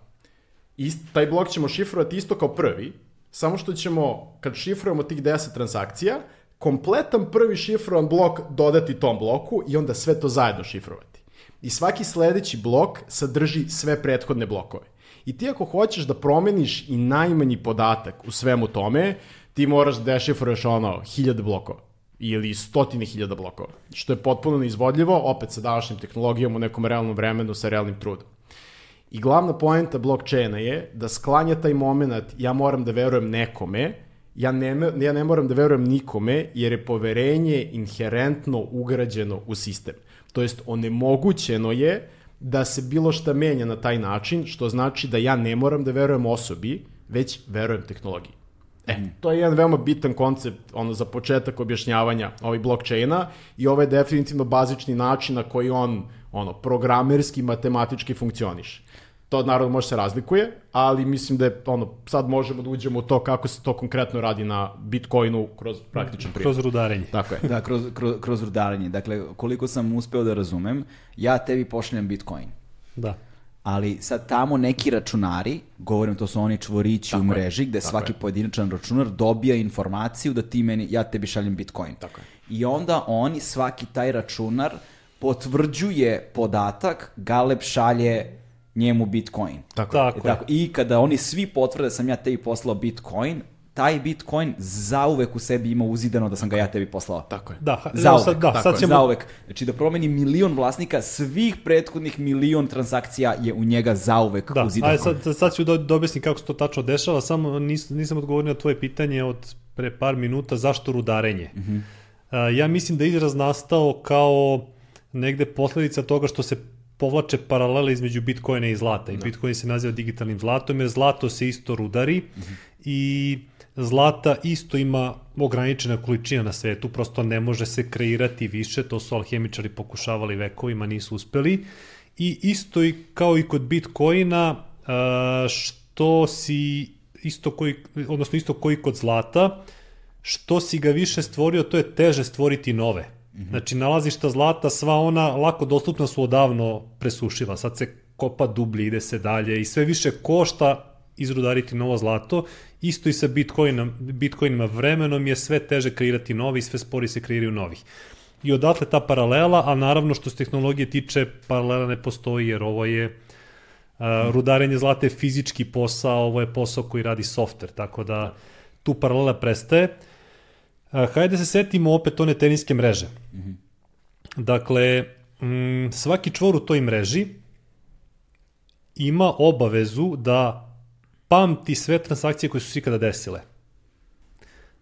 ist, taj blok ćemo šifrovati isto kao prvi, samo što ćemo, kad šifrujemo tih 10 transakcija, kompletan prvi šifrovan blok dodati tom bloku i onda sve to zajedno šifrovati. I svaki sledeći blok sadrži sve prethodne blokove. I ti ako hoćeš da promeniš i najmanji podatak u svemu tome, ti moraš da dešifruješ ono, hiljade blokova ili stotine hiljada blokova, što je potpuno neizvodljivo, opet sa današnjim tehnologijom u nekom realnom vremenu sa realnim trudom. I glavna poenta blockchaina je da sklanja taj moment, ja moram da verujem nekome, ja ne, ja ne moram da verujem nikome, jer je poverenje inherentno ugrađeno u sistem. To jest, onemogućeno je da se bilo šta menja na taj način, što znači da ja ne moram da verujem osobi, već verujem tehnologiji. E, to je jedan veoma bitan koncept ono, za početak objašnjavanja ovih blockchaina i ovo je definitivno bazični način na koji on ono, programerski, matematički funkcioniše. To naravno može se razlikuje, ali mislim da je, ono, sad možemo da uđemo u to kako se to konkretno radi na Bitcoinu kroz praktičan primjer. Kroz rudarenje. Tako je. Da, kroz, kroz, kroz rudarenje. Dakle, koliko sam uspeo da razumem, ja tebi pošaljem Bitcoin. Da. Ali sad tamo neki računari, govorim to su oni čvorići Tako u je, mreži, gde tako svaki je. pojedinačan računar dobija informaciju da ti meni, ja tebi šaljem Bitcoin. Tako je. I onda oni, svaki taj računar, potvrđuje podatak, Galeb šalje njemu Bitcoin. Tako. Tako tako, I kada oni svi potvrde da sam ja tebi poslao Bitcoin, taj Bitcoin zauvek u sebi ima uzidano da sam ga ja tebi poslao. Tako je. Da, Zauvek, sad, da, tako sad ćemo, Zauvek. Znači da promeni milion vlasnika, svih prethodnih milion transakcija je u njega zauvek Da, uzidano. ajde sad, sad ću da, da objasnim kako se to tačno dešava, samo nis, nisam odgovorio na tvoje pitanje od pre par minuta zašto rudarenje. Mm -hmm. ja mislim da je izraz nastao kao negde posledica toga što se povlače paralele između Bitcoina i zlata. I Bitcoin se naziva digitalnim zlatom jer zlato se isto rudari mm -hmm. i zlata isto ima ograničena količina na svetu, prosto ne može se kreirati više, to su alhemičari pokušavali vekovima, nisu uspeli. I isto i kao i kod Bitcoina, što si isto koji, odnosno isto koji kod zlata, što si ga više stvorio, to je teže stvoriti nove. Mm -hmm. Znači, nalazišta zlata, sva ona lako dostupna su odavno presušila. Sad se kopa dublje, ide se dalje i sve više košta izrudariti novo zlato. Isto i sa Bitcoinom, Bitcoinima vremenom je sve teže kreirati novi i sve spori se kreiraju novih. I odatle ta paralela, a naravno što se tehnologije tiče, paralela ne postoji jer ovo je Uh, rudarenje zlata je fizički posao, ovo je posao koji radi softver, tako da tu paralela prestaje. Uh, hajde se setimo opet one teniske mreže. Mm -hmm. Dakle, mm, svaki čvor u toj mreži ima obavezu da pamti sve transakcije koje su se ikada desile.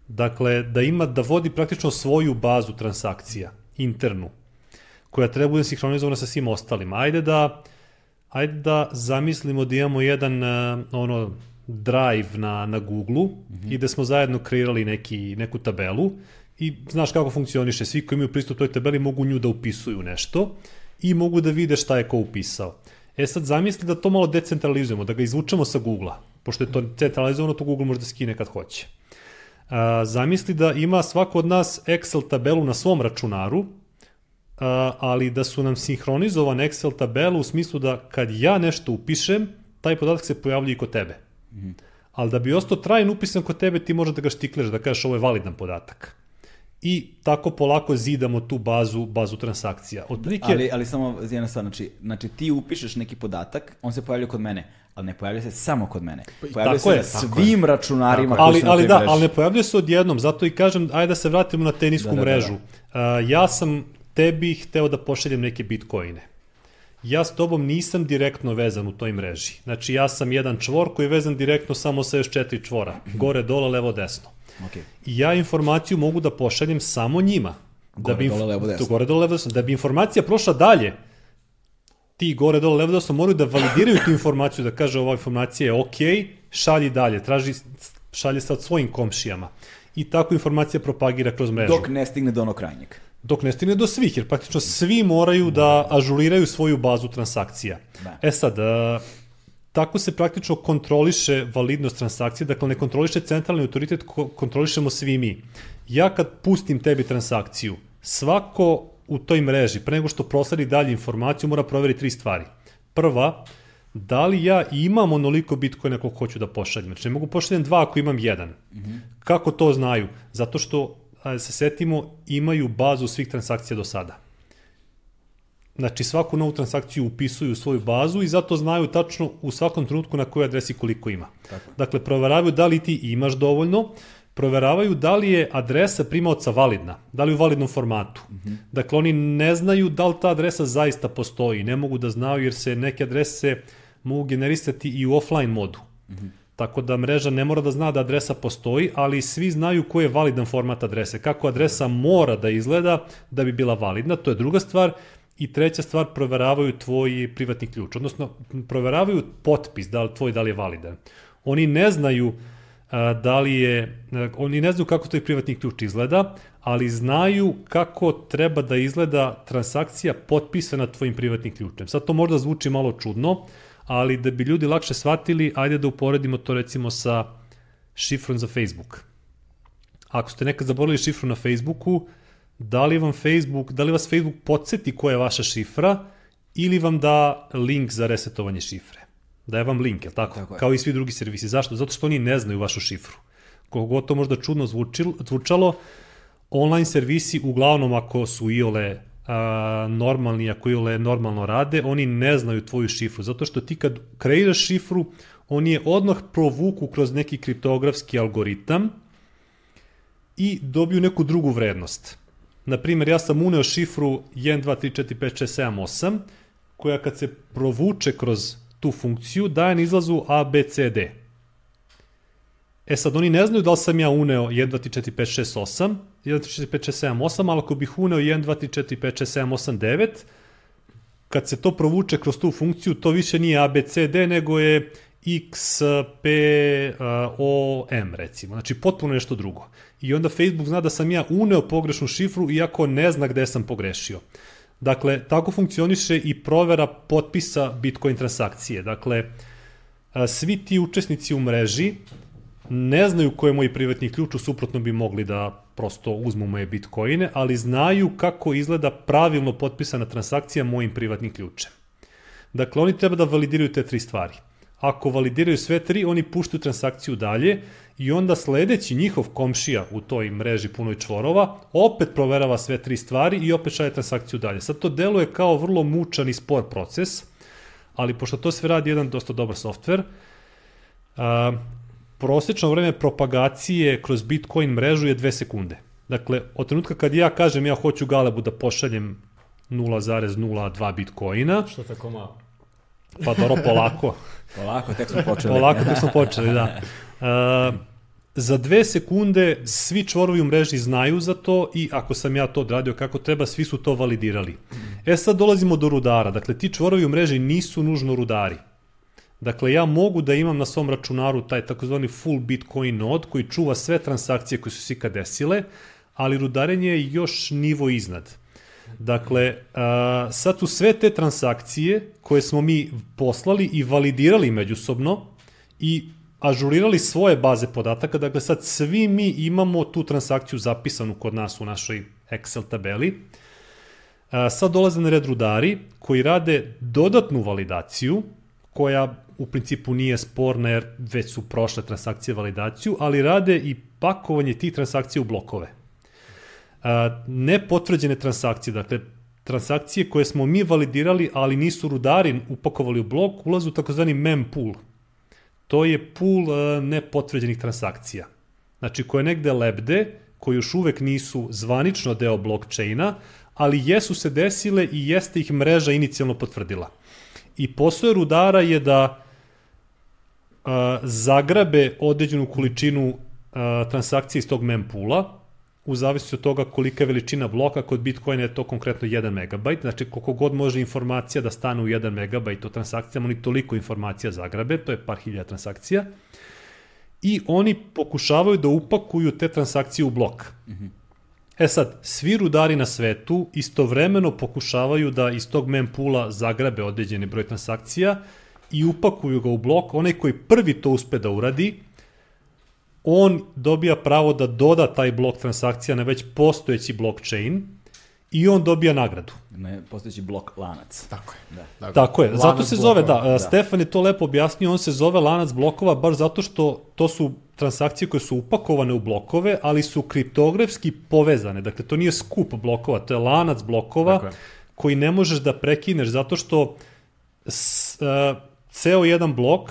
Dakle, da ima, da vodi praktično svoju bazu transakcija, internu, koja treba bude sinhronizovana sa svim ostalima. Ajde da, ajde da zamislimo da imamo jedan uh, ono, drive na, na Google mm -hmm. i da smo zajedno kreirali neki, neku tabelu i znaš kako funkcioniše. Svi koji imaju pristup toj tabeli mogu nju da upisuju nešto i mogu da vide šta je ko upisao. E sad zamisli da to malo decentralizujemo, da ga izvučemo sa Google-a. Pošto je to centralizovano, to Google može da skine kad hoće. A, zamisli da ima svako od nas Excel tabelu na svom računaru, a, ali da su nam sinhronizovane Excel tabelu u smislu da kad ja nešto upišem, taj podatak se pojavlja i kod tebe. Mm -hmm. Ali da bi ostao trajan upisan kod tebe, ti možeš da ga štikleš, da kažeš ovo je validan podatak. I tako polako zidamo tu bazu, bazu transakcija. Otprilike... Ali, ali samo jedna stvar, znači, znači ti upišeš neki podatak, on se pojavlja kod mene, ali ne pojavlja se samo kod mene. Pojavlja se je, svim je. računarima tako koji su ali, na da, ali ne pojavlja se odjednom, zato i kažem, ajde da se vratimo na tenisku da, da, mrežu. Da, da. Uh, ja sam tebi hteo da pošaljem neke bitcoine. Ja s tobom nisam direktno vezan u toj mreži. Znači ja sam jedan čvor koji je vezan direktno samo sa još četiri čvora. Gore, dole, levo, desno. Okay. I ja informaciju mogu da pošaljem samo njima. Gore, da bi, dole, levo, desno. Gore, dole, levo, desno. Da bi informacija prošla dalje, ti gore, dole, levo, desno moraju da validiraju tu informaciju, da kaže ova informacija je ok, šalji dalje, traži, šalje sad svojim komšijama. I tako informacija propagira kroz mrežu. Dok ne stigne do onog krajnjeg. Dok ne stigne do svih, jer praktično svi moraju da ažuriraju svoju bazu transakcija. Da. E sad, tako se praktično kontroliše validnost transakcije, dakle ne kontroliše centralni autoritet, kontrolišemo svi mi. Ja kad pustim tebi transakciju, svako u toj mreži, pre nego što prosledi dalje informaciju, mora proveriti tri stvari. Prva, da li ja imam onoliko bitcoina koliko hoću da pošaljem. Znači ne mogu pošaljem dva ako imam jedan. Mm -hmm. Kako to znaju? Zato što, se setimo, imaju bazu svih transakcija do sada. Znači svaku novu transakciju upisuju u svoju bazu i zato znaju tačno u svakom trenutku na kojoj adresi koliko ima. Tako. Dakle, proveravaju da li ti imaš dovoljno, proveravaju da li je adresa primaoca validna, da li je u validnom formatu. Mm -hmm. Dakle, oni ne znaju da li ta adresa zaista postoji, ne mogu da znaju jer se neke adrese mogu generisati i u offline modu. Mm -hmm. Tako da mreža ne mora da zna da adresa postoji, ali svi znaju koji je validan format adrese. Kako adresa mora da izgleda da bi bila validna, to je druga stvar. I treća stvar, proveravaju tvoj privatni ključ, odnosno proveravaju potpis, da li tvoj da li je validan. Oni ne znaju a, da li je, a, oni ne znaju kako tvoj privatni ključ izgleda, ali znaju kako treba da izgleda transakcija potpisana tvojim privatnim ključem. Sad to možda zvuči malo čudno, ali da bi ljudi lakše shvatili, ajde da uporedimo to recimo sa šifrom za Facebook. Ako ste nekad zaboravili šifru na Facebooku, da li vam Facebook, da li vas Facebook podsjeti koja je vaša šifra ili vam da link za resetovanje šifre. Daje vam link, je tako? tako je. Kao i svi drugi servisi. Zašto? Zato što oni ne znaju vašu šifru. Kogo to možda čudno zvučilo, zvučalo, online servisi uglavnom ako su iole a, normalni, ako iole normalno rade, oni ne znaju tvoju šifru. Zato što ti kad kreiraš šifru, oni je odmah provuku kroz neki kriptografski algoritam i dobiju neku drugu vrednost. Na primjer, ja sam uneo šifru 1, 2, 3, 4, 5, 6, 7, 8, koja kad se provuče kroz tu funkciju, daje na izlazu A, B, C, D. E sad, oni ne znaju da li sam ja uneo 1, 2, 3, 4, 5, 6, 8, 1, 2, 3, 4, 5, 6, 7, 8, ali ako bih uneo 1, 2, 3, 4, 5, 6, 7, 8, 9, kad se to provuče kroz tu funkciju, to više nije A, B, C, D, nego je X, P, O, M, recimo. Znači, potpuno nešto drugo i onda Facebook zna da sam ja uneo pogrešnu šifru iako ne zna gde sam pogrešio. Dakle, tako funkcioniše i provera potpisa Bitcoin transakcije. Dakle, svi ti učesnici u mreži ne znaju ko je moj privatni ključ, suprotno bi mogli da prosto uzmu moje bitcoine, ali znaju kako izgleda pravilno potpisana transakcija mojim privatnim ključem. Dakle, oni treba da validiraju te tri stvari. Ako validiraju sve tri, oni puštaju transakciju dalje i onda sledeći njihov komšija u toj mreži punoj čvorova opet proverava sve tri stvari i opet šalje transakciju dalje. Sad to deluje kao vrlo mučan i spor proces, ali pošto to sve radi jedan dosta dobar softver, a, prosečno vreme propagacije kroz Bitcoin mrežu je 2 sekunde. Dakle, od trenutka kad ja kažem ja hoću Galebu da pošaljem 0,02 Bitcoina. Što tako malo? Pa dobro, polako. polako, tek smo počeli. Polako, tek smo počeli, da. Uh, za dve sekunde svi čvorovi u mreži znaju za to i ako sam ja to odradio kako treba, svi su to validirali. E sad dolazimo do rudara. Dakle, ti čvorovi u mreži nisu nužno rudari. Dakle, ja mogu da imam na svom računaru taj takozvani full Bitcoin node koji čuva sve transakcije koje su se ikad desile, ali rudarenje je još nivo iznad. Dakle, a, sad su sve te transakcije koje smo mi poslali i validirali međusobno i ažurirali svoje baze podataka, dakle sad svi mi imamo tu transakciju zapisanu kod nas u našoj Excel tabeli. Sad dolaze na red rudari koji rade dodatnu validaciju, koja u principu nije sporna jer već su prošle transakcije validaciju, ali rade i pakovanje tih transakcija u blokove. A, nepotvrđene transakcije, dakle transakcije koje smo mi validirali, ali nisu rudari upakovali u blok, ulazu u takozvani mempool, to je pool nepotvrđenih transakcija. Znači, koje negde lebde, koji još uvek nisu zvanično deo blockchaina, ali jesu se desile i jeste ih mreža inicijalno potvrdila. I posao rudara je da uh, zagrabe određenu količinu uh, transakcije iz tog mempula, u zavisnosti od toga kolika je veličina bloka, kod Bitcoina je to konkretno 1 MB, znači koliko god može informacija da stane u 1 MB o transakcijama, oni toliko informacija zagrabe, to je par hiljada transakcija, i oni pokušavaju da upakuju te transakcije u blok. Mm -hmm. E sad, svi rudari na svetu istovremeno pokušavaju da iz tog mempula zagrabe određeni broj transakcija i upakuju ga u blok. Onaj koji prvi to uspe da uradi, on dobija pravo da doda taj blok transakcija na već postojeći blockchain i on dobija nagradu. Ne, postojeći blok lanac. Tako je. Da. Dakle, Tako je, zato lanac se zove, da, blokova. da, Stefan je to lepo objasnio, on se zove lanac blokova baš zato što to su transakcije koje su upakovane u blokove, ali su kriptografski povezane. Dakle, to nije skup blokova, to je lanac blokova Tako je. koji ne možeš da prekineš zato što s, uh, ceo jedan blok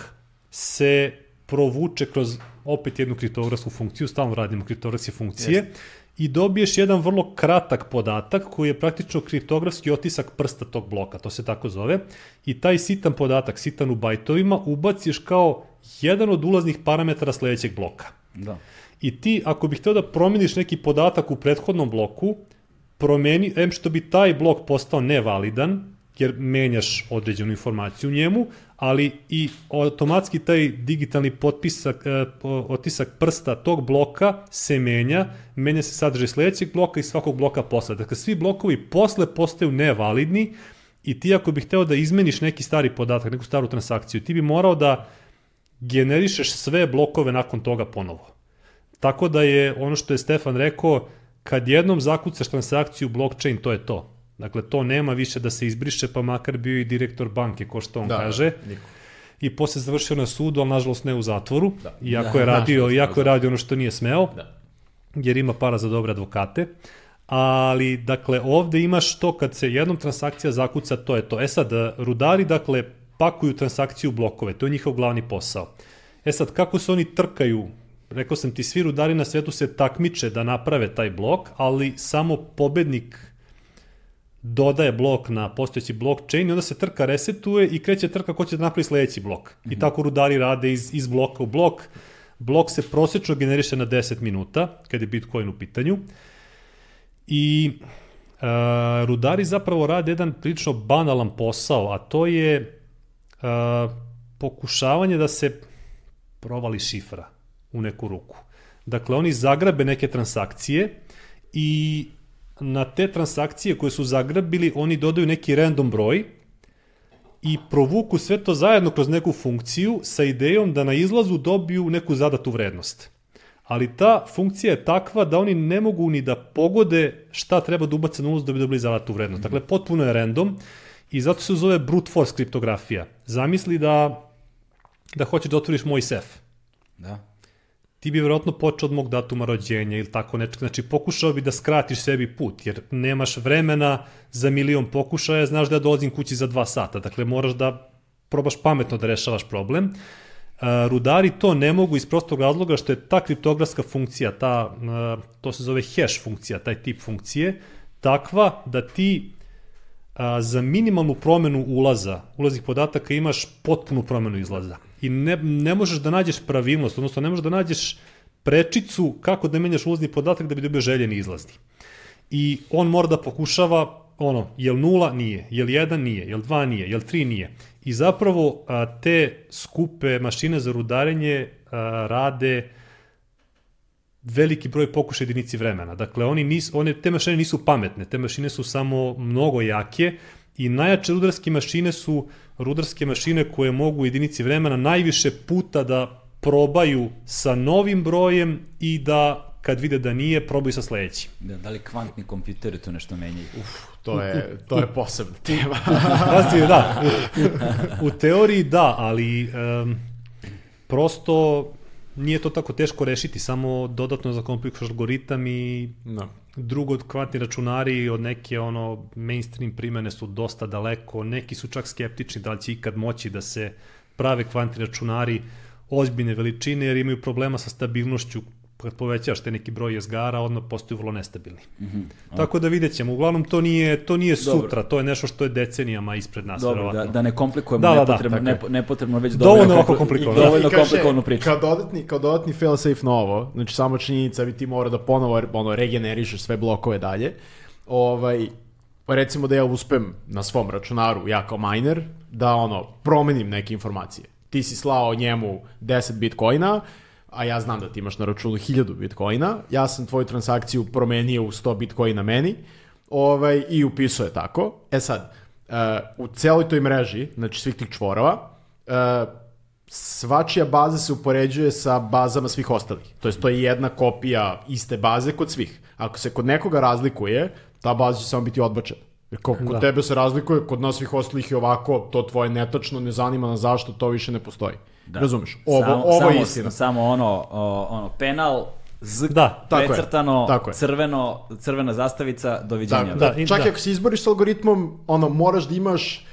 se provuče kroz opet jednu kriptografsku funkciju, stalno radimo kriptografske funkcije, i dobiješ jedan vrlo kratak podatak koji je praktično kriptografski otisak prsta tog bloka, to se tako zove, i taj sitan podatak, sitan u bajtovima, ubaciš kao jedan od ulaznih parametara sledećeg bloka. Da. I ti, ako bih hteo da promeniš neki podatak u prethodnom bloku, promeni, em što bi taj blok postao nevalidan, jer menjaš određenu informaciju u njemu, ali i automatski taj digitalni potpisak, e, otisak prsta tog bloka se menja, menja se sadržaj sledećeg bloka i svakog bloka posle. Dakle, svi blokovi posle postaju nevalidni i ti ako bih hteo da izmeniš neki stari podatak, neku staru transakciju, ti bi morao da generišeš sve blokove nakon toga ponovo. Tako da je ono što je Stefan rekao, kad jednom zakucaš transakciju blockchain, to je to. Dakle, to nema više da se izbriše, pa makar bio i direktor banke, ko što on Da, kaže. niko. I posle završio na sudu, ali nažalost ne u zatvoru, Da. iako Da, je radio, nažalost, iako je da. radio ono što nije smeo, Da. jer ima para za dobre advokate. Ali, dakle, ovde imaš to kad se jednom transakcija zakuca, to je to. E sad, rudari, dakle, pakuju transakciju u blokove, to je njihov glavni posao. E sad, kako se oni trkaju Rekao sam ti, svi rudari na svetu se takmiče da naprave taj blok, ali samo pobednik dodaje blok na postojeći blockchain i onda se trka resetuje i kreće trka ko će da napravi sledeći blok. I tako rudari rade iz, iz bloka u blok. Blok se prosečno generiše na 10 minuta, kad je Bitcoin u pitanju. I uh, rudari zapravo rade jedan prilično banalan posao, a to je uh, pokušavanje da se provali šifra u neku ruku. Dakle, oni zagrabe neke transakcije i na te transakcije koje su zagrabili, oni dodaju neki random broj i provuku sve to zajedno kroz neku funkciju sa idejom da na izlazu dobiju neku zadatu vrednost. Ali ta funkcija je takva da oni ne mogu ni da pogode šta treba da ubace na ulaz da bi dobili zadatu vrednost. Dakle, potpuno je random i zato se zove brute force kriptografija. Zamisli da, da hoćeš da otvoriš moj sef Da. Ti bi verovatno počeo od mog datuma rođenja ili tako nečeg. Znači, pokušao bi da skratiš sebi put, jer nemaš vremena za milion pokušaja, znaš da ja dolazim kući za dva sata. Dakle, moraš da probaš pametno da rešavaš problem. Uh, rudari to ne mogu iz prostog razloga što je ta kriptografska funkcija, ta, uh, to se zove hash funkcija, taj tip funkcije, takva da ti a, za minimalnu promenu ulaza, ulaznih podataka imaš potpunu promenu izlaza. I ne, ne možeš da nađeš pravilnost, odnosno ne možeš da nađeš prečicu kako da menjaš ulazni podatak da bi dobio željeni izlazni. I on mora da pokušava ono, jel nula? Nije. Jel jedan? Nije. Jel dva? Nije. Jel tri? Nije. I zapravo a, te skupe mašine za rudarenje a, rade veliki broj pokušaja jedinici vremena. Dakle, oni nis, one, te mašine nisu pametne, te mašine su samo mnogo jake i najjače rudarske mašine su rudarske mašine koje mogu u jedinici vremena najviše puta da probaju sa novim brojem i da kad vide da nije, probaju sa sledećim. Da, da li kvantni kompjuteri tu nešto menjaju? Uf, To je, to je posebna tema. Pazi, da, u, u teoriji da, ali um, prosto nije to tako teško rešiti, samo dodatno zakomplikuješ algoritam i no. Drugo kvantni računari od neke ono mainstream primene su dosta daleko, neki su čak skeptični da li će ikad moći da se prave kvantni računari ozbiljne veličine jer imaju problema sa stabilnošću kad povećaš te neki broj jezgara, odmah postaju vrlo nestabilni. Mm -hmm. Tako da vidjet ćemo. Uglavnom, to nije, to nije Dobro. sutra, to je nešto što je decenijama ispred nas, Dobro, da, verovatno. da ne komplikujemo Da, da, da, nepotrebno, tako je. nepo, nepotrebno već Dovoljno dovoljno, kompli- komplikovano. Dovoljno komplikovanu priču. Kao dodatni, kao dodatni failsafe na ovo, znači samo činjenica bi ti mora da ponovo ono, regenerišeš sve blokove dalje. Ovaj, pa recimo da ja uspem na svom računaru, ja kao miner, da ono, promenim neke informacije. Ti si slao njemu 10 bitcoina, a ja znam da ti imaš na računu 1000 bitcoina, ja sam tvoju transakciju promenio u 100 bitcoina meni ovaj, i upisao je tako. E sad, uh, u celoj toj mreži, znači svih tih čvorova, uh, svačija baza se upoređuje sa bazama svih ostalih. To jest, to je jedna kopija iste baze kod svih. Ako se kod nekoga razlikuje, ta baza će samo biti odbačena. Jer ko, kod Da. tebe se razlikuje, kod nas svih ostalih je ovako, to tvoje netačno, ne zanima nas zašto, to više ne postoji. Da. Razumeš? Ovo, samo, ovo samo, je istina. Samo ono, o, ono penal, z, Da, tako je, precrtano, tako je. crveno, crvena zastavica, doviđenja. Da, da, Da, čak i da. ako se izboriš s algoritmom, ono, moraš da imaš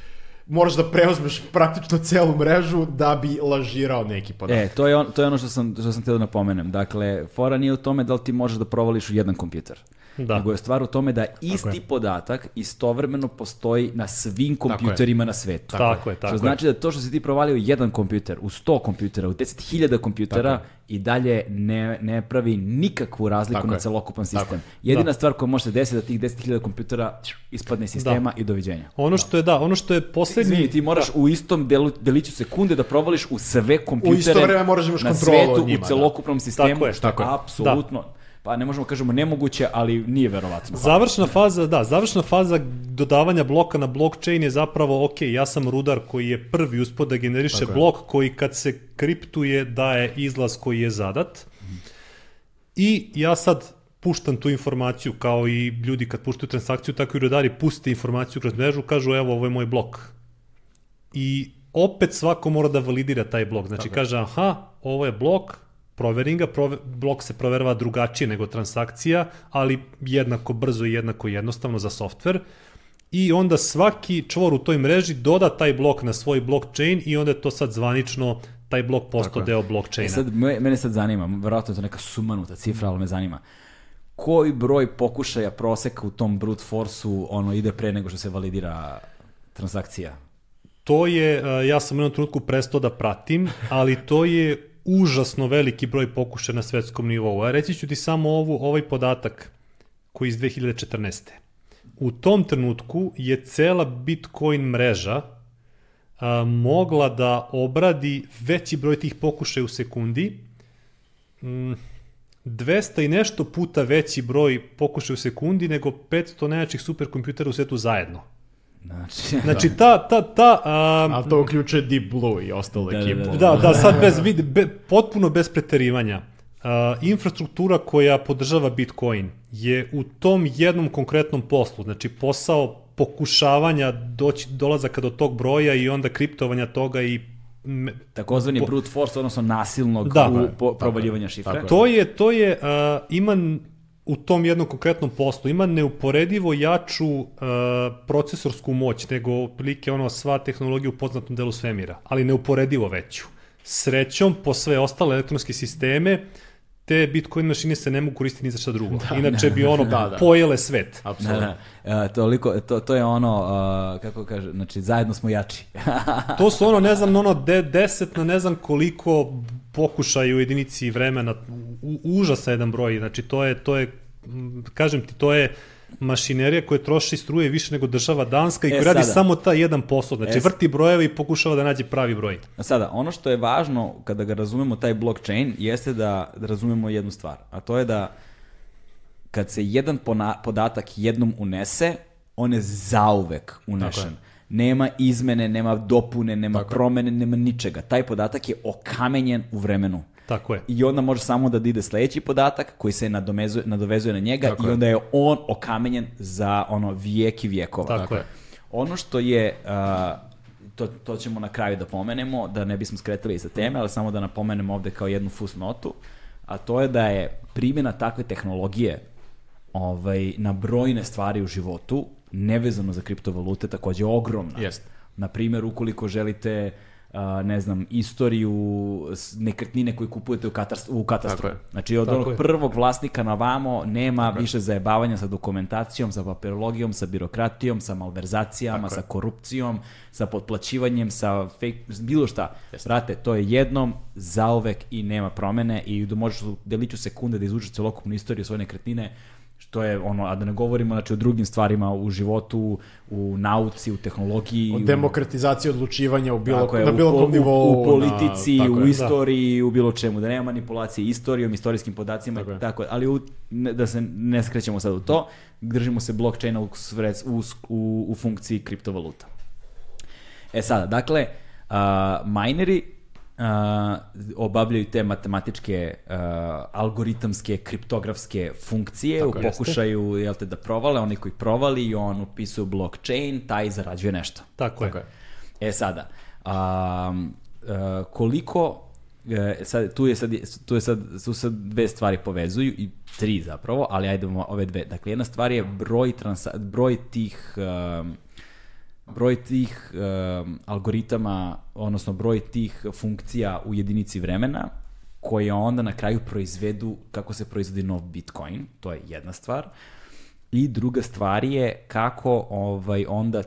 moraš da preuzmeš praktično celu mrežu da bi lažirao neki podatak. E, to je, on, to je ono što sam, što sam htio da napomenem. Dakle, fora nije u tome da li ti možeš da provališ u jedan kompjuter. Da. Nego je stvar u tome da isti je. podatak istovremeno postoji na svim kompjuterima na svetu. Tako je, tako što je. znači da to što si ti provalio u jedan kompjuter, u 100 kompjutera, u 10.000 kompjutera i dalje ne, ne pravi nikakvu razliku Tako na celokupan Tako sistem. je. Jedina Da. stvar koja može se desiti da tih 10.000 kompjutera ispadne iz sistema i doviđenja. Ono što je, da, ono što je poslednji... Izvini, ti moraš u istom delu, deliću sekunde da provališ u sve kompjutere isto vreme moraš da imaš na svetu, njima, u da. celokupnom sistemu, Tako je, što tako je. apsolutno, pa ne možemo kažemo nemoguće, ali nije verovatno. Završna faza, da, završna faza dodavanja bloka na blockchain je zapravo, ok, ja sam rudar koji je prvi uspod da generiše Tako je. blok koji kad se kriptuje daje izlaz koji je zadat. I ja sad puštam tu informaciju kao i ljudi kad puštaju transakciju, tako i rudari puste informaciju kroz mrežu, kažu evo ovo je moj blok. I opet svako mora da validira taj blok. Znači kaže aha, ovo je blok, proverim ga, prove, blok se proverava drugačije nego transakcija, ali jednako brzo i jednako jednostavno za softver. I onda svaki čvor u toj mreži doda taj blok na svoj blockchain i onda je to sad zvanično taj blok postao deo E blockchaina. sad, me- mene sad zanima, verovatno je to neka sumanuta cifra, ali me zanima. Koji broj pokušaja proseka u tom brute force-u ono, ide pre nego što se validira transakcija? To je, e, ja sam u jednom trenutku prestao da pratim, ali to je užasno veliki broj pokušaja na svetskom nivou. A reći ću ti samo ovu, ovaj podatak koji je iz 2014. U tom trenutku je cela Bitcoin mreža a, mogla da obradi veći broj tih pokušaja u sekundi, mm, 200 i nešto puta veći broj pokušaja u sekundi nego 500 najjačih superkompjutera u svetu zajedno. Znači, Znači, ta, ta, ta, a, Ali to uključuje Deep Blue i ostalu Da, da, ekipu. Da, da, sad bez vid, be, potpuno bez preterivanja. Uh, infrastruktura koja podržava Bitcoin je u tom jednom konkretnom poslu, znači posao pokušavanja doći dolazaka do tog broja i onda kriptovanja toga i me- takozvani brute force, odnosno nasilnog Da. u, po, provaljivanja šifre. tako. To je, to je, uh, ima u tom jednom konkretnom poslu, ima neuporedivo jaču uh, procesorsku moć nego otprilike ono sva tehnologija u poznatom delu svemira, ali neuporedivo veću. Srećom, po sve ostale elektronske sisteme, te Bitcoin mašine se ne mogu koristiti ni za šta drugo. Inače bi ono Da, da. pojele svet. Da, Apsolutno. da. E, toliko, to, to je ono, uh, kako kaže, znači zajedno smo jači. To su ono, ne znam, ono de, deset na ne znam koliko pokušaja u jedinici vremena, u, užasa jedan broj, znači to je, to je, kažem ti, to je mašinerija koja troši struje više nego država Danska i E, koja radi sada. samo taj jedan posao, znači E, vrti brojeve i pokušava da nađe pravi broj. A Sada, ono što je važno kada ga razumemo taj blockchain jeste da, da razumemo jednu stvar, a to je da kad se jedan podatak jednom unese, on je zauvek unešen. Nema izmene, nema dopune, nema promene, nema ničega. Taj podatak je okamenjen u vremenu. Tako je. I onda može samo da ide sledeći podatak koji se nadomezuje, nadovezuje na njega Tako i onda je on okamenjen za ono vijek i vijekova. Tako je. Ono što je, uh, to, to ćemo na kraju da pomenemo, da ne bismo skretali sa teme, ali samo da napomenemo ovde kao jednu fusnotu, a to je da je primjena takve tehnologije ovaj, na brojne stvari u životu, nevezano za kriptovalute, takođe ogromna. Jeste. Na primjer, ukoliko želite a, ne znam, istoriju nekretnine koju kupujete u, katastru, u katastru. Tako. Znači, od Tako onog je. prvog vlasnika na vamo nema više zajebavanja sa dokumentacijom, sa papirologijom, sa birokratijom, sa malverzacijama, sa korupcijom, sa potplaćivanjem, sa fake, bilo šta. Brate, to je jednom, zaovek i nema promene i da možeš u deliću sekunde da izvučeš celokupnu istoriju svoje nekretnine, što je ono, a da ne govorimo znači, o drugim stvarima u životu, u nauci, u tehnologiji. Od u- demokratizacije odlučivanja u bilo, tako je, na bilo kom nivou. U, politici, na, u je. istoriji, u bilo čemu. Da nema manipulacije istorijom, istorijskim podacima, Tako tako, ali u, ne, da se ne skrećemo sad u to, držimo se blockchaina u, u, u, u funkciji kriptovaluta. E sada, dakle, uh, mineri a, obavljaju te matematičke a, algoritamske kriptografske funkcije Tako u jeste. pokušaju jel te, da provale, oni koji provali i on upisuje blockchain, taj zarađuje nešto. Tako, Tako je. je. E sada, a, a, koliko e, sad, tu je sad, tu je sad, tu sad dve stvari povezuju i tri zapravo, ali ajdemo ove dve. Dakle, jedna stvar je broj, transa, broj tih um, broj tih um, algoritama, odnosno broj tih funkcija u jedinici vremena, koje onda na kraju proizvedu kako se proizvodi nov Bitcoin, to je jedna stvar. I druga stvar je kako ovaj onda e,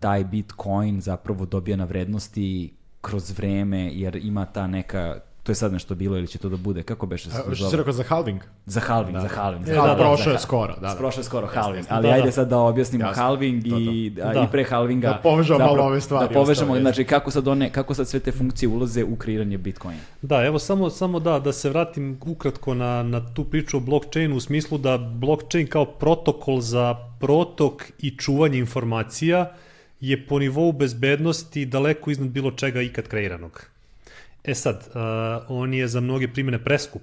taj Bitcoin zapravo dobija na vrednosti kroz vreme, jer ima ta neka, to je sad nešto bilo ili će to da bude, kako beše se to Što si zove? rekao za halving? Za halving, za halving. E, za da, halving, da, prošao je halving. skoro, da, da. Prošao je skoro halving, ali Da, ajde da. sad da objasnimo Jasno, halving i, Da. i pre halvinga. Da povežemo malo ove stvari Da povežemo, znači kako sad, one, kako sad sve te funkcije ulaze u kreiranje Bitcoina. Da, evo samo, samo da, da se vratim ukratko na, na tu priču o blockchainu u smislu da blockchain kao protokol za protok i čuvanje informacija je po nivou bezbednosti daleko iznad bilo čega ikad kreiranog. E sad, uh, on je za mnoge primjene preskup,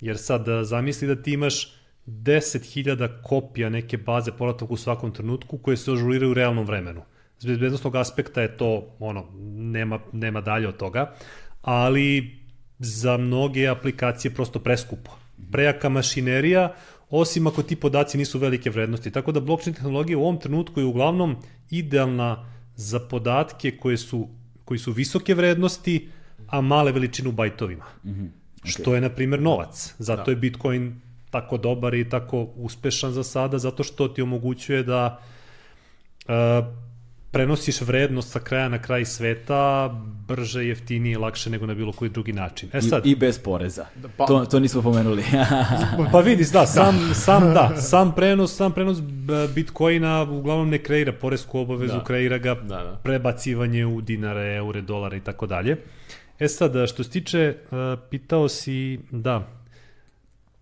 jer sad uh, zamisli da ti imaš 10.000 kopija neke baze podataka u svakom trenutku koje se ažuriraju u realnom vremenu. S bezbednostnog aspekta je to, ono, nema, nema dalje od toga, ali za mnoge aplikacije prosto preskupo. Prejaka mašinerija, osim ako ti podaci nisu velike vrednosti. Tako da blockchain tehnologija u ovom trenutku je uglavnom idealna za podatke koje su, koji su visoke vrednosti, a male veličine u bajtovima. Mm -hmm. okay. Što je, na primjer, novac. Zato da. je Bitcoin tako dobar i tako uspešan za sada, zato što ti omogućuje da uh, prenosiš vrednost sa kraja na kraj sveta brže, jeftinije, lakše nego na bilo koji drugi način. E sad, I, i bez poreza. pa- To, to nismo pomenuli. pa vidi, da, sam, sam, da, sam prenos, sam prenos b- Bitcoina uglavnom ne kreira poresku obavezu, da. Da. kreira ga Da, da. prebacivanje u dinare, eure, dolare i tako dalje. E sad, što se tiče, pitao si, da,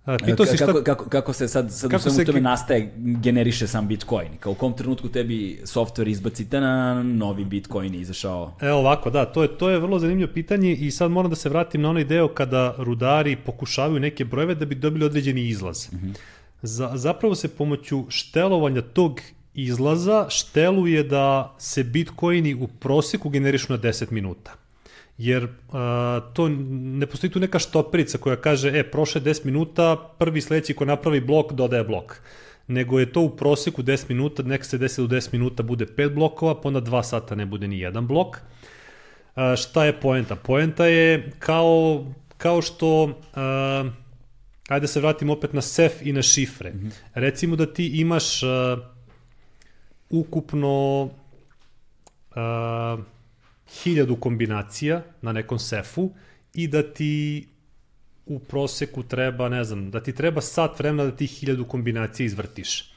uh, pitao si šta... kako, kako, kako se sad, sad Kako u svemu se tome nastaje, generiše sam Bitcoin? Kao u kom trenutku tebi software izbacite na novi Bitcoin je izašao? E ovako, da, to je, to je vrlo zanimljivo pitanje i sad moram da se vratim na onaj deo kada rudari pokušavaju neke brojeve da bi dobili određeni izlaz. Mm -hmm. Za, zapravo se pomoću štelovanja tog izlaza šteluje da se bitcoini u proseku generišu na 10 minuta. Jer a, to ne postoji tu neka štoperica koja kaže, e, prošle 10 minuta, prvi sledeći ko napravi blok dodaje blok nego je to u proseku 10 minuta, nek se desi da u 10 minuta bude 5 blokova, pa onda 2 sata ne bude ni jedan blok. A, šta je poenta? Poenta je kao, kao što, a, ajde da se vratim opet na sef i na šifre. Mm -hmm. Recimo da ti imaš a, ukupno a, hiljadu kombinacija na nekom sefu i da ti u proseku treba, ne znam, da ti treba sat vremena da ti hiljadu kombinacija izvrtiš.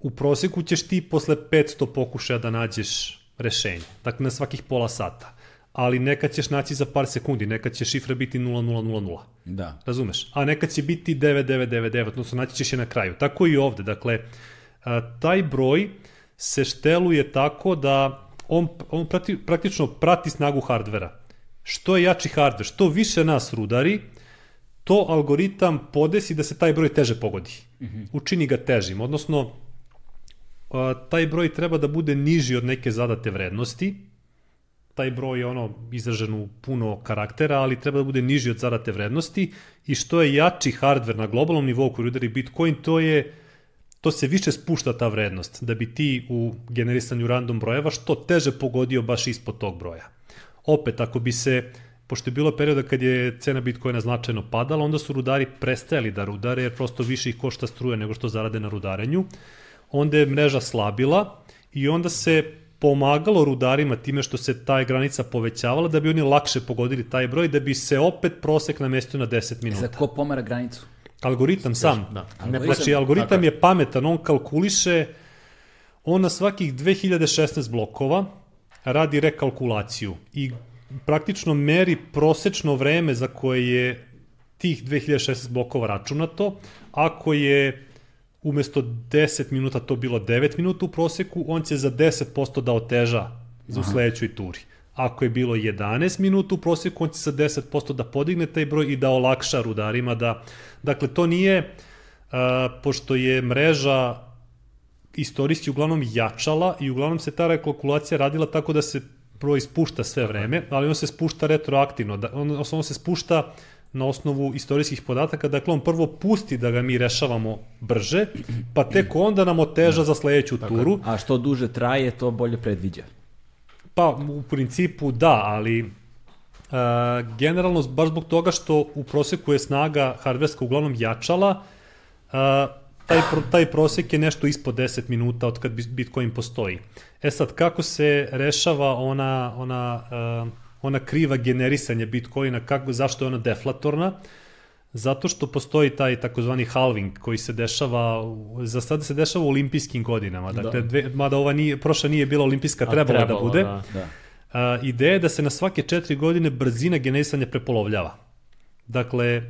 U proseku ćeš ti posle 500 pokušaja da nađeš rešenje. Dakle, na svakih pola sata. Ali nekad ćeš naći za par sekundi, nekad će šifra biti 0000. Da. Razumeš? A nekad će biti 9999, odnosno naći ćeš je na kraju. Tako i ovde. Dakle, taj broj se šteluje tako da on, on prati, praktično prati snagu hardvera. Što je jači hardver, što više nas rudari, to algoritam podesi da se taj broj teže pogodi. Mm -hmm. Učini ga težim, odnosno a, taj broj treba da bude niži od neke zadate vrednosti, taj broj je ono izražen u puno karaktera, ali treba da bude niži od zadate vrednosti i što je jači hardver na globalnom nivou koji udari Bitcoin, to je to se više spušta ta vrednost, da bi ti u generisanju random brojeva što teže pogodio baš ispod tog broja. Opet, ako bi se, pošto je bilo perioda kad je cena Bitcoina značajno padala, onda su rudari prestajali da rudare, jer prosto više ih košta struje nego što zarade na rudarenju. Onda je mreža slabila i onda se pomagalo rudarima time što se taj granica povećavala da bi oni lakše pogodili taj broj, da bi se opet prosek namestio na 10 minuta. Za ko pomera granicu? Algoritam sam. Da. Algoritam. Znači, algoritam Tako je pametan, on kalkuliše, on na svakih 2016 blokova radi rekalkulaciju i praktično meri prosečno vreme za koje je tih 2016 blokova računato. Ako je umesto 10 minuta to bilo 9 minuta u proseku, on će za 10% da oteža za u sledećoj turi. Ako je bilo 11 minuta u prosjeku, on će sa 10% da podigne taj broj i da olakša rudarima da... Dakle, to nije, a, pošto je mreža istorijski uglavnom jačala i uglavnom se ta rekalkulacija radila tako da se broj spušta sve vreme, ali on se spušta retroaktivno, da, on, on se spušta na osnovu istorijskih podataka, dakle on prvo pusti da ga mi rešavamo brže, pa tek onda nam oteža za sledeću turu. A što duže traje, to bolje predviđa. Pa u principu da, ali uh, generalno baš zbog toga što u proseku je snaga hardverska uglavnom jačala, uh, taj, pro, taj prosek je nešto ispod 10 minuta od kad Bitcoin postoji. E sad, kako se rešava ona, ona, uh, ona kriva generisanja Bitcoina, kako, zašto je ona deflatorna? Zato što postoji taj takozvani halving koji se dešava, za sada se dešava u olimpijskim godinama. Dakle, da. dve, mada ova nije, prošla nije bila olimpijska, trebala, trebalo da bude. Da. da. Uh, ideja je da se na svake četiri godine brzina generisanja prepolovljava. Dakle, uh,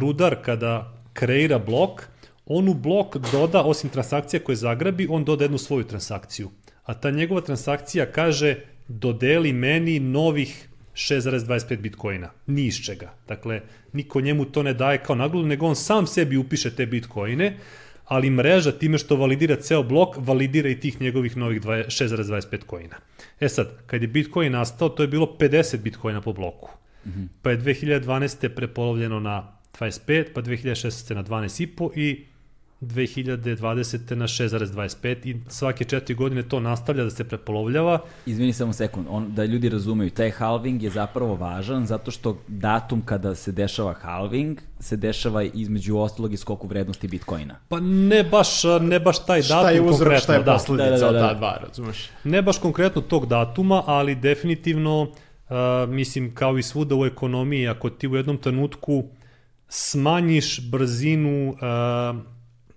rudar kada kreira blok, on u blok doda, osim transakcija koje zagrabi, on doda jednu svoju transakciju. A ta njegova transakcija kaže dodeli meni novih 6,25 bitcoina. Ni iz čega. Dakle, niko njemu to ne daje kao nagradu, nego on sam sebi upiše te bitcoine, ali mreža time što validira ceo blok, validira i tih njegovih novih 6,25 coina. E sad, kad je bitcoin nastao, to je bilo 50 bitcoina po bloku. Mm -hmm. Pa je 2012. prepolovljeno na 25, pa 2016. na 12,5 i 2020. na 6,25 i svake četiri godine to nastavlja da se prepolovljava. Izvini samo sekund, on, da ljudi razumeju, taj halving je zapravo važan zato što datum kada se dešava halving se dešava između ostalog i skoku vrednosti Bitcoina. Pa ne baš, ne baš taj datum šta je uzrok, konkretno. Šta je da. posledica da, da, da, da. od ta dva, razumeš? Ne baš konkretno tog datuma, ali definitivno, uh, mislim, kao i svuda u ekonomiji, ako ti u jednom trenutku smanjiš brzinu uh,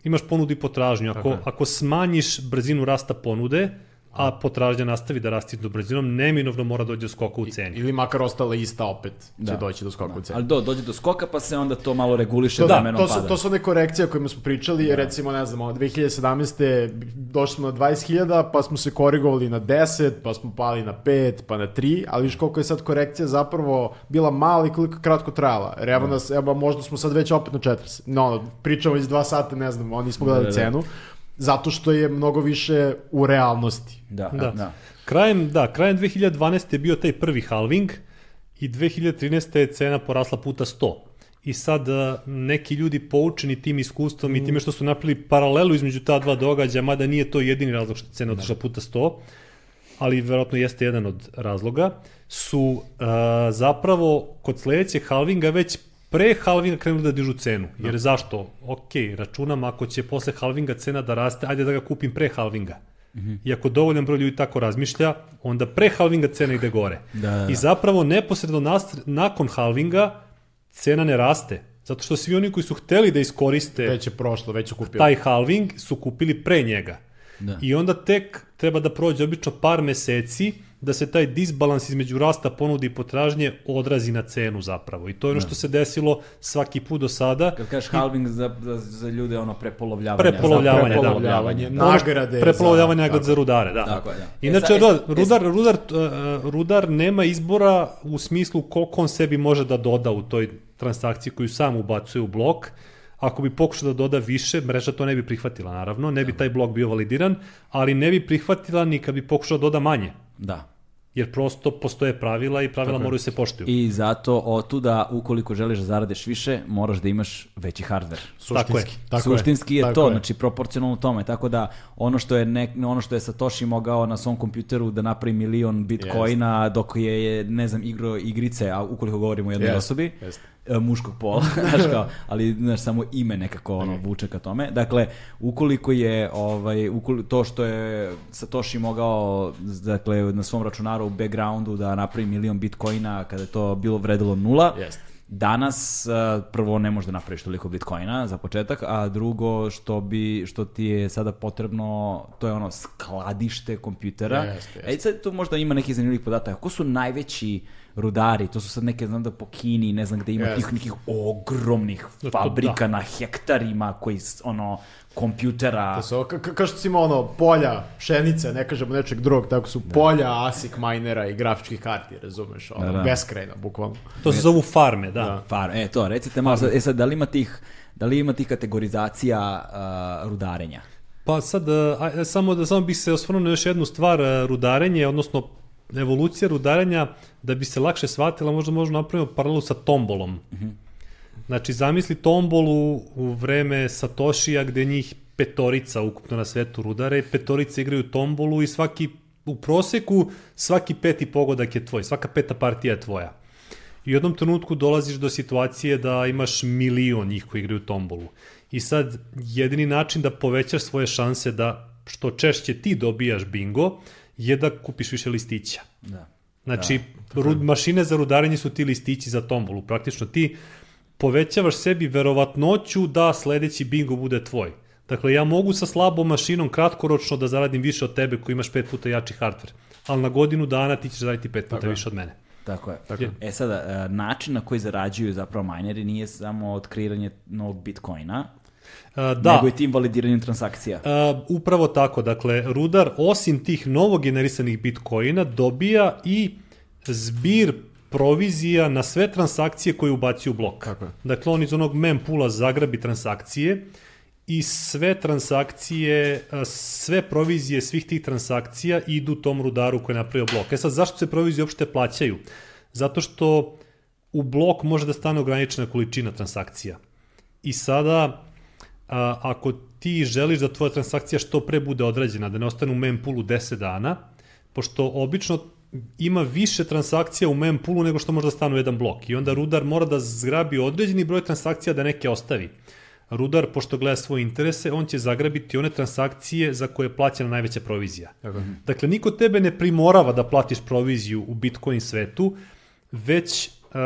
imaš ponudu i potražnju. Ako, ako smanjiš brzinu rasta ponude, a potražnja nastavi da rasti do brzinom, neminovno mora doći do skoka u ceni. Ili makar ostala ista opet će da. doći do skoka da. u ceni. Ali do, dođe do skoka pa se onda to malo reguliše to, da, vremenom to su, pada. To su one korekcije o kojima smo pričali, da. recimo, ne znam, 2017. došli smo na 20.000, pa smo se korigovali na 10, pa smo pali na 5, pa na 3, ali viš koliko je sad korekcija zapravo bila mala i koliko kratko trajala. Jer evo da. nas, evo, možda smo sad već opet na 40. No, pričamo iz 2 sata, ne znam, oni smo gledali da, da, da. cenu zato što je mnogo više u realnosti. Da, da. da. Krajem, da, krajem 2012. je bio taj prvi halving i 2013. je cena porasla puta 100. I sad neki ljudi poučeni tim iskustvom mm. i time što su napravili paralelu između ta dva događaja, mada nije to jedini razlog što cena otišla puta 100, ali verovatno jeste jedan od razloga, su uh, zapravo kod sledećeg halvinga već pre halvinga krenuli da dižu cenu. Jer da. zašto? Ok, računam ako će posle halvinga cena da raste, ajde da ga kupim pre halvinga. Mm -hmm. I ako dovoljan broj ljudi tako razmišlja, onda pre halvinga cena ide gore. Da, da, da. I zapravo neposredno nast, nakon halvinga cena ne raste. Zato što svi oni koji su hteli da iskoriste već je prošlo, već kupili. taj halving su kupili pre njega. Da. I onda tek treba da prođe obično par meseci da se taj disbalans između rasta ponude i potražnje odrazi na cenu zapravo. I to je ono da. što se desilo svaki put do sada. Kad kažeš halving za, za, za ljude, ono prepolovljavanje. Prepolovljavanje, da. prepolovljavanje da. Nagrade. Prepolovljavanje nagrade za rudare, da. Tako je, da. Inače, e, rudar, rudar, rudar, uh, rudar nema izbora u smislu koliko on sebi može da doda u toj transakciji koju sam ubacuje u blok. Ako bi pokušao da doda više, mreža to ne bi prihvatila, naravno. Ne bi taj blok bio validiran, ali ne bi prihvatila ni kad bi pokušao da doda manje. Da jer prosto postoje pravila i pravila Tako moraju se poštuju. I zato otuda, ukoliko želiš da zaradeš više, moraš da imaš veći hardware. Suštinski. Tako je. Suštinski je, je to, je. znači proporcionalno tome. Tako da ono što je nek, ono što je Satoshi mogao na svom kompjuteru da napravi milion bitcoina yes. dok je ne znam igro igrice, a ukoliko govorimo o jednoj yes. osobi. Yes muškog pola, znaš kao, ali znaš, samo ime nekako ono vuče ka tome. Dakle, ukoliko je ovaj, ukoliko, to što je Satoshi mogao dakle, na svom računaru u backgroundu da napravi milion bitcoina kada je to bilo vredilo nula, Jest. Danas e, prvo ne možeš da napraviš toliko bitcoina za početak, a drugo što bi što ti je sada potrebno, to je ono skladište kompjutera. Jeste, jeste. E sad tu možda ima neki zanimljivih podataka. Ko su najveći rudari, to su sad neke, znam da po Kini, ne znam gde ima yes. tih nekih ogromnih fabrika da. na hektarima koji, ono, kompjutera. To su, ka, ka- kao što si imao ono, polja, pšenice, ne kažemo nečeg drugog, tako su polja ASIC minera i grafičkih karti, razumeš, ono, Da, da. beskrajno, bukvalno. To se zovu farme, da. Da. Far, e to, recite malo, sad, e sad, da li ima tih, da li ima tih kategorizacija uh, rudarenja? Pa sad, a, a, samo da samo bih se osvrnuo na još jednu stvar, a, rudarenje, odnosno evolucija rudarenja, da bi se lakše shvatila, možda možemo napravimo paralelu sa tombolom. Znači, zamisli tombolu u vreme Satoshija gde njih petorica ukupno na svetu rudare, petorica igraju tombolu i svaki, u proseku, svaki peti pogodak je tvoj, svaka peta partija je tvoja. I u jednom trenutku dolaziš do situacije da imaš milion njih koji igraju tombolu. I sad, jedini način da povećaš svoje šanse da što češće ti dobijaš bingo, je da kupiš više listića. Da. Znači, rud, mašine za rudarenje su ti listići za tombolu. Praktično ti povećavaš sebi verovatnoću da sledeći bingo bude tvoj. Dakle, ja mogu sa slabom mašinom kratkoročno da zaradim više od tebe koji imaš pet puta jači hardware, ali na godinu dana ti ćeš zaraditi pet puta Tako više od mene. Tako je. Tako. E sada, e, način na koji zarađuju zapravo mineri nije samo otkreiranje novog bitcoina, A, da, nego i tim validiranjem transakcija. A, upravo tako, dakle, Rudar osim tih novo generisanih bitcoina dobija i zbir provizija na sve transakcije koje ubaci u blok. Tako je. Dakle, on iz onog mempula zagrabi transakcije i sve transakcije, sve provizije svih tih transakcija idu tom rudaru koji je napravio blok. E sad, zašto se provizije uopšte plaćaju? Zato što u blok može da stane ograničena količina transakcija. I sada, a, ako ti želiš da tvoja transakcija što pre bude odrađena, da ne ostane u mempoolu 10 dana, pošto obično ima više transakcija u mempoolu nego što može da stane u jedan blok. I onda rudar mora da zgrabi određeni broj transakcija da neke ostavi. Rudar, pošto gleda svoje interese, on će zagrabiti one transakcije za koje je plaćena najveća provizija. Tako. Dakle, niko tebe ne primorava da platiš proviziju u Bitcoin svetu, već uh,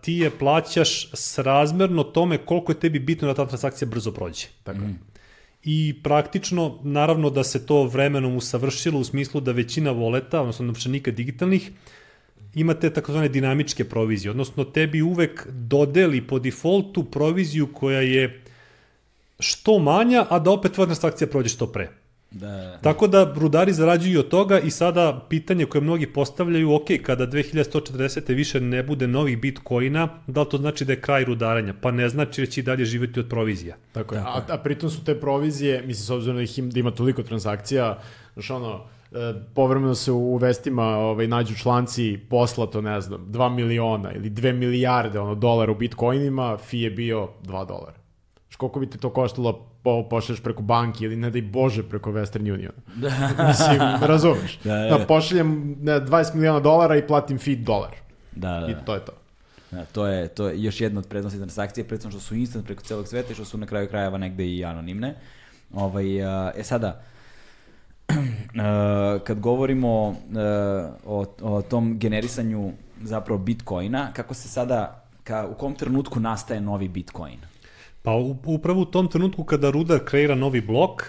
ti je plaćaš srazmerno tome koliko je tebi bitno da ta transakcija brzo prođe. Tako je. I praktično, naravno da se to vremenom usavršilo u smislu da većina voleta, odnosno novčanika digitalnih, imate takozvane dinamičke provizije, odnosno tebi uvek dodeli po defaultu proviziju koja je što manja, a da opet tvoja transakcija prođe što pre. Da, Tako da rudari zarađuju od toga i sada pitanje koje mnogi postavljaju, ok, kada 2140. više ne bude novih bitcoina, da li to znači da je kraj rudarenja? Pa ne znači jer će i dalje živjeti od provizija. Tako je. A, a pritom su te provizije, mislim, s obzirom da, ih im, da ima toliko transakcija, znaš ono, e, povremeno se u, u vestima ovaj, nađu članci poslato, ne znam, 2 miliona ili 2 milijarde ono, dolara u bitcoinima, fi je bio 2 dolara. Znaš, koliko bi te to koštalo po, pošalješ preko banki ili ne daj Bože preko Western Union. Mislim, razumeš? Da, Da, da, da. pošaljem ne, 20 miliona dolara i platim fee dolar. da, da. I to je to. Da, to je to je još jedna od prednosti transakcije, predstavno što su instant preko celog sveta i što su na kraju krajeva negde i anonimne. Ovaj, a, e sada, a, kad govorimo a, o, o tom generisanju zapravo bitcoina, kako se sada, ka, u kom trenutku nastaje novi bitcoin? Pa upravo u tom trenutku kada rudar kreira novi blok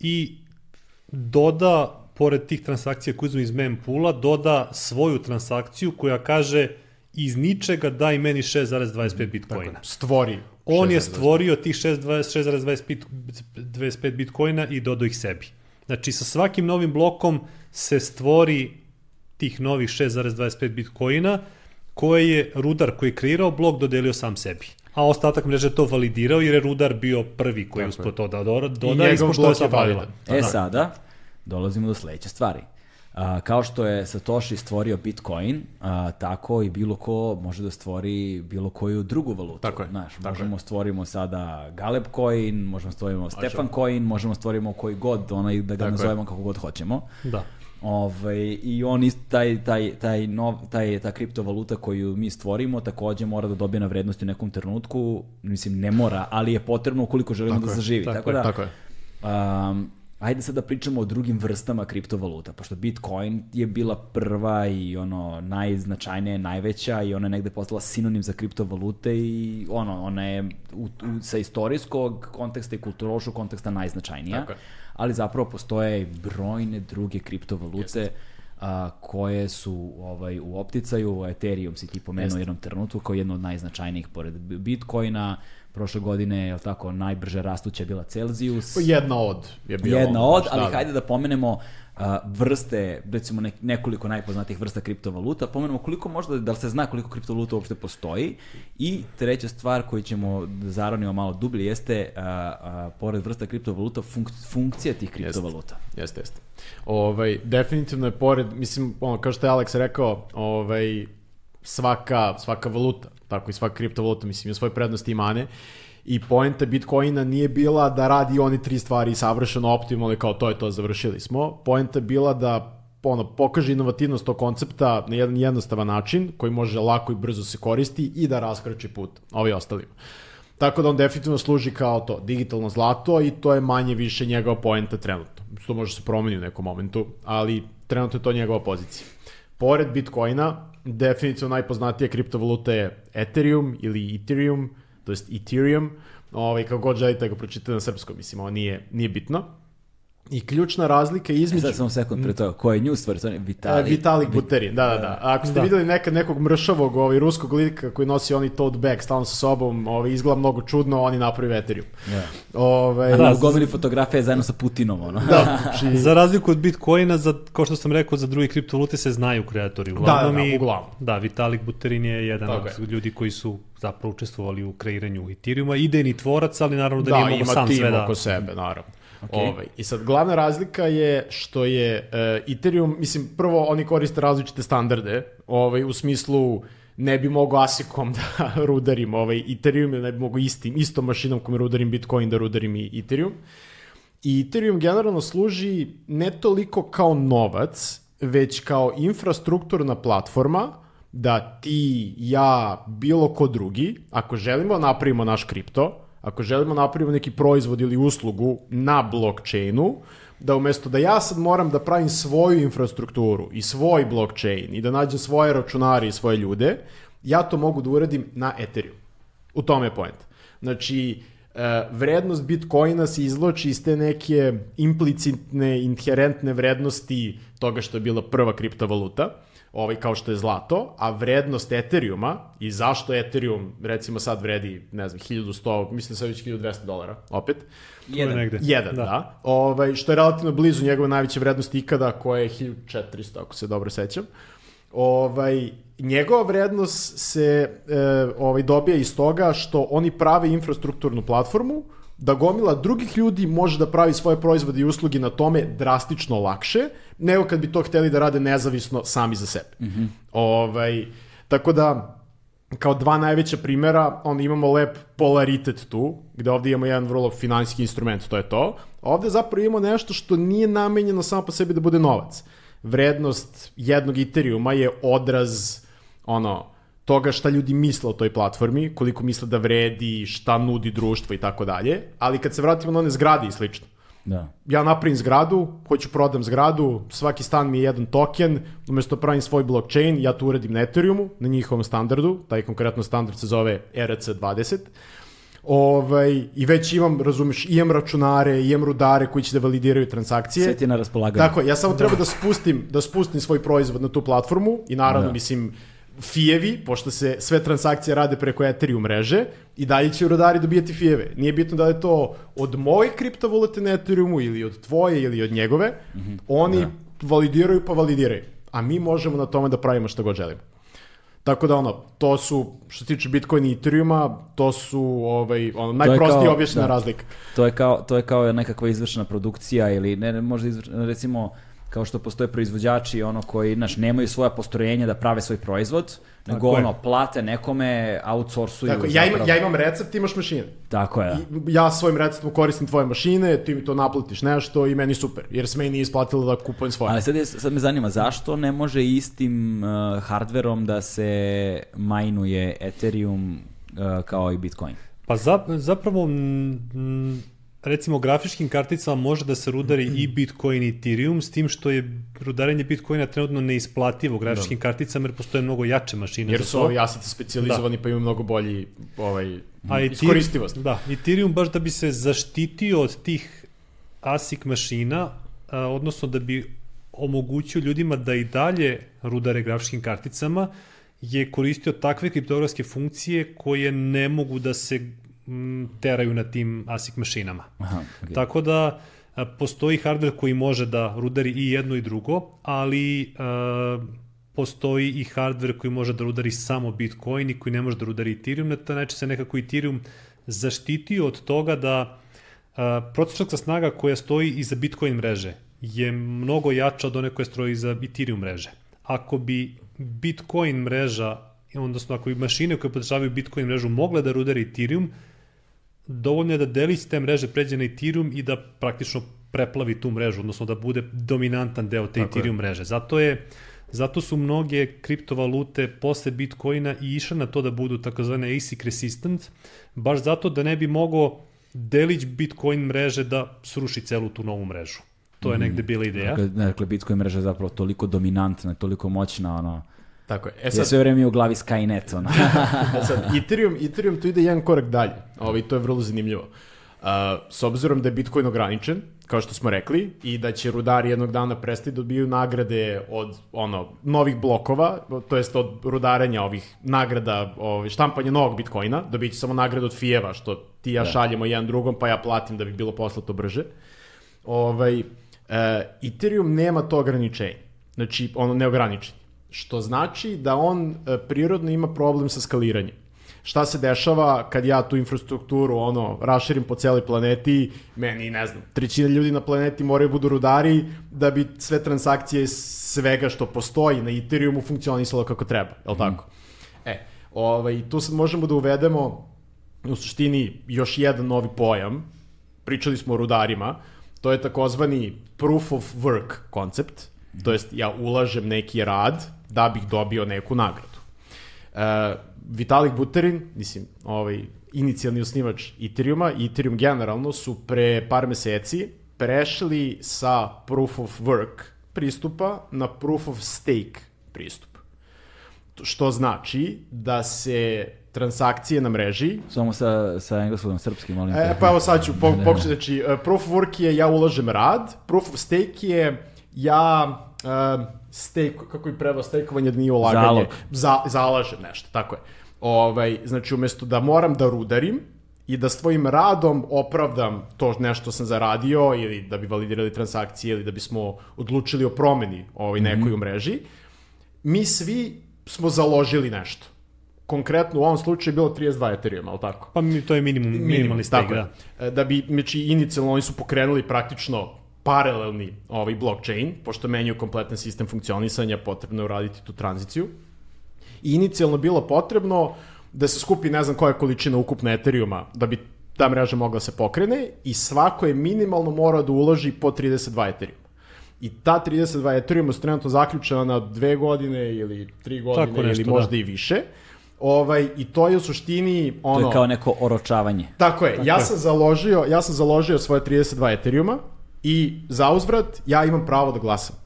i doda, pored tih transakcija koje uzme iz mempoola, doda svoju transakciju koja kaže iz ničega daj meni 6,25 bitcoina. Stvori. On je 6,25. stvorio tih 6,25 25 bitcoina i dodao ih sebi. Znači, sa svakim novim blokom se stvori tih novih 6,25 bitcoina koje je rudar koji je kreirao blok dodelio sam sebi. A ostatak mreže je to validirao jer je rudar bio prvi koji je je. uspio to da doda, I njegov ispošto je je pravila. validan. E da. sada, dolazimo do sledeće stvari. A, kao što je Satoshi stvorio Bitcoin, a, tako i bilo ko može da stvori bilo koju drugu valutu. Tako je, Znaš, tako možemo stvorimo sada Galeb coin, možemo stvorimo Stefan coin, možemo stvorimo koji god, onaj da ga Tako je. nazovemo kako god hoćemo. Da. Ovaj, I on ist, taj, taj, taj, nov, taj, ta kriptovaluta koju mi stvorimo takođe mora da dobije na vrednosti u nekom trenutku, mislim ne mora, ali je potrebno ukoliko želimo Tako da je, zaživi. tako Tako, je, da, tako je. Um, ajde sad da pričamo o drugim vrstama kriptovaluta, pošto Bitcoin je bila prva i ono najznačajnija, najveća i ona je negde postala sinonim za kriptovalute i ono, ona je u, u, sa istorijskog konteksta i kulturološkog konteksta najznačajnija, Tako je. Ali zapravo postoje i brojne druge kriptovalute a, koje su ovaj u opticaju, Ethereum si ti pomenuo u jednom trenutku kao jedno od najznačajnijih pored Bitcoina, prošle godine, je tako, najbrže rastuća je bila Celsius. Jedna od je bila. Jedna od, ali da. hajde da pomenemo vrste, recimo nek, nekoliko najpoznatijih vrsta kriptovaluta, pomenemo koliko možda, da li se zna koliko kriptovaluta uopšte postoji i treća stvar koju ćemo da zaronimo malo dublje jeste, a, a, pored vrsta kriptovaluta, funk, funkcija tih kriptovaluta. Jeste, jeste. Ovaj, definitivno je pored, mislim, ono, kao što je Alex rekao, ovaj, svaka, svaka valuta, tako i svaka kriptovaluta, mislim, ima svoje prednosti i mane. I poenta Bitcoina nije bila da radi oni tri stvari savršeno optimalno kao to je to, završili smo. Poenta bila da ono, pokaže inovativnost tog koncepta na jedan jednostavan način koji može lako i brzo se koristi i da raskrači put ovi ostalima. Tako da on definitivno služi kao to, digitalno zlato i to je manje više njegova poenta trenutno. To može se promeni u nekom momentu, ali trenutno je to njegova pozicija. Pored Bitcoina, definitivno najpoznatija kriptovaluta je Ethereum ili Ethereum, to jest Ethereum, ovaj, kako god želite da ga pročitate na srpskom, mislim, ovo nije, nije bitno. I ključna razlika E, između... sad samo sekund pre toga, ko je nju stvar? To je Vitalik. Vitalik, Vitalik Buterin, da, da, da. A Ako ste Da. videli nekad nekog mršavog ovaj, ruskog lika koji nosi oni tote bag stalno sa sobom, ovaj, izgleda mnogo čudno, oni napravi Ethereum. Ja. Ovaj, A Da, na gomili fotografije zajedno sa Putinom, ono. da, znači, Za razliku od Bitcoina, za, kao što sam rekao, za druge kriptovalute se znaju kreatori. Uglavnom Da, da, da, i- uglavnom. Da, Vitalik Buterin je jedan Tako od ljudi koji su zapravo učestvovali u kreiranju Ethereuma. Idejni tvorac, ali naravno da, da, nije mogo ima sam tim sve da... oko sebe, naravno. Ovaj. I sad, glavna razlika je što je uh, Ethereum, mislim, prvo oni koriste različite standarde, ovaj, u smislu ne bi mogao ASIC-om da rudarim ovaj, Ethereum, ne bi mogao istim, istom mašinom kome rudarim Bitcoin da rudarim i Ethereum. I Ethereum generalno služi ne toliko kao novac, već kao infrastrukturna platforma da ti, ja, bilo ko drugi, ako želimo da napravimo naš kripto, ako želimo da napravimo neki proizvod ili uslugu na blockchainu, da umesto da ja sad moram da pravim svoju infrastrukturu i svoj blockchain i da nađem svoje računare i svoje ljude, ja to mogu da uradim na Ethereum. U tome je point. Znači, e, vrednost Bitcoina se izloči iz te neke implicitne, inherentne vrednosti toga što je bila prva kriptovaluta, ovaj, kao što je zlato, a vrednost Ethereuma i zašto Ethereum recimo sad vredi, ne znam, 1100, mislim sad već 1200 dolara, opet, Tu je negde. Jedan, da. da. Ovaj, što je relativno blizu njegove najveće vrednosti ikada, koja je 1400, ako se dobro sećam. Ovaj, njegova vrednost se e, ovaj, dobija iz toga što oni prave infrastrukturnu platformu, da gomila drugih ljudi može da pravi svoje proizvode i usluge na tome drastično lakše, nego kad bi to hteli da rade nezavisno sami za sebe. Mm -hmm. ovaj, tako da, kao dva najveća primera, onda imamo lep polaritet tu, gde ovde imamo jedan vrlo finansijski instrument, to je to. Ovde zapravo imamo nešto što nije namenjeno samo po sebi da bude novac. Vrednost jednog Ethereuma je odraz ono, toga šta ljudi misle o toj platformi, koliko misle da vredi, šta nudi društvo i tako dalje, ali kad se vratimo na one zgrade i slično, Da. ja napravim zgradu, hoću prodam zgradu, svaki stan mi je jedan token, umesto pravim svoj blockchain, ja to uradim na Ethereumu, na njihovom standardu, taj konkretno standard se zove ERC20, ovaj, i već imam, razumeš, imam računare, imam rudare koji će da validiraju transakcije. Sve ti na raspolaganju. Tako, ja samo treba da spustim, da spustim svoj proizvod na tu platformu i naravno, Da. mislim, fijevi, pošto se sve transakcije rade preko Ethereum mreže, i dalje će rodari dobijati fijeve. Nije bitno da li je to od moje kriptovalute na Ethereumu ili od tvoje ili od njegove, oni validiraju pa validiraju. A mi možemo na tome da pravimo što god želimo. Tako da ono, to su, što se tiče Bitcoin i Ethereuma, to su ovaj, ono, najprostije kao- objašnjena da. razlika. To je kao, to je kao nekakva izvršena produkcija ili ne, ne možda izvršena, recimo kao što postoje proizvođači ono koji znaš, nemaju svoja postrojenja da prave svoj proizvod, nego je. ono plate nekome, outsourcuju. Tako, ja, imam, ja imam recept, ti imaš mašine. Tako je. da. I ja svojim receptom koristim tvoje mašine, ti mi to naplatiš nešto i meni super, jer se meni nije isplatilo da kupujem svoje. Ali sad, je, sad me zanima, zašto ne može istim uh, hardverom da se majnuje Ethereum uh, kao i Bitcoin? Pa za, zapravo, m, m, recimo, grafičkim karticama može da se rudari i Bitcoin i Ethereum, s tim što je rudarenje Bitcoina trenutno neisplativo grafičkim karticama, jer postoje mnogo jače mašine jer su ovi aseti specializovani pa imaju mnogo bolji ovaj, A iskoristivost. Da, Ethereum baš da bi se zaštitio od tih ASIC mašina, a, odnosno da bi omogućio ljudima da i dalje rudare grafičkim karticama, je koristio takve kriptografske funkcije koje ne mogu da se teraju na tim ASIC mašinama. Aha, okay. Tako da a, postoji hardware koji može da rudari i jedno i drugo, ali a, postoji i hardware koji može da rudari samo Bitcoin i koji ne može da rudari Ethereum. Na taj način se nekako Ethereum zaštitio od toga da a, procesorska snaga koja stoji iza Bitcoin mreže je mnogo jača od one koja stoji iza Ethereum mreže. Ako bi Bitcoin mreža, odnosno ako bi mašine koje podržavaju Bitcoin mrežu mogle da rudari Ethereum, dovoljno je da delić te mreže pređe na Ethereum i da praktično preplavi tu mrežu, odnosno da bude dominantan deo te Tako Ethereum je. mreže. Zato je Zato su mnoge kriptovalute posle Bitcoina i išle na to da budu takozvane ASIC resistant, baš zato da ne bi mogo delić Bitcoin mreže da sruši celu tu novu mrežu. To je negde bila ideja. Dakle, dakle, Bitcoin mreža je zapravo toliko dominantna, toliko moćna, ono, Tako je. E je sad, sve vreme u glavi Skynet, ono. E sad, Ethereum, Ethereum tu ide jedan korak dalje. Ovaj, to je vrlo zanimljivo. Uh, s obzirom da je Bitcoin ograničen, kao što smo rekli, i da će rudari jednog dana prestati da dobiju nagrade od ono novih blokova, to jest od rudarenja ovih nagrada, ovaj, štampanja novog Bitcoina, dobit će samo nagradu od Fijeva, što ti i ja Da. šaljemo jedan drugom, pa ja platim da bi bilo poslato brže. Ovaj, uh, Ethereum nema to ograničenje. Znači, ono neograničen. Što znači da on e, prirodno ima problem sa skaliranjem. Šta se dešava kad ja tu infrastrukturu ono raširim po celoj planeti, meni ne znam, trećina ljudi na planeti moraju budu rudari da bi sve transakcije svega što postoji na Ethereumu funkcionisalo kako treba, je li tako? E, ovaj, tu sad možemo da uvedemo u suštini još jedan novi pojam, pričali smo o rudarima, to je takozvani proof of work koncept, to jest ja ulažem neki rad da bih dobio neku nagradu. E, Vitalik Buterin, mislim, ovaj, inicijalni osnivač Ethereuma Ethereum generalno su pre par meseci prešli sa proof of work pristupa na proof of stake pristup. Što znači da se transakcije na mreži Samo sa, sa engleskog na srpski, molim te. E, pa evo sad ću po, pokušati, znači, uh, proof of work je ja ulažem rad, proof of stake je ja uh, stake, kako je prevao stakeovanje da nije ulaganje, Zalog. Za, zalažem nešto, tako je. Ovaj, znači, umesto da moram da rudarim i da svojim radom opravdam to nešto sam zaradio ili da bi validirali transakcije ili da bismo odlučili o promeni ovaj, nekoj u mreži, mi svi smo založili nešto. Konkretno u ovom slučaju je bilo 32 Ethereum, ali tako? Pa mi, to je minimum, minimalni stake, je. da. Da bi, znači, inicijalno oni su pokrenuli praktično paralelni ovaj blockchain, pošto menjaju kompletan sistem funkcionisanja, potrebno je uraditi tu tranziciju. I inicijalno bilo potrebno da se skupi ne znam koja količina ukupna Ethereuma da bi ta mreža mogla se pokrene i svako je minimalno morao da uloži po 32 Ethereuma. I ta 32 Ethereuma su trenutno zaključena na dve godine ili tri godine Tako nešto, ili možda da. i više. Ovaj, I to je u suštini ono... To je kao neko oročavanje. Tako je, ja je. sam založio, ja sam založio svoje 32 Ethereuma i za uzvrat ja imam pravo da glasam.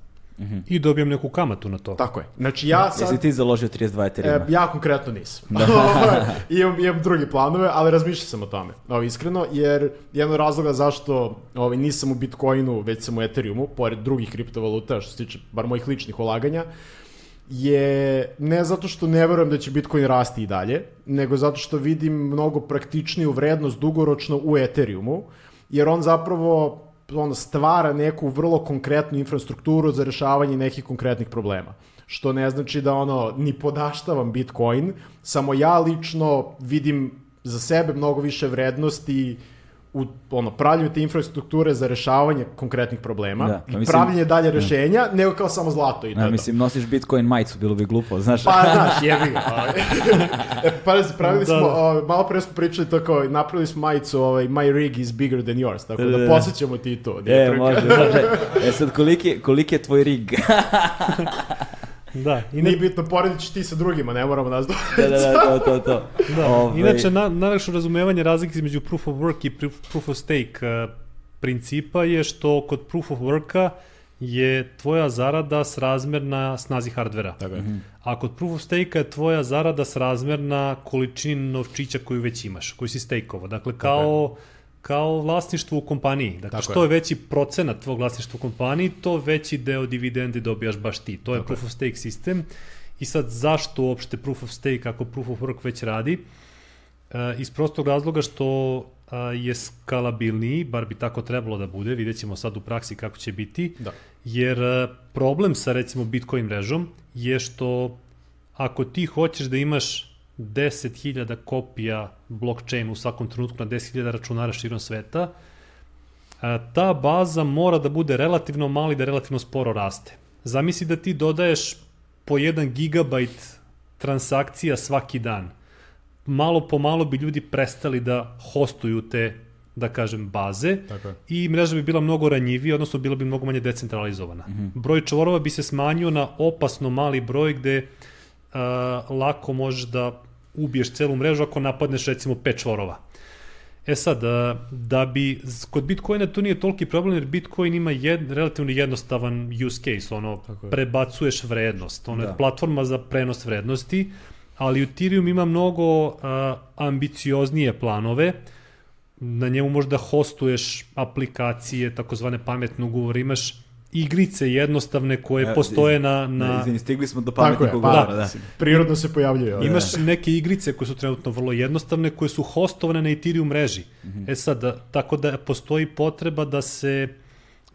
I dobijem neku kamatu na to. Tako je. Znači ja sad... Jesi ti založio 32 Ethereuma? E, ja konkretno nisam. imam, imam drugi planove, ali razmišljao sam o tome, ovo, iskreno, jer jedan od razloga zašto ovaj, nisam u Bitcoinu, već sam u Ethereumu, pored drugih kriptovaluta, što se tiče bar mojih ličnih ulaganja, je ne zato što ne verujem da će Bitcoin rasti i dalje, nego zato što vidim mnogo praktičniju vrednost dugoročno u Ethereumu, jer on zapravo ono, stvara neku vrlo konkretnu infrastrukturu za rešavanje nekih konkretnih problema. Što ne znači da ono ni podaštavam Bitcoin, samo ja lično vidim za sebe mnogo više vrednosti u ono, pravljanju te infrastrukture za rešavanje konkretnih problema Da, pa i mislim- pravljenje dalje rešenja, nego kao samo zlato i to Ja, je to. mislim, nosiš Bitcoin majicu, bilo bi glupo, znaš. Pa, znaš, jebi ga. ovaj. e, pazi, pravili Da, smo, da. ovaj, malo pre smo pričali to kao, napravili smo majicu, ovaj, my rig is bigger than yours, tako Da, da, da da. posjećamo ti to. E, može, može. E sad, koliki, koliki je tvoj rig? Da, I nije bitno, poredit ćeš ti sa drugima, ne moramo nas dvojica. da, da, da, to, to, to. Da, Ovaj, inače na, najlakše razumevanje razlike između proof of work i proof, of stake uh, principa je što kod proof of worka je tvoja zarada srazmerna snazi hardvera. Tako je. A kod proof of stake je tvoja zarada srazmerna količini novčića koju već imaš, koju si stejkovao. Dakle, kao, kao vlasništvo u kompaniji. Dakle, Tako što je. je veći procenat tvog vlasništva u kompaniji, to veći deo dividendi dobijaš baš ti. To je proof of stake sistem. I sad, zašto uopšte proof of stake ako proof of work već radi? e, iz prostog razloga što a, je skalabilniji, bar bi tako trebalo da bude, vidjet ćemo sad u praksi kako će biti, Da. jer a, problem sa recimo Bitcoin mrežom je što ako ti hoćeš da imaš 10.000 kopija blockchaina u svakom trenutku na 10.000 računara širom sveta, ta baza mora da bude relativno mali da relativno sporo raste. Zamisli da ti dodaješ po 1 gigabajt transakcija svaki dan. Malo po malo bi ljudi prestali da hostuju te, da kažem, baze Tako je. i mreža bi bila mnogo ranjivija, odnosno bila bi mnogo manje decentralizovana. Mm -hmm. Broj čvorova bi se smanjio na opasno mali broj gde a, lako možeš da ubiješ celu mrežu ako napadneš recimo pet čvorova. E sad, da bi, kod Bitcoina to nije toliki problem jer Bitcoin ima jed, relativno jednostavan use case, ono, prebacuješ vrednost, ono Da. je platforma za prenos vrednosti, ali Ethereum ima mnogo a, ambicioznije planove, na njemu možeš da hostuješ aplikacije, takozvane pametne ugovore, imaš igrice jednostavne koje E, postoje na... Na... Izvini, stigli smo do pametnih je, ugovora, pa, da. prirodno se pojavljuje. ovaj. Imaš neke igrice koje su trenutno vrlo jednostavne, koje su hostovane na Ethereum mreži. Mm -hmm. E sad, da- tako da postoji potreba da se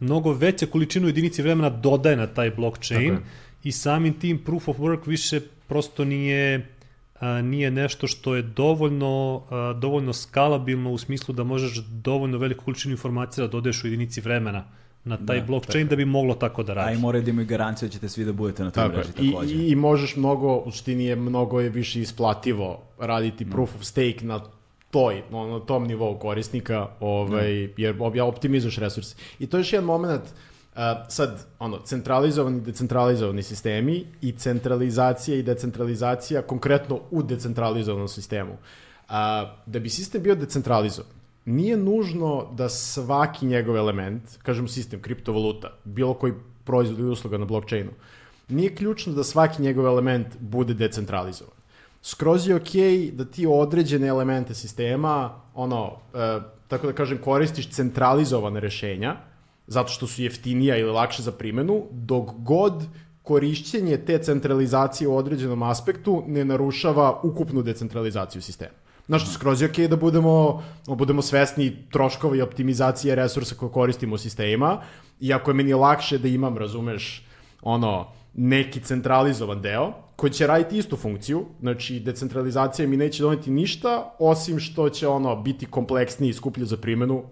mnogo veća količinu jedinici vremena dodaje na taj blockchain i samim tim proof of work više prosto nije a, nije nešto što je dovoljno, a, dovoljno skalabilno u smislu da možeš dovoljno veliku količinu informacija da dodaješ u jedinici vremena na taj Da, blockchain da bi moglo tako da A radi. i moraju da imaju garanciju da ćete svi da budete na toj Tako mreži I, takođe. i, I možeš mnogo, u suštini je mnogo je više isplativo raditi proof of stake na toj, no, na tom nivou korisnika, ovaj, jer ob- ja optimizuješ resurse. I to je još jedan moment, uh, sad, ono, centralizovani i decentralizovani sistemi i centralizacija i decentralizacija konkretno u decentralizovanom sistemu. Uh, da bi sistem bio decentralizovan, nije nužno da svaki njegov element, kažemo sistem, kriptovaluta, bilo koji proizvod ili usluga na blockchainu, nije ključno da svaki njegov element bude decentralizovan. Skroz je okej da ti određene elemente sistema, ono, e, tako da kažem, koristiš centralizovane rešenja, zato što su jeftinija ili lakše za primenu, dok god korišćenje te centralizacije u određenom aspektu ne narušava ukupnu decentralizaciju sistema. Znaš, skroz je okej da budemo, da budemo svesni troškova i optimizacije resursa koje koristimo u sistemima, i ako je meni lakše da imam, razumeš, ono, neki centralizovan deo, koji će raditi istu funkciju, znači decentralizacija mi neće doneti ništa, osim što će ono biti kompleksniji i skuplje za primenu,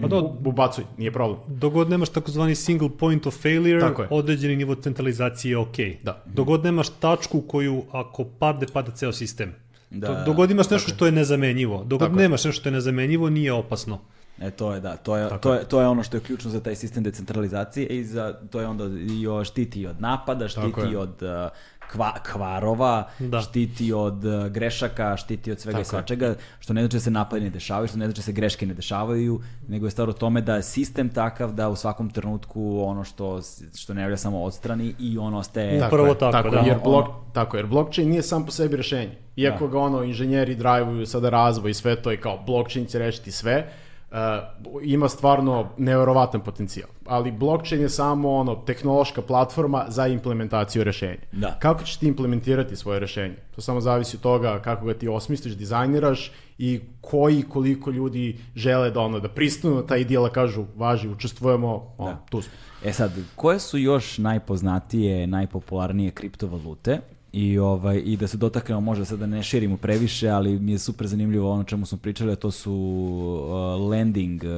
Pa da, U- ubacuj, nije problem. Dogod nemaš takozvani single point of failure, određeni nivo centralizacije je ok. Da. Dogod nemaš tačku koju ako padne, pada ceo sistem. Da, dogod imaš nešto što je nezamenjivo. Dogod Tako nemaš nešto što je nezamenjivo, nije opasno. E, to je, da, to je, to je, to je ono što je ključno za taj sistem decentralizacije i za, to je onda i o, štiti i od napada, Tako štiti je. od uh, kva, kvarova, Da. štiti od uh, grešaka, štiti od svega i Tako je. svačega, što ne znači da se napadi ne dešavaju, što ne znači da se greške ne dešavaju, nego je stvar u tome da je sistem takav da u svakom trenutku ono što, što ne javlja samo odstrani i ono ostaje... Tako Upravo je, tako, tako da. Jer Ono- blok, tako, jer blockchain nije sam po sebi rešenje. Iako Da. ga ono, inženjeri drajvuju sada razvoj i sve to i kao blockchain će rešiti sve, uh, ima stvarno neverovatan potencijal. Ali blockchain je samo ono tehnološka platforma za implementaciju rešenja. Da. Kako ćeš ti implementirati svoje rešenje? To samo zavisi od toga kako ga ti osmisliš, dizajniraš i koji koliko ljudi žele da ono da pristanu na taj dijela kažu važi, učestvujemo, ono, Da. tu smo. E sad, koje su još najpoznatije, najpopularnije kriptovalute? I, ovaj, I da se dotaknemo, možda sad da ne širimo previše, ali mi je super zanimljivo ono o čemu smo pričali, a to su uh, landing uh,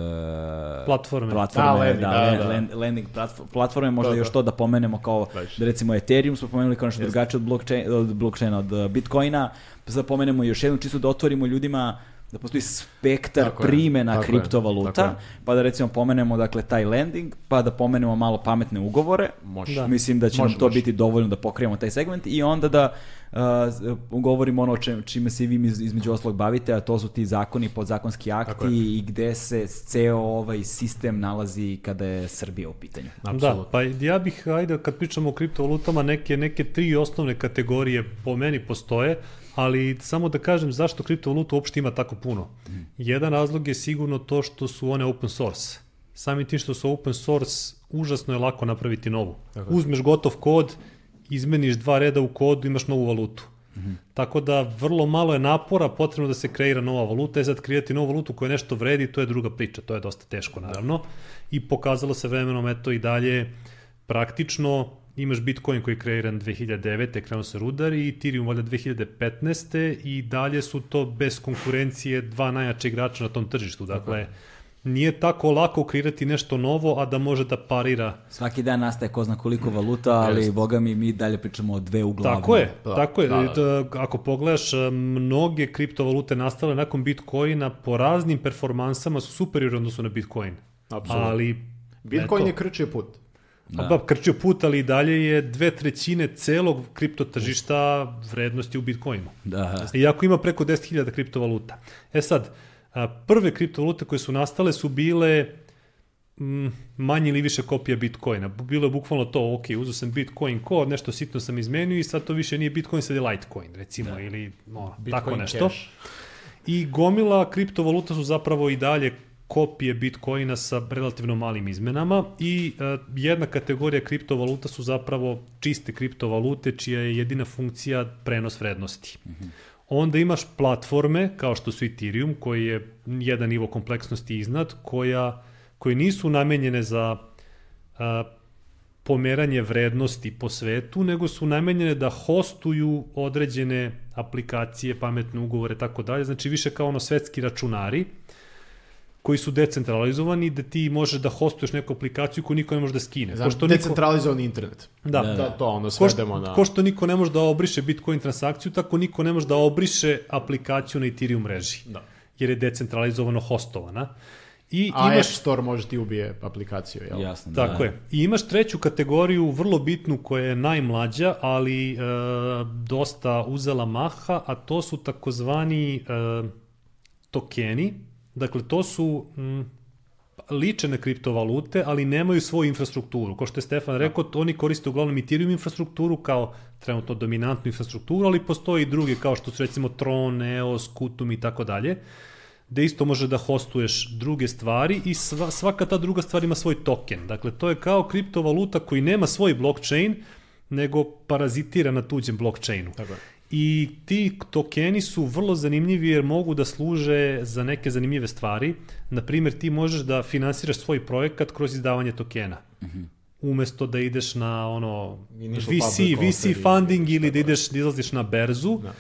Platforme. platforme, Da, landing, da, da, da. land- landing platfo- platforme, možda Da, da. još to da pomenemo kao, Baš. da recimo Ethereum smo pomenuli kao nešto drugačije od blockchain, od blockchaina, od uh, Bitcoina, pa sad pomenemo još jednu, čisto da otvorimo ljudima da postoji spektar Tako je, tako je, kriptovaluta, tako je. pa da recimo pomenemo dakle taj landing, pa da pomenemo malo pametne ugovore. Može. Da. Mislim da će Može, nam to može. biti dovoljno da pokrijemo taj segment i onda da uh, govorimo ono čem, čime se i vi iz- između ostalog bavite, a to su ti zakoni, podzakonski akti i gde se ceo ovaj sistem nalazi kada je Srbija u pitanju. Apsolutno. Da, pa ja bih, ajde, kad pričamo o kriptovalutama, neke, neke tri osnovne kategorije po meni postoje, ali samo da kažem zašto kriptovaluta uopšte ima tako puno. Jedan razlog je sigurno to što su one open source. Samim tim što su open source, užasno je lako napraviti novu. Tako. Uzmeš gotov kod, izmeniš dva reda u kodu, imaš novu valutu. Tako da vrlo malo je napora potrebno da se kreira nova valuta, e sad kreirati novu valutu koja nešto vredi, to je druga priča, to je dosta teško naravno. I pokazalo se vremenom, eto i dalje, praktično imaš Bitcoin koji je kreiran 2009. krenuo se rudar i Ethereum valjda 2015. i dalje su to bez konkurencije dva najjače igrača na tom tržištu. Dakle, nije tako lako kreirati nešto novo, a da može da parira. Svaki dan nastaje ko zna koliko valuta, ali Jest. boga mi, mi dalje pričamo o dve uglavne. Tako je, Da, tako je. da, da. Ako pogledaš, a, mnoge kriptovalute nastale nakon Bitcoina po raznim performansama su superiorne odnosu na Bitcoin. Apsolutno. Ali Bitcoin eto, je krčio put. Da. Pa, krčio put, ali i dalje je dve trećine celog kripto tržišta vrednosti u Bitcoinu. Da. Iako ima preko 10.000 kriptovaluta. E sad, a, prve kriptovalute koje su nastale su bile mm, manje ili više kopija Bitcoina. Bilo je bukvalno to, ok, uzeo sam Bitcoin kod, nešto sitno sam izmenio i sad to više nije Bitcoin, sad je Litecoin, recimo, da. ili no, tako nešto. Cash. I gomila kriptovaluta su zapravo i dalje kopije Bitcoina sa relativno malim izmenama i uh, jedna kategorija kriptovaluta su zapravo čiste kriptovalute čija je jedina funkcija prenos vrednosti. Mm -hmm. Onda imaš platforme kao što su Ethereum koji je jedan nivo kompleksnosti iznad koja koje nisu namenjene za uh, pomeranje vrednosti po svetu, nego su namenjene da hostuju određene aplikacije, pametne ugovore, tako dalje. Znači više kao ono svetski računari koji su decentralizovani, da ti možeš da hostuješ neku aplikaciju koju niko ne može da skine. Znam, što decentralizovani internet. Da, Da, da. to ono svedemo na... ko što niko ne može da obriše Bitcoin transakciju, tako niko ne može da obriše aplikaciju na Ethereum mreži. Da. Jer je decentralizovano hostovana. I A imaš... App Store može ti ubije aplikaciju, jel? Jasno, da. Tako je. I imaš treću kategoriju, vrlo bitnu, koja je najmlađa, ali e, dosta uzela maha, a to su takozvani e, tokeni. Dakle, to su m, liče na kriptovalute, ali nemaju svoju infrastrukturu. Kao što je Stefan rekao, to oni koriste uglavnom Ethereum infrastrukturu kao trenutno dominantnu infrastrukturu, ali postoje i druge kao što su recimo Tron, EOS, Kutum i tako dalje gde isto može da hostuješ druge stvari i sva, svaka ta druga stvar ima svoj token. Dakle, to je kao kriptovaluta koji nema svoj blockchain, nego parazitira na tuđem blockchainu. Tako je. I ti tokeni su vrlo zanimljivi jer mogu da služe za neke zanimljive stvari. Naprimjer, ti možeš da finansiraš svoj projekat kroz izdavanje tokena. Mm -hmm umesto da ideš na ono VC, VC funding ili da ideš da izlaziš na berzu, Da.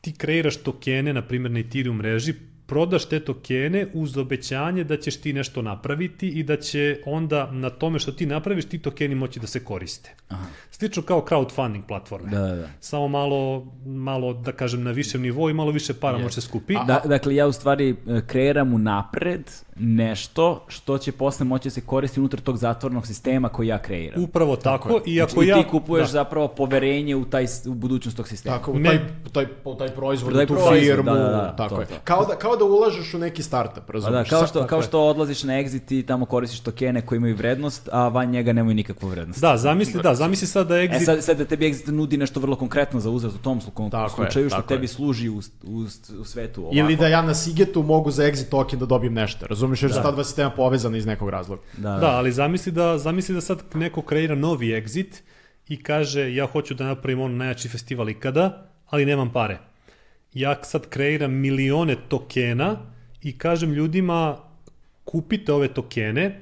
ti kreiraš tokene, na primjer na Ethereum mreži, prodaš te tokene uz obećanje da ćeš ti nešto napraviti i da će onda na tome što ti napraviš ti tokeni moći da se koriste. Aha. Slično kao crowdfunding platforme. Da, da, da. Samo malo, malo, da kažem, na višem nivou i malo više para može se skupi. Da, dakle, ja u stvari e, kreiram unapred nešto što će posle moći da se koristi unutar tog zatvornog sistema koji ja kreiram. Upravo tako, je. i ako Znači, I ja... ti kupuješ da. zapravo poverenje u, taj, u budućnost tog sistema. Tako, u Ne. taj, u taj, u taj proizvod, U taj tu proizvod, firmu, da, da, da, tako to, je. to. Kao da, kao da ulažeš u neki startup, Pa razumiješ? da, kao što, kao što odlaziš na exit i tamo koristiš tokene koji imaju vrednost, a van njega nemaju nikakvu vrednost. Da, zamisli, da, zamisli sad da E exit... sad, sad da tebi exit nudi nešto vrlo konkretno za uzrat u tom slu- Tako je, slučaju što tako tebi je. služi u, u, u svetu ovako. Ili da ja na Sigetu mogu za exit token da dobijem nešto, razumiješ? Jer su ta dva sistema povezana iz nekog razloga. Da, da. Da, ali zamisli da, zamisli da sad neko kreira novi exit i kaže ja hoću da napravim on najjači festival ikada, ali nemam pare. Ja sad kreiram milione tokena i kažem ljudima kupite ove tokene,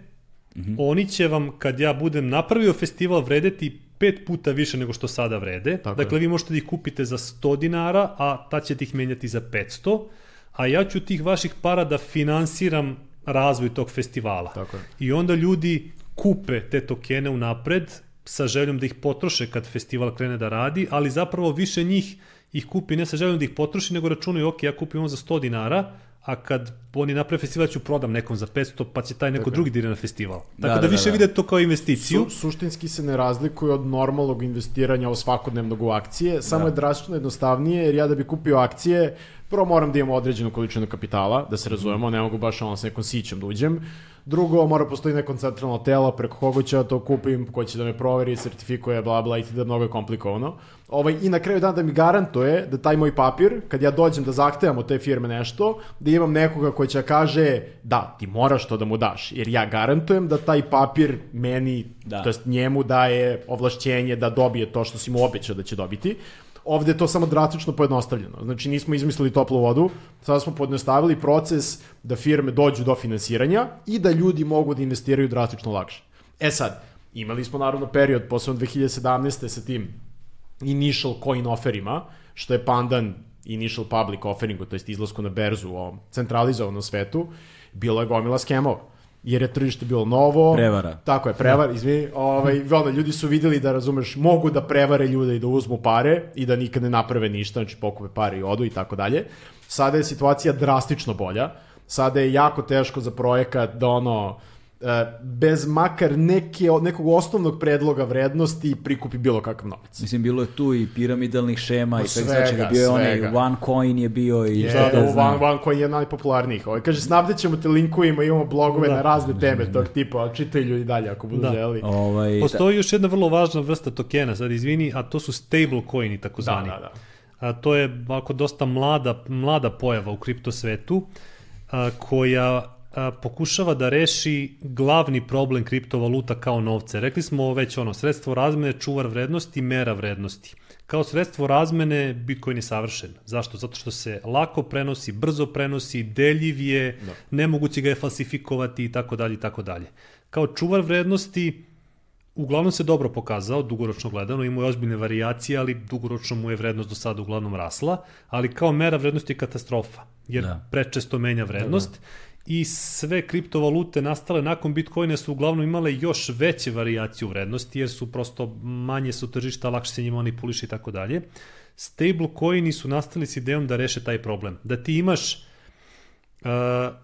Mhm. oni će vam kad ja budem napravio festival vredeti pet puta više nego što sada vrede. Tako dakle, je. vi možete da ih kupite za 100 dinara, a ta ćete ih menjati za 500, a ja ću tih vaših para da finansiram razvoj tog festivala. Tako je. I onda ljudi kupe te tokene unapred sa željom da ih potroše kad festival krene da radi, ali zapravo više njih ih kupi ne sa željom da ih potroši, nego računaju, ok, ja kupim on za 100 dinara, a kad oni naprave festival ću prodam nekom za 500, pa će taj neko drugi da ide na festival. Tako Da, da, da, više da, da. vide to kao investiciju. Su, suštinski se ne razlikuje od normalnog investiranja o svakodnevnog u akcije, samo Da. je drastično jednostavnije, jer ja da bi kupio akcije, prvo moram da imam određenu količinu kapitala, da se razumemo, ne mogu baš ono s nekom sićem da uđem. Drugo, mora postoji neko centralno telo preko koga ću ja to kupim, ko će da me proveri, sertifikuje, bla bla, i da mnogo je komplikovano. Ovaj, I na kraju dana da mi garantuje da taj moj papir, kad ja dođem da zahtevam od te firme nešto, da imam nekoga koji će da kaže da, ti moraš to da mu daš, jer ja garantujem da taj papir meni, Da. to jest njemu daje ovlašćenje da dobije to što si mu obećao da će dobiti. Ovde je to samo drastično pojednostavljeno. Znači nismo izmislili toplu vodu, sada smo pojednostavili proces da firme dođu do finansiranja i da ljudi mogu da investiraju drastično lakše. E sad, imali smo naravno period, posebno 2017. sa tim initial coin offerima, što je pandan initial public offeringu, to jest izlasku na berzu u ovom centralizovanom svetu, bilo je gomila skemova jer je tržište bilo novo. Prevara. Tako je, prevar, ja. izvini. Ovaj, ono, ljudi su videli da, razumeš, mogu da prevare ljude i da uzmu pare i da nikad ne naprave ništa, znači pokupe pare i odu i tako dalje. Sada je situacija drastično bolja. Sada je jako teško za projekat da ono, bez makar neke, nekog osnovnog predloga vrednosti prikupi bilo kakav novac. Mislim, bilo je tu i piramidalnih šema no, i svega, svega bio je onaj OneCoin je bio i je, šta da, da one, OneCoin je najpopularnijih. Ovaj, kaže, snabdet ćemo te linkujima, imamo blogove da. na razne teme tog tipa, ali čitaju ljudi dalje ako budu da. želi. Ovaj, Postoji da. još jedna vrlo važna vrsta tokena, sad izvini, a to su stable coini, takozvani. Da, da, da. A, to je ako dosta mlada, mlada pojava u kripto svetu, a, koja pokušava da reši glavni problem kriptovaluta kao novce. Rekli smo već ono, sredstvo razmene, čuvar vrednosti, mera vrednosti. Kao sredstvo razmene Bitcoin je savršen. Zašto? Zato što se lako prenosi, brzo prenosi, deljiv je, da. nemoguće ga je falsifikovati i tako dalje i tako dalje. Kao čuvar vrednosti uglavnom se dobro pokazao, dugoročno gledano, imao je ozbiljne variacije, ali dugoročno mu je vrednost do sada uglavnom rasla, ali kao mera vrednosti je katastrofa, jer da. prečesto menja vrednost. Da, da i sve kriptovalute nastale nakon Bitcoina su uglavnom imale još veće variacije u vrednosti, jer su prosto manje su tržišta, lakše se njima manipuliše i tako dalje. Stablecoini su nastali s idejom da reše taj problem. Da ti imaš uh,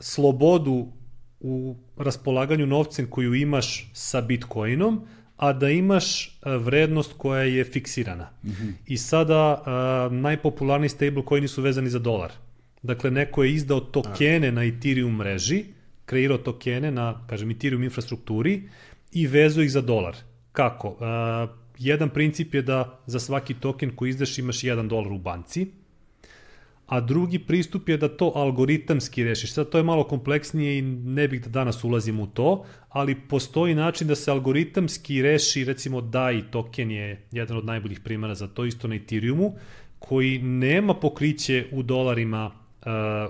slobodu u raspolaganju novcem koju imaš sa Bitcoinom, a da imaš vrednost koja je fiksirana. Mm -hmm. I sada uh, najpopularniji stablecoini su vezani za dolar. Dakle, neko je izdao tokene na Ethereum mreži, kreirao tokene na, kažem, Ethereum infrastrukturi i vezao ih za dolar. Kako? Uh, jedan princip je da za svaki token koji izdaš imaš 1 dolar u banci, a drugi pristup je da to algoritamski rešiš. Sad to je malo kompleksnije i ne bih da danas ulazim u to, ali postoji način da se algoritamski reši, recimo DAI token je jedan od najboljih primjera za to, isto na Ethereumu, koji nema pokriće u dolarima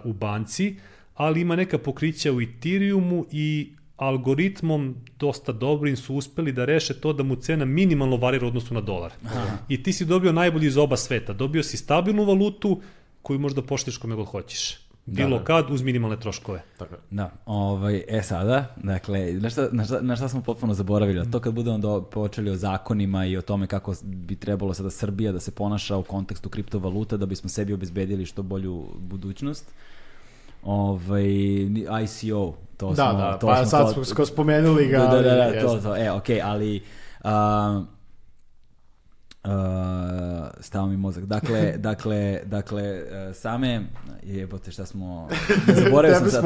u banci, ali ima neka pokrića u Ethereumu i algoritmom dosta dobrim su uspeli da reše to da mu cena minimalno varira odnosu na dolar. Aha. I ti si dobio najbolji iz oba sveta. Dobio si stabilnu valutu koju možda poštiš kome god hoćeš. Bilo da, da. kad, uz minimalne troškove. Tako. Da, ovaj, e sada, dakle, na šta, na, šta, na šta smo potpuno zaboravili? To kad budemo do, počeli o zakonima i o tome kako bi trebalo sada Srbija da se ponaša u kontekstu kriptovaluta da bismo sebi obezbedili što bolju budućnost. Ovaj, ICO, to da, smo... Da, to pa smo, sad to, smo spomenuli ga. Da, da, da, da to, to, e, okej, okay, ali... Uh, Uh, stao mi mozak. Dakle, dakle, dakle, uh, same, jebote šta smo, zaboravio sam sad,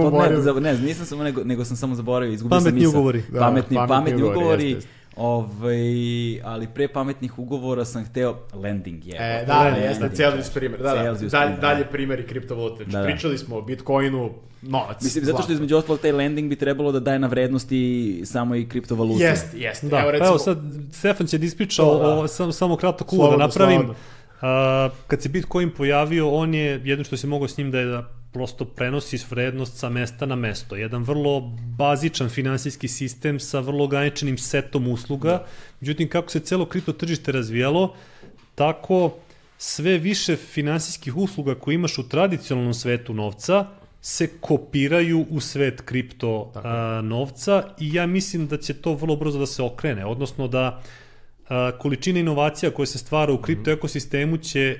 ne, ne, nisam samo, nego, nego sam samo zaboravio, izgubio pametni sam misao. Ugovori. Da, pametni, pametni, pametni ugovori. ugovori jeste, jeste. Ovaj, ali pre pametnih ugovora sam hteo lending je. E, da, da, jeste Celsius primer. Da, da, dalje, dalje primjeri kriptovalute. Znači, da, da. Pričali smo o Bitcoinu, novac. Mislim, zato što između ostalog taj lending bi trebalo da daje na vrednosti samo i kriptovalute. Jeste, jeste. Da, evo, recimo, evo sad Stefan će da ispriča da. o, samo, samo kratko kulo da napravim. Slobodno. Uh, kad se Bitcoin pojavio, on je, jedno što se mogao s njim da je da prosto prenosi vrednost sa mesta na mesto. Jedan vrlo bazičan finansijski sistem sa vrlo ograničenim setom usluga. Da. Međutim, kako se celo kripto tržište razvijalo, tako sve više finansijskih usluga koje imaš u tradicionalnom svetu novca se kopiraju u svet kripto a, novca i ja mislim da će to vrlo brzo da se okrene, odnosno da a, količina inovacija koja se stvara u kripto mhm. ekosistemu će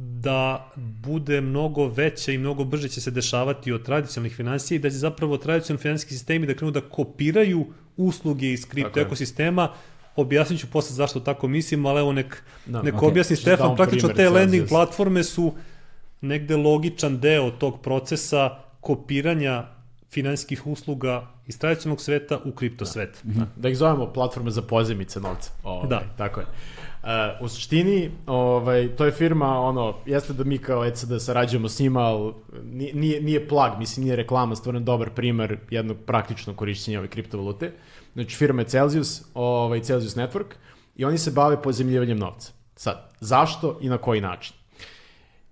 da bude mnogo veća i mnogo brže će se dešavati od tradicionalnih finansija i da će zapravo tradicionalni finansijski sistemi da krenu da kopiraju usluge iz kripto tako ekosistema. Objasnit ću posle zašto tako mislim, ali evo nek, da, nek okay. objasni Stefan. Praktično te lending platforme su negde logičan deo tog procesa kopiranja finansijskih usluga iz tradicionalnog sveta u kripto da. svet. Da. da ih zovemo platforme za pozemice novca. Ovaj, da. Tako je. Uh, u suštini, ovaj, to je firma, ono, jeste da mi kao ECD sarađujemo s njima, ali nije, nije plag, mislim, nije reklama, stvarno dobar primer jednog praktičnog korišćenja ove kriptovalute. Znači, firma je Celsius, ovaj, Celsius Network, i oni se bave pozemljivanjem novca. Sad, zašto i na koji način?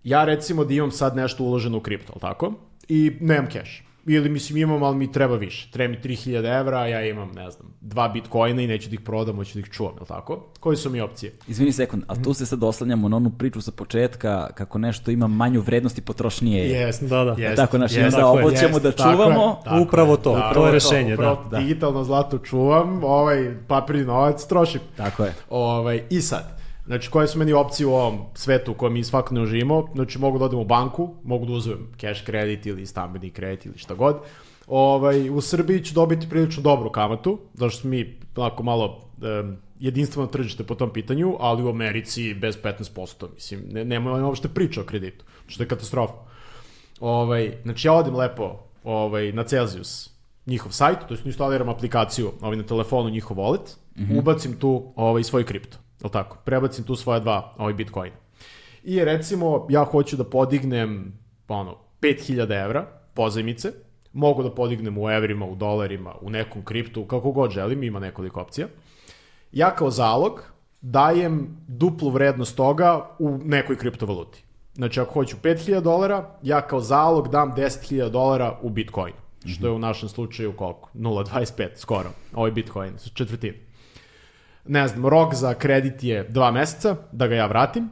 Ja recimo da imam sad nešto uloženo u kripto, ali tako? I nemam cash. Ili mislim imam, ali mi treba više. Treba mi 3000 evra, ja imam, ne znam, dva bitcoina i neću da ih prodam, hoću da ih čuvam, je tako? Koje su mi opcije? Izvini sekund, a tu se sad oslanjamo na onu priču sa početka kako nešto ima manju vrednost i potrošnije je. Jest, Da, da. jest, Tako, naš, i jest, onda tako je, hoćemo jest, da čuvamo. tako je, Upravo to, da, to je rešenje, upravo da. Digitalno zlato čuvam, ovaj papirni novac trošim. Tako je. Ovaj, I sad, znači koje su meni opcije u ovom svetu u kojem mi svakodnevno živimo, znači mogu da odem u banku, mogu da uzmem cash kredit ili stambeni kredit ili šta god. Ovaj, u Srbiji ću dobiti prilično dobru kamatu, zato što smo mi onako malo um, jedinstveno tržište po tom pitanju, ali u Americi bez 15%, mislim, ne, nema uopšte priča o kreditu, što je katastrofa. Ovaj, znači ja odem lepo ovaj, na Celsius, njihov sajt, to jest instaliram aplikaciju ovaj, na telefonu, njihov wallet, ubacim tu ovaj, svoj kripto, je tako? Prebacim tu svoje dva ovaj, bitcoina. I recimo, ja hoću da podignem ono, 5000 evra pozajmice, mogu da podignem u evrima, u dolarima, u nekom kriptu, kako god želim, ima nekoliko opcija. Ja kao zalog dajem duplu vrednost toga u nekoj kriptovaluti. Znači, ako hoću 5000 dolara, ja kao zalog dam 10.000 dolara u Bitcoin. Što je u našem slučaju koliko? 0,25 skoro. Ovaj Bitcoin, četvrtina. Ne znam, rok za kredit je dva meseca, da ga ja vratim,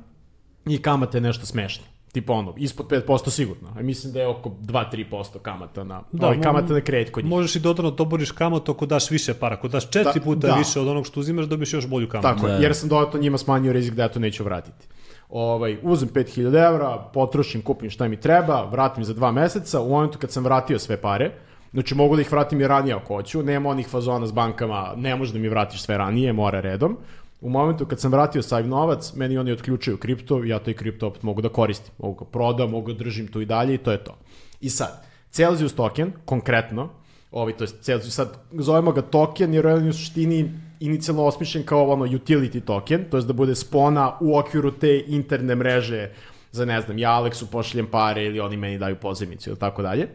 i kamate je nešto smešne. Tipa ono, ispod 5% sigurno. A mislim da je oko 2-3% kamata na, da, ovaj, kamata na kredit kod njih. Možeš i dodatno doboriš kamatu ako daš više para. Ako daš četiri Da, puta da. više od onog što uzimaš, dobiješ još bolju kamatu. Tako je, jer sam dodatno njima smanjio rizik da ja to neću vratiti. Ovaj, uzem 5000 evra, potrošim, kupim šta mi treba, vratim za dva meseca, u momentu kad sam vratio sve pare, znači mogu da ih vratim i ranije ako hoću, nema onih fazona s bankama, ne može da mi vratiš sve ranije, mora redom. U momentu kad sam vratio sav novac, meni oni otključuju kripto i ja taj kripto opet mogu da koristim. Mogu ga prodam, mogu ga držim tu i dalje i to je to. I sad, Celsius token, konkretno, ovaj, to je Celsius, sad zovemo ga token jer on je u suštini inicijalno osmišljen kao ono utility token, to je da bude spona u okviru te interne mreže za ne znam, ja Aleksu pošaljem pare ili oni meni daju pozemicu ili tako dalje.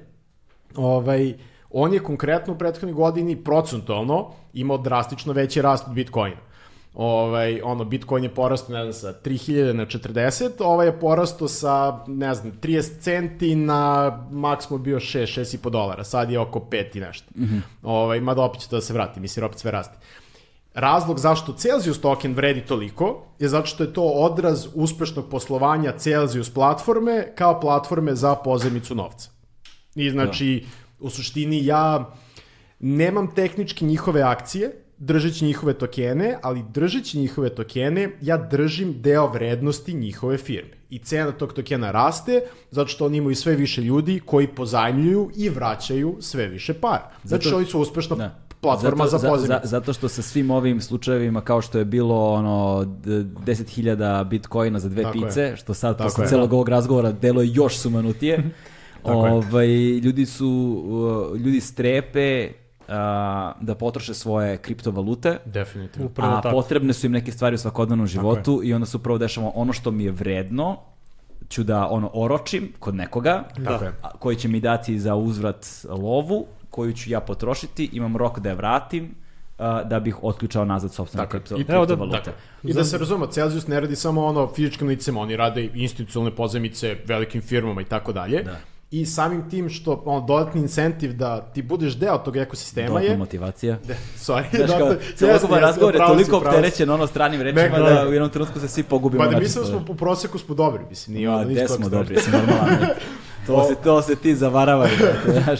Ovaj, on je konkretno u prethodnoj godini procentualno imao drastično veći rast od Bitcoina. Ovaj, ono, Bitcoin je porastao, ne znam, sa 3000 na 40, ovaj je porastao sa, ne znam, 30 centi na maks mu bio 6, 6,5 dolara, sad je oko 5 i nešto. Mm -hmm. ovaj, mada opet će to da se vrati, mislim, opet sve raste. Razlog zašto Celsius token vredi toliko je zato što je to odraz uspešnog poslovanja Celsius platforme kao platforme za pozemicu novca. I znači, u suštini ja nemam tehnički njihove akcije, držeći njihove tokene, ali držeći njihove tokene, ja držim deo vrednosti njihove firme. I cena tog tokena raste, zato što oni imaju sve više ljudi koji pozajmljuju i vraćaju sve više para. Znači, Zato- oni su uspešna Da. platforma zato, za pozemice. za, zato što sa svim ovim slučajevima kao što je bilo ono d- 10.000 bitcoina za dve Tako je. pice, što sad Tako posle je. celog ovog razgovora deluje još sumanutije. Ovaj, ljudi su, ljudi strepe a, da potroše svoje kriptovalute, Definitivno. Upravo a tako. potrebne su im neke stvari u svakodnevnom životu i onda se upravo dešava ono što mi je vredno, ću da ono oročim kod nekoga, Tako je. a, koji će mi dati za uzvrat lovu, koju ću ja potrošiti, imam rok da je vratim, a, da bih otključao nazad sopstvene kripto, da- kriptovalute. Dakle, I da se razumemo, Celsius ne radi samo ono fizičkim licima, oni rade i institucionalne pozemice velikim firmama i tako dalje. Da. I samim tim što on dodatni incentiv da ti budeš deo tog ekosistema Dodatna je... motivacija. De, sorry, Znaš kao, celokupan razgovor je toliko opterećen ono stranim rečima da da. u jednom trenutku se svi pogubimo. Pa da mislim da smo po proseku smo dobri, mislim, nije Ma, ono ništa smo dobri, si normalan. To se, to se ti zavaravaj, brate, znaš.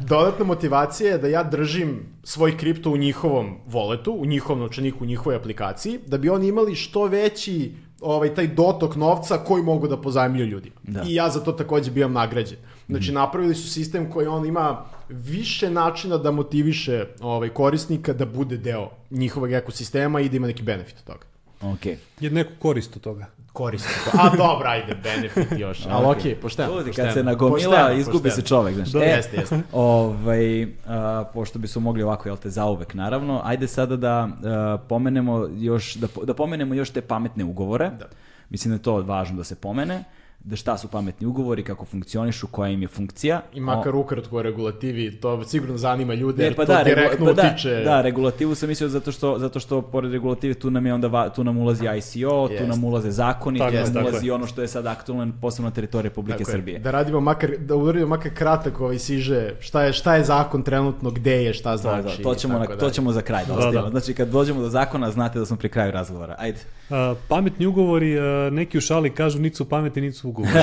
Dodatna motivacija je da ja držim svoj kripto u njihovom voletu, u njihovom novčaniku, u njihovoj aplikaciji, da bi oni imali što veći ovaj taj dotok novca koji mogu da pozajmljuju ljudima. Da. I ja za to takođe bivam nagrađen. Znači napravili su sistem koji on ima više načina da motiviše ovaj korisnika da bude deo njihovog ekosistema i da ima neki benefit od toga. Okej. Je neku korist od toga. Korisnika. A dobro, ajde, benefit još. Ali okej, pošteno. Čuti, pošteno. kad se nagomila, Pošteno, izgubi pošteno. se čovek, znaš. Da, jeste, jeste. Ovaj, a, pošto bi su mogli ovako, jel te, zauvek, naravno, ajde sada da a, pomenemo još, da, da pomenemo još te pametne ugovore. Da. Mislim da je to važno da se pomene. Da šta su pametni ugovori, kako funkcionišu, koja im je funkcija. I makar ukratko o regulativi, to sigurno zanima ljude, jer pa to da, direktno pa da, utiče... da, regulativu sam mislio zato što, zato što pored regulative tu nam je onda tu nam ulazi ICO, tu Jest. nam ulaze zakoni, Tako tu je, nam ulazi je. ono što je sad aktualno posebno na teritoriji Republike Tako je. Srbije. Da radimo makar, da uradimo makar kratak ovaj siže, šta je, šta je zakon trenutno, gde je, šta Da, znači. da, to, ćemo na, to ćemo za kraj da, Da, da. Znači kad dođemo do zakona znate da smo pri kraju razgovora. Ajde. A, pametni ugovori, a, neki u šali kažu niti su pametni, niti su ugovori.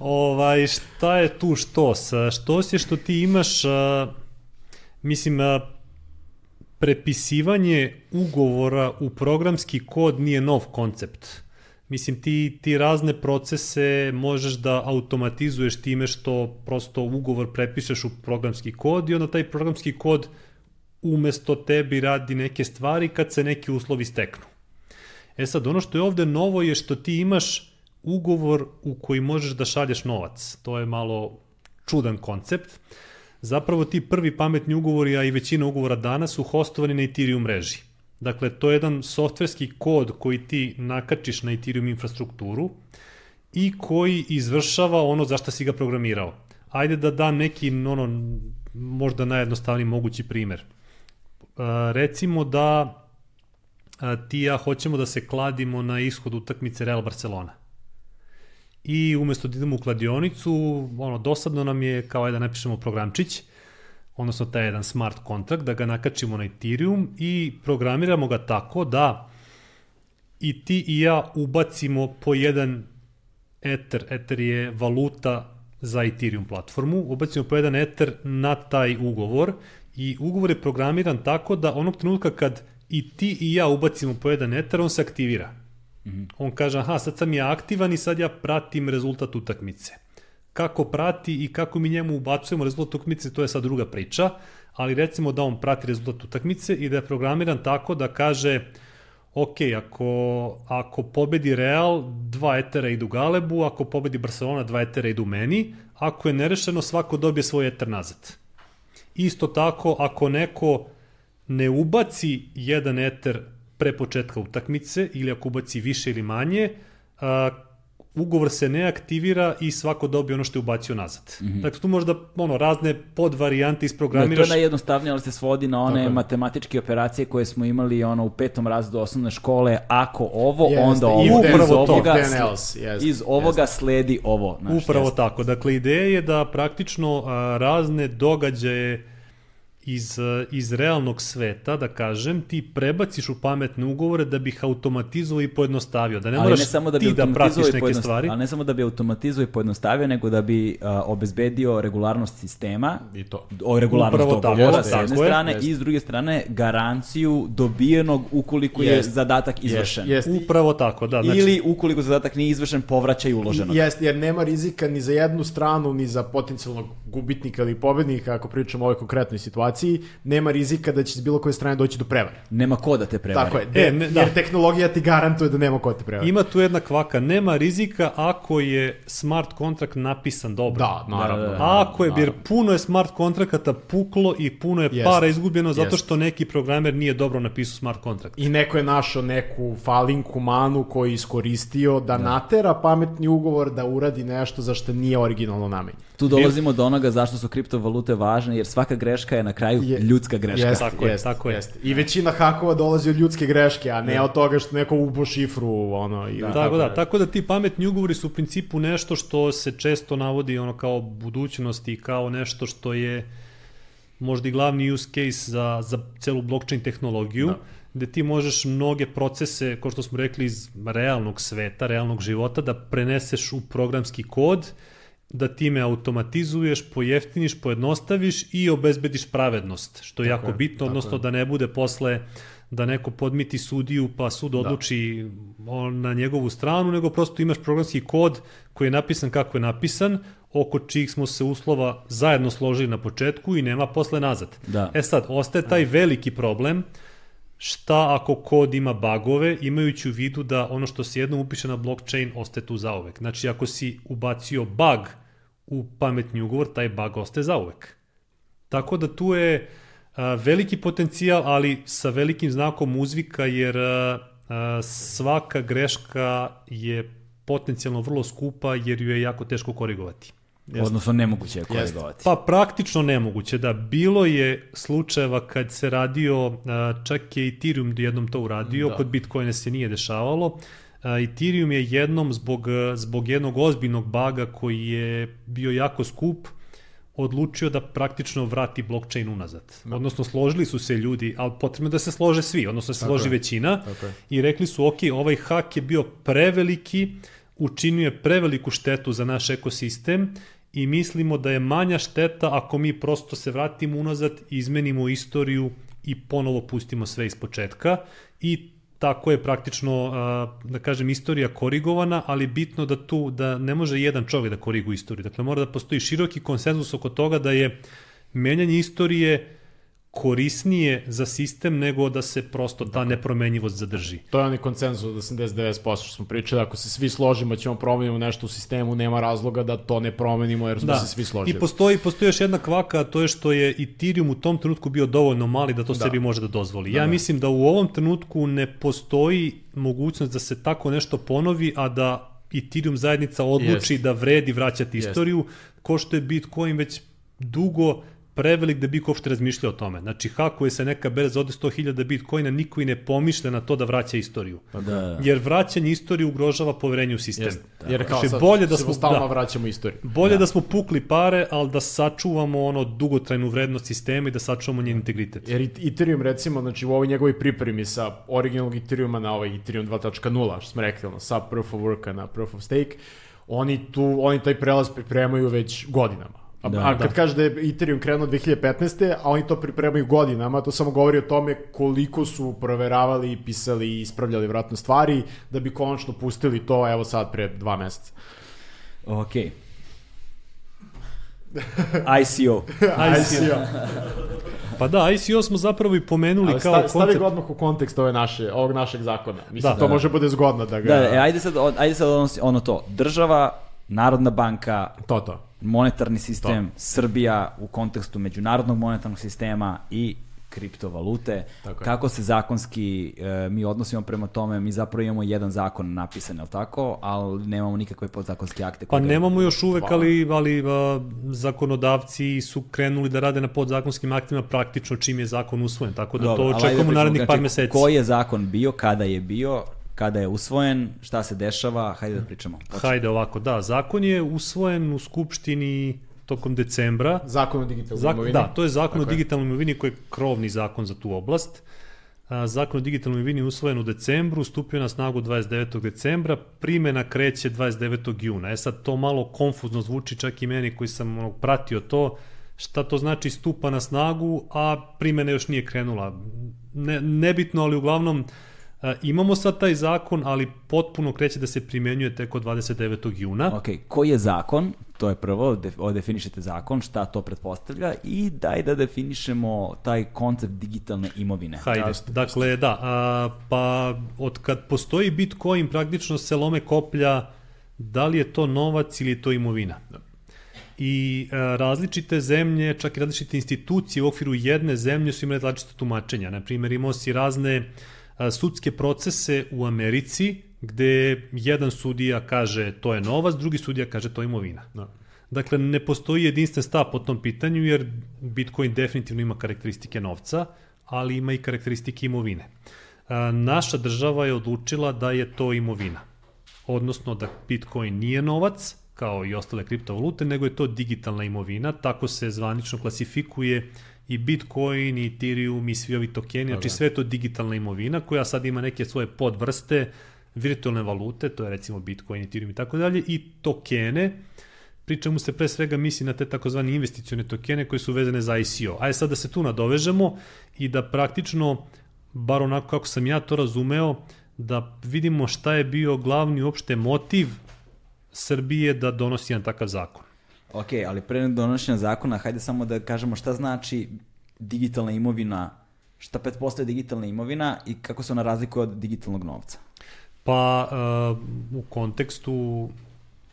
ovaj, šta je tu štos? A, Štos je što ti imaš, a, mislim, a, prepisivanje ugovora u programski kod nije nov koncept. Mislim, ti, ti razne procese možeš da automatizuješ time što prosto ugovor prepišeš u programski kod i onda taj programski kod umesto tebi radi neke stvari kad se neki uslovi steknu. E sad, ono što je ovde novo je što ti imaš ugovor u koji možeš da šalješ novac. To je malo čudan koncept. Zapravo ti prvi pametni ugovori, a i većina ugovora danas su hostovani na Ethereum mreži. Dakle, to je jedan softverski kod koji ti nakačiš na Ethereum infrastrukturu i koji izvršava ono za šta si ga programirao. Ajde da dam neki, ono, možda najjednostavniji mogući primer. Uh, recimo da a, ti ja hoćemo da se kladimo na ishod utakmice Real Barcelona. I umesto da idemo u kladionicu, ono, dosadno nam je kao da napišemo programčić, odnosno taj jedan smart kontrakt, da ga nakačimo na Ethereum i programiramo ga tako da i ti i ja ubacimo po jedan Ether, Ether je valuta za Ethereum platformu, ubacimo po jedan Ether na taj ugovor i ugovor je programiran tako da onog trenutka kad i ti i ja ubacimo po jedan Ether, on se aktivira. On kaže, aha, sad sam ja aktivan i sad ja pratim rezultat utakmice. Kako prati i kako mi njemu ubacujemo rezultat utakmice, to je sad druga priča, ali recimo da on prati rezultat utakmice i da je programiran tako da kaže, ok, ako, ako pobedi Real, dva etera idu Galebu, ako pobedi Barcelona, dva etera idu meni, ako je nerešeno, svako dobije svoj eter nazad. Isto tako, ako neko ne ubaci jedan eter pre početka utakmice ili ako ubaci više ili manje, a, ugovor se ne aktivira i svako dobije ono što je ubacio nazad. Mm -hmm. Dakle, tu možda ono, razne podvarijante Da, to isprogramiraš. je najjednostavnije, ali se svodi na one Tako matematičke operacije koje smo imali ono u petom razredu osnovne škole. Ako ovo, Jeste, onda ovo. Iz upravo to. ovoga, then else, jeste, iz ovoga sledi ovo. Znaš, Upravo jeste. tako. Dakle, ideja je da praktično a, razne događaje iz, a, iz realnog sveta, da kažem, ti prebaciš u pametne ugovore da bi ih automatizovao i pojednostavio. Da ne ali moraš ne samo da bi ti da pratiš neke pojednost- stvari. Ali ne samo da bi automatizovao i pojednostavio, nego da bi a, obezbedio regularnost sistema, I to. o regularnost Upravo tako, dogovora jeste, s jedne tako je. strane Jeste. i s druge strane garanciju dobijenog ukoliko je Jest. zadatak izvršen. Jest, jest. Upravo tako, da. Znači, Ili ukoliko zadatak nije izvršen, povraćaj uloženog. Jest, jer nema rizika ni za jednu stranu, ni za potencijalnog gubitnika ili pobednika, ako pričamo o ovoj konkretnoj situaciji, nema rizika da će s bilo koje strane doći do prevare. Nema ko da te prevari. Tako je, E, ne, da. jer tehnologija ti garantuje da nema ko te prevari. Ima tu jedna kvaka, nema rizika ako je smart kontrakt napisan dobro. Da, naravno. Da, da, da. Ako je, jer naravno. puno je smart kontrakata puklo i puno je Jest. para izgubljeno zato Jest. što neki programer nije dobro napisao smart kontrakt. I neko je našao neku falinku, manu koju je iskoristio da, natera pametni ugovor da uradi nešto za što nije originalno namenjen. Tu dolazimo do onoga zašto su kriptovalute važne, jer svaka greška je na kraju Je- ljudska greška. Jeste, Tako je, jeste, tako je. jeste. I većina hakova dolazi od ljudske greške, a ne od toga što neko ubo šifru, ono, ili Tako da, tako da ti pametni ugovori su u principu nešto što se često navodi ono kao budućnost i kao nešto što je možda i glavni use case za, za celu blockchain tehnologiju, da. gde ti možeš mnoge procese, kao što smo rekli, iz realnog sveta, realnog života, da preneseš u programski kod, da time automatizuješ, pojeftiniš, pojednostaviš i obezbediš pravednost, što je Tako jako je, bitno, odnosno je. da ne bude posle da neko podmiti sudiju pa sud odluči on na njegovu stranu, nego prosto imaš programski kod koji je napisan kako je napisan, oko čijih smo se uslova zajedno složili na početku i nema posle nazad. Da. E sad, ostaje taj veliki problem šta ako kod ima bagove, imajući u vidu da ono što se jednom upiše na blockchain ostaje tu zauvek. Znači, ako si ubacio bug u pametni ugovor, taj bug ostaje zauvek. Tako da tu je a, veliki potencijal, ali sa velikim znakom uzvika, jer a, a, svaka greška je potencijalno vrlo skupa jer ju je jako teško korigovati. Jeste. Odnosno nemoguće je korigovati. Pa praktično nemoguće, da. Bilo je slučajeva kad se radio, čak je Ethereum jednom to uradio, da. kod Bitcoina se nije dešavalo. Ethereum je jednom zbog, zbog jednog ozbiljnog baga koji je bio jako skup, odlučio da praktično vrati blockchain unazad. No. Da. Odnosno, složili su se ljudi, ali potrebno da se slože svi, odnosno da se složi većina okay. i rekli su, ok, ovaj hak je bio preveliki, učinio je preveliku štetu za naš ekosistem i mislimo da je manja šteta ako mi prosto se vratimo unazad, izmenimo istoriju i ponovo pustimo sve iz početka i tako je praktično, da kažem, istorija korigovana, ali bitno da tu, da ne može jedan čovjek da koriguje istoriju. Dakle, mora da postoji široki konsenzus oko toga da je menjanje istorije korisnije za sistem nego da se prosto ta nepromenjivost zadrži. To je onaj koncenzus od 89% što smo pričali, ako se svi složimo ćemo promenimo nešto u sistemu, nema razloga da to ne promenimo jer smo da. se svi složili. I postoji, postoji još jedna kvaka, to je što je Ethereum u tom trenutku bio dovoljno mali da to da. sebi može da dozvoli. Da, ja da. mislim da u ovom trenutku ne postoji mogućnost da se tako nešto ponovi, a da Ethereum zajednica odluči Jest. da vredi vraćati istoriju, Jest. ko što je Bitcoin već dugo prevelik da bi uopšte razmišljao o tome. Znači, hakuje se neka berza ode 100.000 bitcoina, niko i ne pomišlja na to da vraća istoriju. Pa da, da. Jer vraćanje istorije ugrožava poverenje u sistem. Jest, da. Jer kao znači, sad, bolje da smo stalno da, vraćamo istoriju. Bolje da. da smo pukli pare, ali da sačuvamo ono dugotrajnu vrednost sistema i da sačuvamo njen integritet. Jer Ethereum recimo, znači u ovoj njegovoj pripremi sa originalnog Ethereuma na ovaj Ethereum 2.0, što smo rekli, ono, sa Proof of Worka na Proof of Stake, oni tu, oni taj prelaz pripremaju već godinama A, da, a kad da. kaže da je Ethereum krenuo 2015. a oni to pripremaju godinama, to samo govori o tome koliko su proveravali, pisali i ispravljali vratno stvari da bi konačno pustili to evo sad pre dva meseca. Ok. ICO. ICO. Pa da, ICO smo zapravo i pomenuli Ali kao stavi, koncept. Stavi ga odmah u kontekst ove naše, ovog našeg zakona. Mislim, da, to da, može bude zgodno da ga... Da, e, ajde sad, ajde sad ono, ono to. Država, Narodna banka, to, to monetarni sistem, to. Srbija u kontekstu međunarodnog monetarnog sistema i kriptovalute, tako kako se zakonski e, mi odnosimo prema tome, mi zapravo imamo jedan zakon napisan, je li tako, ali nemamo nikakve podzakonske akte. Pa nemamo još uvek, ali, ali a, zakonodavci su krenuli da rade na podzakonskim aktima praktično čim je zakon usvojen, tako da Dobro, to očekujemo narednih znači, par meseci. Koji je zakon bio, kada je bio, kada je usvojen, šta se dešava, hajde da pričamo. Počne. Hajde ovako, da, zakon je usvojen u Skupštini tokom decembra. Zakon o digitalnoj Zak, imovini. Da, to je zakon Tako o digitalnoj imovini koji je krovni zakon za tu oblast. Zakon o digitalnoj imovini usvojen u decembru, stupio na snagu 29. decembra, primena kreće 29. juna. E sad, to malo konfuzno zvuči čak i meni koji sam ono, pratio to, šta to znači stupa na snagu, a primena još nije krenula. Ne, nebitno, ali uglavnom E, imamo sad taj zakon, ali potpuno kreće da se primenjuje tek od 29. juna. Ok, koji je zakon? To je prvo, ovo definišete zakon, šta to pretpostavlja i daj da definišemo taj koncept digitalne imovine. Hajde, Jasne, dakle, da, a, pa od kad postoji Bitcoin praktično se lome koplja da li je to novac ili je to imovina. Da. I a, e, različite zemlje, čak i različite institucije u okviru jedne zemlje su imale različite tumačenja. Naprimjer, imao si razne sudske procese u Americi gde jedan sudija kaže to je novac, drugi sudija kaže to je imovina. Da. Dakle, ne postoji jedinstven stav po tom pitanju jer Bitcoin definitivno ima karakteristike novca, ali ima i karakteristike imovine. Naša država je odlučila da je to imovina. Odnosno da Bitcoin nije novac, kao i ostale kriptovalute, nego je to digitalna imovina, tako se zvanično klasifikuje uh, i Bitcoin, i Ethereum, i svi ovi tokeni, znači sve to digitalna imovina koja sad ima neke svoje podvrste, virtualne valute, to je recimo Bitcoin, Ethereum i tako dalje, i tokene, pričamo se pre svega misli na te takozvani investicione tokene koje su vezane za ICO. Ajde sad da se tu nadovežemo i da praktično, bar onako kako sam ja to razumeo, da vidimo šta je bio glavni uopšte motiv Srbije da donosi jedan takav zakon. Ok, ali pre donošenja zakona, hajde samo da kažemo šta znači digitalna imovina, šta pretpostavlja digitalna imovina i kako se ona razlikuje od digitalnog novca. Pa uh, u kontekstu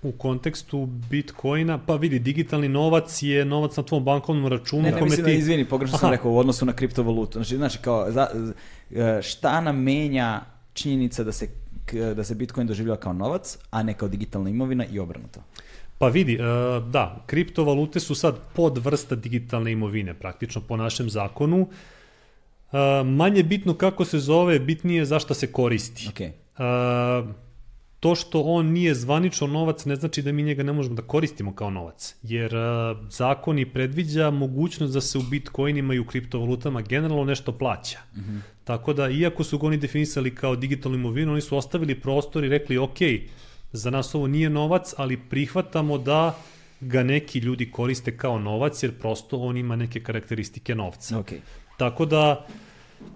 u kontekstu Bitcoina, pa vidi, digitalni novac je novac na tvom bankovnom računu. Ne, ne, mislim da ti... da, izvini, pogrešno sam rekao, u odnosu na kriptovalutu. Znači, znači kao, za, šta nam menja činjenica da se da se Bitcoin doživljava kao novac, a ne kao digitalna imovina i obrnuto. Pa vidi, e, da, kriptovalute su sad podvrsta digitalne imovine, praktično po našem zakonu. E, Manje bitno kako se zove, bitnije je zašto se koristi. Ok. A, to što on nije zvanično novac ne znači da mi njega ne možemo da koristimo kao novac, jer zakon i predviđa mogućnost da se u bitcoinima i u kriptovalutama generalno nešto plaća. Mm -hmm. Tako da, iako su ga oni definisali kao digitalnu imovinu, oni su ostavili prostor i rekli, ok, za nas ovo nije novac, ali prihvatamo da ga neki ljudi koriste kao novac, jer prosto on ima neke karakteristike novca. Ok. Tako da,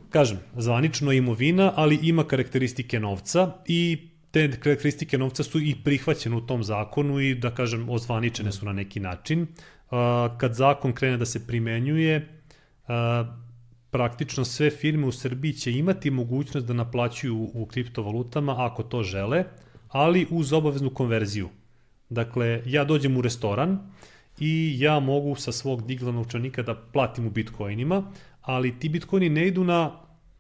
kažem, zvanično je imovina, ali ima karakteristike novca i te karakteristike novca su i prihvaćene u tom zakonu i da kažem ozvaničene su na neki način. Kad zakon krene da se primenjuje, praktično sve firme u Srbiji će imati mogućnost da naplaćuju u kriptovalutama ako to žele, ali uz obaveznu konverziju. Dakle, ja dođem u restoran i ja mogu sa svog digla novčanika da platim u bitcoinima, ali ti bitcoini ne idu na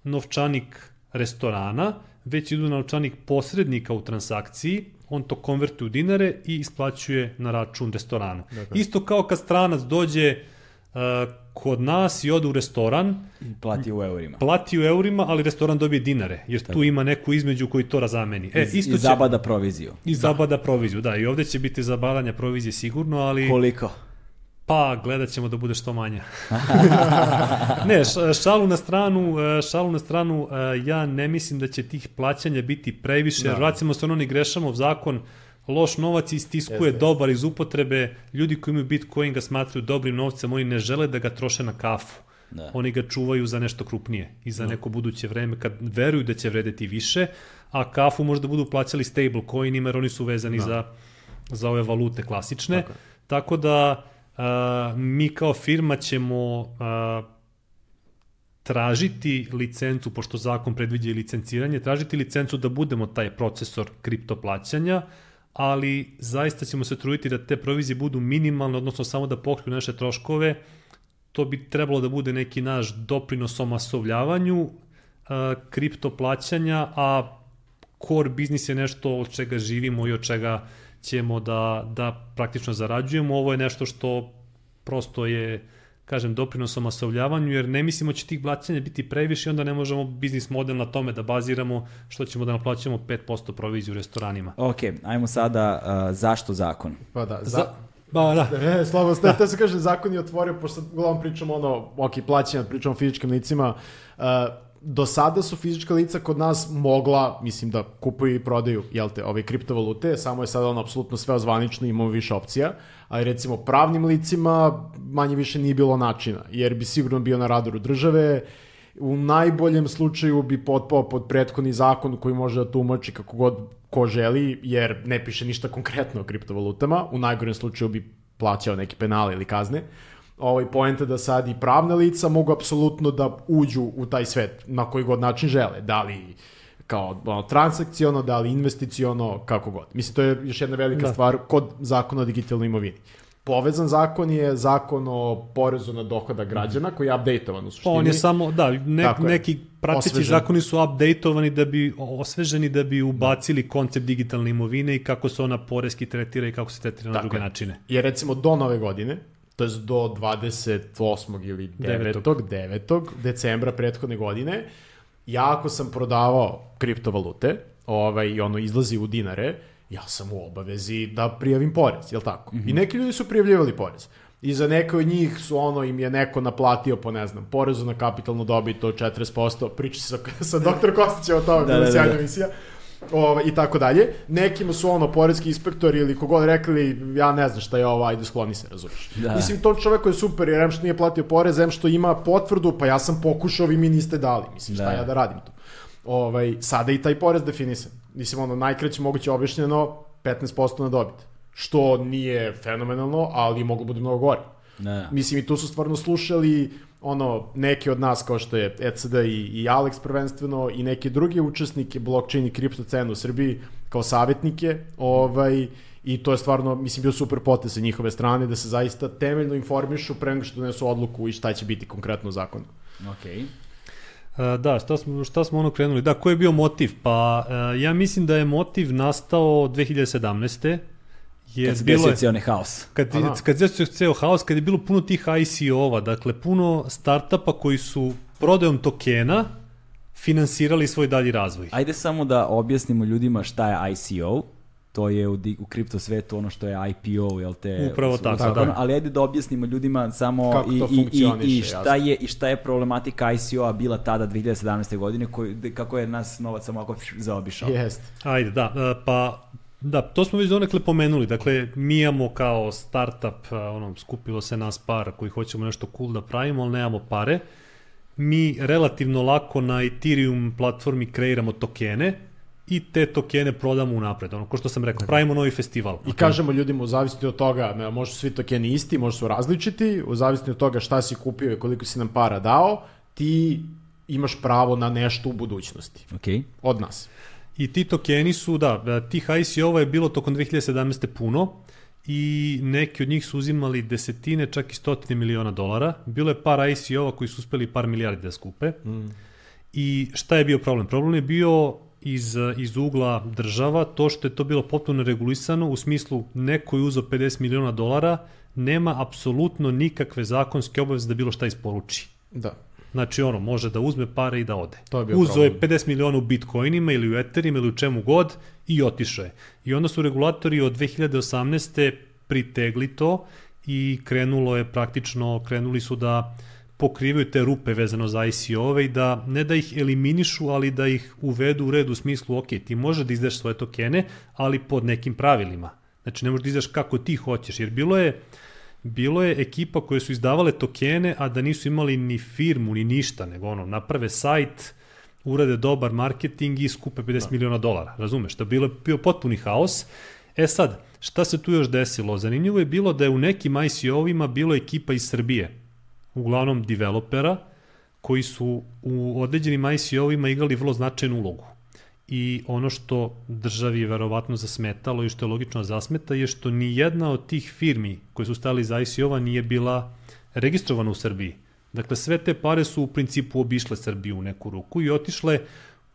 novčanik restorana, već idu na novčanik posrednika u transakciji, on to konvertuje u dinare i isplaćuje na račun restoranu. Dakle. Isto kao kad stranac dođe uh, kod nas i ode u restoran, Plati u eurima. plati u eurima, ali restoran dobije dinare, jer tu ima neku između koji to razameni. E, I, isto I će, zabada proviziju. I zabada proviziju, da. I ovde će biti zabadanja provizije sigurno, ali... Koliko? Pa, gledat ćemo da bude što manja. ne, šalu na stranu, e, šalu na stranu, e, ja ne mislim da će tih plaćanja biti previše, da. vracimo se ono ni grešamo, zakon loš novac istiskuje Jeste. dobar iz upotrebe, ljudi koji imaju Bitcoin ga smatraju dobrim novcem, oni ne žele da ga troše na kafu. Da. Oni ga čuvaju za nešto krupnije i za neko buduće vreme kad veruju da će vredeti više, a kafu možda budu plaćali stable coinima jer oni su vezani za, za ove valute klasične. Tako, Tako da a, mi kao firma ćemo a, tražiti licencu, pošto zakon predviđa i licenciranje, tražiti licencu da budemo taj procesor kriptoplaćanja, ali zaista ćemo se truditi da te provizije budu minimalne, odnosno samo da pokriju naše troškove, to bi trebalo da bude neki naš doprinos omasovljavanju a, kripto plaćanja, a core biznis je nešto od čega živimo i od čega ćemo da, da praktično zarađujemo. Ovo je nešto što prosto je kažem, doprinos omasovljavanju, jer ne mislimo da će tih plaćanja biti previše i onda ne možemo biznis model na tome da baziramo što ćemo da naplaćamo 5% proviziju u restoranima. Ok, ajmo sada, uh, zašto zakon? Pa da, za... Za... Ba, da. E, slabo ste, te se kaže, zakon je otvorio, pošto uglavnom pričamo ono, ok, plaćanja, pričamo o fizičkim licima, uh, do sada su fizička lica kod nas mogla, mislim da kupuju i prodaju, jel te, ove kriptovalute, samo je sada ono apsolutno sve ozvanično, imamo više opcija, ali recimo pravnim licima manje više nije bilo načina, jer bi sigurno bio na radaru države, u najboljem slučaju bi potpao pod prethodni zakon koji može da tumači kako god ko želi, jer ne piše ništa konkretno o kriptovalutama, u najgorem slučaju bi plaćao neke penale ili kazne, ovaj poenta da sad i pravna lica mogu apsolutno da uđu u taj svet na koji god način žele, da li kao ono, transakciono, da li investiciono, kako god. Mislim, to je još jedna velika da. stvar kod zakona o digitalnoj imovini. Povezan zakon je zakon o porezu na dohodak građana, koji je updateovan u Pa suštini. on je samo, da, ne, je. neki prateći Osvežen. zakoni su updateovani da bi, osveženi da bi ubacili koncept digitalne imovine i kako se ona poreski tretira i kako se tretira na Tako druge načine. Jer recimo do nove godine, to je do 28. ili 9. 9. decembra prethodne godine, ja ako sam prodavao kriptovalute, ovaj, i ono izlazi u dinare, ja sam u obavezi da prijavim porez, jel tako? Mm -hmm. I neki ljudi su prijavljivali porez. I za neke od njih su ono, im je neko naplatio po, ne znam, porezu na kapitalnu dobit od 40%, priča se sa, sa dr. Kostićem o tome, Da, da, da, da. Ove, I tako dalje. Nekima su ono, poreski inspektori ili kogod rekli, ja ne znam šta je ovo, ajde skloni se, razumiješ. Da. Mislim, to čovek je super, jer em što nije platio porez, em što ima potvrdu, pa ja sam pokušao, vi mi niste dali. Mislim, šta Da. ja da radim tu? Ovaj, sada i taj porez definisan. Mislim, ono, najkraće moguće objašnjeno 15% na dobit. Što nije fenomenalno, ali moglo bude mnogo gore. Da. Mislim, i tu su stvarno slušali ono, neki od nas, kao što je ECD i, i Alex prvenstveno, i neke druge učesnike blockchain i kripto cenu u Srbiji kao savjetnike, ovaj, i to je stvarno, mislim, bio super potez sa njihove strane, da se zaista temeljno informišu pre nego što donesu odluku i šta će biti konkretno u zakonu. Ok. E, Da, šta smo, šta smo ono krenuli? Da, koji je bio motiv? Pa e, ja mislim da je motiv nastao 2017. Jer Kad se desio je- cijel onaj haos. Kad, Aha. kad se desio ceo haos, kad je bilo puno tih ICO-ova, dakle puno startupa koji su prodajom tokena finansirali svoj dalji razvoj. Ajde samo da objasnimo ljudima šta je ICO. To je u, u kripto svetu ono što je IPO, jel te? Upravo tako, tako, da. Ali ajde da objasnimo ljudima samo Kako i, i, i, i, šta jasno. je, i šta je problematika ICO-a bila tada 2017. godine, koji, kako je nas novac samo ovako zaobišao. Jest. Ajde, da, e, pa da, to smo već donekle pomenuli. Dakle, mi imamo kao startup, ono, skupilo se nas par koji hoćemo nešto cool da pravimo, ali nemamo pare. Mi relativno lako na Ethereum platformi kreiramo tokene i te tokene prodamo unapred. Ono, ko što sam rekao, pravimo novi festival. I kažemo ljudima u zavisnosti od toga, možda su svi tokeni isti, možda su različiti, u zavisnosti od toga šta si kupio i koliko si nam para dao, ti imaš pravo na nešto u budućnosti. Okay. Od nas. I ti tokeni su, da, e, tih ICO-ova je bilo tokom 2017. puno i neki od njih su uzimali desetine, čak i stotine miliona dolara. Bilo je par ICO-ova koji su uspeli par milijardi da skupe. Mm. I šta je bio problem? Problem je bio iz, iz ugla država to što je to bilo potpuno regulisano u smislu neko je uzeo 50 miliona dolara, nema apsolutno nikakve zakonske obaveze da bilo šta isporuči. Da. Znači ono, može da uzme pare i da ode. To je bio Uzeo je problem. 50 miliona u bitcoinima ili u etherima ili u čemu god i otišao je. I onda su regulatori od 2018. pritegli to i krenulo je praktično, krenuli su da pokrivaju te rupe vezano za ICO-ove i da ne da ih eliminišu, ali da ih uvedu u red u smislu, ok, ti možeš da izdaš svoje tokene, ali pod nekim pravilima. Znači ne možeš da izdaš kako ti hoćeš, jer bilo je bilo je ekipa koje su izdavale tokene, a da nisu imali ni firmu, ni ništa, nego ono, naprave sajt, urade dobar marketing i skupe 50 da. miliona dolara, razumeš? To je bilo, bio potpuni haos. E sad, šta se tu još desilo? Zanimljivo je bilo da je u nekim ICO-ovima bilo ekipa iz Srbije, uglavnom developera, koji su u određenim ICO-ovima igrali vrlo značajnu ulogu. I ono što državi verovatno zasmetalo i što je logično da zasmeta je što ni jedna od tih firmi koje su stali za ICO-va nije bila registrovana u Srbiji. Dakle, sve te pare su u principu obišle Srbiju u neku ruku i otišle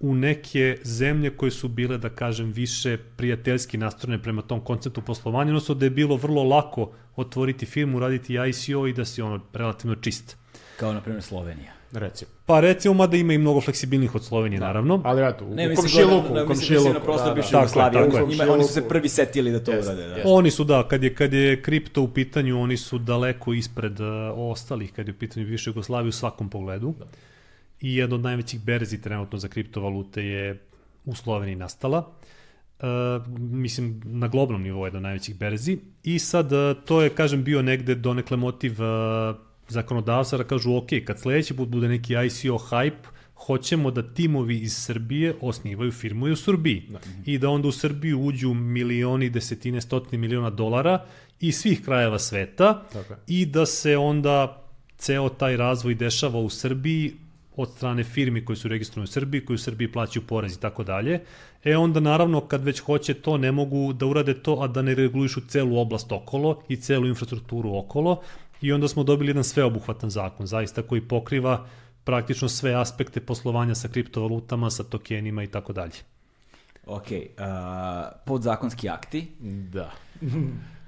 u neke zemlje koje su bile, da kažem, više prijateljski nastrojene prema tom konceptu poslovanja, odnosno da je bilo vrlo lako otvoriti firmu, raditi ICO i da si ono relativno čist. Kao, na primjer, Slovenija. Recimo. Pa recimo, mada ima i mnogo fleksibilnih od Slovenije, da. naravno. Ali eto, u Ne, u mislim, komšiluku, u mislim na komšiluku. prostor da, da. Tako tako je. Ima- Oni su se prvi setili da to Jeste, urade. Da. jeste. Oni su, da, kad je, kad je kripto u pitanju, oni su daleko ispred uh, ostalih, kad je u pitanju više Jugoslavije u svakom pogledu. Da. I jedna od najvećih berzi trenutno za kriptovalute je u Sloveniji nastala. Uh, mislim, na globalnom nivou je jedna od najvećih berzi. I sad, uh, to je, kažem, bio negde donekle motiv uh, zakonodavca da kažu, ok, kad sledeći put bude neki ICO hype, hoćemo da timovi iz Srbije osnivaju firmu i u Srbiji. Da. I da onda u Srbiju uđu milioni, desetine, stotine miliona dolara iz svih krajeva sveta Tako i da se onda ceo taj razvoj dešava u Srbiji od strane firmi koji su registrovane u Srbiji, koji u Srbiji plaćaju porez i tako dalje. E onda naravno kad već hoće to ne mogu da urade to, a da ne regulišu celu oblast okolo i celu infrastrukturu okolo i onda smo dobili jedan sveobuhvatan zakon, zaista koji pokriva praktično sve aspekte poslovanja sa kriptovalutama, sa tokenima i tako dalje. Ok, uh, podzakonski akti. Da.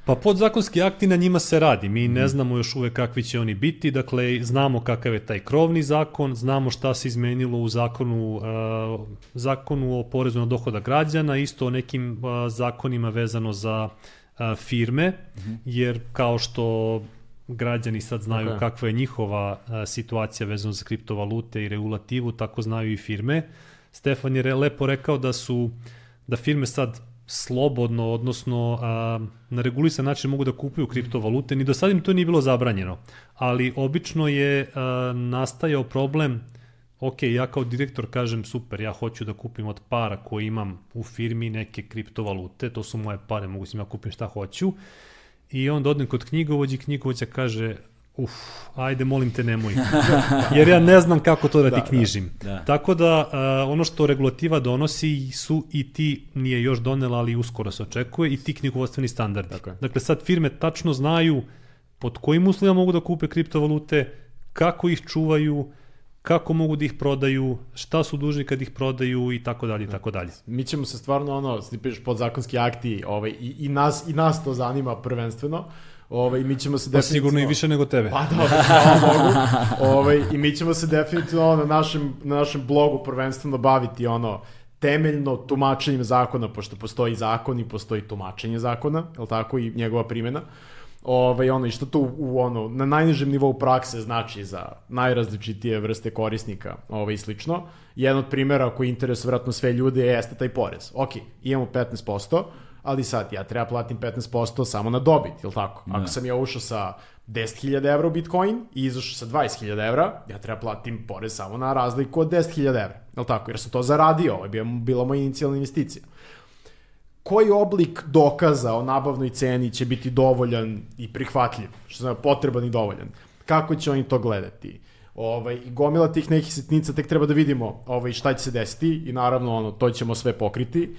Pa podzakonski akti na njima se radi. Mi ne znamo još uvek kakvi će oni biti. Dakle, znamo kakav je taj krovni zakon, znamo šta se izmenilo u zakonu, uh, zakonu o porezu na dohoda građana, isto o nekim uh, zakonima vezano za uh, firme, jer kao što građani sad znaju Tako je. kakva je njihova uh, situacija vezano za kriptovalute i regulativu, tako znaju i firme. Stefan je re, lepo rekao da su da firme sad slobodno, odnosno a, na regulisan način mogu da kupuju kriptovalute, ni do sad im to nije bilo zabranjeno, ali obično je a, nastajao problem ok, ja kao direktor kažem super, ja hoću da kupim od para koje imam u firmi neke kriptovalute, to su moje pare, mogu sam ja kupim šta hoću, i onda odem kod knjigovođa i knjigovođa kaže uf, ajde molim te nemoj, jer ja ne znam kako to da, ti knjižim. da, da. Tako da uh, ono što regulativa donosi su i ti, nije još donela, ali uskoro se očekuje, i ti knjigovodstveni standardi. Tako je. Dakle, sad firme tačno znaju pod kojim uslovima mogu da kupe kriptovalute, kako ih čuvaju, kako mogu da ih prodaju, šta su dužni kad ih prodaju i tako dalje i tako dalje. Mi ćemo se stvarno ono, ti pišeš podzakonski akti, ovaj, i, i, nas, i nas to zanima prvenstveno, Ovaj, mi ćemo se Pa definitivno... sigurno i više nego tebe. Pa hvala Bogu. Ovaj, I mi ćemo se definitivno na našem, na našem blogu prvenstveno baviti ono temeljno tumačenjem zakona, pošto postoji zakon i postoji tumačenje zakona, je li tako, i njegova primjena. Ovaj, ono, i što to u, ono, na najnižem nivou prakse znači za najrazličitije vrste korisnika ovaj, i slično. Jedan od primjera koji interesuje vratno sve ljude jeste taj porez. Ok, imamo 15%, ali sad ja treba platim 15% samo na dobit, je li tako? Ako Da. sam ja ušao sa 10.000 evra u Bitcoin i izašao sa 20.000 evra, ja treba platim porez samo na razliku od 10.000 evra, je li tako? Jer sam to zaradio, ovo je bila moja inicijalna investicija. Koji oblik dokaza o nabavnoj ceni će biti dovoljan i prihvatljiv, što znači potreban i dovoljan? Kako će oni to gledati? Ovaj, gomila tih nekih sitnica tek treba da vidimo ovaj, šta će se desiti i naravno ono, to ćemo sve pokriti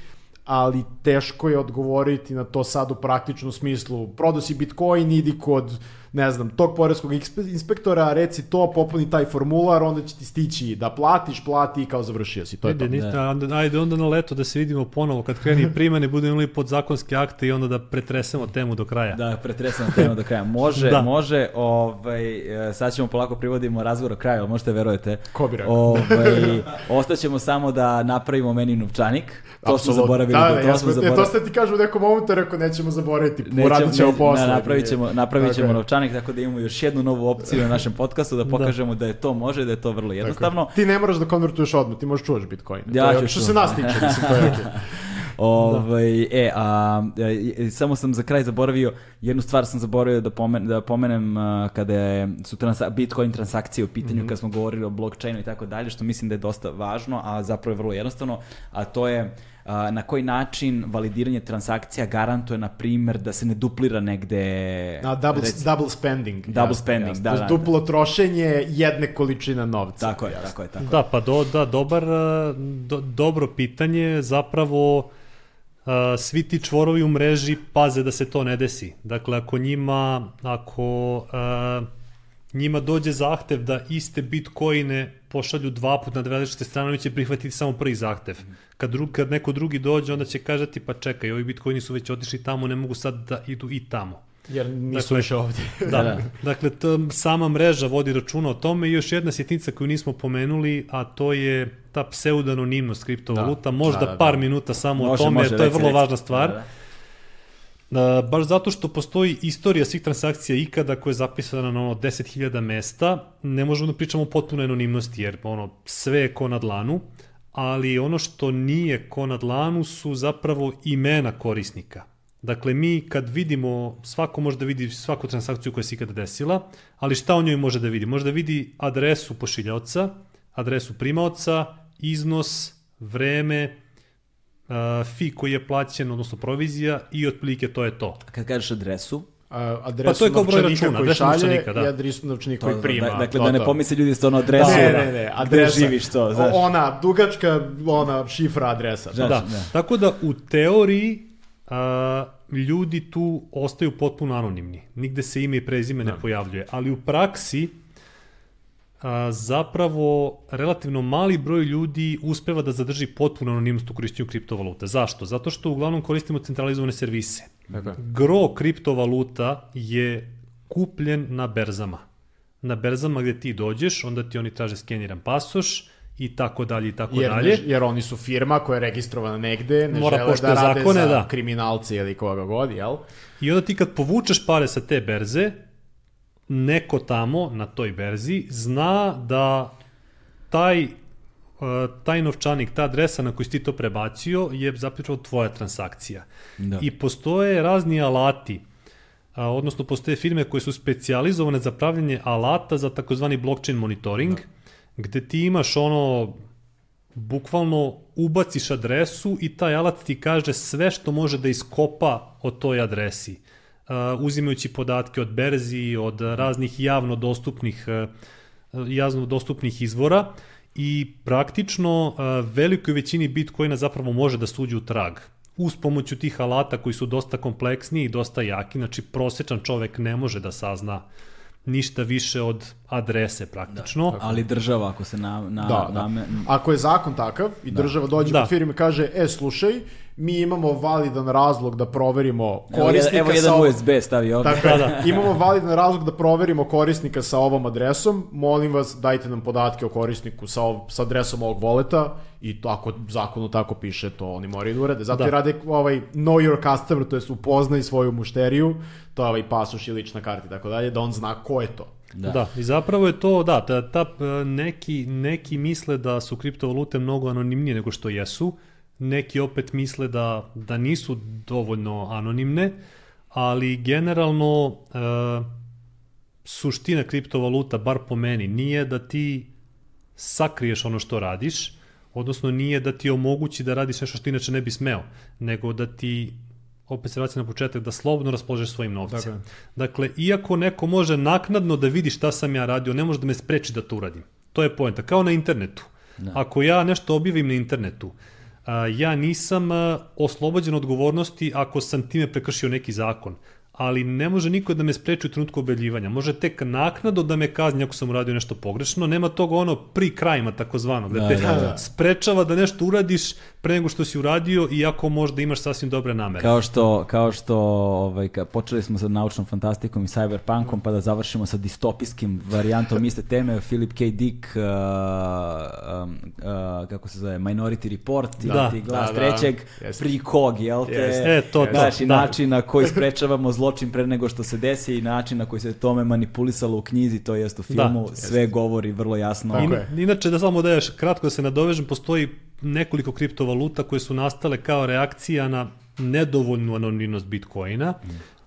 ali teško je odgovoriti na to sad u praktičnom smislu. Prodao si Bitcoin, idi kod, ne znam, tog poreskog inspe- inspektora, reci to, popuni taj formular, onda će ti stići da platiš, plati i kao završio si. To je to. Niste, onda, ajde onda na leto da se vidimo ponovo kad kreni primane, budemo imali podzakonske akte i onda da pretresemo temu do kraja. Da, pretresamo temu do kraja. Može, Da. može, ovaj, e, sad ćemo polako privodimo razgovor o kraju, ali možete verujete. Ko bi rekao? Ovaj, ostaćemo samo da napravimo meni novčanik. To smo zaboravili. Da, da, da, to ja smo zaboravili. to ste ti kažu u nekom momentu, rekao nećemo zaboraviti, uradit ćemo ne- posle. Da, napravit ćemo, napravit ćemo Tako je. novčanik tako da imamo još jednu novu opciju na našem podcastu da pokažemo da je to može, da je to vrlo jednostavno. Ti ne moraš da konvertuješ odmah, ti možeš čuvaš Bitcoin. Ja to ću je, što se nas tiče, mislim, to je okej. Ovaj, e, a, e, samo sam za kraj zaboravio, jednu stvar sam zaboravio da, pomen, da pomenem a, kada je, su transa, Bitcoin transakcije u pitanju, Mhm. kada smo govorili o blockchainu i tako dalje, što mislim da je dosta važno, a zapravo je vrlo jednostavno, a to je na koji način validiranje transakcija garantuje, na primjer, da se ne duplira negde... Na double, reci- double spending. Double spending, da, To je da, Duplo trošenje jedne količine novca. Tako je, tako je, tako. Da, pa do, da, dobar, do, dobro pitanje, zapravo svi ti čvorovi u mreži paze da se to ne desi. Dakle, ako njima, ako njima dođe zahtev da iste bitcoine pošalju dva put na dve različite strane, oni će prihvatiti samo prvi zahtev. Kad, drug, kad neko drugi dođe, onda će kažati, pa čekaj, ovi bitcoini su već otišli tamo, ne mogu sad da idu i tamo. Jer nisu Dakle, više ovdje. Da, da. dakle, t, sama mreža vodi računa o tome i još jedna sitnica koju nismo pomenuli, a to je ta pseudanonimnost kriptovaluta, Da, možda da, da, par da. minuta samo Može, o tome, može, jer to je vrlo reci. važna stvar. Da, da. Uh, baš zato što postoji istorija svih transakcija ikada koja je zapisana na ono 10.000 mesta, ne možemo da pričamo o potpunoj anonimnosti, jer ono, sve je ko na dlanu, ali ono što nije ko na dlanu su zapravo imena korisnika. Dakle, mi kad vidimo, svako može da vidi svaku transakciju koja se ikada desila, ali šta o njoj može da vidi? Može da vidi adresu pošiljaoca, adresu primaoca, iznos, vreme, uh, fi koji je plaćen, odnosno provizija i otprilike to je to. A Kad kažeš adresu, A, adresu Pa to je kao broj računa, koji adresu šalje novčanika, da. i adresu novčanika koji prima. da, dakle to, da ne pomisle ljudi stvarno adresu, Ne, da, ne, ne, gde adresa. živiš to, znaš. Ona, dugačka, ona, šifra adresa. Znaš, Da. da. Tako da u teoriji a, ljudi tu ostaju potpuno anonimni. Nigde se ime i prezime ne pojavljuje. Ali u praksi a, zapravo relativno mali broj ljudi uspeva da zadrži potpuno anonimnost u korišćenju kriptovaluta. Zašto? Zato što uglavnom koristimo centralizovane servise. Tako je. Gro kriptovaluta je kupljen na berzama. Na berzama gde ti dođeš, onda ti oni traže skeniran pasoš i tako dalje i tako Jer, dalje. jer oni su firma koja je registrovana negde, ne Mora žele da rade zakone, za da. kriminalce ili koga god, jel? I onda ti kad povučeš pare sa te berze, neko tamo na toj berzi zna da taj uh, taj novčanik, ta adresa na koju si ti to prebacio je zapravo tvoja transakcija. Da. I postoje razni alati, a, odnosno postoje firme koje su specijalizovane za pravljanje alata za takozvani blockchain monitoring, gde ti imaš ono bukvalno ubaciš adresu i taj alat ti kaže sve što može da iskopa o toj adresi. Uh, uzimajući podatke od berzi, od raznih javno dostupnih, uh, javno dostupnih izvora i praktično uh, velikoj većini Bitcoina zapravo može da suđe u trag. Uz pomoću tih alata koji su dosta kompleksni i dosta jaki, znači prosečan čovek ne može da sazna ništa više od adrese praktično. Ali država ako se na, na, Da, da. name- Ako je zakon takav i država dođe Da. kod firme i kaže, e, slušaj, mi imamo validan razlog da proverimo Evo, korisnika evo sa jedan ovom- USB stavi ovde. Tako je, imamo validan razlog da proverimo korisnika sa ovom adresom, molim vas dajte nam podatke o korisniku sa, ov, sa adresom ovog voleta i to ako zakonu tako piše, to oni moraju da urade. Zato Da. i rade ovaj know your customer, to jest upoznaj svoju mušteriju, to je ovaj pasoš i lična karta i tako dalje, da on zna ko je to. Da. da, i zapravo je to, da, ta, ta, e, neki, neki misle da su kriptovalute mnogo anonimnije nego što jesu, neki opet misle da, da nisu dovoljno anonimne, ali generalno e, suština kriptovaluta, bar po meni, nije da ti sakriješ ono što radiš, odnosno nije da ti omogući da radiš nešto što inače ne bi smeo, nego da ti opet se vraća na početak, da slobodno raspoložeš svojim novcem. Tako je. Dakle, iako neko može naknadno da vidi šta sam ja radio, ne može da me spreči da to uradim. To je poenta. Kao na internetu. Ako ja nešto objavim na internetu, a, ja nisam oslobođen odgovornosti ako sam time prekršio neki zakon ali ne može niko da me spreči u trenutku objavljivanja. Može tek naknado da me kazni ako sam uradio nešto pogrešno. Nema toga ono pri krajima takozvano, gde Da, te da, da. sprečava da nešto uradiš pre nego što si uradio, iako možda imaš sasvim dobre namere. Kao što, kao što ovaj, ka, počeli smo sa naučnom fantastikom i cyberpunkom, pa da završimo sa distopijskim varijantom iste teme, Philip K. Dick, uh, um, uh, kako se zove, Minority Report, Da, da, ti glas da, da. trećeg, Jeste. prikog, jel te? Jeste. E, to, to, Znači, da. način na koji sprečavamo zločin pre nego što se desi i način na koji se tome manipulisalo u knjizi, to jest u filmu, sve govori vrlo jasno. Tako In, je. inače, da samo daješ kratko da se nadovežem, postoji nekoliko kriptovaluta koje su nastale kao reakcija na nedovoljnu anonimnost Bitcoina,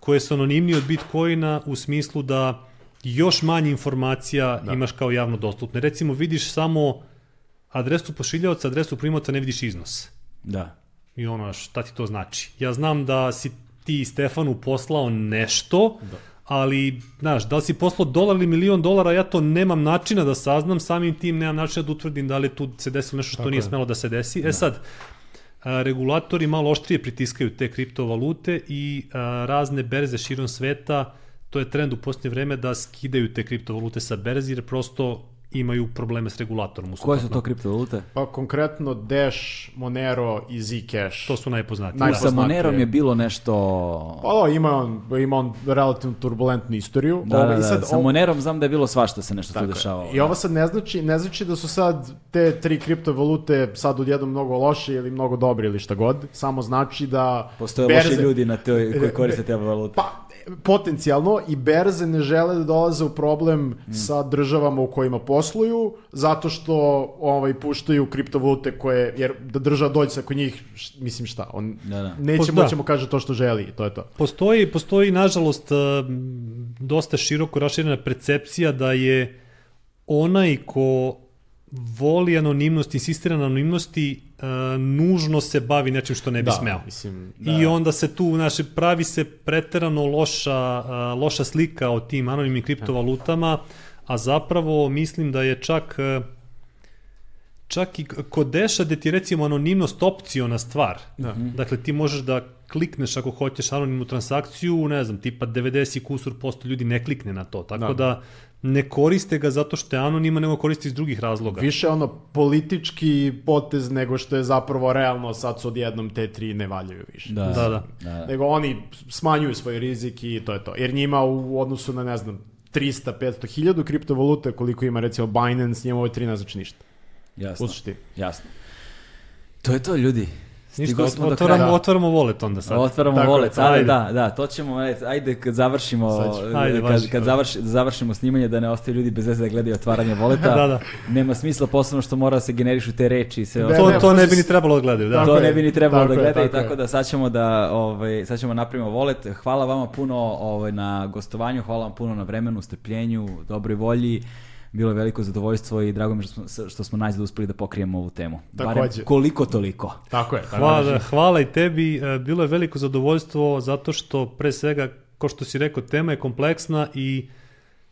koje su anonimnije od Bitcoina u smislu da još manje informacija imaš kao javno dostupne. Recimo, vidiš samo adresu pošiljaoca, adresu primavca, ne vidiš iznos. Da. I ono, šta ti to znači? Ja znam da si ti Stefanu poslao nešto, da. ali, znaš, da li si poslao dolar ili milion dolara, ja to nemam načina da saznam, samim tim nemam načina da utvrdim da li tu se desilo nešto što Tako nije je. smelo da se desi. E sad, a, regulatori malo oštrije pritiskaju te kriptovalute i a, razne berze širom sveta, to je trend u posljednje vreme da skidaju te kriptovalute sa berzi, jer prosto imaju probleme s regulatorom. Koje su to kriptovalute? Pa konkretno Dash, Monero i Zcash. To su najpoznatiji. Naj- Sa Najpoznatije. Monerom je bilo nešto... Pa da, ima on, ima on relativno turbulentnu istoriju. Da, Ovo- da, i da, sad sa ovo- Monerom znam da je bilo svašta se nešto tu dešavalo. I ovo sad ne znači, ne znači da su sad te tri kriptovalute sad odjednom mnogo loše ili mnogo dobre ili šta god. Samo znači da... Postoje berze- loši ljudi na toj, koji koriste te valute. Pa, potencijalno i berze ne žele da dolaze u problem Mm. sa državama u kojima posluju, zato što ovaj puštaju kriptovalute koje, jer da država dođe sa kod njih, š- mislim šta, on Da, da. neće da. moći mu kaže to što želi to je to. Postoji, postoji nažalost, um, dosta široko raširena percepcija da je onaj ko voli anonimnost, insistira na anonimnosti, uh, nužno se bavi nečim što ne bi Da, smeo. mislim, I onda se tu, znači, pravi se preterano loša, uh, loša slika o tim anonimnim kriptovalutama, a zapravo mislim da je čak uh, čak i kod Deša gde ti recimo anonimnost opciona stvar. Da. Dakle, ti možeš da klikneš ako hoćeš anonimnu transakciju, ne znam, tipa 90 i kusur posto ljudi ne klikne na to. Tako da, Da. Ne koriste ga zato što je anonima, nego koriste iz drugih razloga. Više ono politički potez nego što je zapravo realno sad su odjednom te tri ne valjaju više. Da, Da, da. da. Nego oni smanjuju svoj rizik i to je to. Jer njima u odnosu na, ne znam, 300, 500 hiljadu kriptovalute, koliko ima recimo Binance, njima ovo tri ne znači ništa. Jasno. Jasno. To je to, ljudi. Ništa, smo otvaramo, kraja. otvaramo wallet onda sad. Otvaramo Tako volet, sada ajde. da, da, to ćemo, ajde, ajde kad završimo, Sad ćemo. Ajde, kad, kad završ, završimo snimanje da ne ostaju ljudi bez veze da gledaju otvaranje voleta. Da, da. Nema smisla posebno što mora da se generišu te reči i sve Ne. To, ne, to ne bi ni trebalo da gledaju, da. To ne bi ni trebalo tako da gledaju, tako tako, da sad ćemo da ovaj sad ćemo napravimo volet. Hvala vama puno ovaj na gostovanju, hvala vam puno na vremenu, strpljenju, dobroj volji. Bilo je veliko zadovoljstvo i drago mi je što smo, što smo najzad uspeli da pokrijemo ovu temu. Barem Takođe. koliko toliko. Tako je. Tako Hvala, hvala i tebi. E, Bilo je veliko zadovoljstvo zato što pre svega, ko što si rekao, tema je kompleksna i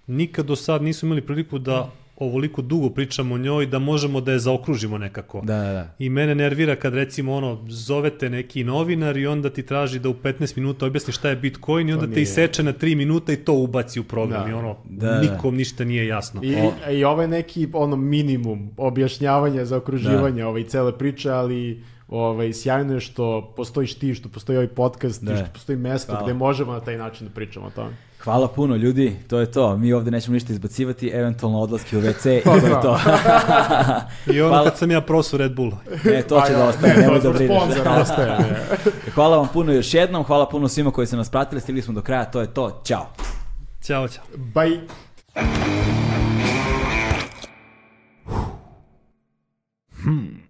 nikad do sad nismo imali priliku da ovoliko dugo pričamo o njoj da možemo da je zaokružimo nekako. Da, da, da. I mene nervira kad recimo ono, zovete neki novinar i onda ti traži da u 15 minuta objasni šta je Bitcoin i onda te nije. iseče na 3 minuta i to ubaci u program Da. i ono, Da, da. nikom ništa nije jasno. I, I ovo je neki ono minimum objašnjavanja za okruživanje ovaj, cele priče, ali ovaj, sjajno je što postojiš ti, što postoji ovaj podcast Da. što postoji mesto Hvala. gde možemo na taj način da pričamo o tome. Hvala puno ljudi, to je to. Mi ovde nećemo ništa izbacivati, eventualno odlaski u WC i to je to. I ono Hvala. kad sam ja prosu Red Bulla. E, to će da ostane, ne, nemoj to da brineš. ne. Hvala vam puno još jednom, hvala puno svima koji su nas pratili, stigli smo do kraja, to je to. Ćao. Ćao, ćao. Bye. Hmm.